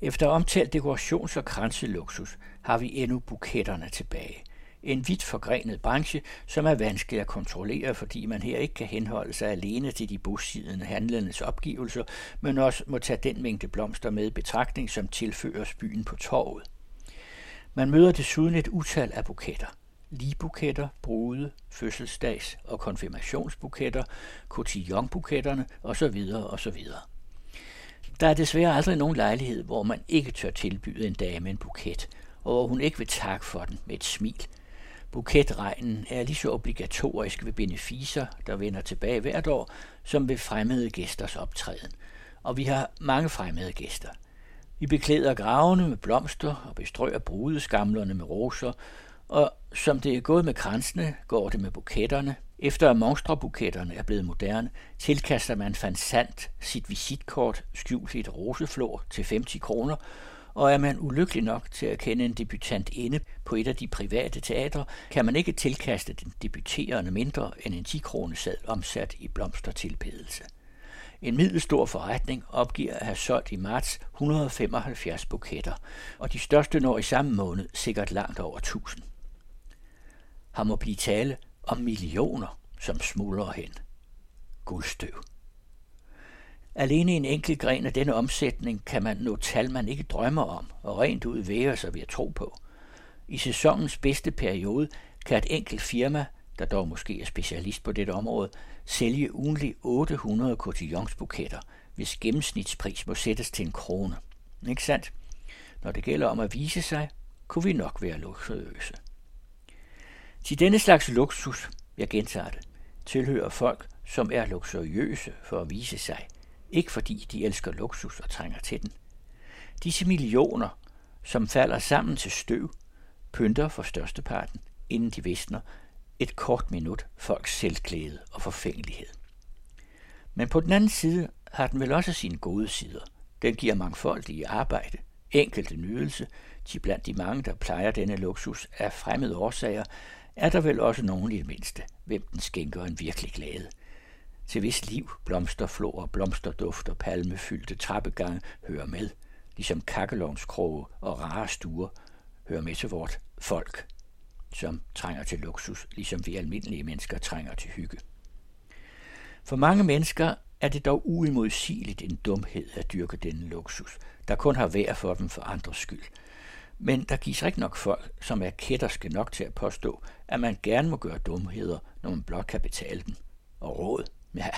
Efter omtalt dekorations- og kranseluksus har vi endnu buketterne tilbage – en vidt forgrenet branche, som er vanskelig at kontrollere, fordi man her ikke kan henholde sig alene til de bosidende handlendes opgivelser, men også må tage den mængde blomster med i betragtning, som tilføres byen på torvet. Man møder desuden et utal af buketter. Ligbuketter, brude, fødselsdags- og konfirmationsbuketter, cotillonbuketterne osv. osv. Der er desværre aldrig nogen lejlighed, hvor man ikke tør tilbyde en dame en buket, og hvor hun ikke vil takke for den med et smil – Buketregnen er lige så obligatorisk ved beneficer, der vender tilbage hvert år, som ved fremmede gæsters optræden. Og vi har mange fremmede gæster. Vi beklæder gravene med blomster og bestrøger brudeskamlerne med roser, og som det er gået med kransene, går det med buketterne. Efter at monstrebuketterne er blevet moderne, tilkaster man fansant sit visitkort skjult i et roseflor til 50 kroner, og er man ulykkelig nok til at kende en debutant inde på et af de private teatre, kan man ikke tilkaste den debuterende mindre end en 10 kroneseddel omsat i blomstertilbedelse. En middelstor forretning opgiver at have solgt i marts 175 buketter, og de største når i samme måned sikkert langt over 1000. Her må blive tale om millioner, som smuldrer hen. Guldstøv. Alene en enkelt gren af denne omsætning kan man nå tal, man ikke drømmer om, og rent ud væger sig ved at tro på. I sæsonens bedste periode kan et enkelt firma, der dog måske er specialist på dette område, sælge ugenlig 800 cotillonsbuketter, hvis gennemsnitspris må sættes til en krone. Ikke sandt? Når det gælder om at vise sig, kunne vi nok være luksuriøse. Til denne slags luksus, jeg gentager det, tilhører folk, som er luksuriøse for at vise sig, ikke fordi de elsker luksus og trænger til den. Disse millioner, som falder sammen til støv, pynter for størsteparten, inden de visner, et kort minut folks selvglæde og forfængelighed. Men på den anden side har den vel også sine gode sider. Den giver mangfoldige arbejde, enkelte nydelse, til blandt de mange, der plejer denne luksus af fremmede årsager, er der vel også nogen i det mindste, hvem den skænker en virkelig glæde. Til hvis liv, blomsterflor, blomsterduft og palmefyldte trappegange hører med, ligesom kakkelovnskroge og rare stuer hører med til vort folk, som trænger til luksus, ligesom vi almindelige mennesker trænger til hygge. For mange mennesker er det dog uimodsigeligt en dumhed at dyrke denne luksus, der kun har værd for dem for andres skyld – men der gives ikke nok folk, som er kætterske nok til at påstå, at man gerne må gøre dumheder, når man blot kan betale dem. Og råd, ja,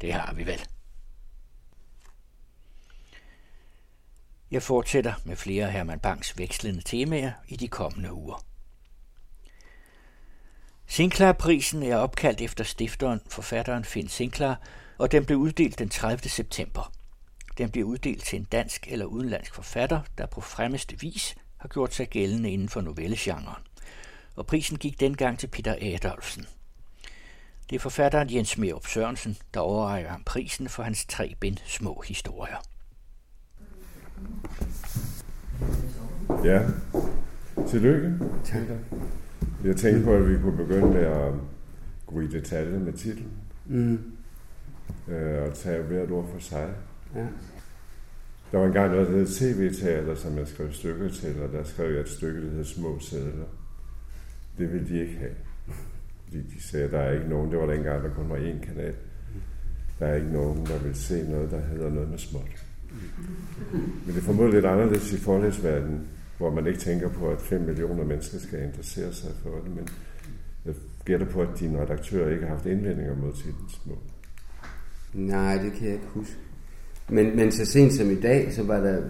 det har vi vel. Jeg fortsætter med flere Herman Banks vekslende temaer i de kommende uger. Sinclair-prisen er opkaldt efter stifteren, forfatteren Finn Sinclair, og den blev uddelt den 30. september. Den bliver uddelt til en dansk eller udenlandsk forfatter, der på fremmeste vis har gjort sig gældende inden for novellegenren. Og prisen gik dengang til Peter Adolfsen. Det er forfatteren Jens Merup Sørensen, der overrækker ham prisen for hans tre bind små historier.
Ja, tillykke. Tak. Jeg tænkte på, at vi kunne begynde med at gå i detaljer med titlen. Mm. Øh, og tage hvert ord for sig. Ja. Der var engang noget, der hed tv-teater, som jeg skrev stykker til, og der skrev jeg et stykke, der hed Små Sædler. Det ville de ikke have. Fordi de sagde, at der er ikke nogen, det var dengang, der kun var én kanal. Der er ikke nogen, der vil se noget, der hedder noget med småt. Men det er formodentlig lidt anderledes i forlæsverdenen, hvor man ikke tænker på, at 5 millioner mennesker skal interessere sig for det, men jeg gætter på, at dine redaktører ikke har haft indvendinger mod titlen små.
Nej, det kan jeg ikke huske. Men, men så sent som i dag, så var der,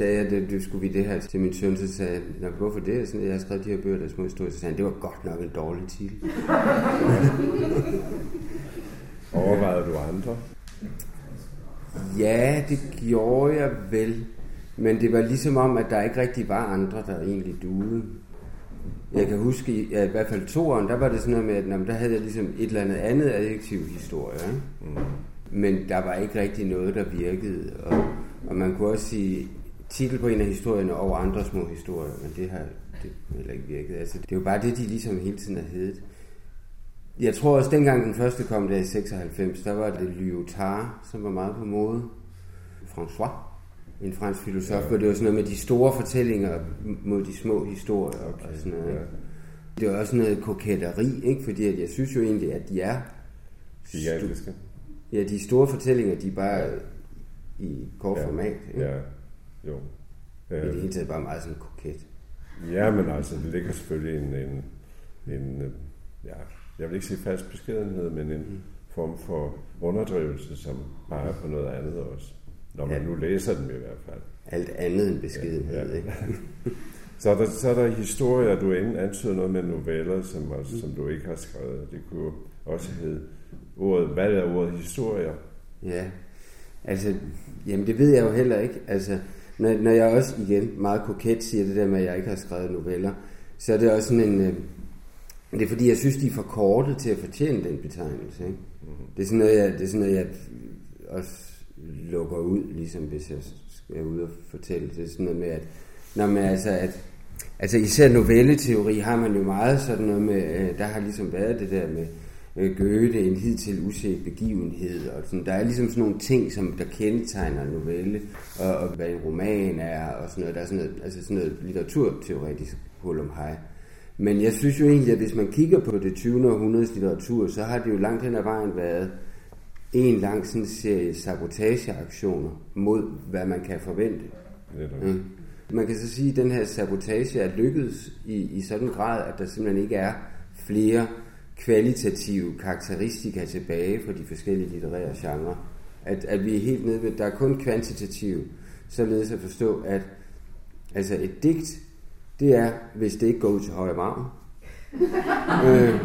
sagde jeg, at det skulle vi det her til min søn, så sagde jeg, hvorfor det? Sådan, jeg har skrevet de her bøger, der er små historier, så sagde han, det var godt nok en dårlig titel.
Overvejede du andre?
Ja, det gjorde jeg vel. Men det var ligesom om, at der ikke rigtig var andre, der egentlig duede. Jeg kan huske, at i hvert fald toeren, der var det sådan noget med, at jamen, der havde jeg ligesom et eller andet andet adjektiv historie. Mm. Men der var ikke rigtig noget, der virkede. Og, og man kunne også sige titel på en af historierne over andre små historier, men det har det heller ikke virket. Altså, det er jo bare det, de ligesom hele tiden har heddet. Jeg tror også, dengang den første kom der i 96, der var det Lyotard, som var meget på mode. François, en fransk filosof, ja. hvor det var sådan noget med de store fortællinger mod de små historier okay. og sådan noget. Ja. Det var også noget koketteri, ikke? fordi at jeg synes jo egentlig, at de er...
Gigantiske.
Ja, de store fortællinger, de er bare ja. i kort ja. format. Ikke?
Ja, jo.
Men det er hele taget bare meget sådan koket.
Ja, men altså, det ligger selvfølgelig en, en, en øh, ja, jeg vil ikke sige fast beskedenhed, men en mm. form for underdrivelse, som bare på noget andet også. Når man ja. nu læser dem i hvert fald.
Alt andet end beskedenhed, ja, ja. ikke?
Så er der, så er der historier, du end antyder noget med noveller, som, også, som du ikke har skrevet. Det kunne også hedde ordet, hvad er ordet historier?
Ja, altså, jamen det ved jeg jo heller ikke. Altså, når, når jeg også igen meget koket siger det der med, at jeg ikke har skrevet noveller, så er det også sådan en... Øh, det er fordi, jeg synes, de er for korte til at fortjene den betegnelse. Ikke? Mm-hmm. Det, er sådan noget, jeg, det er sådan noget, jeg også lukker ud, ligesom hvis jeg skal ud og fortælle. Det er sådan noget med, at, når man, altså, at altså især novelleteori har man jo meget sådan noget med, øh, der har ligesom været det der med øh, Goethe, en hidtil uset begivenhed, og sådan, der er ligesom sådan nogle ting, som der kendetegner en novelle, og, og hvad en roman er, og sådan noget, der er sådan noget, altså sådan noget litteraturteoretisk hul om hej. Men jeg synes jo egentlig, at hvis man kigger på det 20. århundredes litteratur, så har det jo langt hen ad vejen været en lang sådan serie sabotageaktioner mod, hvad man kan forvente. Mm. Man kan så sige, at den her sabotage er lykkedes i, i sådan en grad, at der simpelthen ikke er flere kvalitative karakteristika tilbage for de forskellige litterære genrer. At, at vi er helt nede ved, der er kun kvantitative, således at forstå, at altså et digt, det er, hvis det ikke går ud til højre margen. øh,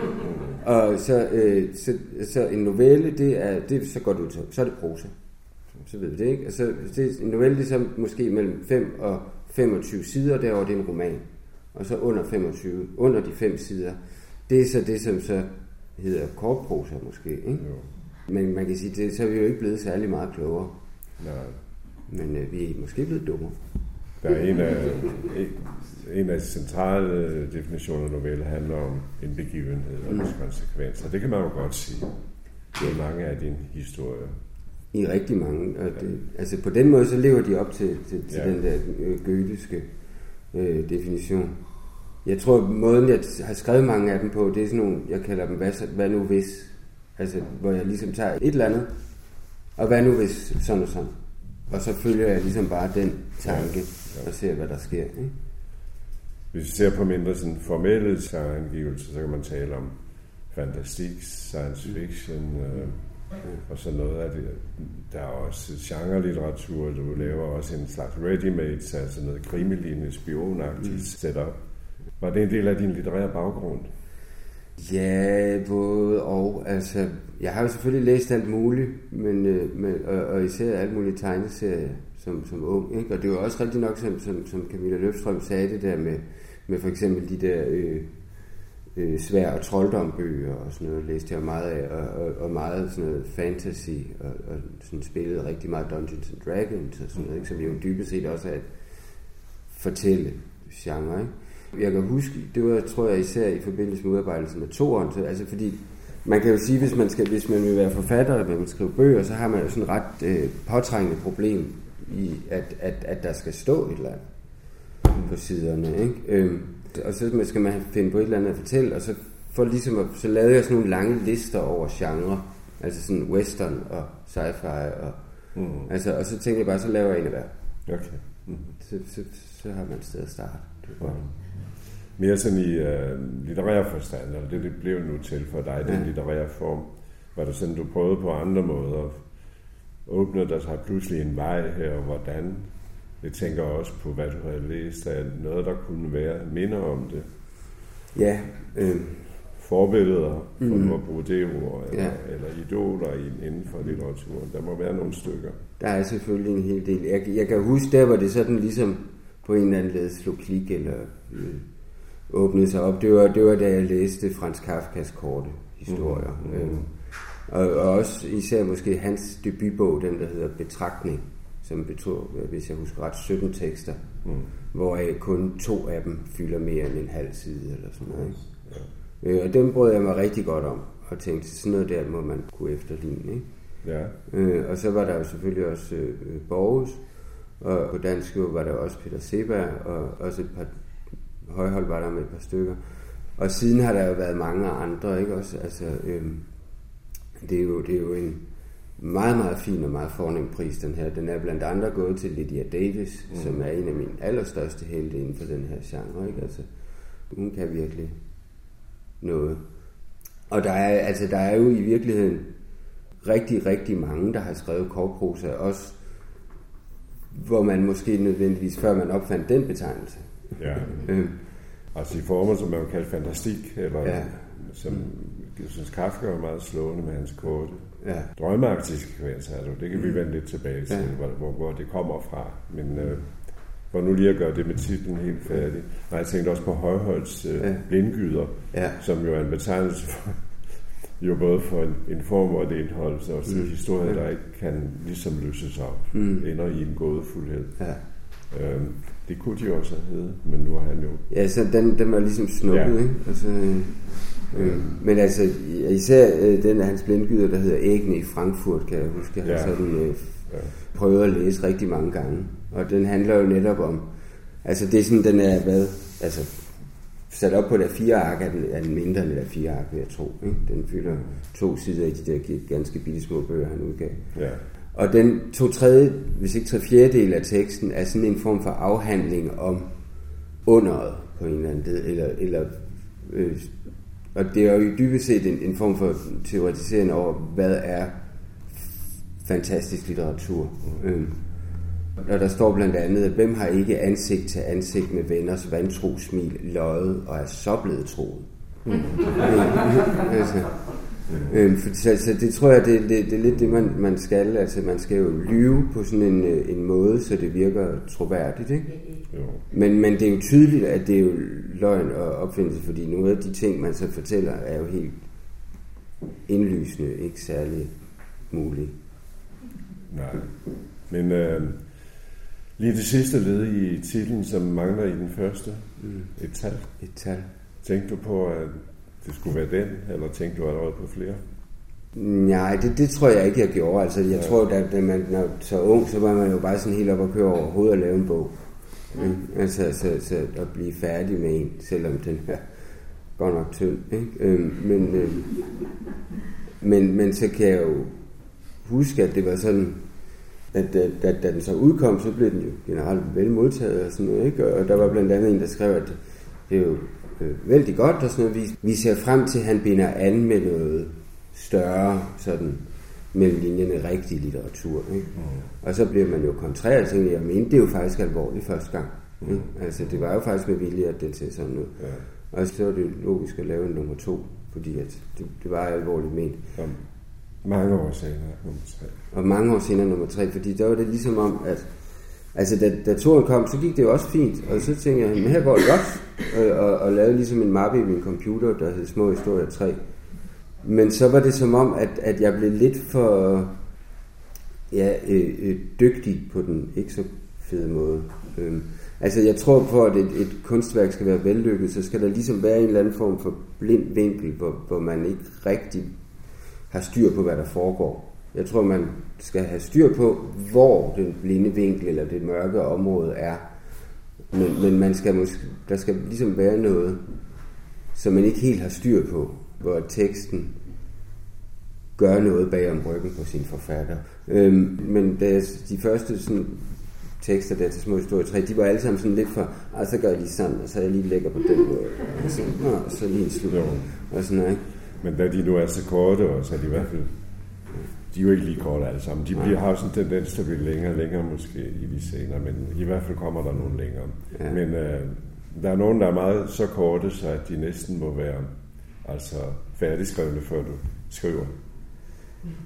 og så, øh, så, så en novelle, det er, det, så går ud til, så er det prosa. Så ved vi det, ikke? Altså, det, en novelle, det er så måske mellem 5 og 25 sider, derover det er en roman. Og så under 25, under de 5 sider, det er så det, som så hedder kortprosa måske, ikke? Jo. Men man kan sige, det, så er vi jo ikke blevet særlig meget klogere.
Nej.
Men øh, vi er måske blevet dummere.
Der er en af, en, en af de centrale definitioner af novelle handler om en begivenhed og dens mm. konsekvenser. Det kan man jo godt sige. Det er mange af dine historier.
I rigtig mange. Og det, altså på den måde, så lever de op til, til, til ja. den der øh, gøtiske øh, definition. Jeg tror, måden jeg har skrevet mange af dem på, det er sådan nogle, jeg kalder dem, hvad, hvad nu hvis? Altså, hvor jeg ligesom tager et eller andet, og hvad nu hvis sådan og sådan. Og så følger jeg ligesom bare den tanke, ja. og ser, hvad der sker. Ikke?
Hvis vi ser på mindre sådan formelle angivelser, så kan man tale om fantastik, science fiction, øh, og så noget af det. Der er også genre-litteratur, du laver også en slags ready-made, altså noget krimelignende, spionagtigt mm. setup. Var det en del af din litterære baggrund?
Ja, både og. Altså, jeg har jo selvfølgelig læst alt muligt, men, øh, men, og, og især alt muligt tegneserier som, som ung. Ikke? Og det var også rigtig nok, som, som, som Camilla Løfstrøm sagde det der med, med for eksempel de der øh, øh, svær- og trolddombøger og sådan noget, læste jeg meget af, og, og, og meget sådan noget fantasy, og, og sådan spillede rigtig meget Dungeons and Dragons og sådan noget, ikke? som jo dybest set også er et fortælle genre. Ikke? Jeg kan huske, det var, tror jeg, især i forbindelse med udarbejdelsen af toren, så, altså fordi man kan jo sige, hvis man, skal, hvis man vil være forfatter, eller man vil skrive bøger, så har man jo sådan et ret øh, påtrængende problem i, at, at, at der skal stå et eller andet på siderne. Ikke? Øhm, og så skal man finde på et eller andet at fortælle, og så, for ligesom at, så lavede jeg sådan nogle lange lister over genre, altså sådan western og sci-fi, og, mm. altså, og så tænkte jeg bare, så laver jeg en af hver.
Okay. Mm.
Så, så, så har man et sted at starte. Det er godt.
Mere sådan i uh, litterær forstand, eller det, det blev nu til for dig, ja. den litterære form. Var det sådan, du prøvede på andre måder? Åbnede der sig pludselig en vej her, og hvordan? Jeg tænker også på, hvad du havde læst af noget, der kunne være minder om det.
Ja. Øh.
Forbilleder, for mm. at bruge det ord, eller, ja. eller idoler inden for litteraturen. Der må være nogle stykker.
Der er selvfølgelig en hel del. Jeg, jeg kan huske, der var det sådan ligesom på en eller anden led slog klik, eller øh, åbnede sig op. Det var, det var da jeg læste Frans Kafkas korte historier. Mm. Mm. Og, og også især måske hans debutbog, den der hedder Betragtning, som betog, hvis jeg husker ret, 17 tekster, mm. hvor kun to af dem fylder mere end en halv side eller sådan noget. Ikke? Ja. Øh, og dem brød jeg mig rigtig godt om, og tænkte, sådan noget der må man kunne efterligne. Ikke?
Ja.
Øh, og så var der jo selvfølgelig også øh, Borges, og på dansk var der også Peter Seberg, og også et par højhold var der med et par stykker. Og siden har der jo været mange andre, ikke også? Altså, øhm, det, er jo, det er jo en meget, meget fin og meget fornem pris, den her. Den er blandt andre gået til Lydia Davis, mm. som er en af mine allerstørste helte inden for den her genre, ikke? Altså, hun kan virkelig noget. Og der er, altså, der er jo i virkeligheden rigtig, rigtig mange, der har skrevet kortprosa, også hvor man måske nødvendigvis, før man opfandt den betegnelse,
Ja.
Øhm,
Altså i former, som man vil kalde fantastik, eller
Ja.
som jeg synes, Kafka var meget slående med hans korte.
Ja.
Drømmeagtige sekvenser, det kan vi
Mm.
vende lidt tilbage til,
Ja.
hvor, hvor, hvor det kommer fra. Men øh, for nu lige at gøre det med titlen helt færdig. Og jeg tænkte også på Højholds øh,
Ja.
blindgyder,
Ja.
som jo er en betegnelse for, jo både for en, en form og et indhold, så også
Mm.
en historie, der ikke kan ligesom løses op,
Mm.
ender i en gådefuldhed.
Ja.
Øhm, det kunne de også have heddet, men nu har han jo
Ja, så den, den var ligesom snuppet,
Ja.
ikke? Altså, øh, øh, men altså, især øh, den af hans blindgyder, der hedder Æggene i Frankfurt, kan jeg huske, jeg
Ja.
har sådan øh,
Ja.
prøvet at læse rigtig mange gange. Og den handler jo netop om, altså det er sådan, den er, hvad, altså sat op på der fire ark, er den, er den mindre end der fire ark, vil jeg tro. Ikke? Den fylder to sider i de der ganske bitte små bøger, han udgav.
Ja.
Og den to tredje, hvis ikke tre fjerdedel af teksten, er sådan en form for afhandling om underet på en eller anden led, eller, eller øh, og det er jo dybest set en, en form for teoretisering over, hvad er fantastisk litteratur. Mm. Og der står blandt andet, at hvem har ikke ansigt til ansigt med venners vantro smil løjet og er så blevet troet. Mm. altså, øhm, for, så, så det tror jeg, det, det, det er lidt det, man, man skal. Altså, man skal jo lyve på sådan en, øh, en måde, så det virker troværdigt. Ikke?
Jo.
Men, men det er jo tydeligt, at det er jo løgn og opfindelse, fordi nogle af de ting, man så fortæller, er jo helt indlysende, ikke særlig mulige.
Nej. Men øh, lige det sidste led i titlen, som mangler i den første,
Mm.
et tal.
Et tal.
Tænkte du på, at det skulle være den, eller tænkte du allerede på flere?
Nej, det, det tror jeg ikke, jeg gjorde. Altså, jeg ja. tror, at da man når så ung, så var man jo bare sådan helt op og køre over hovedet og lave en bog. Mm. Altså, så, så at blive færdig med en, selvom den er godt nok tynd. Ikke? Øhm, men, øhm, men, men så kan jeg jo huske, at det var sådan, at da, da, da den så udkom, så blev den jo generelt vel modtaget og sådan noget, ikke? Og der var blandt andet en, der skrev, at det er jo øh, vældig godt og sådan noget. Vi, vi ser frem til, at han binder an med noget større, sådan mellem linjerne rigtig litteratur. Ikke? Mm. Og så bliver man jo kontrær og tænker, jeg mente, det er jo faktisk alvorligt første gang. Ikke? Altså, det var jo faktisk med vilje, at det ser sådan ud.
Ja.
Og så var det logisk at lave en nummer to, fordi at det, det var alvorligt ment.
Om mange år senere, nummer tre.
Og mange år senere nummer tre, fordi der var det ligesom om, at altså da, da turen kom, så gik det jo også fint, og så tænkte jeg, men her går det godt, og, og, og lavede ligesom en mappe i min computer, der hed Små Historier 3. Men så var det som om, at, at jeg blev lidt for ja, øh, øh, dygtig på den ikke så fede måde. Øhm, altså jeg tror på, at et, et kunstværk skal være vellykket, så skal der ligesom være en eller anden form for blind vinkel, hvor, hvor man ikke rigtig har styr på, hvad der foregår. Jeg tror, man skal have styr på, hvor den blinde vinkel eller det mørke område er. Men, men man skal måske, der skal ligesom være noget, som man ikke helt har styr på, hvor teksten gør noget bag om ryggen på sin forfatter. Øhm, men da jeg, de første sådan, tekster der til små historier 3, de var alle sammen sådan lidt for, og så gør jeg lige sådan, og så er jeg lige lægger på den måde, og så, og så lige en slut, og sådan noget, ikke?
Men da de nu er så korte, og så er de i hvert fald, de er jo ikke lige korte alle sammen. De bliver, har jo sådan en tendens til at blive længere og længere måske i de senere, men i hvert fald kommer der nogle længere.
Ja.
Men øh, der er nogen, der er meget så korte, så at de næsten må være altså færdigskrevne, før du skriver.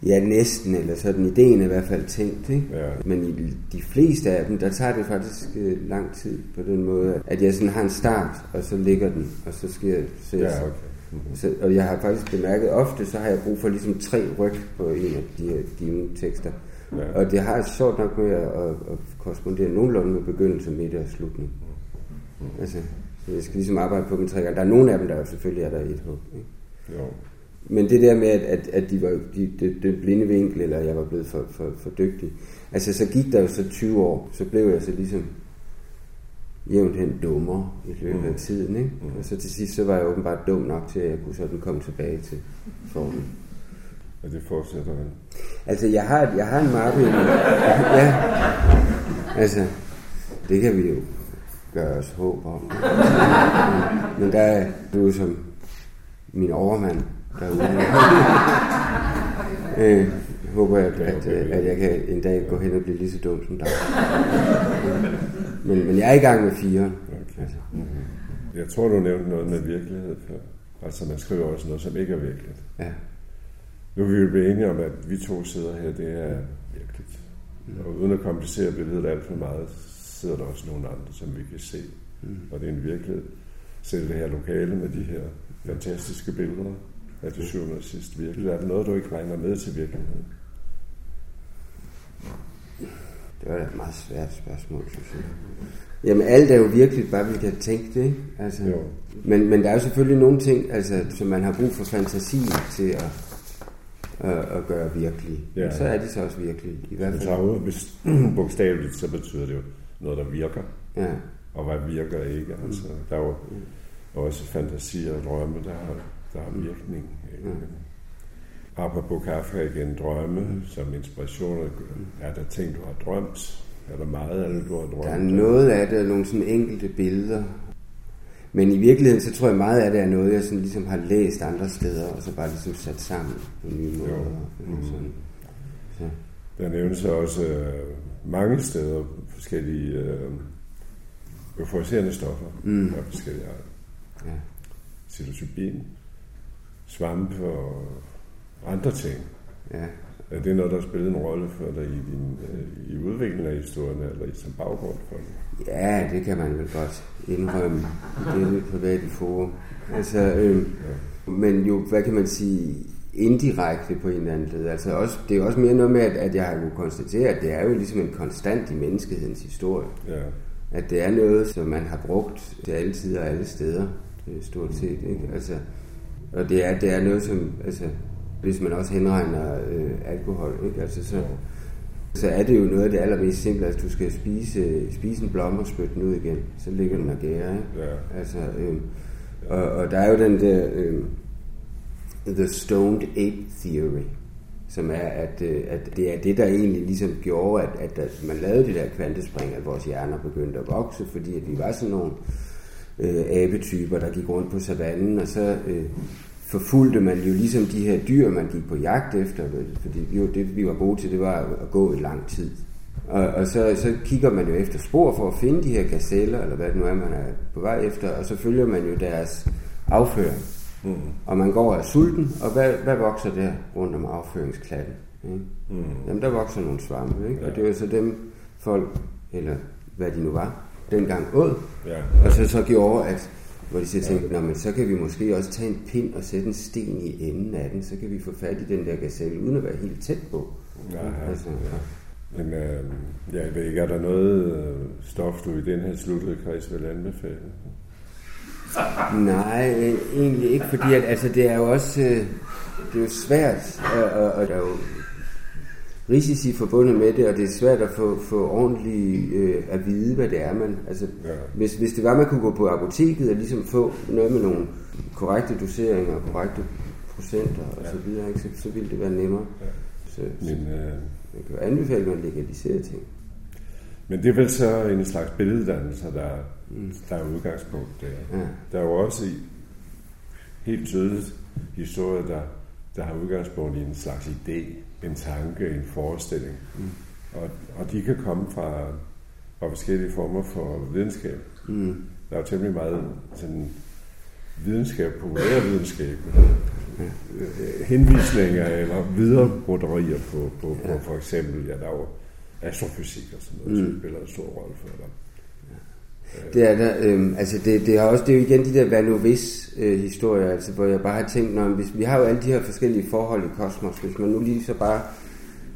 Ja, næsten, eller sådan ideen er i hvert fald tænkt, ikke?
Ja.
Men i de fleste af dem, der tager det faktisk øh, lang tid på den måde, at jeg sådan har en start, og så ligger den, og så sker. Så jeg,
Ja, okay.
Så, og jeg har faktisk bemærket, ofte så har jeg brug for ligesom tre ryg på en af de her givne tekster.
Ja.
Og det har jeg sjovt nok med at, at, at korrespondere nogenlunde med begyndelse, midt og slutning. Altså, så jeg skal ligesom arbejde på dem tre gange. Der er nogle af dem, der jo selvfølgelig er der i et hug. Ikke?
Jo.
Men det der med, at, at, at de var de, de, de blinde vinkel, eller jeg var blevet for, for, for dygtig. Altså, så gik der jo så 20 år, så blev jeg så ligesom jævnt hen dummer i løbet af tiden, ikke? Og så til sidst, så var jeg åbenbart dum nok til, at jeg kunne sådan komme tilbage til formen.
Og det fortsætter han.
Altså, jeg har, jeg har en mappe. i ja. Altså, det kan vi jo gøre os håb om. Men der er du som min overmand derude. øh, håber jeg, at, at, at jeg kan en dag gå hen og blive lige så dum som dig. Men, men jeg er i gang med fire.
Okay.
Altså.
Jeg tror, du nævnte noget med virkelighed før. Altså, man skriver også noget, som ikke er virkeligt.
Ja.
Nu vil vi blive enige om, at vi to sidder her, det er virkeligt. Mm. Og uden at komplicere billedet alt for meget, sidder der også nogle andre, som vi kan se. Mm. Og det er en virkelighed. Selv det her lokale med de her fantastiske billeder af det syvende og sidste virkeligt. Er der noget, du ikke regner med til virkeligheden?
Det var et meget svært spørgsmål, synes jeg. Jamen alt er jo virkelig bare, vi kan tænke det, ikke? Altså,
jo.
Men, men der er jo selvfølgelig nogle ting, altså, som man har brug for fantasi til at, at, at gøre virkelige. Ja. Så er de så også virkelige. I hvert fald.
Så hvis bogstaveligt, så betyder det jo noget, der virker.
Ja.
Og hvad virker ikke. Altså, der er jo også fantasier og drømme, der har, der har virkning. Ikke? Ja. Apropos Kafka igen, drømme som inspiration. Er der ting, du har drømt? Er der meget af det, du har drømt?
Der er noget af det, nogle sådan enkelte billeder. Men i virkeligheden, så tror jeg meget af det er noget, jeg sådan ligesom har læst andre steder, og så bare ligesom sat sammen på nye måder.
Jo.
Mm. Sådan. Så.
Der nævnes også øh, mange steder forskellige øh, euforiserende stoffer
Mm.
af forskellige arter.
Ja.
Psilocybin, svampe og andre ting.
Ja.
Er det noget, der har spillet en rolle for dig i, din, øh, i udviklingen af historien, eller i som baggrund for det?
Ja, det kan man vel godt indrømme. Det er lidt privat i forum. Altså, øh, men jo, hvad kan man sige, indirekte på en eller anden led. Altså også, det er også mere noget med, at, at jeg har jo konstateret, at det er jo ligesom en konstant i menneskehedens historie.
Ja.
At det er noget, som man har brugt til alle tider og alle steder, øh, stort set. Ikke? Altså, og det er, det er noget, som, altså, hvis man også henregner øh, alkohol, ikke? Altså, så, så er det jo noget af det allermest simple, at du skal spise, spise en blomme og spytte den ud igen, så ligger den og gærer, ikke?
Ja.
Altså, øh, og, og der er jo den der øh, The Stoned Ape Theory, som er, at, øh, at det er det, der egentlig ligesom gjorde, at, at, at man lavede det der kvantespring, at vores hjerner begyndte at vokse, fordi at vi var sådan nogle øh, abetyper, der gik rundt på savannen, og så øh, forfulgte man jo ligesom de her dyr, man gik på jagt efter, fordi jo, det vi var gode til, det var at gå i lang tid. Og, og så, så kigger man jo efter spor for at finde de her gazeller, eller hvad det nu er, man er på vej efter, og så følger man jo deres afføring.
Mm.
Og man går er sulten, og hvad, hvad vokser der rundt om afføringsklatten? Ikke?
Mm.
Jamen, der vokser nogle svampe, ikke? Ja. og det var så dem folk, eller hvad de nu var, dengang åd.
Ja.
Og så, så gjorde, at hvor de så tænkte, ja. men så kan vi måske også tage en pind og sætte en sten i enden af den, så kan vi få fat i den der gazelle, uden at være helt tæt på.
Ja,
Altså, ja.
Men øh, jeg ved ikke, er der noget øh, stof, du i den her sluttede kreds vil anbefale?
Nej, øh, egentlig ikke, fordi at, altså, det er jo også øh, det er jo svært, og, og, og der er jo risici forbundet med det, og det er svært at få, få ordentligt øh, at vide, hvad det er. Man, altså,
Ja.
hvis, hvis det var, man kunne gå på apoteket og ligesom få noget med nogle korrekte doseringer og korrekte procenter og så videre, ikke? Så, så ville det være nemmere. Så, så
Men, øh,
jeg kan jo anbefale, at man legaliserer ting.
Men det er vel så en slags billeddannelse, der, mm. der er udgangspunkt der.
Ja.
Der er jo også i, helt tydeligt historie, der, der har udgangspunkt i en slags idé, en tanke, en forestilling.
Mm.
Og, og de kan komme fra, fra forskellige former for videnskab.
Mm.
Der er jo temmelig meget sådan, videnskab, populær videnskab, henvisninger eller videre broderier på, på, på for eksempel, ja, der er jo astrofysik og sådan noget, som
Mm.
spiller en stor rolle for dig.
Det er der, øhm, altså det, det, er også, det er jo igen de der hvad nu hvis øh, historier, altså hvor jeg bare har tænkt, når, hvis vi har jo alle de her forskellige forhold i kosmos, hvis man nu lige så bare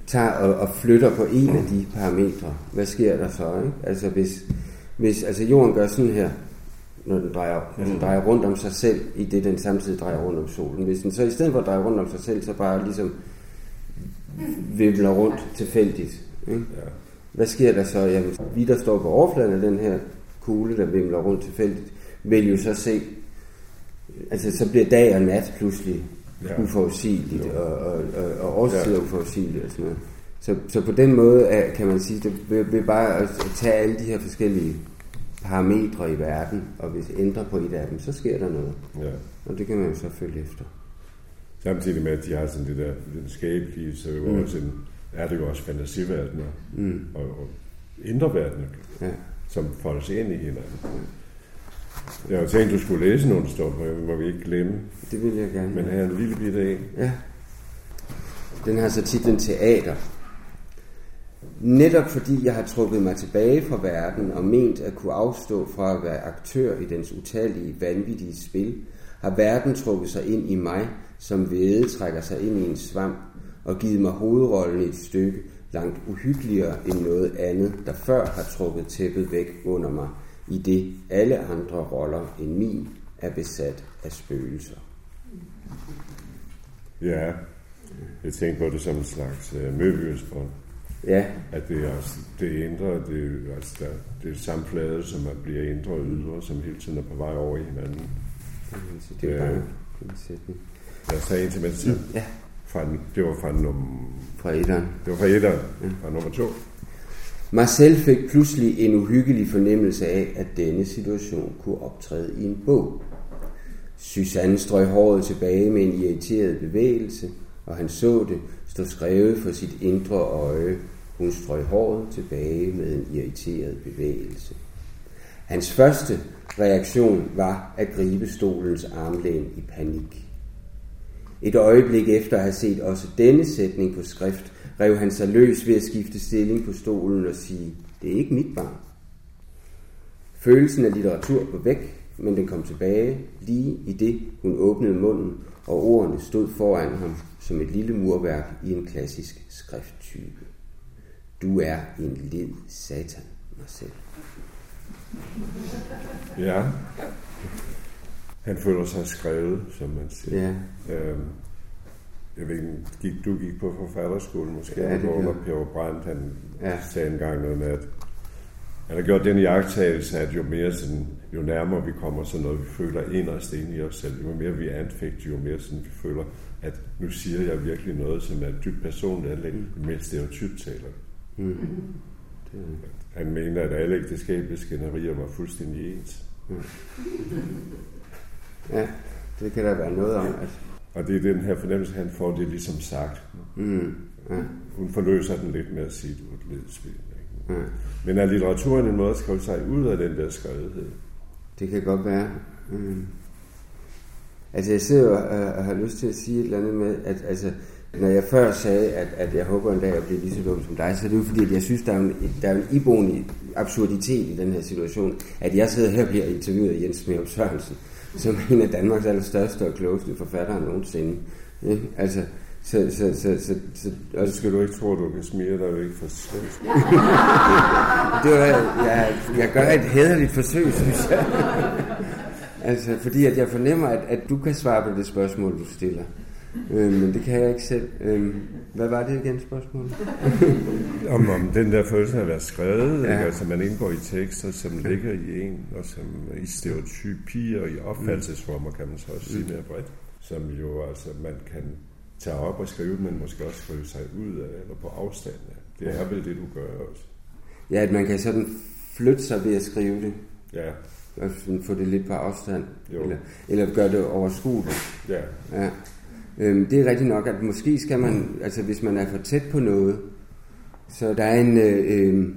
tager og, og flytter på en af de parametre, hvad sker der så? Ikke? Altså hvis, hvis altså jorden gør sådan her, når den drejer, mm. den drejer rundt om sig selv, i det den samtidig drejer rundt om solen. Hvis den så i stedet for at dreje rundt om sig selv, så bare ligesom vivler rundt tilfældigt. Ikke?
Ja.
Hvad sker der så? Jamen, vi der står på overfladen af den her kugle, der vimler rundt tilfældigt, vil jo så se, altså så bliver dag og nat pludselig
Ja.
uforudsigeligt, og, og, og, og årstider ja. uforudsigeligt og sådan noget. Så, så på den måde er, kan man sige, det vil, vil bare at tage alle de her forskellige parametre i verden, og hvis ændre på et af dem, så sker der noget.
Ja.
Og det kan man jo så følge efter.
Samtidig med, at de har sådan det der videnskabelige, så er, jo
Mm.
også en, er det jo også fantasiverdener
Mm.
og, og indre verdener,
Ja.
Som folder sig ind i hinanden. Jeg har tænkt, du skulle læse nogle stoffer, må vi ikke glemme.
Det vil jeg gerne.
Men her er en lille bitte en.
Ja. Den har så titlen Teater. Netop fordi jeg har trukket mig tilbage fra verden og ment at kunne afstå fra at være aktør i dens utallige, vanvittige spil, har verden trukket sig ind i mig, som væde trækker sig ind i en svamp, og givet mig hovedrollen i et stykke, langt uhyggeligere end noget andet, der før har trukket tæppet væk under mig, i det alle andre roller end min er besat af spøgelser.
Ja, jeg tænker på det som en slags uh, møbelsbrønd.
Ja.
At det er også, det indre, det, er, altså der, det er samme flade, som at bliver indre og ydre, som hele tiden er på vej over i hinanden.
Det er bare en sætning.
Jeg sagde en til mig selv.
Ja.
Fra, det var fra nummer...
Fra etteren.
Det var fra etteren. Fra nummer to.
Marcel fik pludselig en uhyggelig fornemmelse af, at denne situation kunne optræde i en bog. Susanne strøg håret tilbage med en irriteret bevægelse, og han så det stå skrevet for sit indre øje. Hun strøg håret tilbage med en irriteret bevægelse. Hans første reaktion var at gribe stolens armlæn i panik. Et øjeblik efter at have set også denne sætning på skrift, rev han sig løs ved at skifte stilling på stolen og sige, det er ikke mit barn. Følelsen af litteratur var væk, men den kom tilbage lige i det, hun åbnede munden, og ordene stod foran ham som et lille murværk i en klassisk skrifttype. Du er en led satan, Marcel.
Ja. Han føler sig skrevet, som man siger.
Ja.
Øhm, jeg ved ikke, gik, du gik på forfatterskolen måske,
Ja, det
når Per Brandt, han
Ja.
sagde engang noget med, at han har gjort den jagttagelse, at jo mere sådan, jo nærmere vi kommer sådan noget, vi føler inderst inde i os selv, jo mere vi er anfægt, jo mere sådan, vi føler, at nu siger jeg virkelig noget, som er dybt personligt anlæg, jo mere stereotypt taler. vi.
Mm.
Han mener, at alle ægteskabelige skænderier var fuldstændig ens.
Ja, det kan der være noget om. At...
Og det er den her fornemmelse, han får det ligesom sagt.
Mm. Ja.
Hun forløser den lidt med at sige, du er et ledsvin.
Ja.
Men er litteraturen en måde at skrive sig ud af den der skrevethed?
Det kan godt være. Mm. Altså jeg sidder og har lyst til at sige et eller andet med, at altså, når jeg før sagde, at, at jeg håber en dag at blive lige så dum som dig, så er det jo fordi, at jeg synes, der er en, der er en iboende absurditet i den her situation, at jeg sidder her og bliver interviewet af Jens Smerup Sørensen, som er en af Danmarks allerstørste og klogeste forfattere nogensinde. Ja, altså, så, så, så, så, så, og
Så skal du ikke tro, at du kan smire dig væk fra svensk.
det var, jeg, jeg gør et hederligt forsøg, synes jeg. altså, fordi at jeg fornemmer, at, at du kan svare på det spørgsmål, du stiller. Øh, men det kan jeg ikke selv. Øh, hvad var det igen spørgsmål?
om, om den der følelse af at være skrevet,
Ja.
ikke? altså man indgår i tekster, som ligger i en, og som i stereotypier og i opfattelsesformer, kan man så også sige
Mm.
mere bredt, som jo altså man kan tage op og skrive, men måske også skrive sig ud af, eller på afstand af. Det er vel det, du gør også.
Ja, at man kan sådan flytte sig ved at skrive det.
Ja.
Og sådan få det lidt på afstand.
Jo.
Eller, eller gøre det overskueligt.
Ja.
ja. Øhm, det er rigtigt nok, at måske skal man, altså hvis man er for tæt på noget, så der er en, øh, øh,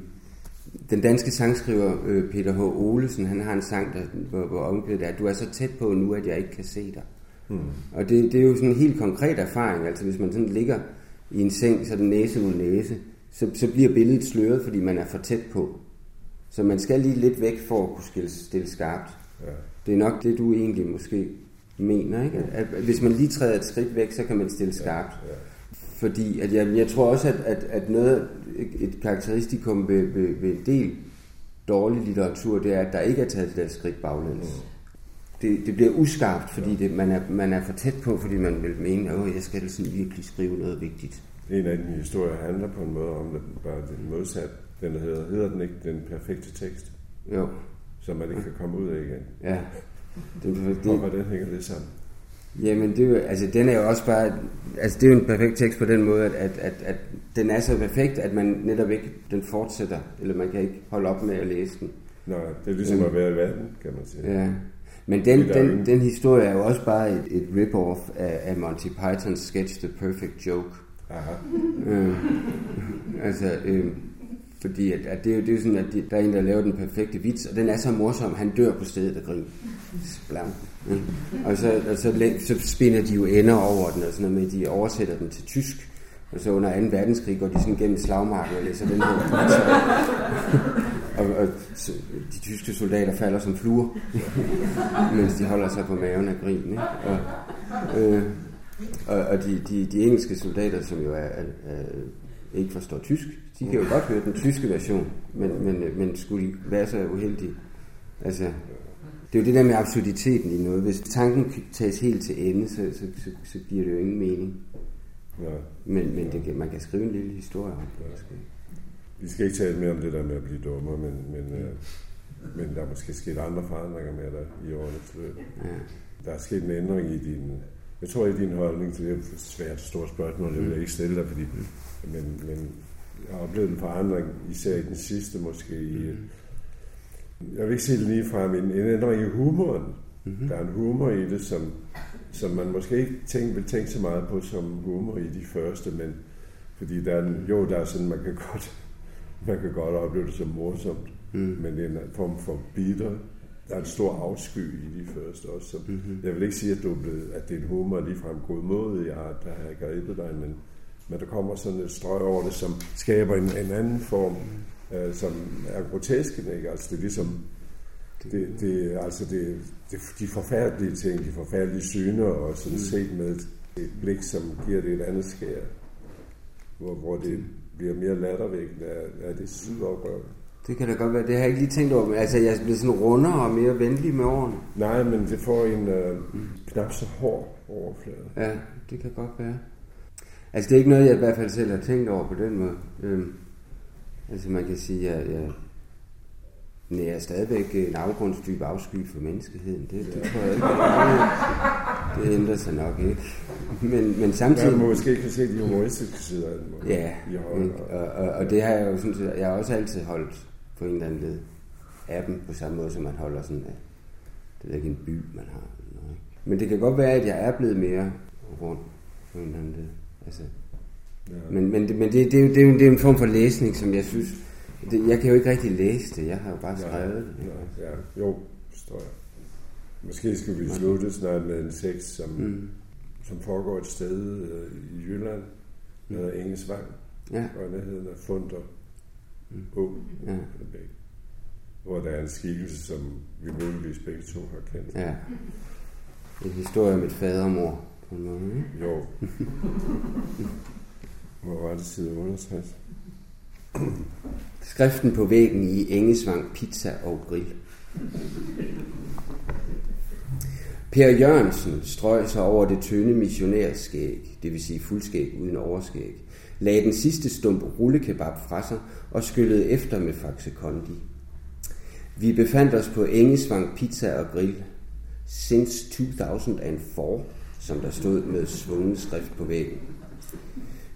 den danske sangskriver øh, Peter H. Olesen, han har en sang, der, hvor, hvor omkvædet er, du er så tæt på nu, at jeg ikke kan se dig.
Hmm.
Og det, det er jo sådan en helt konkret erfaring, altså hvis man sådan ligger i en seng, så det næse mod næse, så, så bliver billedet sløret, fordi man er for tæt på. Så man skal lige lidt væk for at kunne stille, stille skarpt.
Ja.
Det er nok det, du egentlig måske mener, ikke? At, at hvis man lige træder et skridt væk, så kan man stille skarpt.
Ja, ja.
Fordi at jeg, jeg tror også, at, at, at noget, et karakteristikum ved, ved, ved en del dårlig litteratur, det er, at der ikke er taget det der skridt baglæns. Mm. Det, det bliver uskarpt, fordi det, man, er, man er for tæt på, fordi man vil mene, at jeg skal sådan virkelig skrive noget vigtigt.
En af de historier handler på en måde om, den bare den modsat. Den hedder, hedder den ikke den perfekte tekst?
Jo.
Som man ikke kan komme ud af igen.
Ja. Det, det,
det, og hvordan hænger det sammen?
Jamen, det er jo, altså, den er jo også bare, altså, det er jo en perfekt tekst på den måde, at, at, at, at den er så perfekt, at man netop ikke, den fortsætter, eller man kan ikke holde op med at læse den.
Nå, det er ligesom at være i verden, kan man sige.
Ja. Men den,
er
den,
ingen-
den historie er jo også bare et, et rip-off af, af Monty Pythons sketch The Perfect Joke.
Aha.
Øh, altså, øh, fordi at, at det, er jo, det er jo sådan, at de, der er en, der laver den perfekte vits, og den er så morsom, han dør på stedet af grin. Blam. Ja. Og, så, og så, så spinder de jo ender over den, og sådan noget med, de oversætter den til tysk. Og så under 2. verdenskrig går de sådan gennem slagmarken og læser den her vits. og, og så, de tyske soldater falder som fluer, mens de holder sig på maven af grin. Ikke? Og, øh, og, og de, de, de engelske soldater, som jo er, er, er, ikke forstår tysk, de kan jo godt høre den tyske version, men, men, men skulle de være så uheldige? Altså, det er jo det der med absurditeten i noget. Hvis tanken tages helt til ende, så, så, så, så giver det jo ingen mening.
Ja.
Men, men det, man kan skrive en lille historie om det. måske.
Vi skal ikke tale mere om det der med at blive dummere, men, men, øh, men der er måske sket andre forandringer med dig i årenes løb.
Ja.
Der er sket en ændring i din... Jeg tror i din holdning til det er et svært stort spørgsmål, det vil jeg ikke stille dig, fordi, men, men jeg har oplevet en forandring, især i den sidste måske. I, jeg vil ikke sige det lige frem, en, en ændring i humoren. Mm-hmm. Der er en humor i det, som, som man måske ikke tænke, vil tænke så meget på som humor i de første, men fordi der er en, jo, der er sådan, man kan godt, man kan godt opleve det som morsomt,
Mm.
men det er en form for bitter. Der er en stor afsky i de første også. Så
Mhm.
Jeg vil ikke sige, at, du er blevet, at det er en humor ligefrem godmodig art, der har grebet dig, men, men der kommer sådan et strøg over det, som skaber en, en anden form, øh, som er grotesk. Ikke? Altså det er ligesom, det, det, altså det, det, de forfærdelige ting, de forfærdelige syner, og sådan set med et, et blik, som giver det et andet skær, hvor, hvor det bliver mere lattervækkende af, af det sydoprør.
Det kan da godt være. Det har jeg ikke lige tænkt over. Altså, jeg er blevet sådan rundere og mere venlig med årene.
Nej, men det får en øh, knap så hård overflade.
Ja, det kan godt være. Altså, det er ikke noget, jeg i hvert fald selv har tænkt over på den måde. Øhm, altså, man kan sige, at jeg, jeg er stadigvæk en afgrundsdyb afsky for menneskeheden. Det, det tror jeg ikke. Det, det ændrer sig nok ikke. Men, men samtidig...
Man må måske ikke have set de humoristiske sider af den. måde.
Ja, og, og, og det har jeg jo sådan set, jeg har også altid holdt på en eller anden led af dem, på samme måde som man holder sådan af, det er ikke en by, man har. Men det kan godt være, at jeg er blevet mere rundt på en eller anden led. Altså,
Ja.
Men, men, det, men det, det, er jo, det, er jo, det er jo en form for læsning, som jeg synes, det, jeg kan jo ikke rigtig læse det, jeg har jo bare skrevet det.
Ja, ja, jo, forstår jeg. Måske skal vi slutte snart med en tekst, som,
Mm.
mm. som foregår et sted øh, i Jylland, der hedder Engesvang,
Ja.
og nærheden af Funder
Mm.
Å,
Ja.
hvor der er en skikkelse, som vi muligvis begge to har kendt.
Ja. En historie om et fadermor, en måde, ikke?
Jo. Hvor var det side 68?
Skriften på væggen i Engesvang Pizza og Grill. Per Jørgensen strøg sig over det tynde missionærskæg, det vil sige fuldskæg uden overskæg, lagde den sidste stump rullekebab fra sig og skyllede efter med Faxe Kondi. Vi befandt os på Engesvang Pizza og Grill since 2004, som der stod med svungen skrift på væggen.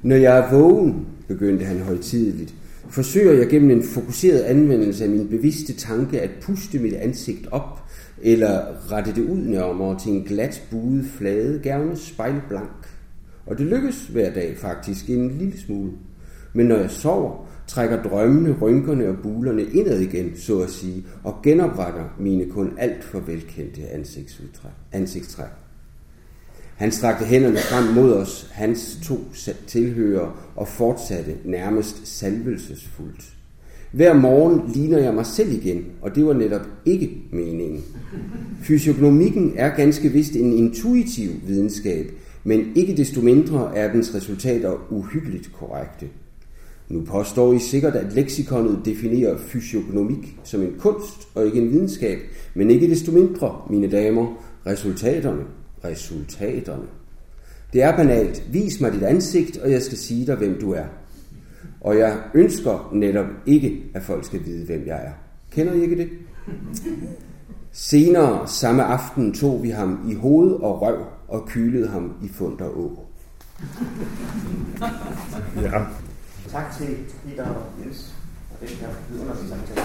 Når jeg er vågen, begyndte han højtideligt, forsøger jeg gennem en fokuseret anvendelse af min bevidste tanke at puste mit ansigt op, eller rette det ud nærmere til en glat buet flade, gerne spejlblank. Og det lykkes hver dag faktisk en lille smule. Men når jeg sover, trækker drømmene, rynkerne og bulerne indad igen, så at sige, og genopretter mine kun alt for velkendte ansigtsudtræk, ansigtstræk. Han strakte hænderne frem mod os, hans to tilhører, og fortsatte nærmest salvelsesfuldt. Hver morgen ligner jeg mig selv igen, og det var netop ikke meningen. Fysiognomikken er ganske vist en intuitiv videnskab, men ikke desto mindre er dens resultater uhyggeligt korrekte. Nu påstår I sikkert, at leksikonet definerer fysiognomik som en kunst og ikke en videnskab, men ikke desto mindre, mine damer, resultaterne, resultaterne. Det er banalt. Vis mig dit ansigt, og jeg skal sige dig, hvem du er. Og jeg ønsker netop ikke, at folk skal vide, hvem jeg er. Kender I ikke det? Senere samme aften tog vi ham i hoved og røv og kylede ham i Funder Å.
Ja.
Tak til og Jens for den her vidunderlige samtale.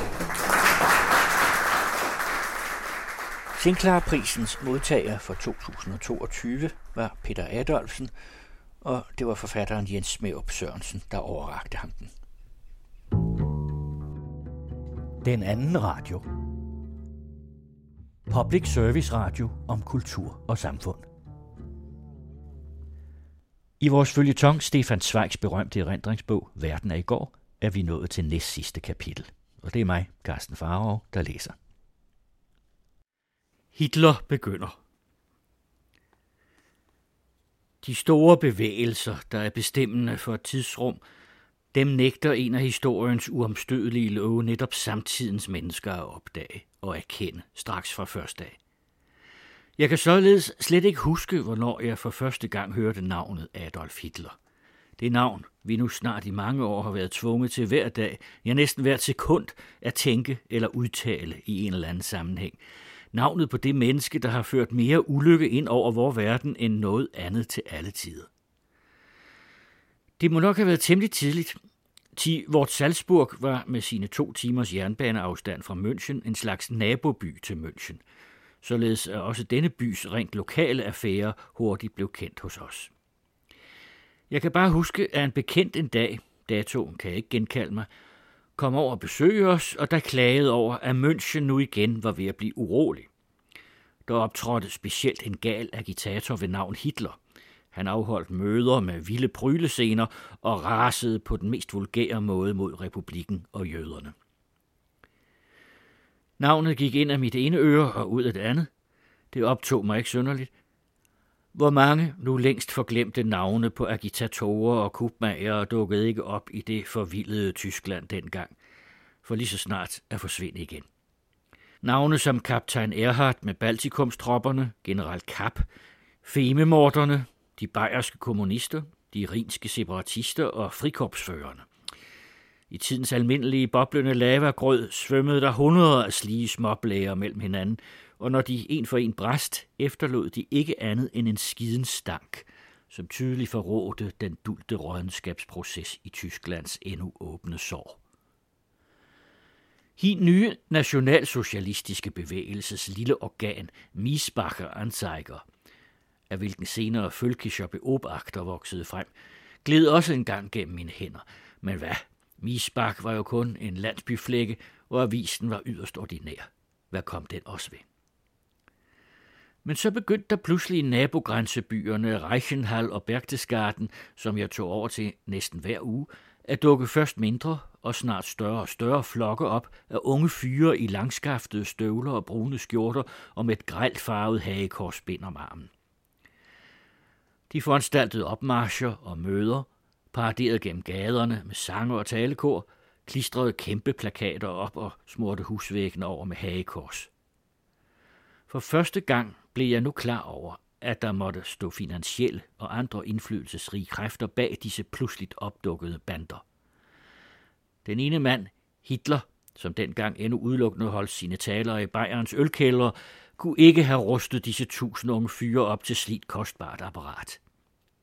Sinclair-prisens modtager for 2022 var Peter Adolfsen, og det var forfatteren Jens Smeup Sørensen, der overrakte ham den.
Den anden radio. Public Service Radio om kultur og samfund. I vores følgetong Stefan Zweigs berømte erindringsbog Verden er i går, er vi nået til næst sidste kapitel. Og det er mig, Carsten Farov, der læser.
Hitler begynder. De store bevægelser, der er bestemmende for et tidsrum, dem nægter en af historiens uomstødelige love netop samtidens mennesker at opdage og erkende straks fra første dag. Jeg kan således slet ikke huske, hvornår jeg for første gang hørte navnet Adolf Hitler. Det navn, vi nu snart i mange år har været tvunget til hver dag, ja næsten hvert sekund, at tænke eller udtale i en eller anden sammenhæng. Navnet på det menneske, der har ført mere ulykke ind over vores verden end noget andet til alle tider. Det må nok have været temmelig tidligt. Ti, Vort Salzburg var med sine to timers jernbaneafstand fra München en slags naboby til München. Således at også denne bys rent lokale affære hurtigt blev kendt hos os. Jeg kan bare huske, at en bekendt en dag, datoen kan jeg ikke genkalde mig, kom over og besøge os, og der klagede over, at München nu igen var ved at blive urolig. Der optrådte specielt en gal agitator ved navn Hitler. Han afholdt møder med vilde prylescener og rasede på den mest vulgære måde mod republikken og jøderne. Navnet gik ind af mit ene øre og ud af det andet. Det optog mig ikke synderligt. Hvor mange nu længst forglemte navne på agitatorer og kubmager dukkede ikke op i det forvildede Tyskland dengang, for lige så snart at forsvinde igen. Navne som kaptajn Erhardt med Baltikumstropperne, general Kapp, Fememorderne, de bayerske kommunister, de rinske separatister og frikorpsførerne. I tidens almindelige boblende lavagrød svømmede der hundreder af slige småblæger mellem hinanden, og når de en for en bræst, efterlod de ikke andet end en skiden stank, som tydeligt forrådte den dulte rådenskabsproces i Tysklands endnu åbne sår. Hin nye nationalsocialistiske bevægelses lille organ, Miesbacher Anzeiger, af hvilken senere Følkischer Beobachter voksede frem, gled også engang gennem mine hænder. Men hvad? Misbak var jo kun en landsbyflække, og avisen var yderst ordinær. Hvad kom den også ved? Men så begyndte der pludselig i nabogrænsebyerne Reichenhall og Berchtesgaden, som jeg tog over til næsten hver uge, at dukke først mindre og snart større og større flokke op af unge fyre i langskaftede støvler og brune skjorter og med et grelt farvet hagekorsbind om armen. De foranstaltede opmarscher og møder, paraderede gennem gaderne med sange og talekor, klistrede kæmpe plakater op og smurte husvæggene over med hagekors. For første gang blev jeg nu klar over, at der måtte stå finansielle og andre indflydelsesrige kræfter bag disse pludseligt opdukkede bander. Den ene mand, Hitler, som dengang endnu udelukkende holdt sine taler i Bayerns ølkælder, kunne ikke have rustet disse tusind unge fyre op til slidt kostbart apparat.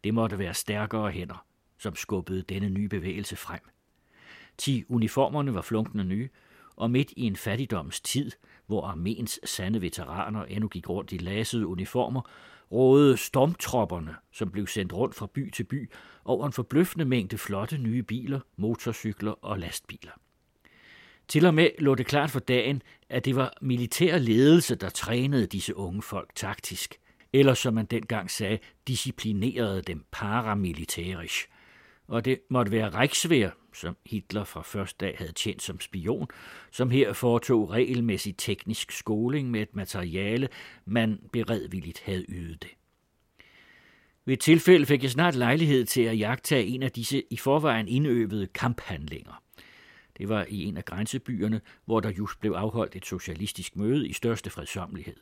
Det måtte være stærkere hænder, som skubbede denne nye bevægelse frem. Ti uniformerne var flunkende nye, og midt i en fattigdoms tid, hvor arméens sande veteraner endnu gik rundt i lasede uniformer, rådede stormtropperne, som blev sendt rundt fra by til by, over en forbløffende mængde flotte nye biler, motorcykler og lastbiler. Til og med lå det klart for dagen, at det var militær ledelse, der trænede disse unge folk taktisk, eller som man dengang sagde, disciplinerede dem paramilitærisk. Og det måtte være Reichswehr, som Hitler fra første dag havde tjent som spion, som her foretog regelmæssig teknisk skoling med et materiale, man beredvilligt havde ydet det. Ved et tilfælde fik jeg snart lejlighed til at jagtage en af disse i forvejen indøvede kamphandlinger. Det var i en af grænsebyerne, hvor der just blev afholdt et socialistisk møde i største fredsommelighed.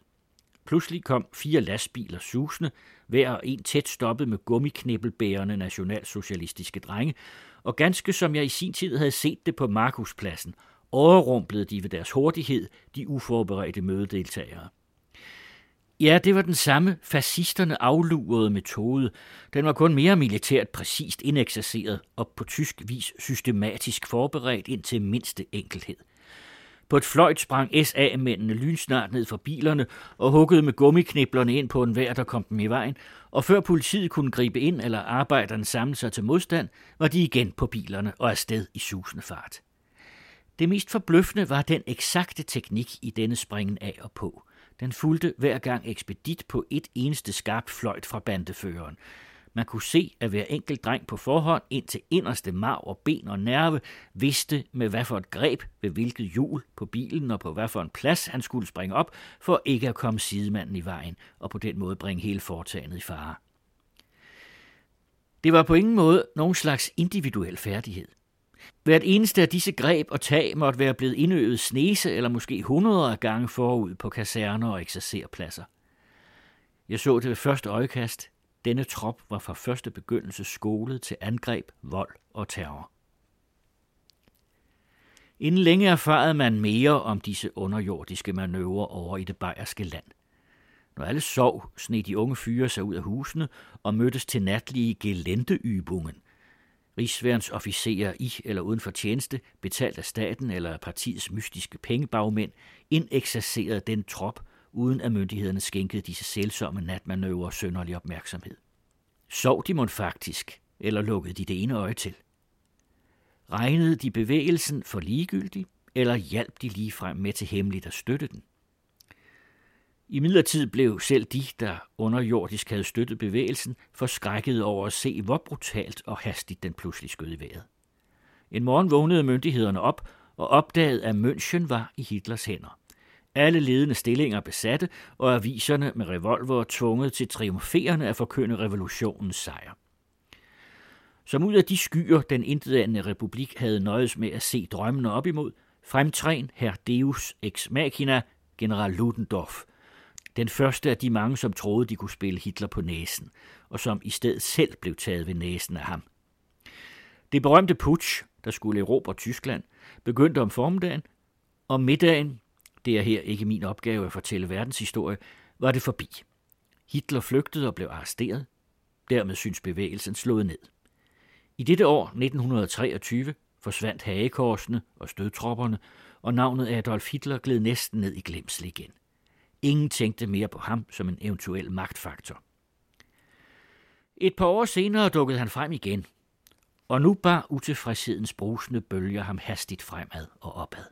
Pludselig kom fire lastbiler susende, hver og en tæt stoppet med gummiknibbelbærende nationalsocialistiske drenge, og ganske som jeg i sin tid havde set det på Markuspladsen, overrumplede de ved deres hurtighed de uforberedte mødedeltagere. Ja, det var den samme fascisterne aflurede metode. Den var kun mere militært præcist indeksasseret og på tysk vis systematisk forberedt ind til mindste enkelhed. På et fløjt sprang SA-mændene lynsnart ned fra bilerne og huggede med gummikniblerne ind på en vær, der kom dem i vejen, og før politiet kunne gribe ind eller arbejderne samle sig til modstand, var de igen på bilerne og afsted i susende fart. Det mest forbløffende var den eksakte teknik i denne springen af og på. Den fulgte hver gang ekspedit på et eneste skarpt fløjt fra bandeføreren. Man kunne se, at hver enkelt dreng på forhånd ind til inderste marv og ben og nerve vidste med hvad for et greb ved hvilket hjul på bilen og på hvad for en plads han skulle springe op, for ikke at komme sidemanden i vejen og på den måde bringe hele foretagendet i fare. Det var på ingen måde nogen slags individuel færdighed. Hvert eneste af disse greb og tag måtte være blevet indøvet snese eller måske hundrede af gange forud på kaserner og eksercerpladser. Jeg så det ved første øjekast. Denne trop var fra første begyndelse skolet til angreb, vold og terror. Inden længe erfarede man mere om disse underjordiske manøvrer over i det bayerske land. Når alle sov, sned de unge fyre sig ud af husene og mødtes til natlige gelenteybungen. – Rigsværens officerer i eller uden for tjeneste, betalt af staten eller af partiets mystiske pengebagmænd, indeksercerede den trop, uden at myndighederne skænkede disse sælsomme natmanøvrer sønderlig opmærksomhed. Sov de mon faktisk, eller lukkede de det ene øje til? Regnede de bevægelsen for ligegyldig, eller hjalp de lige frem med til hemmeligt at støtte den? I midlertid blev selv de, der underjordisk havde støttet bevægelsen, forskrækket over at se, hvor brutalt og hastigt den pludselig skød i vejret. En morgen vågnede myndighederne op og opdagede, at München var i Hitlers hænder. Alle ledende stillinger besatte, og aviserne med revolver tvunget til triumferende at forkynde revolutionens sejr. Som ud af de skyer, den intetanende republik havde nøjes med at se drømmene op imod, fremtræn herr Deus ex machina, general Ludendorff, den første af de mange, som troede, de kunne spille Hitler på næsen, og som i stedet selv blev taget ved næsen af ham. Det berømte putsch, der skulle erobre Tyskland, begyndte om formiddagen, og middagen, det er her ikke min opgave at fortælle verdenshistorie, var det forbi. Hitler flygtede og blev arresteret. Dermed synes bevægelsen slået ned. I dette år, 1923, forsvandt hagekorsene og stødtropperne, og navnet Adolf Hitler gled næsten ned i glemsel igen. Ingen tænkte mere på ham som en eventuel magtfaktor. Et par år senere dukkede han frem igen, og nu bar utilfredshedens brusende bølger ham hastigt fremad og opad.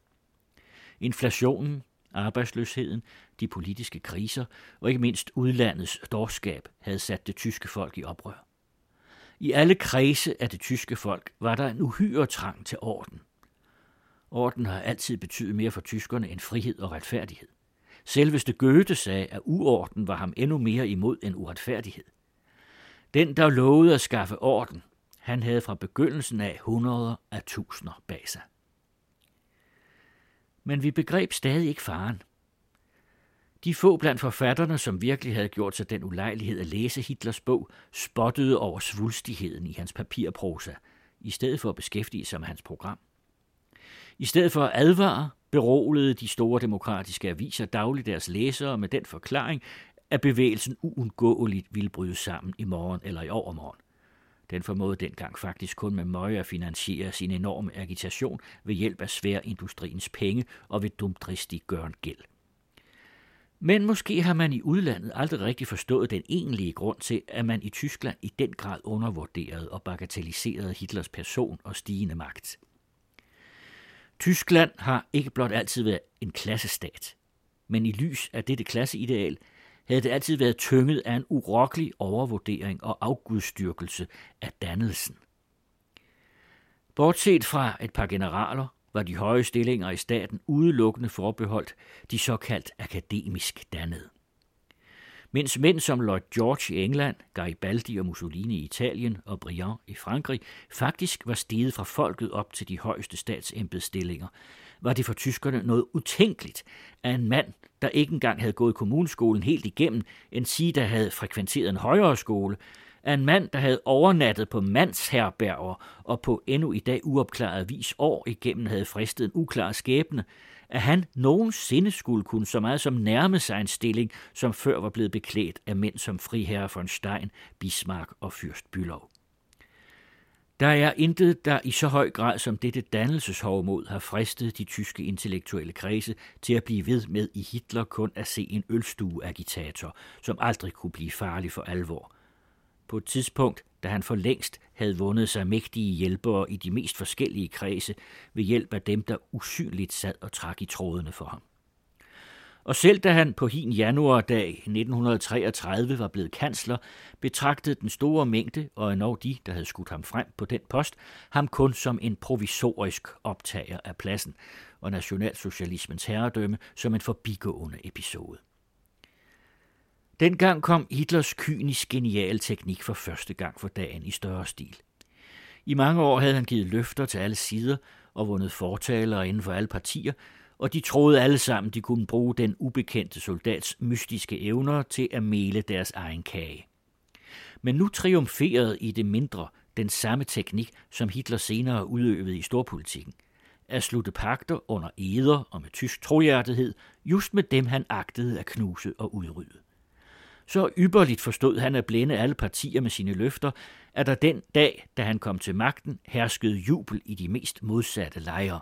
Inflationen, arbejdsløsheden, de politiske kriser og ikke mindst udlandets dårskab havde sat det tyske folk i oprør. I alle kredse af det tyske folk var der en uhyre trang til orden. Orden har altid betydet mere for tyskerne end frihed og retfærdighed. Selveste Goethe sagde, at uorden var ham endnu mere imod end uretfærdighed. Den, der lovede at skaffe orden, han havde fra begyndelsen af hundreder af tusinder bag sig. Men vi begreb stadig ikke faren. De få blandt forfatterne, som virkelig havde gjort sig den ulejlighed at læse Hitlers bog, spottede over svulstigheden i hans papirprosa, i stedet for at beskæftige sig med hans program. I stedet for at advare, beroligede de store demokratiske aviser dagligt deres læsere med den forklaring, at bevægelsen uundgåeligt ville bryde sammen i morgen eller i overmorgen. Den formåede dengang faktisk kun med møje at finansiere sin enorme agitation ved hjælp af sværindustriens penge og ved dumdristig gørn gæld. Men måske har man i udlandet aldrig rigtig forstået den egentlige grund til, at man i Tyskland i den grad undervurderede og bagatelliserede Hitlers person og stigende magt. Tyskland har ikke blot altid været en klassestat, men i lys af dette klasseideal havde det altid været tynget af en urokkelig overvurdering og afgudstyrkelse af dannelsen. Bortset fra et par generaler var de høje stillinger i staten udelukkende forbeholdt de såkaldt akademisk dannede. Mens mænd som Lloyd George i England, Garibaldi og Mussolini i Italien og Briand i Frankrig faktisk var steget fra folket op til de højeste statsembedstillinger, var det for tyskerne noget utænkeligt, at en mand, der ikke engang havde gået kommuneskolen helt igennem, en sige, der havde frekventeret en højere skole, at en mand, der havde overnattet på mandsherberger og på endnu i dag uopklaret vis år igennem havde fristet en uklar skæbne, at han nogensinde skulle kunne så meget som nærme sig en stilling, som før var blevet beklædt af mænd som friherre von Stein, Bismarck og Fyrst Bülow. Der er intet, der i så høj grad som dette dannelseshovmod har fristet de tyske intellektuelle kredse til at blive ved med i Hitler kun at se en ølstueagitator, som aldrig kunne blive farlig for alvor. på et tidspunkt, da han for længst havde vundet sig mægtige hjælpere i de mest forskellige kredse ved hjælp af dem, der usynligt sad og trak i trådene for ham. Og selv da han på hin januardag 1933 var blevet kansler, betragtede den store mængde, og endnu de, der havde skudt ham frem på den post, ham kun som en provisorisk optager af pladsen, og nationalsocialismens herredømme som en forbigående episode. Dengang kom Hitlers kynisk geniale teknik for første gang for dagen i større stil. I mange år havde han givet løfter til alle sider og vundet fortalere inden for alle partier, og de troede alle sammen, de kunne bruge den ubekendte soldats mystiske evner til at mele deres egen kage. Men nu triumferede i det mindre den samme teknik, som Hitler senere udøvede i storpolitikken. At slutte pakter under eder og med tysk trohjertighed, just med dem han agtede at knuse og udrydde. Så ypperligt forstod han at blænde alle partier med sine løfter, at der den dag, da han kom til magten, herskede jubel i de mest modsatte lejre.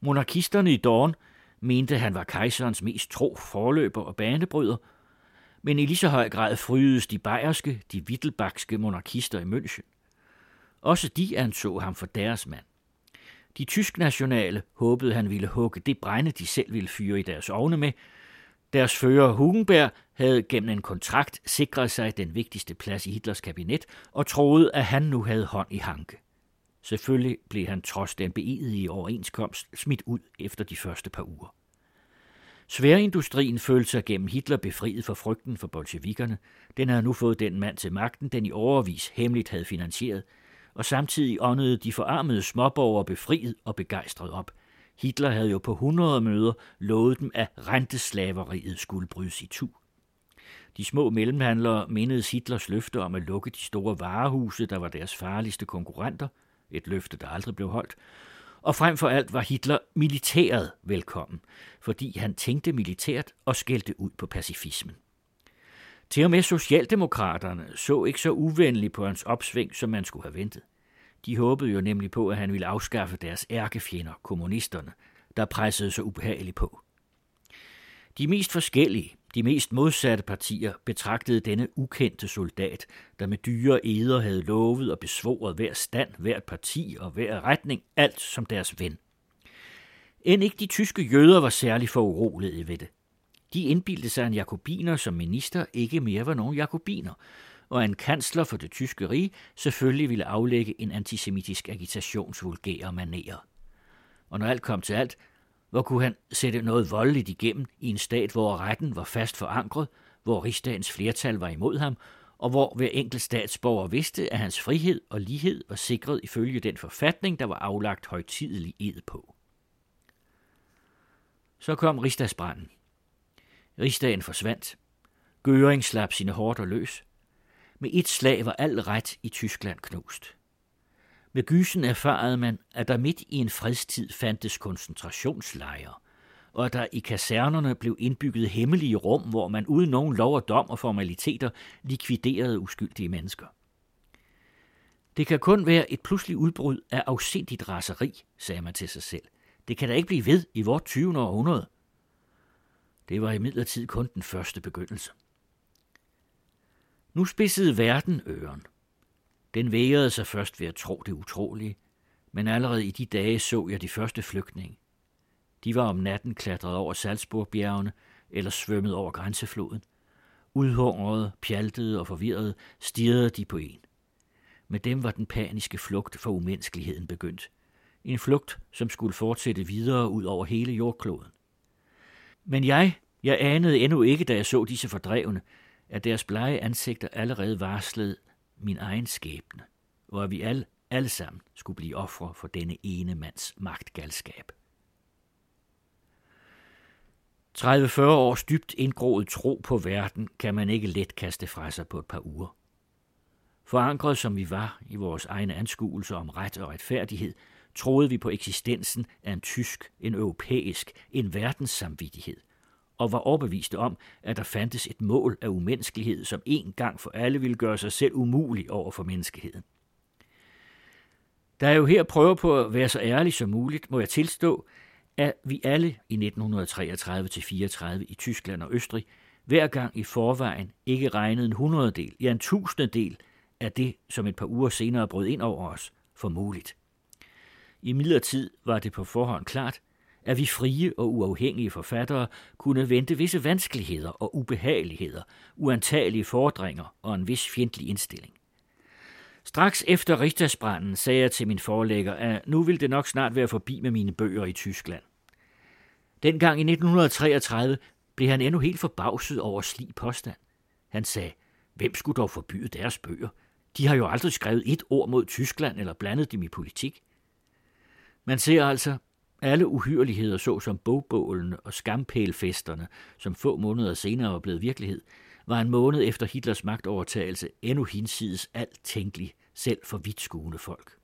Monarkisterne i Dorn mente, han var kejserens mest tro forløber og banebryder, men i lige så høj grad frydes de bayerske, de wittelbachske monarkister i München. Også de anså ham for deres mand. De tysk nationale håbede, han ville hugge det brænde, de selv ville fyre i deres ovne med. Deres fører Hugenberg havde gennem en kontrakt sikret sig den vigtigste plads i Hitlers kabinet og troede, at han nu havde hånd i hanke. Selvfølgelig blev han trods den beedige overenskomst smidt ud efter de første par uger. Sværindustrien følte sig gennem Hitler befriet for frygten for bolsjevikkerne. Den havde nu fået den mand til magten, den i overvis hemmeligt havde finansieret, og samtidig åndede de forarmede småborgere befriet og begejstret op. Hitler havde jo på 100 møder lovet dem, at renteslaveriet skulle brydes i tu. De små mellemhandlere mindedes Hitlers løfte om at lukke de store varehuse, der var deres farligste konkurrenter – et løfte, der aldrig blev holdt. Og frem for alt var Hitler militæret velkommen, fordi han tænkte militært og skældte ud på pacifismen. Til og med Socialdemokraterne så ikke så uvenligt på hans opsving, som man skulle have ventet. De håbede jo nemlig på, at han ville afskaffe deres ærkefjender, kommunisterne, der pressede så ubehageligt på. De mest forskellige, de mest modsatte partier betragtede denne ukendte soldat, der med dyre eder havde lovet og besvoret hver stand, hver parti og hver retning, alt som deres ven. End ikke de tyske jøder var særlig foruroliget ved det. De indbildte sig, en jakobiner som minister ikke mere var nogen jakobiner, og en kansler for det tyske rige selvfølgelig ville aflægge en antisemitisk agitationsvulgære manér. Og når alt kom til alt, hvor kunne han sætte noget voldeligt igennem i en stat, hvor retten var fast forankret, hvor rigsdagens flertal var imod ham, og hvor hver enkelt statsborger vidste, at hans frihed og lighed var sikret ifølge den forfatning, der var aflagt højtidelig ed på. Så kom rigsdagsbranden. Rigsdagen forsvandt. Gøring slap sine hårdt og løs. Med et slag var al ret i Tyskland knust. Med gysen erfarede man, at der midt i en fredstid fandtes koncentrationslejre, og at der i kasernerne blev indbygget hemmelige rum, hvor man uden nogen lov og dom og formaliteter likviderede uskyldige mennesker. Det kan kun være et pludseligt udbrud af afsindigt raseri, sagde man til sig selv. Det kan da ikke blive ved i vort 20. århundrede. Det var imidlertid kun den første begyndelse. Nu spidsede verden øren. Den vægrede sig først ved at tro det utrolige, men allerede i de dage så jeg de første flygtninge. De var om natten klatret over Salzburgbjergene eller svømmet over grænsefloden. Udhungrede, pjaltede og forvirrede stirrede de på en. Med dem var den paniske flugt for umenneskeligheden begyndt. En flugt, som skulle fortsætte videre ud over hele jordkloden. Men jeg, jeg anede endnu ikke, da jeg så disse fordrevne, at deres blege ansigter allerede varslede, min egen skæbne, og at vi alle, alle sammen skulle blive ofre for denne ene mands magtgalskab. 30-40 års dybt indgroet tro på verden kan man ikke let kaste fra sig på et par uger. Forankret som vi var i vores egne anskuelser om ret og retfærdighed, troede vi på eksistensen af en tysk, en europæisk, en verdenssamvittighed, og var overbeviste om, at der fandtes et mål af umenneskelighed, som en gang for alle ville gøre sig selv umulig over for menneskeheden. Da jeg jo her prøver på at være så ærlig som muligt, må jeg tilstå, at vi alle i 1933-34 i Tyskland og Østrig hver gang i forvejen ikke regnede en hundrededel, ja en tusindedel af det, som et par uger senere brød ind over os, for muligt. I midlertid var det på forhånd klart, at vi frie og uafhængige forfattere kunne vente visse vanskeligheder og ubehageligheder, uantagelige fordringer og en vis fjendtlig indstilling. Straks efter Richtersbranden sagde jeg til min forlægger, at nu ville det nok snart være forbi med mine bøger i Tyskland. Dengang i 1933 blev han endnu helt forbavset over slig påstand. Han sagde, hvem skulle dog forbyde deres bøger? De har jo aldrig skrevet et ord mod Tyskland eller blandet dem i politik. Man ser altså alle uhyreligheder, såsom bogbålene og skampælfesterne, som få måneder senere var blevet virkelighed, var en måned efter Hitlers magtovertagelse endnu hinsides alt tænkelig, selv for vidtskuende folk.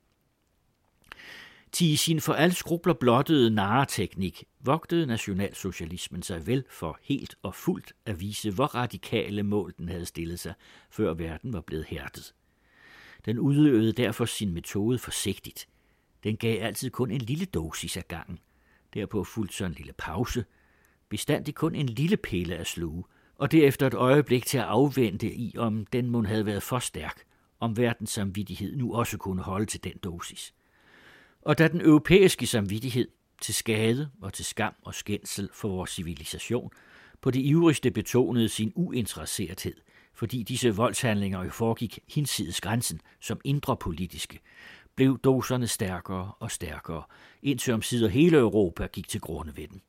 Til i sin for alle skrubler blottede narreteknik vogtede nationalsocialismen sig vel for helt og fuldt at vise, hvor radikale mål den havde stillet sig, før verden var blevet hærdet. Den udøvede derfor sin metode forsigtigt. Den gav altid kun en lille dosis af gangen. Derpå fulgte så en lille pause, bestandig kun en lille pille at sluge, og derefter et øjeblik til at afvente i, om den mund havde været for stærk, om verdens samvittighed nu også kunne holde til den dosis. Og da den europæiske samvittighed til skade og til skam og skændsel for vores civilisation på det ivrigste betonede sin uinteresserethed, fordi disse voldshandlinger jo foregik hinsides grænsen som indre politiske, blev doserne stærkere og stærkere, indtil om sider hele Europa gik til grunde ved den.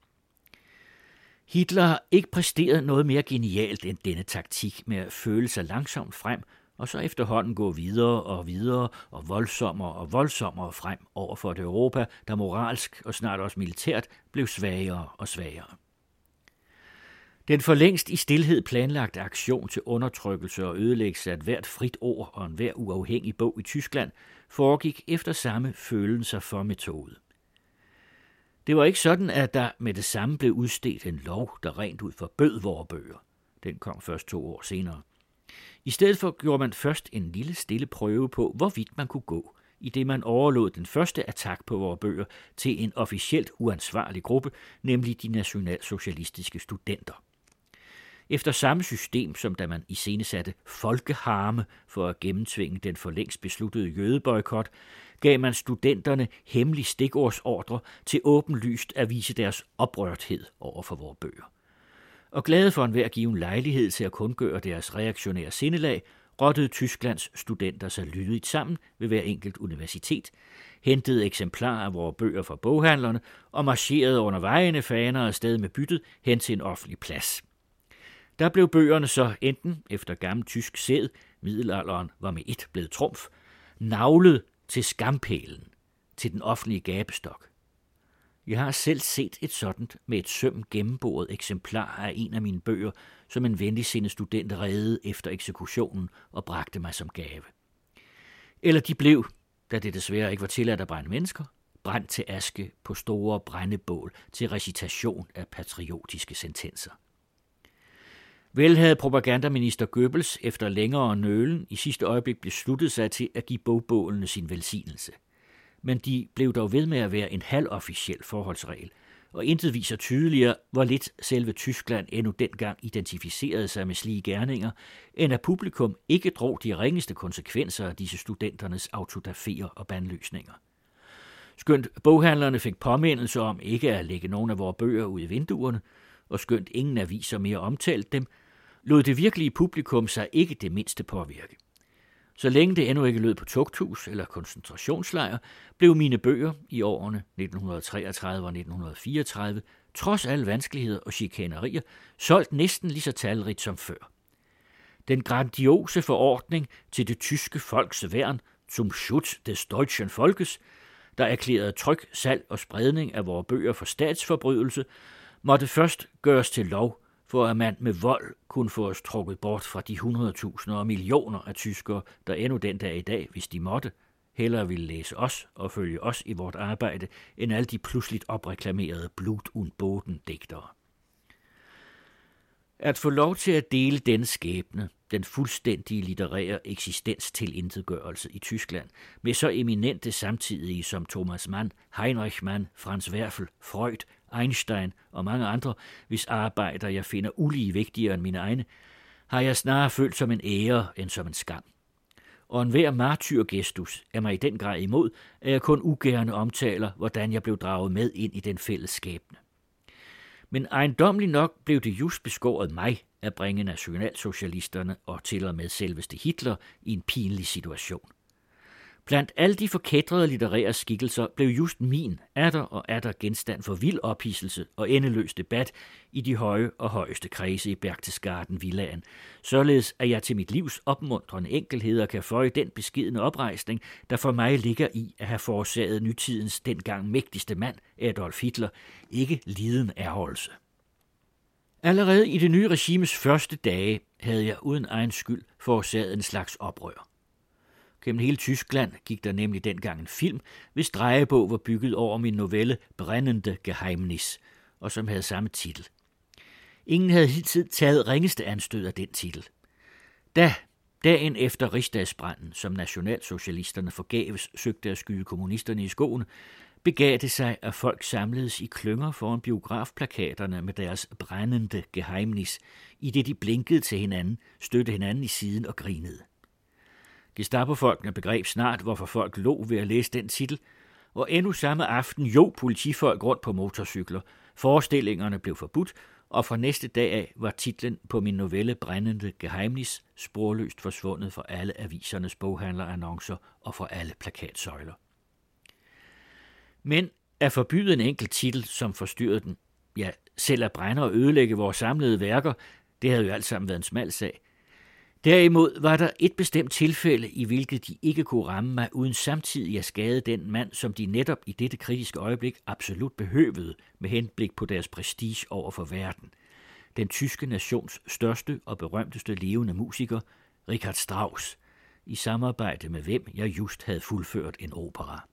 Hitler har ikke præsteret noget mere genialt end denne taktik med at føle sig langsomt frem, og så efterhånden gå videre og videre og voldsommere og voldsommere frem over for et Europa, der moralsk og snart også militært blev svagere og svagere. Den for længst i stillhed planlagte aktion til undertrykkelse og ødelæggelse af hvert frit ord og enhver uafhængig bog i Tyskland foregik efter samme følelser for metode. Det var ikke sådan, at der med det samme blev udstedt en lov, der rent ud forbød vores bøger. Den kom først to år senere. I stedet for gjorde man først en lille stille prøve på, hvorvidt man kunne gå, i det man overlod den første attack på vores bøger til en officielt uansvarlig gruppe, nemlig de nationalsocialistiske studenter. Efter samme system, som da man iscenesatte folkeharme for at gennemtvinge den for længst besluttede jødeboykot, gav man studenterne hemmelig stikordsordre til åbenlyst at vise deres oprørthed over for vores bøger. Og glade for enhver given lejlighed til at kundgøre deres reaktionære sindelag, rottede Tysklands studenter sig lydigt sammen ved hver enkelt universitet, hentede eksemplarer af vores bøger fra boghandlerne og marcherede under vejene faner afsted med byttet hen til en offentlig plads. Der blev bøgerne så enten efter gammel tysk sæd, middelalderen var med et blevet trumf, navlet til skampælen, til den offentlige gabestok. Jeg har selv set et sådan med et søm gennemboret eksemplar af en af mine bøger, som en venligsindet student redde efter eksekutionen og bragte mig som gave. Eller de blev, da det desværre ikke var tilladt at brænde mennesker, brændt til aske på store brændebål til recitation af patriotiske sentenser. Vel havde propagandaminister Goebbels efter længere nølen i sidste øjeblik besluttet sig til at give bogbålene sin velsignelse. Men de blev dog ved med at være en halvofficiel forholdsregel, og intet viser tydeligere, hvor lidt selve Tyskland endnu dengang identificerede sig med slige gerninger, end at publikum ikke drog de ringeste konsekvenser af disse studenternes autodafier og bandløsninger. Skønt boghandlerne fik påmindelse om ikke at lægge nogen af vores bøger ud i vinduerne, og skønt ingen aviser mere omtalte dem, lod det virkelige publikum sig ikke det mindste påvirke. Så længe det endnu ikke lød på tugthus eller koncentrationslejr, blev mine bøger i årene 1933 og 1934, trods alle vanskeligheder og chikanerier, solgt næsten lige så talrigt som før. Den grandiose forordning til det tyske folks værn, zum Schutz des deutschen Volkes, der erklærede tryk, salg og spredning af vores bøger for statsforbrydelse, måtte først gøres til lov for at man med vold kunne få os trukket bort fra de 100.000 og millioner af tyskere, der endnu den dag i dag, hvis de måtte, hellere ville læse os og følge os i vort arbejde, end alle de pludseligt opreklamerede Blut und Boden digtere. At få lov til at dele den skæbne, den fuldstændige litterære eksistens til intetgørelse i Tyskland, med så eminente samtidige som Thomas Mann, Heinrich Mann, Franz Werfel, Freud, Einstein og mange andre, hvis arbejder jeg finder ulige vigtigere end mine egne, har jeg snarere følt som en ære end som en skam. Og enhver martyrgestus er mig i den grad imod, at jeg kun ugerne omtaler, hvordan jeg blev draget med ind i den fælles skæbne. Men ejendomligt nok blev det just beskåret mig at bringe nationalsocialisterne og til og med selveste Hitler i en pinlig situation. Blandt alle de forkædrede litterære skikkelser blev just min atter og atter genstand for vild ophidselse og endeløs debat i de høje og højeste kredse i Berchtesgaden Villaen, således at jeg til mit livs opmuntrende enkelheder kan føje den beskidende oprejsning, der for mig ligger i at have forårsaget nytidens dengang mægtigste mand, Adolf Hitler, ikke liden erholdelse. Allerede i det nye regimes første dage havde jeg uden egen skyld forårsaget en slags oprør. Gennem hele Tyskland gik der nemlig dengang en film, hvis drejebog var bygget over min novelle Brændende Geheimnis, og som havde samme titel. Ingen havde hidtil taget ringeste anstød af den titel. Da, dagen efter rigsdagsbranden, som nationalsocialisterne forgæves søgte at skyde kommunisterne i skoene, begav det sig, at folk samledes i klynger foran biografplakaterne med deres brændende geheimnis, i det de blinkede til hinanden, støtte hinanden i siden og grinede. Gestapo-folkene begreb snart, hvorfor folk lå ved at læse den titel, og endnu samme aften jo politifolk rundt på motorcykler. Forestillingerne blev forbudt, og fra næste dag af var titlen på min novelle Brændende Geheimnis sporløst forsvundet fra alle avisernes boghandlerannoncer og fra alle plakatsøjler. Men at forbyde en enkelt titel, som forstyrrede den, ja, selv at brænde og ødelægge vores samlede værker, det havde jo alt sammen været en smal sag. Derimod var der et bestemt tilfælde, i hvilket de ikke kunne ramme mig, uden samtidig at skade den mand, som de netop i dette kritiske øjeblik absolut behøvede med henblik på deres prestige over for verden. Den tyske nations største og berømteste levende musiker, Richard Strauss, i samarbejde med hvem jeg just havde fuldført en opera.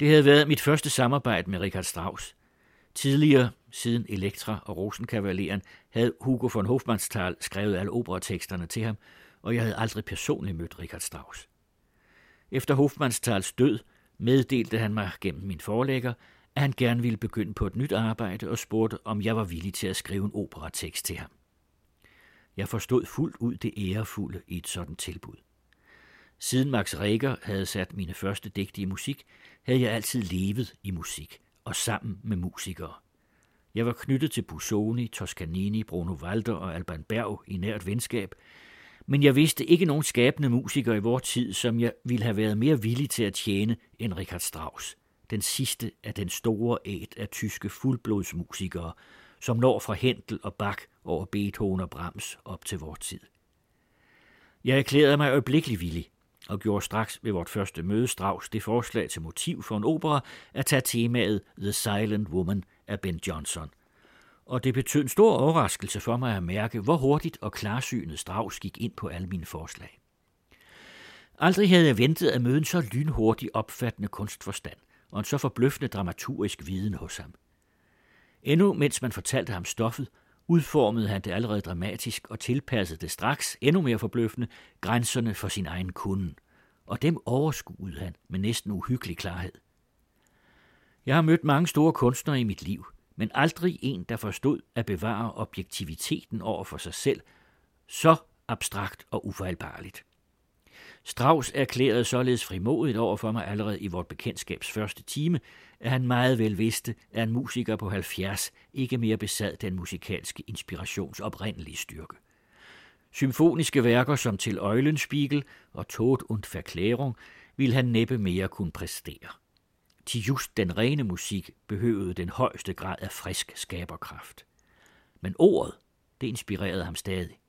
Det havde været mit første samarbejde med Richard Strauss. Tidligere, siden Elektra og Rosenkavaleren, havde Hugo von Hofmannsthal skrevet alle operateksterne til ham, og jeg havde aldrig personligt mødt Richard Strauss. Efter Hofmannsthals død meddelte han mig gennem min forlægger, at han gerne ville begynde på et nyt arbejde og spurgte, om jeg var villig til at skrive en operatekst til ham. Jeg forstod fuldt ud det ærefulde i et sådan tilbud. Siden Max Reger havde sat mine første digte i musik, havde jeg altid levet i musik og sammen med musikere. Jeg var knyttet til Busoni, Toscanini, Bruno Walter og Alban Berg i nært venskab, men jeg vidste ikke nogen skabende musikere i vor tid, som jeg ville have været mere villig til at tjene end Richard Strauss, den sidste af den store æt af tyske fuldblodsmusikere, som når fra Hentel og Bach over Beethoven og Brahms op til vor tid. Jeg erklærede mig øjeblikkelig villig, og gjorde straks ved vort første møde Strauss det forslag til motiv for en opera at tage temaet The Silent Woman af Ben Johnson. Og det betød en stor overraskelse for mig at mærke, hvor hurtigt og klarsynet Strauss gik ind på alle mine forslag. Aldrig havde jeg ventet at møde en så lynhurtig opfattende kunstforstand og en så forbløffende dramaturgisk viden hos ham. Endnu mens man fortalte ham stoffet, udformede han det allerede dramatisk og tilpassede det straks, endnu mere forbløffende, grænserne for sin egen kunde. Og dem overskuede han med næsten uhyggelig klarhed. Jeg har mødt mange store kunstnere i mit liv, men aldrig en, der forstod at bevare objektiviteten over for sig selv, så abstrakt og ufejlbarligt. Strauss erklærede således frimodigt over for mig allerede i vort bekendtskabs første time, at han meget vel vidste, at en musiker på 70 ikke mere besad den musikalske inspirations oprindelige styrke. Symfoniske værker som til Eulenspiegel og Tod und Verklärung ville han næppe mere kunne præstere. Til just den rene musik behøvede den højeste grad af frisk skaberkraft. Men ordet, det inspirerede ham stadig.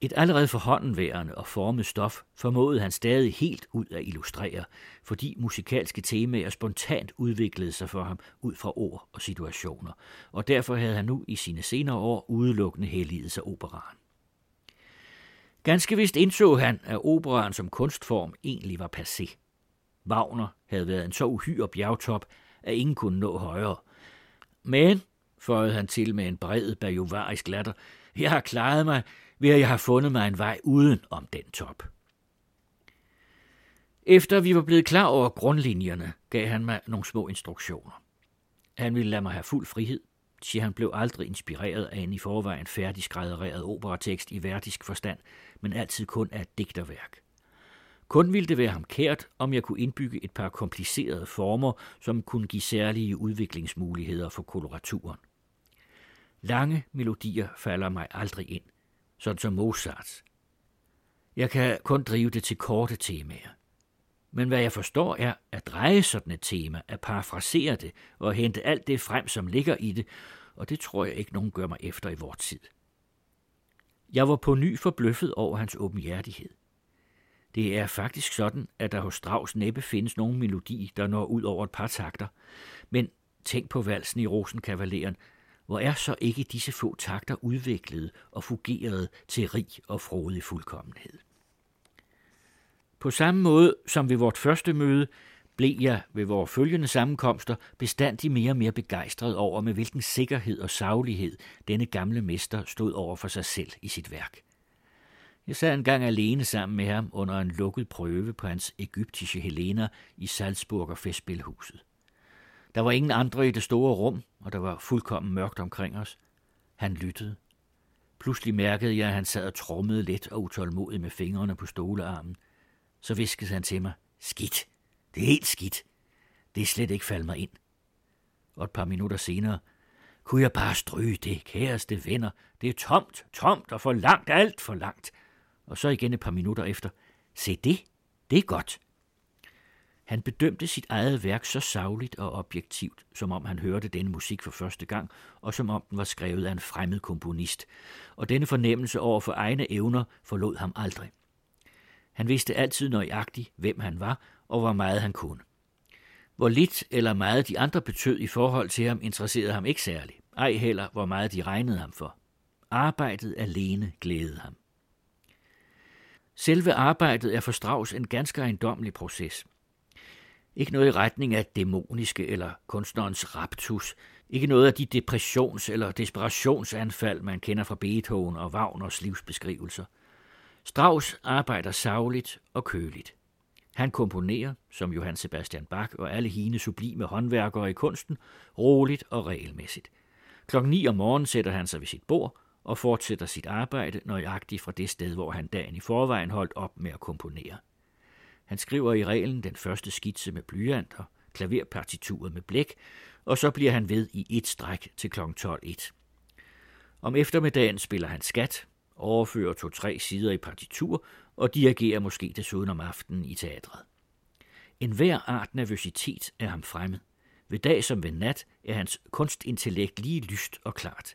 Et allerede forhåndenværende og formet stof formåede han stadig helt ud at illustrere, fordi musikalske temaer spontant udviklede sig for ham ud fra ord og situationer, og derfor havde han nu i sine senere år udelukkende helliget sig operaen. Ganske vist indså han, at operaen som kunstform egentlig var passé. Wagner havde været en så uhyre bjergtop, at ingen kunne nå højere. Men, føjede han til med en bred bajovarisk latter, jeg har klaret mig, ved at jeg har fundet mig en vej uden om den top. Efter vi var blevet klar over grundlinjerne, gav han mig nogle små instruktioner. Han ville lade mig have fuld frihed, siger han blev aldrig inspireret af en i forvejen færdigskræddereret operatekst i værdisk forstand, men altid kun af et digterværk. Kun ville det være ham kært, om jeg kunne indbygge et par komplicerede former, som kunne give særlige udviklingsmuligheder for koloraturen. Lange melodier falder mig aldrig ind, sådan som Mozarts. Jeg kan kun drive det til korte temaer. Men hvad jeg forstår er at dreje sådan et tema, at parafrasere det og hente alt det frem, som ligger i det, og det tror jeg ikke nogen gør mig efter i vores tid. Jeg var på ny forbløffet over hans åbenhjertighed. Det er faktisk sådan, at der hos Strauss næppe findes nogen melodi, der når ud over et par takter. Men tænk på valsen i Rosenkavaleren. Hvor er så ikke disse få takter udviklet og fungerede til rig og frodig fuldkommenhed? På samme måde som ved vort første møde, blev jeg ved vores følgende sammenkomster bestandig mere og mere begejstret over, med hvilken sikkerhed og saglighed denne gamle mester stod over for sig selv i sit værk. Jeg sad engang alene sammen med ham under en lukket prøve på hans egyptiske Helena i Salzburger festspilhuset. Der var ingen andre i det store rum, og der var fuldkommen mørkt omkring os. Han lyttede. Pludselig mærkede jeg, at han sad og trommede let og utålmodig med fingrene på stolearmen. Så viskede han til mig, skidt, det er helt skidt. Det er slet ikke faldet mig ind. Og et par minutter senere, kunne jeg bare stryge det, kæreste venner. Det er tomt, tomt og for langt, alt for langt. Og så igen et par minutter efter, se det, det er godt. Han bedømte sit eget værk så savligt og objektivt, som om han hørte denne musik for første gang, og som om den var skrevet af en fremmed komponist. Og denne fornemmelse over for egne evner forlod ham aldrig. Han vidste altid nøjagtigt, hvem han var, og hvor meget han kunne. Hvor lidt eller meget de andre betød i forhold til ham, interesserede ham ikke særligt. Ej heller, hvor meget de regnede ham for. Arbejdet alene glædede ham. Selve arbejdet er for Strauss en ganske ejendommelig proces. Ikke noget i retning af dæmoniske eller kunstnerens raptus. Ikke noget af de depressions- eller desperationsanfald, man kender fra Beethoven og Wagners livsbeskrivelser. Strauss arbejder savligt og køligt. Han komponerer, som Johann Sebastian Bach og alle hine sublime håndværkere i kunsten, roligt og regelmæssigt. Klokken 9 om morgenen sætter han sig ved sit bord og fortsætter sit arbejde nøjagtigt fra det sted, hvor han dagen i forvejen holdt op med at komponere. Han skriver i reglen den første skitse med blyant og klaverpartituret med blæk, og så bliver han ved i et stræk til kl. 12.1. Om eftermiddagen spiller han skat, overfører to-tre sider i partitur og dirigerer måske desuden om aftenen i teatret. En hver art nervøsitet er ham fremmed. Ved dag som ved nat er hans kunstintellekt lige lyst og klart.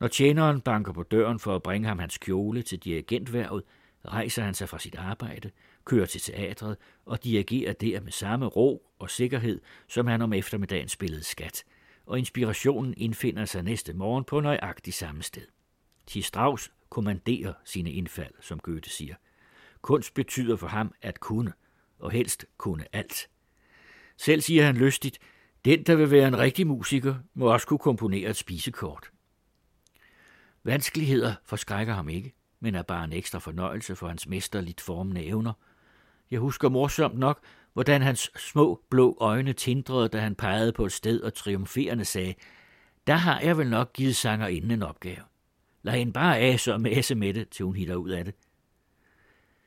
Når tjeneren banker på døren for at bringe ham hans kjole til dirigentværvet, rejser han sig fra sit arbejde, kører til teatret og dirigerer der med samme ro og sikkerhed, som han om eftermiddagen spillede skat, og inspirationen indfinder sig næste morgen på nøjagtig samme sted. Til Strauss kommanderer sine indfald, som Goethe siger. Kunst betyder for ham at kunne, og helst kunne alt. Selv siger han lystigt, den, der vil være en rigtig musiker, må også kunne komponere et spisekort. Vanskeligheder forskrækker ham ikke, men er bare en ekstra fornøjelse for hans mesterligt formende evner. Jeg husker morsomt nok, hvordan hans små blå øjne tindrede, da han pegede på et sted og triumferende sagde, der har jeg vel nok givet sanger inden en opgave. Lad hende bare ase og mase med det, til hun hitter ud af det.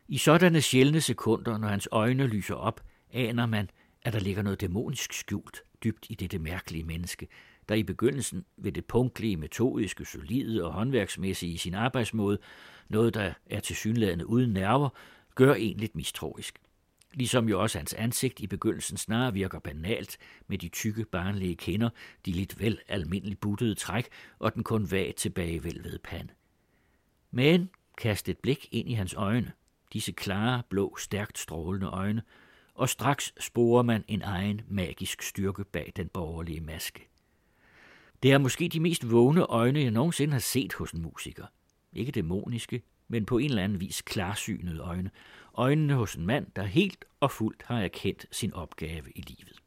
I sådanne sjældne sekunder, når hans øjne lyser op, aner man, at der ligger noget dæmonisk skjult dybt i dette mærkelige menneske, der i begyndelsen ved det punktlige, metodiske, solide og håndværksmæssige i sin arbejdsmåde, noget der er til synlædende uden nerver, gør en lidt mistroisk. Ligesom jo også hans ansigt i begyndelsen snarere virker banalt med de tykke, barnlige kinder, de lidt vel almindeligt buttede træk og den kun vagt tilbagevælvede pande. Men kast et blik ind i hans øjne, disse klare, blå, stærkt strålende øjne, og straks sporer man en egen magisk styrke bag den borgerlige maske. Det er måske de mest vågne øjne, jeg nogensinde har set hos en musiker. Ikke dæmoniske, men på en eller anden vis klarsynede øjne. Øjnene hos en mand, der helt og fuldt har erkendt sin opgave i livet.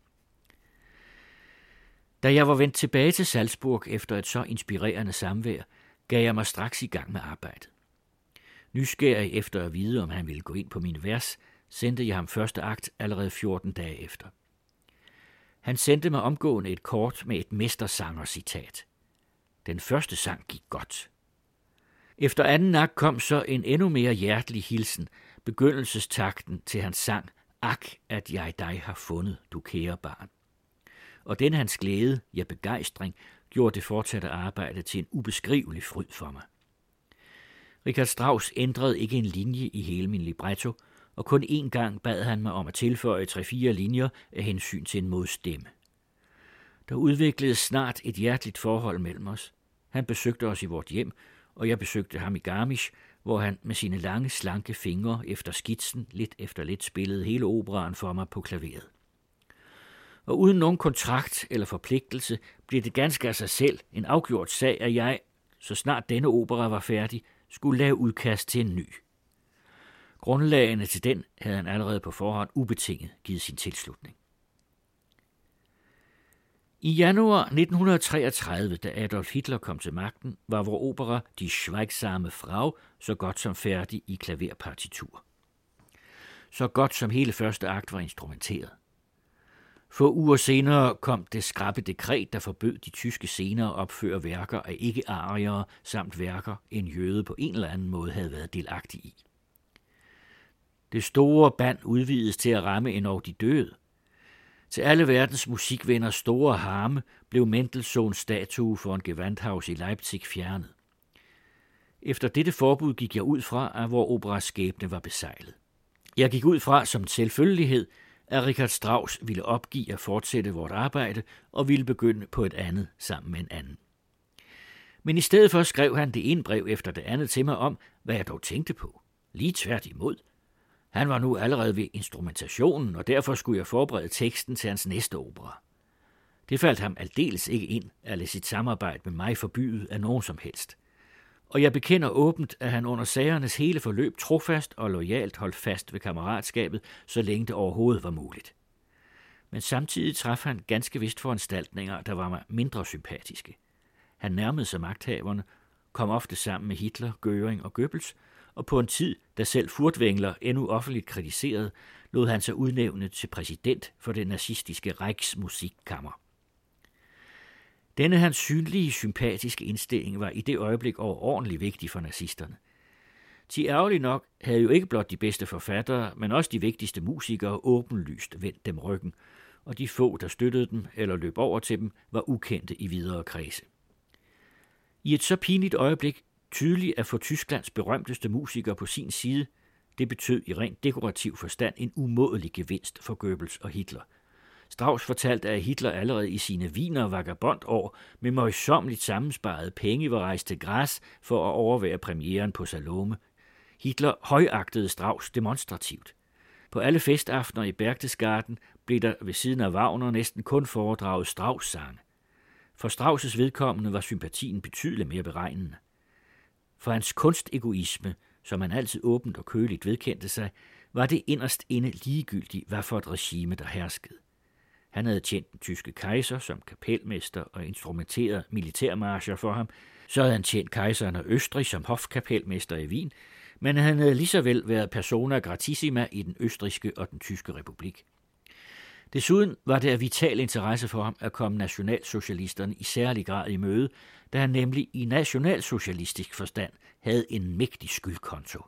Da jeg var vendt tilbage til Salzburg efter et så inspirerende samvær, gav jeg mig straks i gang med arbejdet. Nysgerrig efter at vide, om han ville gå ind på min vers, sendte jeg ham første akt allerede 14 dage efter. Han sendte mig omgående et kort med et mestersanger-citat. Den første sang gik godt. Efter anden akt kom så en endnu mere hjertelig hilsen, begyndelsestakten til hans sang Ak, at jeg dig har fundet, du kære barn. Og den hans glæde, ja begejstring, gjorde det fortsatte arbejde til en ubeskrivelig fryd for mig. Richard Strauss ændrede ikke en linje i hele min libretto, og kun én gang bad han mig om at tilføje tre-fire linjer af hensyn til en modstemme. Der udviklede snart et hjerteligt forhold mellem os. Han besøgte os i vort hjem, og jeg besøgte ham i Garmisch, hvor han med sine lange, slanke fingre efter skitsen lidt efter lidt spillede hele operaen for mig på klaveret. Og uden nogen kontrakt eller forpligtelse blev det ganske af sig selv en afgjort sag, at jeg, så snart denne opera var færdig, skulle lave udkast til en ny. Grundlagene til den havde han allerede på forhånd ubetinget givet sin tilslutning. I januar 1933, da Adolf Hitler kom til magten, var vor opera Die Schweigsame Frau så godt som færdig i klaverpartitur. Så godt som hele første akt var instrumenteret. Få uger senere kom det skrappe dekret, der forbød de tyske scener at opføre værker af ikke-ariere samt værker, en jøde på en eller anden måde havde været delagtig i. Det store band udvides til at ramme endnu de døde. Til alle verdens musikvenners store harme blev Mendelssohns statue for en Gewandhaus i Leipzig fjernet. Efter dette forbud gik jeg ud fra, at vor operas skæbne var besejlet. Jeg gik ud fra som selvfølgelighed, at Richard Strauss ville opgive at fortsætte vort arbejde og ville begynde på et andet sammen med en anden. Men i stedet for skrev han det ene brev efter det andet til mig om, hvad jeg dog tænkte på. Lige tværtimod. Han var nu allerede ved instrumentationen, og derfor skulle jeg forberede teksten til hans næste opera. Det faldt ham aldeles ikke ind at lade sit samarbejde med mig forbyde af nogen som helst. Og jeg bekender åbent, at han under sagernes hele forløb trofast og lojalt holdt fast ved kammeratskabet, så længe det overhovedet var muligt. Men samtidig traf han ganske vist foranstaltninger, der var mig mindre sympatiske. Han nærmede sig magthaverne, kom ofte sammen med Hitler, Göring og Goebbels, og på en tid, da selv Furtwängler endnu offentligt kritiseret, lod han sig udnævne til præsident for det nazistiske Reichsmusikkammer. Denne hans synlige, sympatiske indstilling var i det øjeblik overordentlig vigtig for nazisterne. Til ærgerlig nok havde jo ikke blot de bedste forfattere, men også de vigtigste musikere åbenlyst vendt dem ryggen, og de få, der støttede dem eller løb over til dem, var ukendte i videre kredse. I et så pinligt øjeblik tydeligt at få Tysklands berømteste musiker på sin side, det betød i rent dekorativ forstand en umådelig gevinst for Goebbels og Hitler. Strauss fortalte, at Hitler allerede i sine viner vagabondår med møjsommeligt sammensparede penge var rejst til Græs for at overvære premieren på Salome. Hitler højagtede Strauss demonstrativt. På alle festaftener i Berchtesgaden blev der ved siden af Wagner næsten kun foredraget Strauss-sange. For Strauss' vedkommende var sympatien betydeligt mere beregnende. For hans kunstegoisme, som han altid åbent og køligt vedkendte sig, var det inderst inde ligegyldigt, hvad for et regime, der herskede. Han havde tjent den tyske kejser som kapelmester og instrumenteret militærmarscher for ham. Så havde han tjent kejseren af Østrig som hofkapelmester i Wien, men han havde lige så vel været persona gratissima i den østriske og den tyske republik. Desuden var det af vital interesse for ham at komme nationalsocialisterne i særlig grad i møde, da han nemlig i nationalsocialistisk forstand havde en mægtig skyldkonto.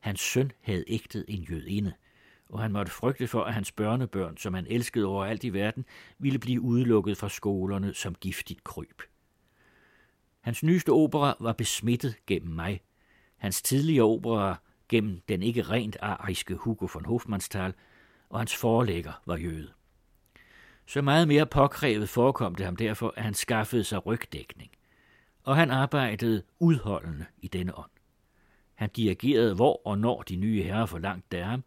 Hans søn havde ægtet en jødinde, og han måtte frygte for, at hans børnebørn, som han elskede overalt i verden, ville blive udelukket fra skolerne som giftigt kryb. Hans nyeste opera var besmittet gennem mig. Hans tidligere opera gennem den ikke rent ariske Hugo von Hofmannsthal, og hans forlægger var jøde. Så meget mere påkrævet forekom det ham derfor, at han skaffede sig rygdækning. Og han arbejdede udholdende i denne ånd. Han dirigerede, hvor og når de nye herrer forlangte af ham.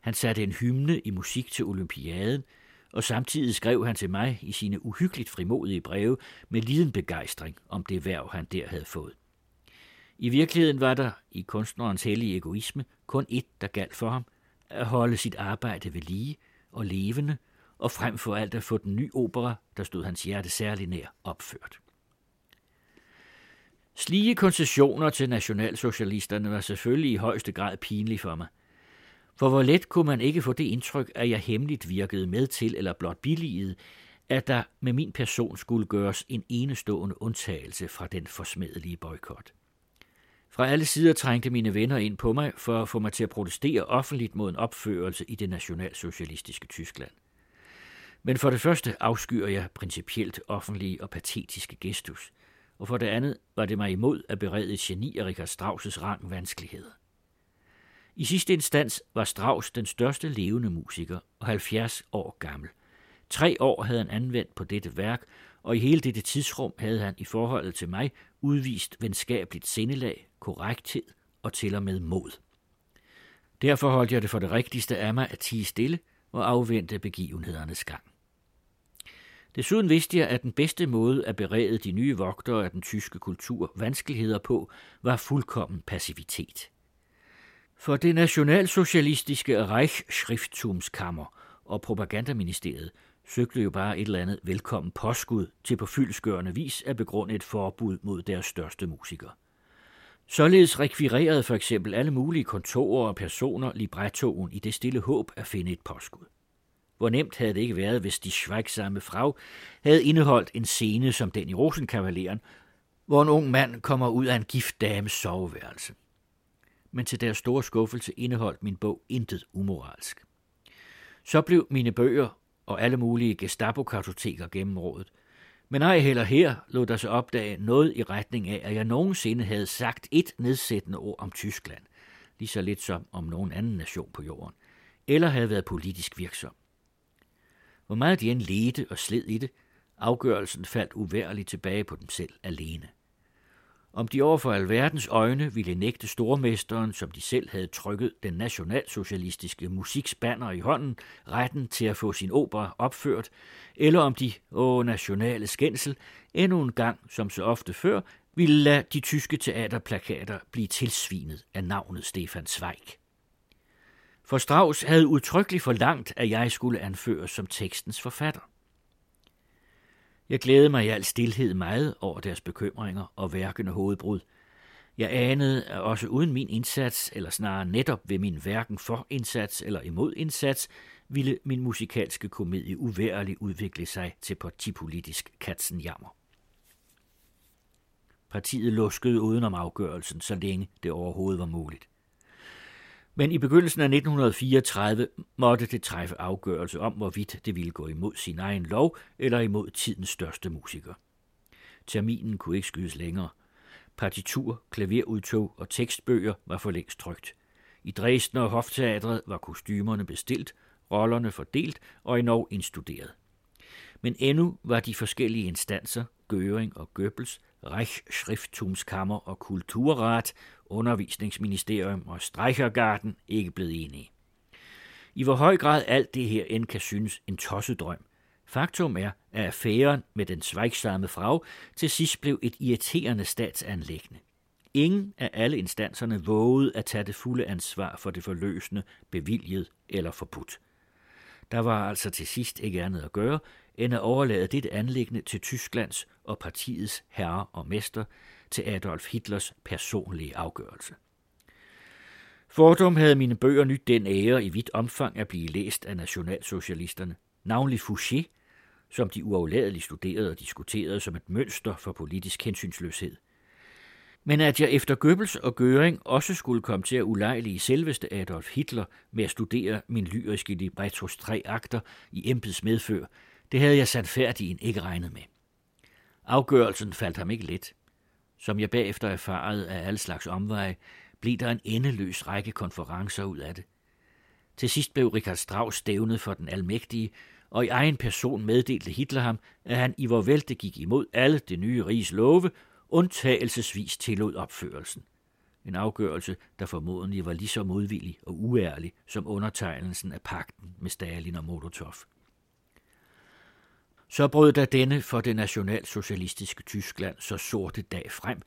Han satte en hymne i musik til olympiaden, og samtidig skrev han til mig i sine uhyggeligt frimodige breve med liden begejstring om det værv, han der havde fået. I virkeligheden var der, i kunstnerens hellige egoisme, kun ét, der galt for ham, at holde sit arbejde ved lige og levende, og frem for alt at få den nye opera, der stod hans hjerte særlig nær, opført. Slige koncessioner til nationalsocialisterne var selvfølgelig i højeste grad pinlige for mig. For hvor let kunne man ikke få det indtryk, at jeg hemmeligt virkede med til eller blot billigede, at der med min person skulle gøres en enestående undtagelse fra den forsmedelige boykot. Fra alle sider trængte mine venner ind på mig for at få mig til at protestere offentligt mod en opførelse i det nationalsocialistiske Tyskland. Men for det første afskyer jeg principielt offentlige og patetiske gestus, og for det andet var det mig imod at berede et geni af Richard Strauss' rang vanskeligheder. I sidste instans var Strauss den største levende musiker og 70 år gammel. Tre år havde han anvendt på dette værk, og i hele dette tidsrum havde han i forholdet til mig udvist venskabeligt sindelag, korrekthed og til og med mod. Derfor holdt jeg det for det rigtigste af mig at tige stille og afvente begivenhedernes gang. Desuden vidste jeg, at den bedste måde at berede de nye vogtere af den tyske kultur vanskeligheder på, var fuldkommen passivitet. For det nationalsocialistiske Reichsschrifttumskammer og propagandaministeriet søgte jo bare et eller andet velkommen påskud til på fyldskørende vis at begrunde et forbud mod deres største musikere. Således rekvirerede for eksempel alle mulige kontorer og personer librettoen i det stille håb at finde et påskud. Hvor nemt havde det ikke været, hvis de schweigsamme frag havde indeholdt en scene som den i Rosenkavaleren, hvor en ung mand kommer ud af en gift dames soveværelse. Men til deres store skuffelse indeholdt min bog intet umoralsk. Så blev mine bøger og alle mulige Gestapo-kartoteker gennemrådet. Men ej heller her lod der sig opdage noget i retning af, at jeg nogensinde havde sagt et nedsættende ord om Tyskland, lige så lidt som om nogen anden nation på jorden, eller havde været politisk virksom. Hvor meget de end ledte og sled i det, afgørelsen faldt uværligt tilbage på dem selv alene. Om de overfor alverdens øjne ville nægte stormesteren, som de selv havde trykket den nationalsocialistiske musikspanner i hånden, retten til at få sin opera opført, eller om de, åh nationale skændsel, endnu en gang, som så ofte før, ville lade de tyske teaterplakater blive tilsvinet af navnet Stefan Zweig. For Strauss havde udtrykkeligt forlangt, at jeg skulle anføres som tekstens forfatter. Jeg glædede mig i al stillhed meget over deres bekymringer og værkende hovedbrud. Jeg anede, at også uden min indsats, eller snarere netop ved min hverken for indsats eller imod indsats, ville min musikalske komedie uværligt udvikle sig til partipolitisk katsenjammer. Partiet luskede uden om afgørelsen, så længe det overhovedet var muligt. Men i begyndelsen af 1934 måtte det træffe afgørelse om, hvorvidt det ville gå imod sin egen lov eller imod tidens største musiker. Terminen kunne ikke skydes længere. Partitur, klaverudtog og tekstbøger var for længst trygt. I Dresden og Hofteatret var kostymerne bestilt, rollerne fordelt og endnu indstuderet. Men endnu var de forskellige instanser, Göring og Goebbels, Reichsschrifttumskammer og Kulturrat, Undervisningsministerium og Streichergarten ikke blevet enige. I hvor høj grad alt det her end kan synes en tossedrøm. Faktum er, at affæren med den svejksamme frag til sidst blev et irriterende statsanlæggende. Ingen af alle instanserne vågede at tage det fulde ansvar for det forløsende, bevilget eller forbudt. Der var altså til sidst ikke andet at gøre, end at overlade det anlæggende til Tysklands og partiets herre og mester, til Adolf Hitlers personlige afgørelse. Fordum havde mine bøger nyt den ære i vidt omfang at blive læst af nationalsocialisterne, navnlig Fouché, som de uafladeligt studerede og diskuterede som et mønster for politisk hensynsløshed. Men at jeg efter Goebbels og Göring også skulle komme til at ulejlige selveste Adolf Hitler med at studere min lyriske librettos tre akter i embeds medfør, det havde jeg sandfærdigt ikke regnet med. Afgørelsen faldt ham ikke let. Som jeg bagefter erfarede af alle slags omveje, blev der en endeløs række konferencer ud af det. Til sidst blev Richard Strauss stævnet for den almægtige, og i egen person meddelte Hitler ham, at han i vor vælte gik imod alle det nye riges love, undtagelsesvis tillod opførelsen. En afgørelse, der formodentlig var lige så modvillig og uærlig som undertegnelsen af pakten med Stalin og Molotov. Så brød der denne for det nationalsocialistiske Tyskland så sorte dag frem,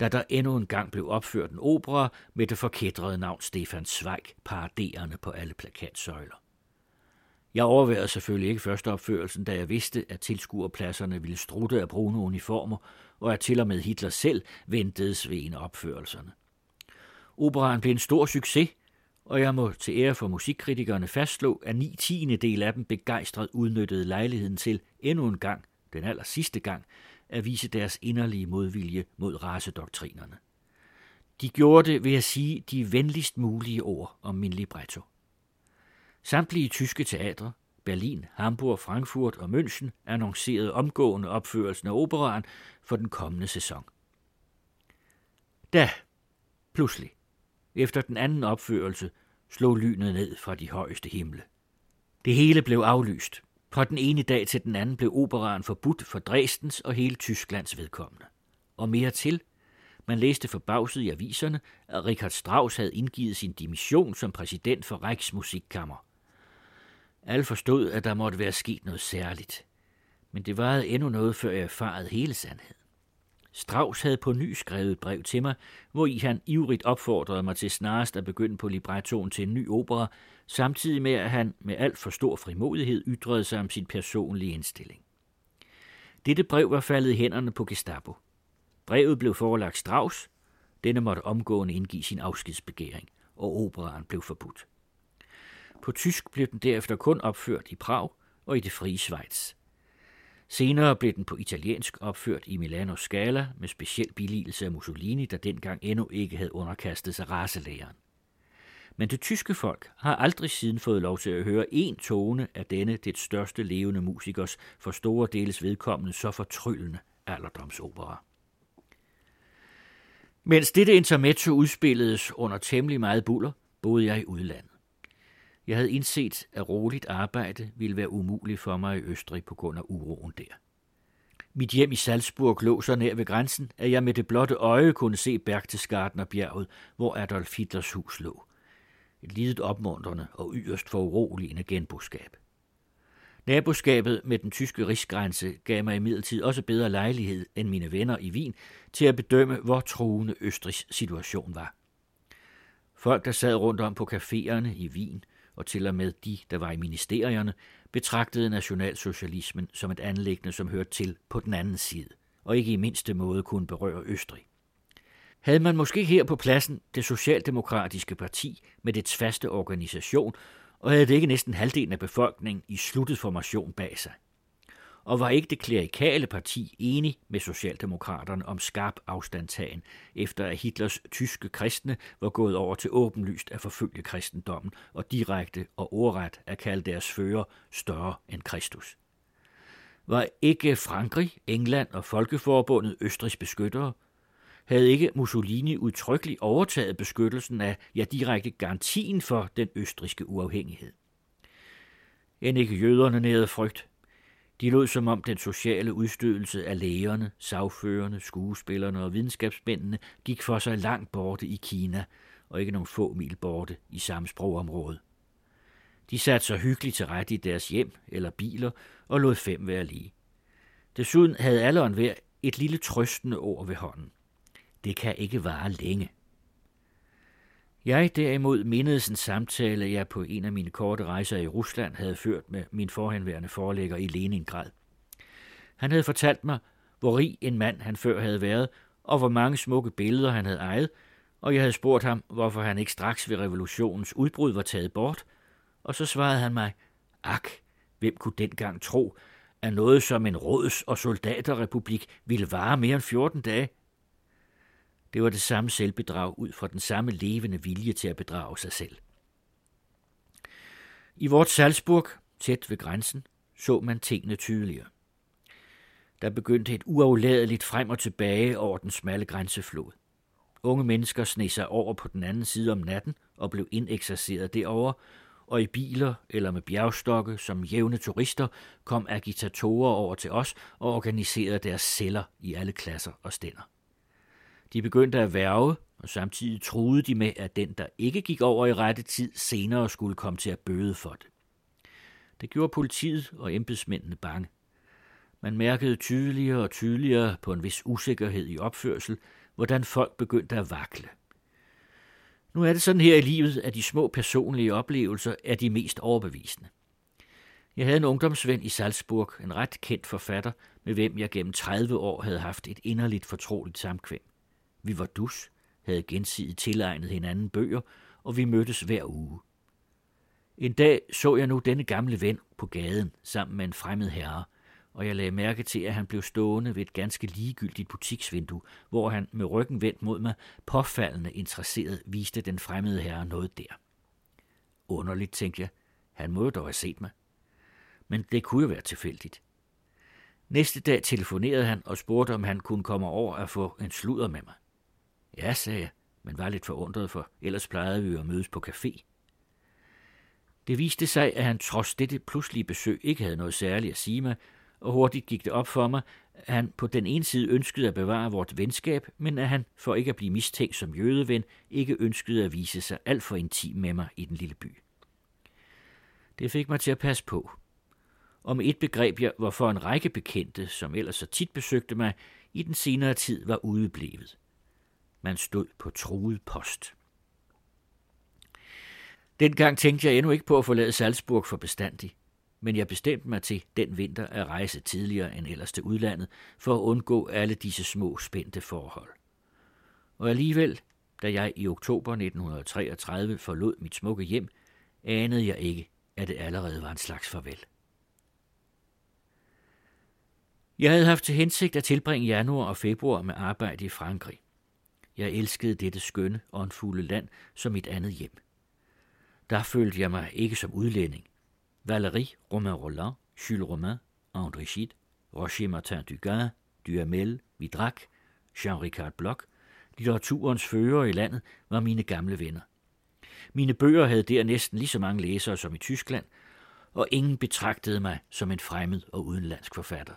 da der endnu en gang blev opført en opera med det forkædrede navn Stefan Zweig paraderende på alle plakatsøjler. Jeg overvejede selvfølgelig ikke første opførelsen, da jeg vidste, at tilskuerpladserne ville strutte af brune uniformer, og at til og med Hitler selv ventedes ved en af opførelserne. Operaen blev en stor succes, og jeg må til ære for musikkritikerne fastslå, at ni tiende del af dem begejstret udnyttede lejligheden til endnu en gang, den aller sidste gang, at vise deres inderlige modvilje mod racedoktrinerne. De gjorde det ved at sige de venligst mulige ord om min libretto. Samtlige tyske teatre, Berlin, Hamburg, Frankfurt og München annoncerede omgående opførelsen af operaen for den kommende sæson. Da, pludselig, efter den anden opførelse, slog lynet ned fra de højeste himle. Det hele blev aflyst. Fra den ene dag til den anden blev operaen forbudt for Dresdens og hele Tysklands vedkommende. Og mere til, man læste forbavset i aviserne, at Richard Strauss havde indgivet sin dimission som præsident for Reichsmusikkammer. Alle forstod, at der måtte være sket noget særligt. Men det varede endnu noget, før jeg erfarede hele sandheden. Strauss havde på ny skrevet et brev til mig, hvor i han ivrigt opfordrede mig til snarest at begynde på librettoen til en ny opera, samtidig med at han med alt for stor frimodighed ytrede sig om sin personlige indstilling. Dette brev var faldet i hænderne på Gestapo. Brevet blev forelagt Strauss. Denne måtte omgående indgive sin afskedsbegæring, og operaen blev forbudt. På tysk blev den derefter kun opført i Prag og i det frie Schweiz. Senere blev den på italiensk opført i Milano Scala med speciel billigelse af Mussolini, der dengang endnu ikke havde underkastet sig raselæren. Men det tyske folk har aldrig siden fået lov til at høre en tone af denne det største levende musikers for store deles vedkommende så fortryllende alderdomsopera. Mens dette intermezzo udspilledes under temmelig meget buller, boede jeg i udlandet. Jeg havde indset, at roligt arbejde ville være umuligt for mig i Østrig på grund af uroen der. Mit hjem i Salzburg lå så nær ved grænsen, at jeg med det blotte øje kunne se Berchtesgaden og bjerget, hvor Adolf Hitlers hus lå. Et lidet opmuntrende og yderst foruroligende genboskab. Naboskabet med den tyske rigsgrænse gav mig imidlertid også bedre lejlighed end mine venner i Wien til at bedømme, hvor truende Østrigs situation var. Folk, der sad rundt om på caféerne i Wien, og til og med de, der var i ministerierne, betragtede nationalsocialismen som et anlæggende, som hørte til på den anden side, og ikke i mindste måde kunne berøre Østrig. Havde man måske her på pladsen det socialdemokratiske parti med dets faste organisation, og havde det ikke næsten halvdelen af befolkningen i sluttet formation bag sig. Og var ikke det klerikale parti enig med Socialdemokraterne om skarp afstandtagen, efter at Hitlers tyske kristne var gået over til åbenlyst at forfølge kristendommen og direkte og ordret at kalde deres fører større end Kristus. Var ikke Frankrig, England og Folkeforbundet Østrigs beskyttere – havde ikke Mussolini udtrykkeligt overtaget beskyttelsen af, ja direkte garantien for den østriske uafhængighed. End ikke jøderne nærede frygt. De lod som om den sociale udstødelse af lægerne, sagførerne, skuespillerne og videnskabsmændene gik for sig langt borte i Kina, og ikke nogle få mil borte i samme sprogområde. De satte sig hyggeligt til rette i deres hjem eller biler og lod fem være lige. Desuden havde alle og hver et lille trøstende ord ved hånden. Det kan ikke vare længe. Jeg derimod mindedes en samtale, jeg på en af mine korte rejser i Rusland havde ført med min forhenværende forlægger i Leningrad. Han havde fortalt mig, hvor rig en mand han før havde været, og hvor mange smukke billeder han havde ejet, og jeg havde spurgt ham, hvorfor han ikke straks ved revolutionens udbrud var taget bort, og så svarede han mig, ak, hvem kunne dengang tro, at noget som en råds- og soldaterrepublik ville vare mere end 14 dage? Det var det samme selvbedrag ud fra den samme levende vilje til at bedrage sig selv. I vort Salzburg, tæt ved grænsen, så man tingene tydeligere. Der begyndte et uafladeligt frem og tilbage over den smalle grænseflod. Unge mennesker sneg sig over på den anden side om natten og blev indekserceret derover, og i biler eller med bjergstokke som jævne turister kom agitatorer over til os og organiserede deres celler i alle klasser og stænder. De begyndte at værve, og samtidig troede de med, at den, der ikke gik over i rette tid, senere skulle komme til at bøde for det. Det gjorde politiet og embedsmændene bange. Man mærkede tydeligere og tydeligere på en vis usikkerhed i opførsel, hvordan folk begyndte at vakle. Nu er det sådan her i livet, at de små personlige oplevelser er de mest overbevisende. Jeg havde en ungdomsven i Salzburg, en ret kendt forfatter, med hvem jeg gennem 30 år havde haft et inderligt fortroligt samkvem. Vi var dus, havde gensidigt tilegnet hinanden bøger, og vi mødtes hver uge. En dag så jeg nu denne gamle ven på gaden sammen med en fremmed herre, og jeg lagde mærke til, at han blev stående ved et ganske ligegyldigt butiksvindue, hvor han med ryggen vendt mod mig, påfaldende interesseret, viste den fremmede herre noget der. Underligt, tænkte jeg. Han må jo dog have set mig. Men det kunne jo være tilfældigt. Næste dag telefonerede han og spurgte, om han kunne komme over og få en sludder med mig. Ja, sagde jeg, men var lidt forundret, for ellers plejede vi at mødes på café. Det viste sig, at han trods dette pludselige besøg ikke havde noget særligt at sige mig, og hurtigt gik det op for mig, at han på den ene side ønskede at bevare vort venskab, men at han, for ikke at blive mistænkt som jødeven, ikke ønskede at vise sig alt for intim med mig i den lille by. Det fik mig til at passe på. Om et begreb jeg, hvorfor en række bekendte, som ellers så tit besøgte mig, i den senere tid var udeblevet. Man stod på truet post. Dengang tænkte jeg endnu ikke på at forlade Salzburg for bestandig, men jeg bestemte mig til den vinter at rejse tidligere end ellers til udlandet, for at undgå alle disse små spændte forhold. Og alligevel, da jeg i oktober 1933 forlod mit smukke hjem, anede jeg ikke, at det allerede var en slags farvel. Jeg havde haft til hensigt at tilbringe januar og februar med arbejde i Frankrig. Jeg elskede dette skønne, åndfulde land som mit andet hjem. Der følte jeg mig ikke som udlænding. Valéry Romain Roland, Jules Romain, André Gide, Roger Martin Dugas, Duhamel, Vidrac, Jean-Ricard Bloch, litteraturens fører i landet var mine gamle venner. Mine bøger havde der næsten lige så mange læsere som i Tyskland, og ingen betragtede mig som en fremmed og udenlandsk forfatter.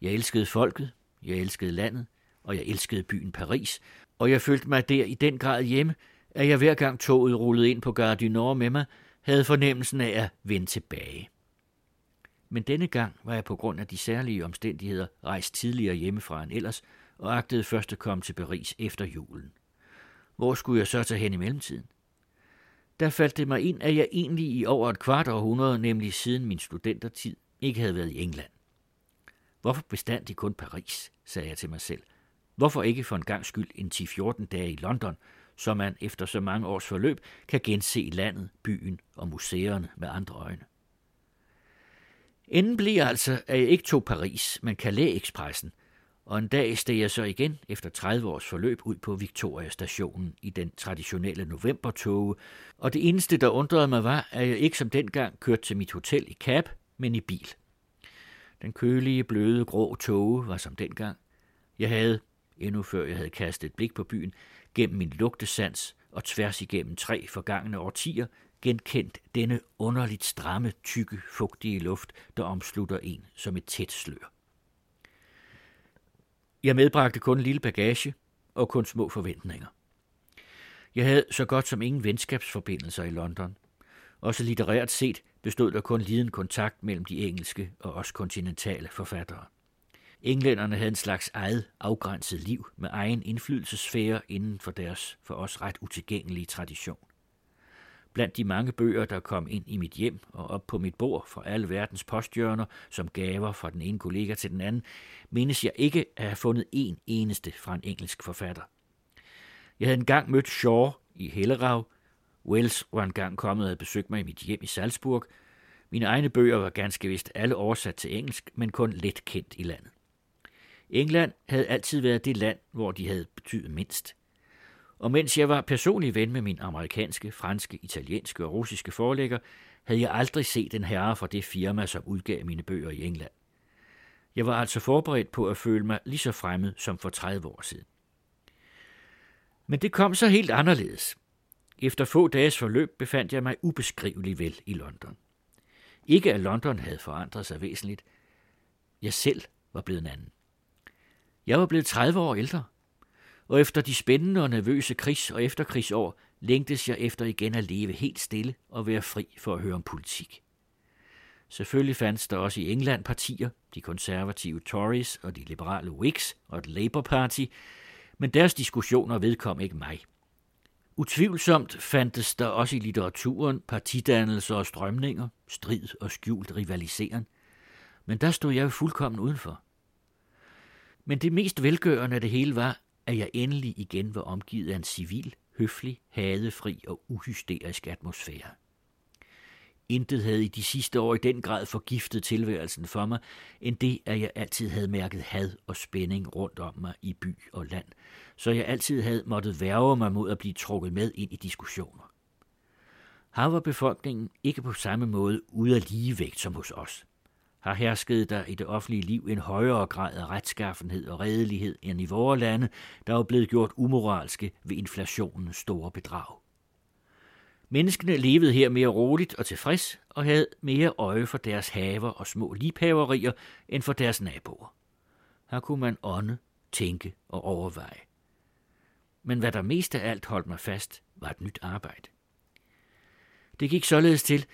Jeg elskede folket, jeg elskede landet, og jeg elskede byen Paris, og jeg følte mig der i den grad hjemme, at jeg hver gang toget rullede ind på Gare du Nord med mig, havde fornemmelsen af at vende tilbage. Men denne gang var jeg på grund af de særlige omstændigheder rejst tidligere hjemmefra end ellers, og agtede først at komme til Paris efter julen. Hvor skulle jeg så tage hen i mellemtiden? Der faldt det mig ind, at jeg egentlig i over et kvart århundrede, nemlig siden min studentertid, ikke havde været i England. Hvorfor bestandt de kun Paris, sagde jeg til mig selv. Hvorfor ikke for en gang skyld en 10-14 dage i London, så man efter så mange års forløb kan gense landet, byen og museerne med andre øjne. Enden blev altså, at jeg ikke tog Paris, men Calais-ekspressen, og en dag steg jeg så igen efter 30 års forløb ud på Victoria-stationen i den traditionelle novembertoge, og det eneste, der undrede mig, var, at jeg ikke som dengang kørte til mit hotel i cab, men i bil. Den kølige, bløde, grå toge var som dengang. Jeg havde, endnu før jeg havde kastet et blik på byen, gennem min lugtesans og tværs igennem tre forgangne årtier, genkendt denne underligt stramme, tykke, fugtige luft, der omslutter en som et tæt slør. Jeg medbragte kun en lille bagage og kun små forventninger. Jeg havde så godt som ingen venskabsforbindelser i London. Også litterært set bestod der kun liden kontakt mellem de engelske og os kontinentale forfattere. Englænderne havde en slags eget afgrænset liv med egen indflydelsesfære inden for deres for os ret utilgængelige tradition. Blandt de mange bøger, der kom ind i mit hjem og op på mit bord fra alle verdens posthjørner som gaver fra den ene kollega til den anden, mindes jeg ikke at have fundet en eneste fra en engelsk forfatter. Jeg havde engang mødt Shaw i Hellerav. Wells var engang kommet og besøgt mig i mit hjem i Salzburg. Mine egne bøger var ganske vist alle oversat til engelsk, men kun lidt kendt i landet. England havde altid været det land, hvor de havde betydet mindst. Og mens jeg var personlig ven med min amerikanske, franske, italienske og russiske forlægger, havde jeg aldrig set en herre fra det firma, som udgav mine bøger i England. Jeg var altså forberedt på at føle mig lige så fremmed som for 30 år siden. Men det kom så helt anderledes. Efter få dages forløb befandt jeg mig ubeskriveligt vel i London. Ikke at London havde forandret sig væsentligt. Jeg selv var blevet en anden. Jeg var blevet 30 år ældre, og efter de spændende og nervøse krigs- og efterkrigsår længtes jeg efter igen at leve helt stille og være fri for at høre om politik. Selvfølgelig fandtes der også i England partier, de konservative Tories og de liberale Whigs og et Labour Party, men deres diskussioner vedkom ikke mig. Utvivlsomt fandtes der også i litteraturen partidannelser og strømninger, strid og skjult rivaliseren, men der stod jeg fuldkommen udenfor. Men det mest velgørende af det hele var, at jeg endelig igen var omgivet af en civil, høflig, hadefri og uhysterisk atmosfære. Intet havde i de sidste år i den grad forgiftet tilværelsen for mig, end det, at jeg altid havde mærket had og spænding rundt om mig i by og land, så jeg altid havde måttet værge mig mod at blive trukket med ind i diskussioner. Her var befolkningen ikke på samme måde ude af ligevægt som hos os. Har hersket der i det offentlige liv en højere grad af retskaffenhed og redelighed end i vores lande, der er blevet gjort umoralske ved inflationens store bedrag. Menneskene levede her mere roligt og tilfreds og havde mere øje for deres haver og små libhaverier end for deres naboer. Her kunne man ånde, tænke og overveje. Men hvad der mest af alt holdt mig fast, var et nyt arbejde. Det gik således til.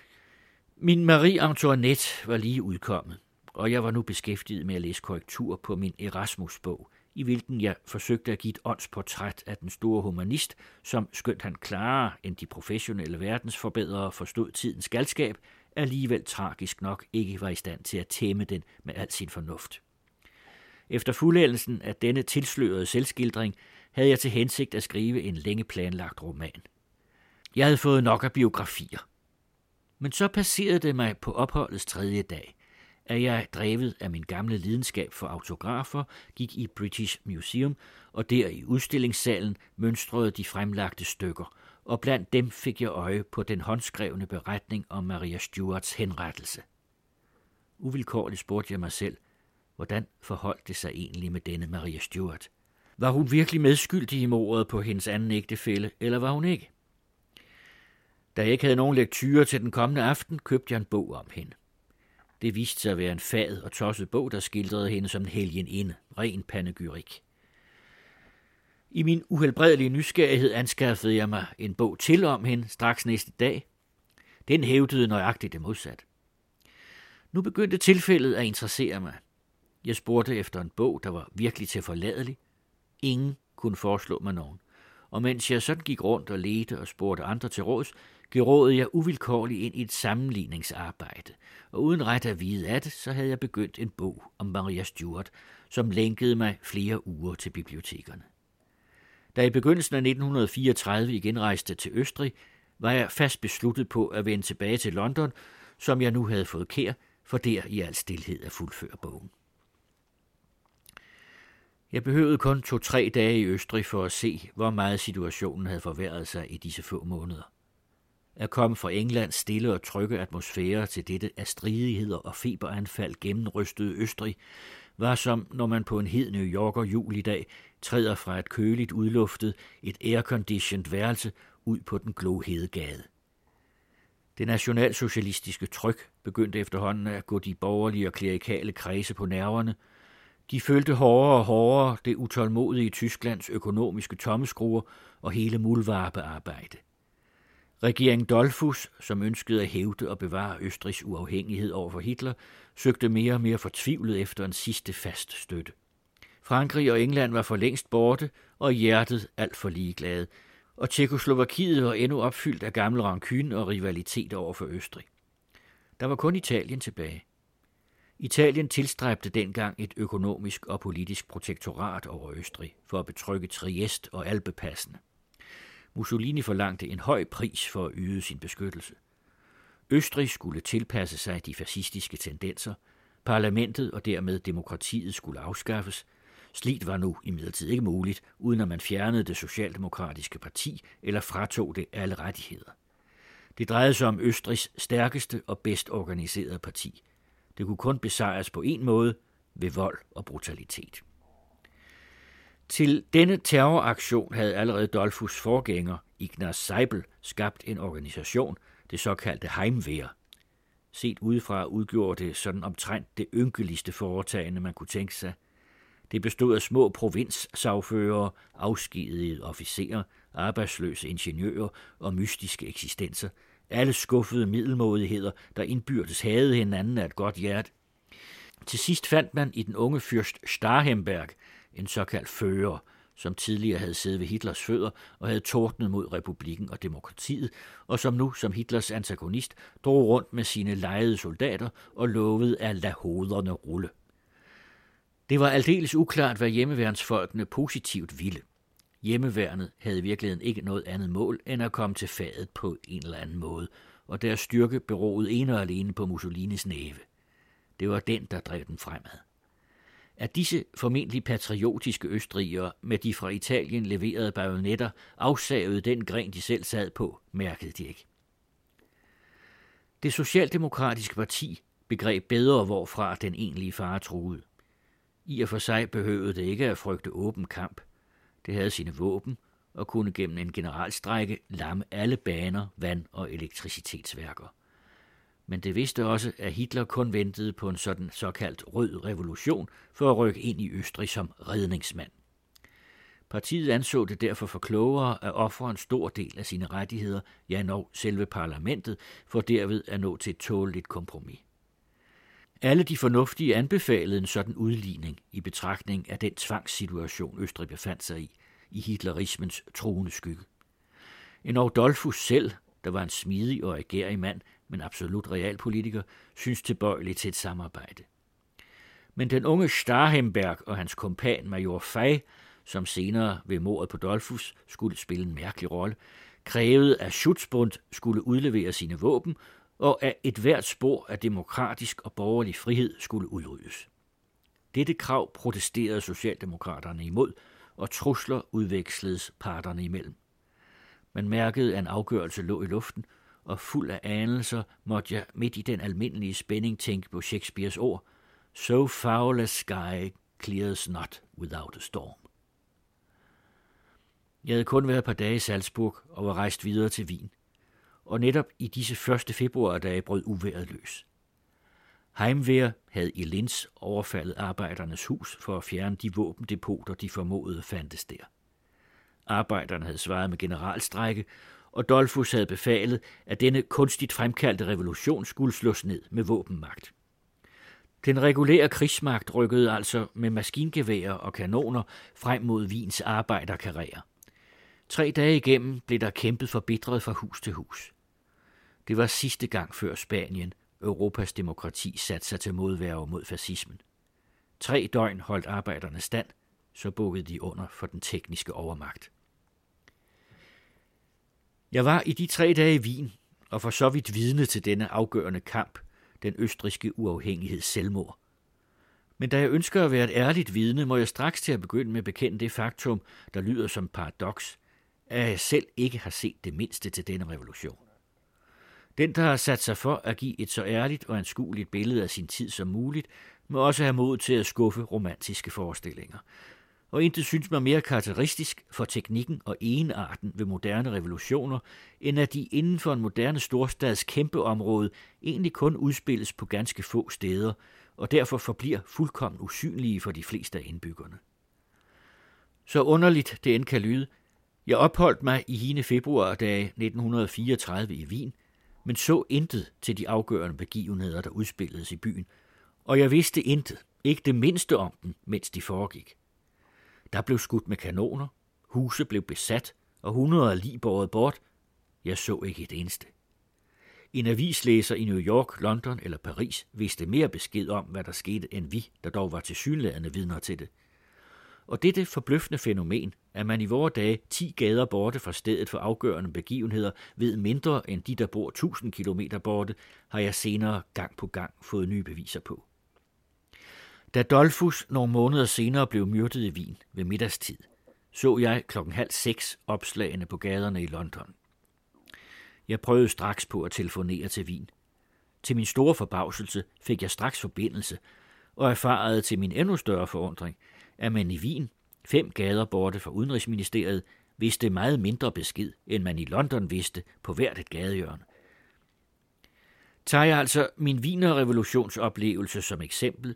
Min Marie Antoinette var lige udkommet, og jeg var nu beskæftiget med at læse korrektur på min Erasmus-bog, i hvilken jeg forsøgte at give et åndsportræt af den store humanist, som skønt han klarere end de professionelle verdensforbedrere forstod tidens galskab, alligevel tragisk nok ikke var i stand til at tæmme den med al sin fornuft. Efter fuldendelsen af denne tilslørede selvskildring havde jeg til hensigt at skrive en længe planlagt roman. Jeg havde fået nok af biografier. Men så passerede det mig på opholdets tredje dag, at jeg, drevet af min gamle lidenskab for autografer, gik i British Museum, og der i udstillingssalen mønstrede de fremlagte stykker, og blandt dem fik jeg øje på den håndskrevne beretning om Maria Stuarts henrettelse. Uvilkårligt spurgte jeg mig selv, hvordan forholdt det sig egentlig med denne Maria Stuart? Var hun virkelig medskyldig i mordet på hendes anden ægtefælle, eller var hun ikke? Da jeg ikke havde nogen lektyre til den kommende aften, købte jeg en bog om hende. Det viste sig at være en fad og tosset bog, der skildrede hende som en helgen inde, ren panegyrik. I min uhelbredelige nysgerrighed anskaffede jeg mig en bog til om hende straks næste dag. Den hævdede nøjagtigt det modsat. Nu begyndte tilfældet at interessere mig. Jeg spurgte efter en bog, der var virkelig til forladelig. Ingen kunne foreslå mig nogen. Og mens jeg sådan gik rundt og ledte og spurgte andre til råds, gerådede jeg uvilkårligt ind i et sammenligningsarbejde, og uden ret at vide af det, så havde jeg begyndt en bog om Maria Stuart, som lænkede mig flere uger til bibliotekerne. Da jeg i begyndelsen af 1934 igen rejste til Østrig, var jeg fast besluttet på at vende tilbage til London, som jeg nu havde fået kær, for der i al stilhed at fuldføre bogen. Jeg behøvede kun to-tre dage i Østrig for at se, hvor meget situationen havde forværret sig i disse få måneder. At komme fra Englands stille og trygge atmosfære til dette af stridigheder og feberanfald gennemrystede Østrig, var som når man på en hed New Yorker julidag træder fra et køligt udluftet, et airconditioned værelse ud på den glohede gade. Det nationalsocialistiske tryk begyndte efterhånden at gå de borgerlige og klerikale kredse på nerverne. De følte hårdere og hårdere det utålmodige Tysklands økonomiske tommeskruer og hele mulvarpearbejde. Regeringen Dolfus, som ønskede at hævde og bevare Østrigs uafhængighed over for Hitler, søgte mere og mere fortvivlet efter en sidste fast støtte. Frankrig og England var for længst borte, og hjertet alt for ligeglade, og Tjekoslovakiet var endnu opfyldt af gammel rancune og rivalitet over for Østrig. Der var kun Italien tilbage. Italien tilstræbte dengang et økonomisk og politisk protektorat over Østrig for at betrygge Triest og Alpepassene. Mussolini forlangte en høj pris for at yde sin beskyttelse. Østrig skulle tilpasse sig de fascistiske tendenser, parlamentet og dermed demokratiet skulle afskaffes. Slit var nu imidlertid ikke muligt, uden at man fjernede det socialdemokratiske parti eller fratog det alle rettigheder. Det drejede sig om Østrigs stærkeste og bedst organiserede parti. Det kunne kun besejres på en måde, ved vold og brutalitet. Til denne terroraktion havde allerede Dolfus forgænger, Ignaz Seibel, skabt en organisation, det såkaldte Heimwehr. Set udefra udgjorde det sådan omtrent det ynkeligste foretagende, man kunne tænke sig. Det bestod af små provinssagfører, afskedigede officerer, arbejdsløse ingeniører og mystiske eksistenser. Alle skuffede middelmådigheder, der indbyrdes havde hinanden af et godt hjerte. Til sidst fandt man i den unge fyrst Starhemberg en såkaldt fører, som tidligere havde siddet ved Hitlers fødder og havde tordnet mod republikken og demokratiet, og som nu, som Hitlers antagonist, drog rundt med sine lejede soldater og lovede at lade hoderne rulle. Det var aldeles uklart, hvad hjemmeværnsfolkene positivt ville. Hjemmeværnet havde i virkeligheden ikke noget andet mål end at komme til fadet på en eller anden måde, og deres styrke beroede ene og alene på Mussolinis næve. Det var den, der drev den fremad. At disse formentlig patriotiske østrigere med de fra Italien leverede bajonetter afsavede den gren, de selv sad på, mærkede de ikke. Det socialdemokratiske parti begreb bedre, hvorfra den egentlige fare troede. I og for sig behøvede det ikke at frygte åben kamp. Det havde sine våben og kunne gennem en generalstrække lamme alle baner, vand- og elektricitetsværker. Men det vidste også, at Hitler kun ventede på en sådan såkaldt rød revolution for at rykke ind i Østrig som redningsmand. Partiet anså det derfor for klogere at ofre en stor del af sine rettigheder, ja når selve parlamentet, for derved at nå til et tåleligt kompromis. Alle de fornuftige anbefalede en sådan udligning i betragtning af den tvangssituation, Østrig befandt sig i, i hitlerismens truende skygge. En Dolfus selv, der var en smidig og agerig mand, men absolut realpolitiker, synes tilbøjelig til et samarbejde. Men den unge Starhemberg og hans kompan major Fay, som senere ved mordet på Dolfus skulle spille en mærkelig rolle, krævede, at Schutzbund skulle udlevere sine våben og at et hvert spor af demokratisk og borgerlig frihed skulle udryddes. Dette krav protesterede Socialdemokraterne imod, og trusler udveksledes parterne imellem. Man mærkede, at en afgørelse lå i luften, og fuld af anelser måtte jeg midt i den almindelige spænding tænke på Shakespeares ord, So foul a sky clears not without a storm. Jeg havde kun været et par dage i Salzburg og var rejst videre til Wien og netop i disse første februardage brød uværet løs. Heimwehr havde i Linz overfaldet arbejdernes hus for at fjerne de våbendepoter, de formodede fandtes der. Arbejderne havde svaret med generalstrække, og Dolfus havde befalet, at denne kunstigt fremkaldte revolution skulle slås ned med våbenmagt. Den regulære krigsmagt rykkede altså med maskingeværer og kanoner frem mod Wiens arbejderkarriere. Tre dage igennem blev der kæmpet forbitret fra hus til hus. Det var sidste gang før Spanien, Europas demokrati satte sig til modværge mod fascismen. Tre døgn holdt arbejderne stand, så bukkede de under for den tekniske overmagt. Jeg var i de tre dage i Wien, og for så vidt vidne til denne afgørende kamp, den østriske uafhængigheds selvmord. Men da jeg ønsker at være et ærligt vidne, må jeg straks til at begynde med at bekende det faktum, der lyder som paradoks, at jeg selv ikke har set det mindste til denne revolution. Den, der har sat sig for at give et så ærligt og anskueligt billede af sin tid som muligt, må også have mod til at skuffe romantiske forestillinger. Og intet synes mig mere karakteristisk for teknikken og enarten ved moderne revolutioner, end at de inden for en moderne storstads kæmpeområde egentlig kun udspilles på ganske få steder, og derfor forbliver fuldkommen usynlige for de fleste af indbyggerne. Så underligt det end kan lyde, jeg opholdt mig i hine februardage 1934 i Wien, men så intet til de afgørende begivenheder, der udspilledes i byen, og jeg vidste intet, ikke det mindste om dem, mens de foregik. Der blev skudt med kanoner, huse blev besat, og hundrede lig båret bort. Jeg så ikke et eneste. En avislæser i New York, London eller Paris vidste mere besked om, hvad der skete, end vi, der dog var til synlædende vidner til det. Og dette forbløffende fænomen, at man i vore dage 10 gader borte fra stedet for afgørende begivenheder ved mindre end de, der bor 1000 km borte, har jeg senere gang på gang fået nye beviser på. Da Dolfus nogle måneder senere blev myrdet i Wien ved middagstid, så jeg klokken halv seks opslagene på gaderne i London. Jeg prøvede straks på at telefonere til Wien. Til min store forbavselse fik jeg straks forbindelse, og erfarede til min endnu større forundring, at man i Wien, fem gader borte fra Udenrigsministeriet, vidste meget mindre besked, end man i London vidste på hvert et gadehjørne. Tager jeg altså min Wiener revolutionsoplevelse som eksempel,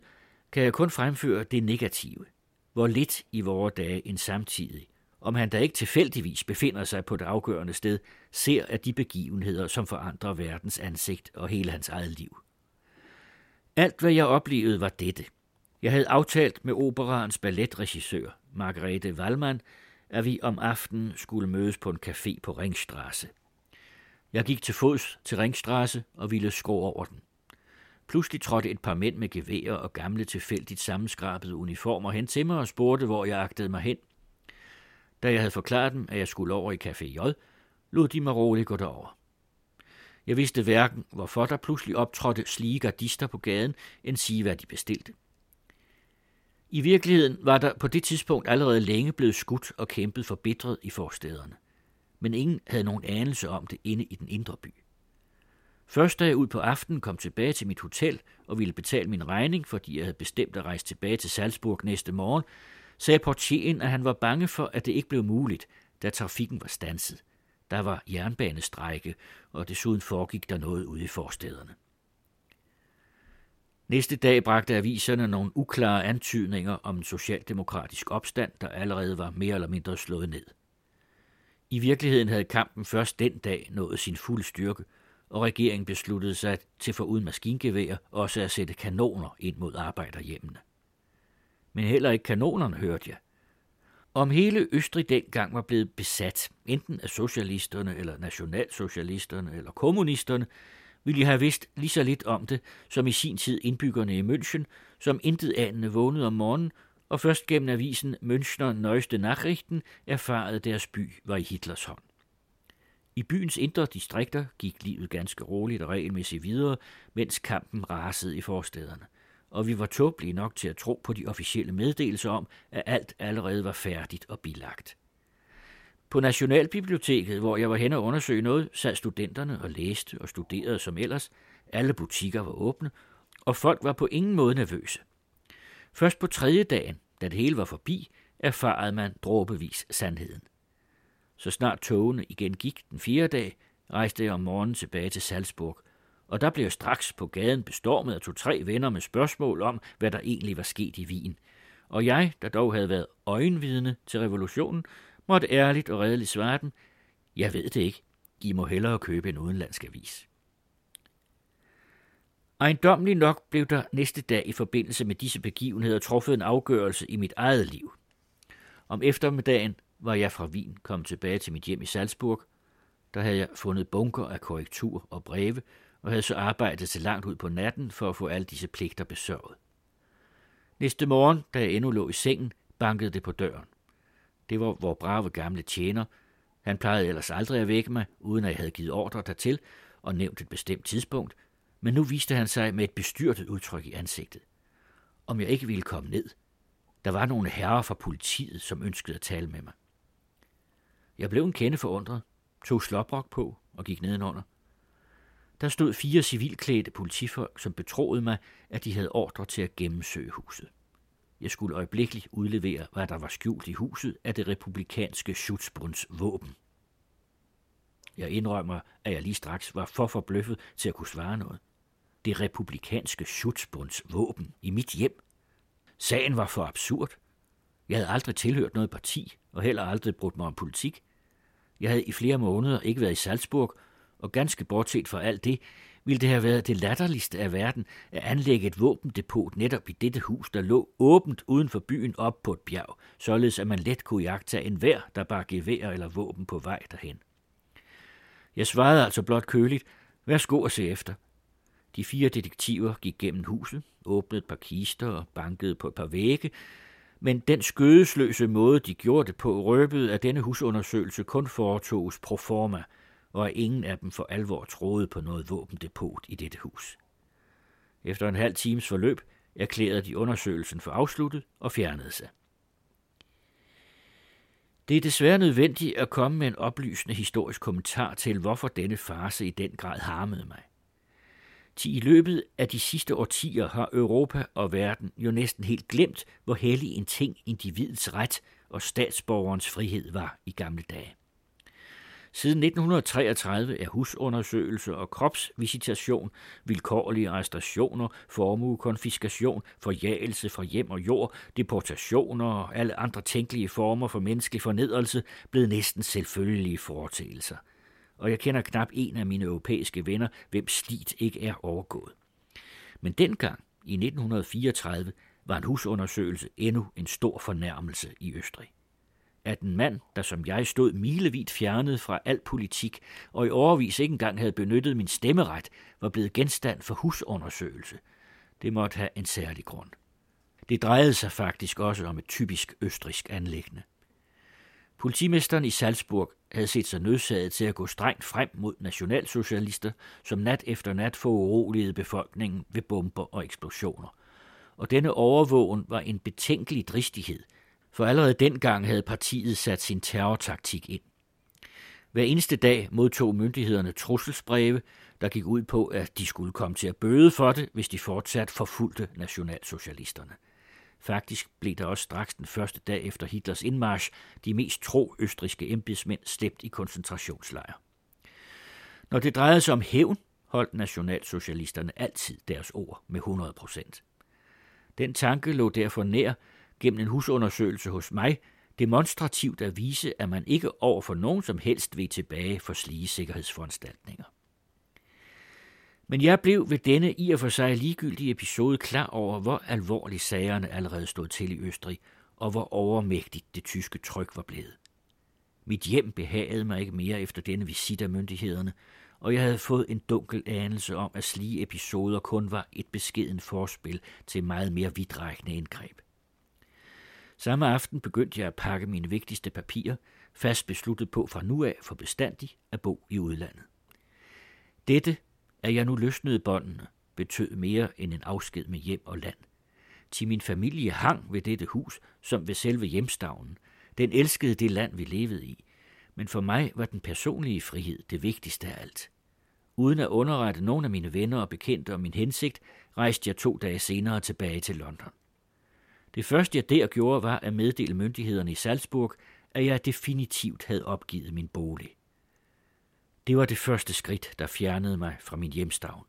kan jeg kun fremføre det negative. Hvor lidt i vore dage en samtidig, om han da ikke tilfældigvis befinder sig på det afgørende sted, ser af de begivenheder, som forandrer verdens ansigt og hele hans eget liv. Alt, hvad jeg oplevede, var dette. Jeg havde aftalt med operaens balletregissør, Margrethe Wallmann, at vi om aftenen skulle mødes på en café på Ringstrasse. Jeg gik til fods til Ringstrasse og ville skrå over den. Pludselig trådte et par mænd med geværer og gamle tilfældigt sammenskrabede uniformer hen til mig og spurgte, hvor jeg agtede mig hen. Da jeg havde forklaret dem, at jeg skulle over i Café J, lod de mig roligt gå derover. Jeg vidste hverken, hvorfor der pludselig optrådte slige gardister på gaden, end sige, hvad de bestilte. I virkeligheden var der på det tidspunkt allerede længe blevet skudt og kæmpet forbitret i forstederne. Men ingen havde nogen anelse om det inde i den indre by. Først da jeg ud på aftenen kom tilbage til mit hotel og ville betale min regning, fordi jeg havde bestemt at rejse tilbage til Salzburg næste morgen, sagde portieren, at han var bange for, at det ikke blev muligt, da trafikken var stanset. Der var jernbanestrække, og desuden foregik der noget ude i forstederne. Næste dag bragte aviserne nogle uklare antydninger om en socialdemokratisk opstand, der allerede var mere eller mindre slået ned. I virkeligheden havde kampen først den dag nået sin fulde styrke, og regeringen besluttede sig til for uden maskingevær også at sætte kanoner ind mod arbejderhjemmene. Men heller ikke kanonerne hørte jeg. Om hele Østrig dengang var blevet besat, enten af socialisterne eller nationalsocialisterne eller kommunisterne, ville jeg have vidst lige så lidt om det, som i sin tid indbyggerne i München, som intet anende vågnede om morgenen, og først gennem avisen Münchner Neueste Nachrichten erfarede deres by var i Hitlers hånd. I byens indre distrikter gik livet ganske roligt og regelmæssigt videre, mens kampen rasede i forstederne. Og vi var tåbelige nok til at tro på de officielle meddelelser om, at alt allerede var færdigt og bilagt. På Nationalbiblioteket, hvor jeg var hen og undersøge noget, sad studenterne og læste og studerede som ellers. Alle butikker var åbne, og folk var på ingen måde nervøse. Først på tredje dagen, da det hele var forbi, erfarede man dråbevis sandheden. Så snart togene igen gik den fjerde dag, rejste jeg om morgenen tilbage til Salzburg, og der blev jeg straks på gaden bestormet af to-tre venner med spørgsmål om, hvad der egentlig var sket i Wien. Og jeg, der dog havde været øjenvidne til revolutionen, måtte ærligt og redeligt svare dem, jeg ved det ikke, I må hellere købe en udenlandsk avis. Ejendomlig nok blev der næste dag i forbindelse med disse begivenheder truffet en afgørelse i mit eget liv. Om eftermiddagen var jeg fra Wien kom tilbage til mit hjem i Salzburg. Der havde jeg fundet bunker af korrektur og breve, og havde så arbejdet til langt ud på natten for at få alle disse pligter besørget. Næste morgen, da jeg endnu lå i sengen, bankede det på døren. Det var vor brave gamle tjener. Han plejede ellers aldrig at vække mig, uden at jeg havde givet ordre dertil og nævnt et bestemt tidspunkt, men nu viste han sig med et bestyrtet udtryk i ansigtet. Om jeg ikke ville komme ned. Der var nogle herrer fra politiet, som ønskede at tale med mig. Jeg blev en kende forundret, tog slåbrok på og gik nedenunder. Der stod fire civilklædte politifolk, som betroede mig, at de havde ordre til at gennemsøge huset. Jeg skulle øjeblikkeligt udlevere, hvad der var skjult i huset af det republikanske Schutzbunds våben. Jeg indrømmer, at jeg lige straks var for forbløffet til at kunne svare noget. Det republikanske Schutzbunds våben i mit hjem. Sagen var for absurd. Jeg havde aldrig tilhørt noget parti, og heller aldrig brugt mig om politik. Jeg havde i flere måneder ikke været i Salzburg, og ganske bortset fra alt det, ville det have været det latterligste af verden at anlægge et våbendepot netop i dette hus, der lå åbent uden for byen op på et bjerg, således at man let kunne jagtage enhver, der bare gevær eller våben på vej derhen. Jeg svarede altså blot køligt, værsgo at se efter. De fire detektiver gik gennem huset, åbnede et par kister og bankede på et par vægge, men den skødesløse måde, de gjorde det på, røbede, at denne husundersøgelse kun foretoges pro forma – og at ingen af dem for alvor troede på noget våbendepot i dette hus. Efter en halv times forløb erklærede de undersøgelsen for afsluttet og fjernede sig. Det er desværre nødvendigt at komme med en oplysende historisk kommentar til, hvorfor denne farse i den grad harmede mig. Til i løbet af de sidste årtier har Europa og verden jo næsten helt glemt, hvor hellig en ting individets ret og statsborgerens frihed var i gamle dage. Siden 1933 er husundersøgelse og kropsvisitation, vilkårlige arrestationer, formuekonfiskation, forjagelse fra hjem og jord, deportationer og alle andre tænkelige former for menneskelig fornedrelse blevet næsten selvfølgelige foretagelser og jeg kender knap en af mine europæiske venner, hvem slit ikke er overgået. Men dengang, i 1934, var en husundersøgelse endnu en stor fornærmelse i Østrig at en mand, der som jeg stod milevidt fjernet fra al politik, og i overvis ikke engang havde benyttet min stemmeret, var blevet genstand for husundersøgelse. Det måtte have en særlig grund. Det drejede sig faktisk også om et typisk østrisk anlæggende. Politimesteren i Salzburg havde set sig nødsaget til at gå strengt frem mod nationalsocialister, som nat efter nat foruroligede befolkningen ved bomber og eksplosioner. Og denne overvågen var en betænkelig dristighed, for allerede dengang havde partiet sat sin terrortaktik ind. Hver eneste dag modtog myndighederne trusselsbreve, der gik ud på, at de skulle komme til at bøde for det, hvis de fortsat forfulgte nationalsocialisterne. Faktisk blev der også straks den første dag efter Hitlers indmarsch de mest tro østriske embedsmænd slæbt i koncentrationslejre. Når det drejede sig om hævn, holdt nationalsocialisterne altid deres ord med 100 procent. Den tanke lå derfor nær gennem en husundersøgelse hos mig demonstrativt at vise, at man ikke over for nogen som helst vil tilbage for slige sikkerhedsforanstaltninger. Men jeg blev ved denne i og for sig ligegyldige episode klar over, hvor alvorligt sagerne allerede stod til i Østrig, og hvor overmægtigt det tyske tryk var blevet. Mit hjem behagede mig ikke mere efter denne visit af myndighederne, og jeg havde fået en dunkel anelse om, at slige episoder kun var et beskeden forspil til meget mere vidtrækkende indgreb. Samme aften begyndte jeg at pakke mine vigtigste papirer, fast besluttet på fra nu af for bestandig at bo i udlandet. Dette at jeg nu løsnede båndene, betød mere end en afsked med hjem og land. Til min familie hang ved dette hus, som ved selve hjemstavnen. Den elskede det land, vi levede i. Men for mig var den personlige frihed det vigtigste af alt. Uden at underrette nogen af mine venner og bekendte om min hensigt, rejste jeg to dage senere tilbage til London. Det første jeg der gjorde var at meddele myndighederne i Salzburg, at jeg definitivt havde opgivet min bolig. Det var det første skridt, der fjernede mig fra min hjemstavn.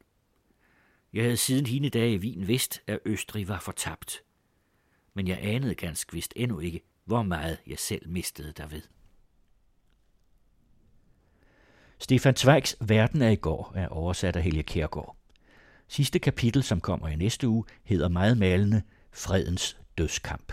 Jeg havde siden hine dage i Wien vidst, at Østrig var fortabt. Men jeg anede ganske vist endnu ikke, hvor meget jeg selv mistede derved. Stefan Zweigs Verden er i går er oversat af Helge Kærgaard. Sidste kapitel, som kommer i næste uge, hedder meget malende Fredens dødskamp.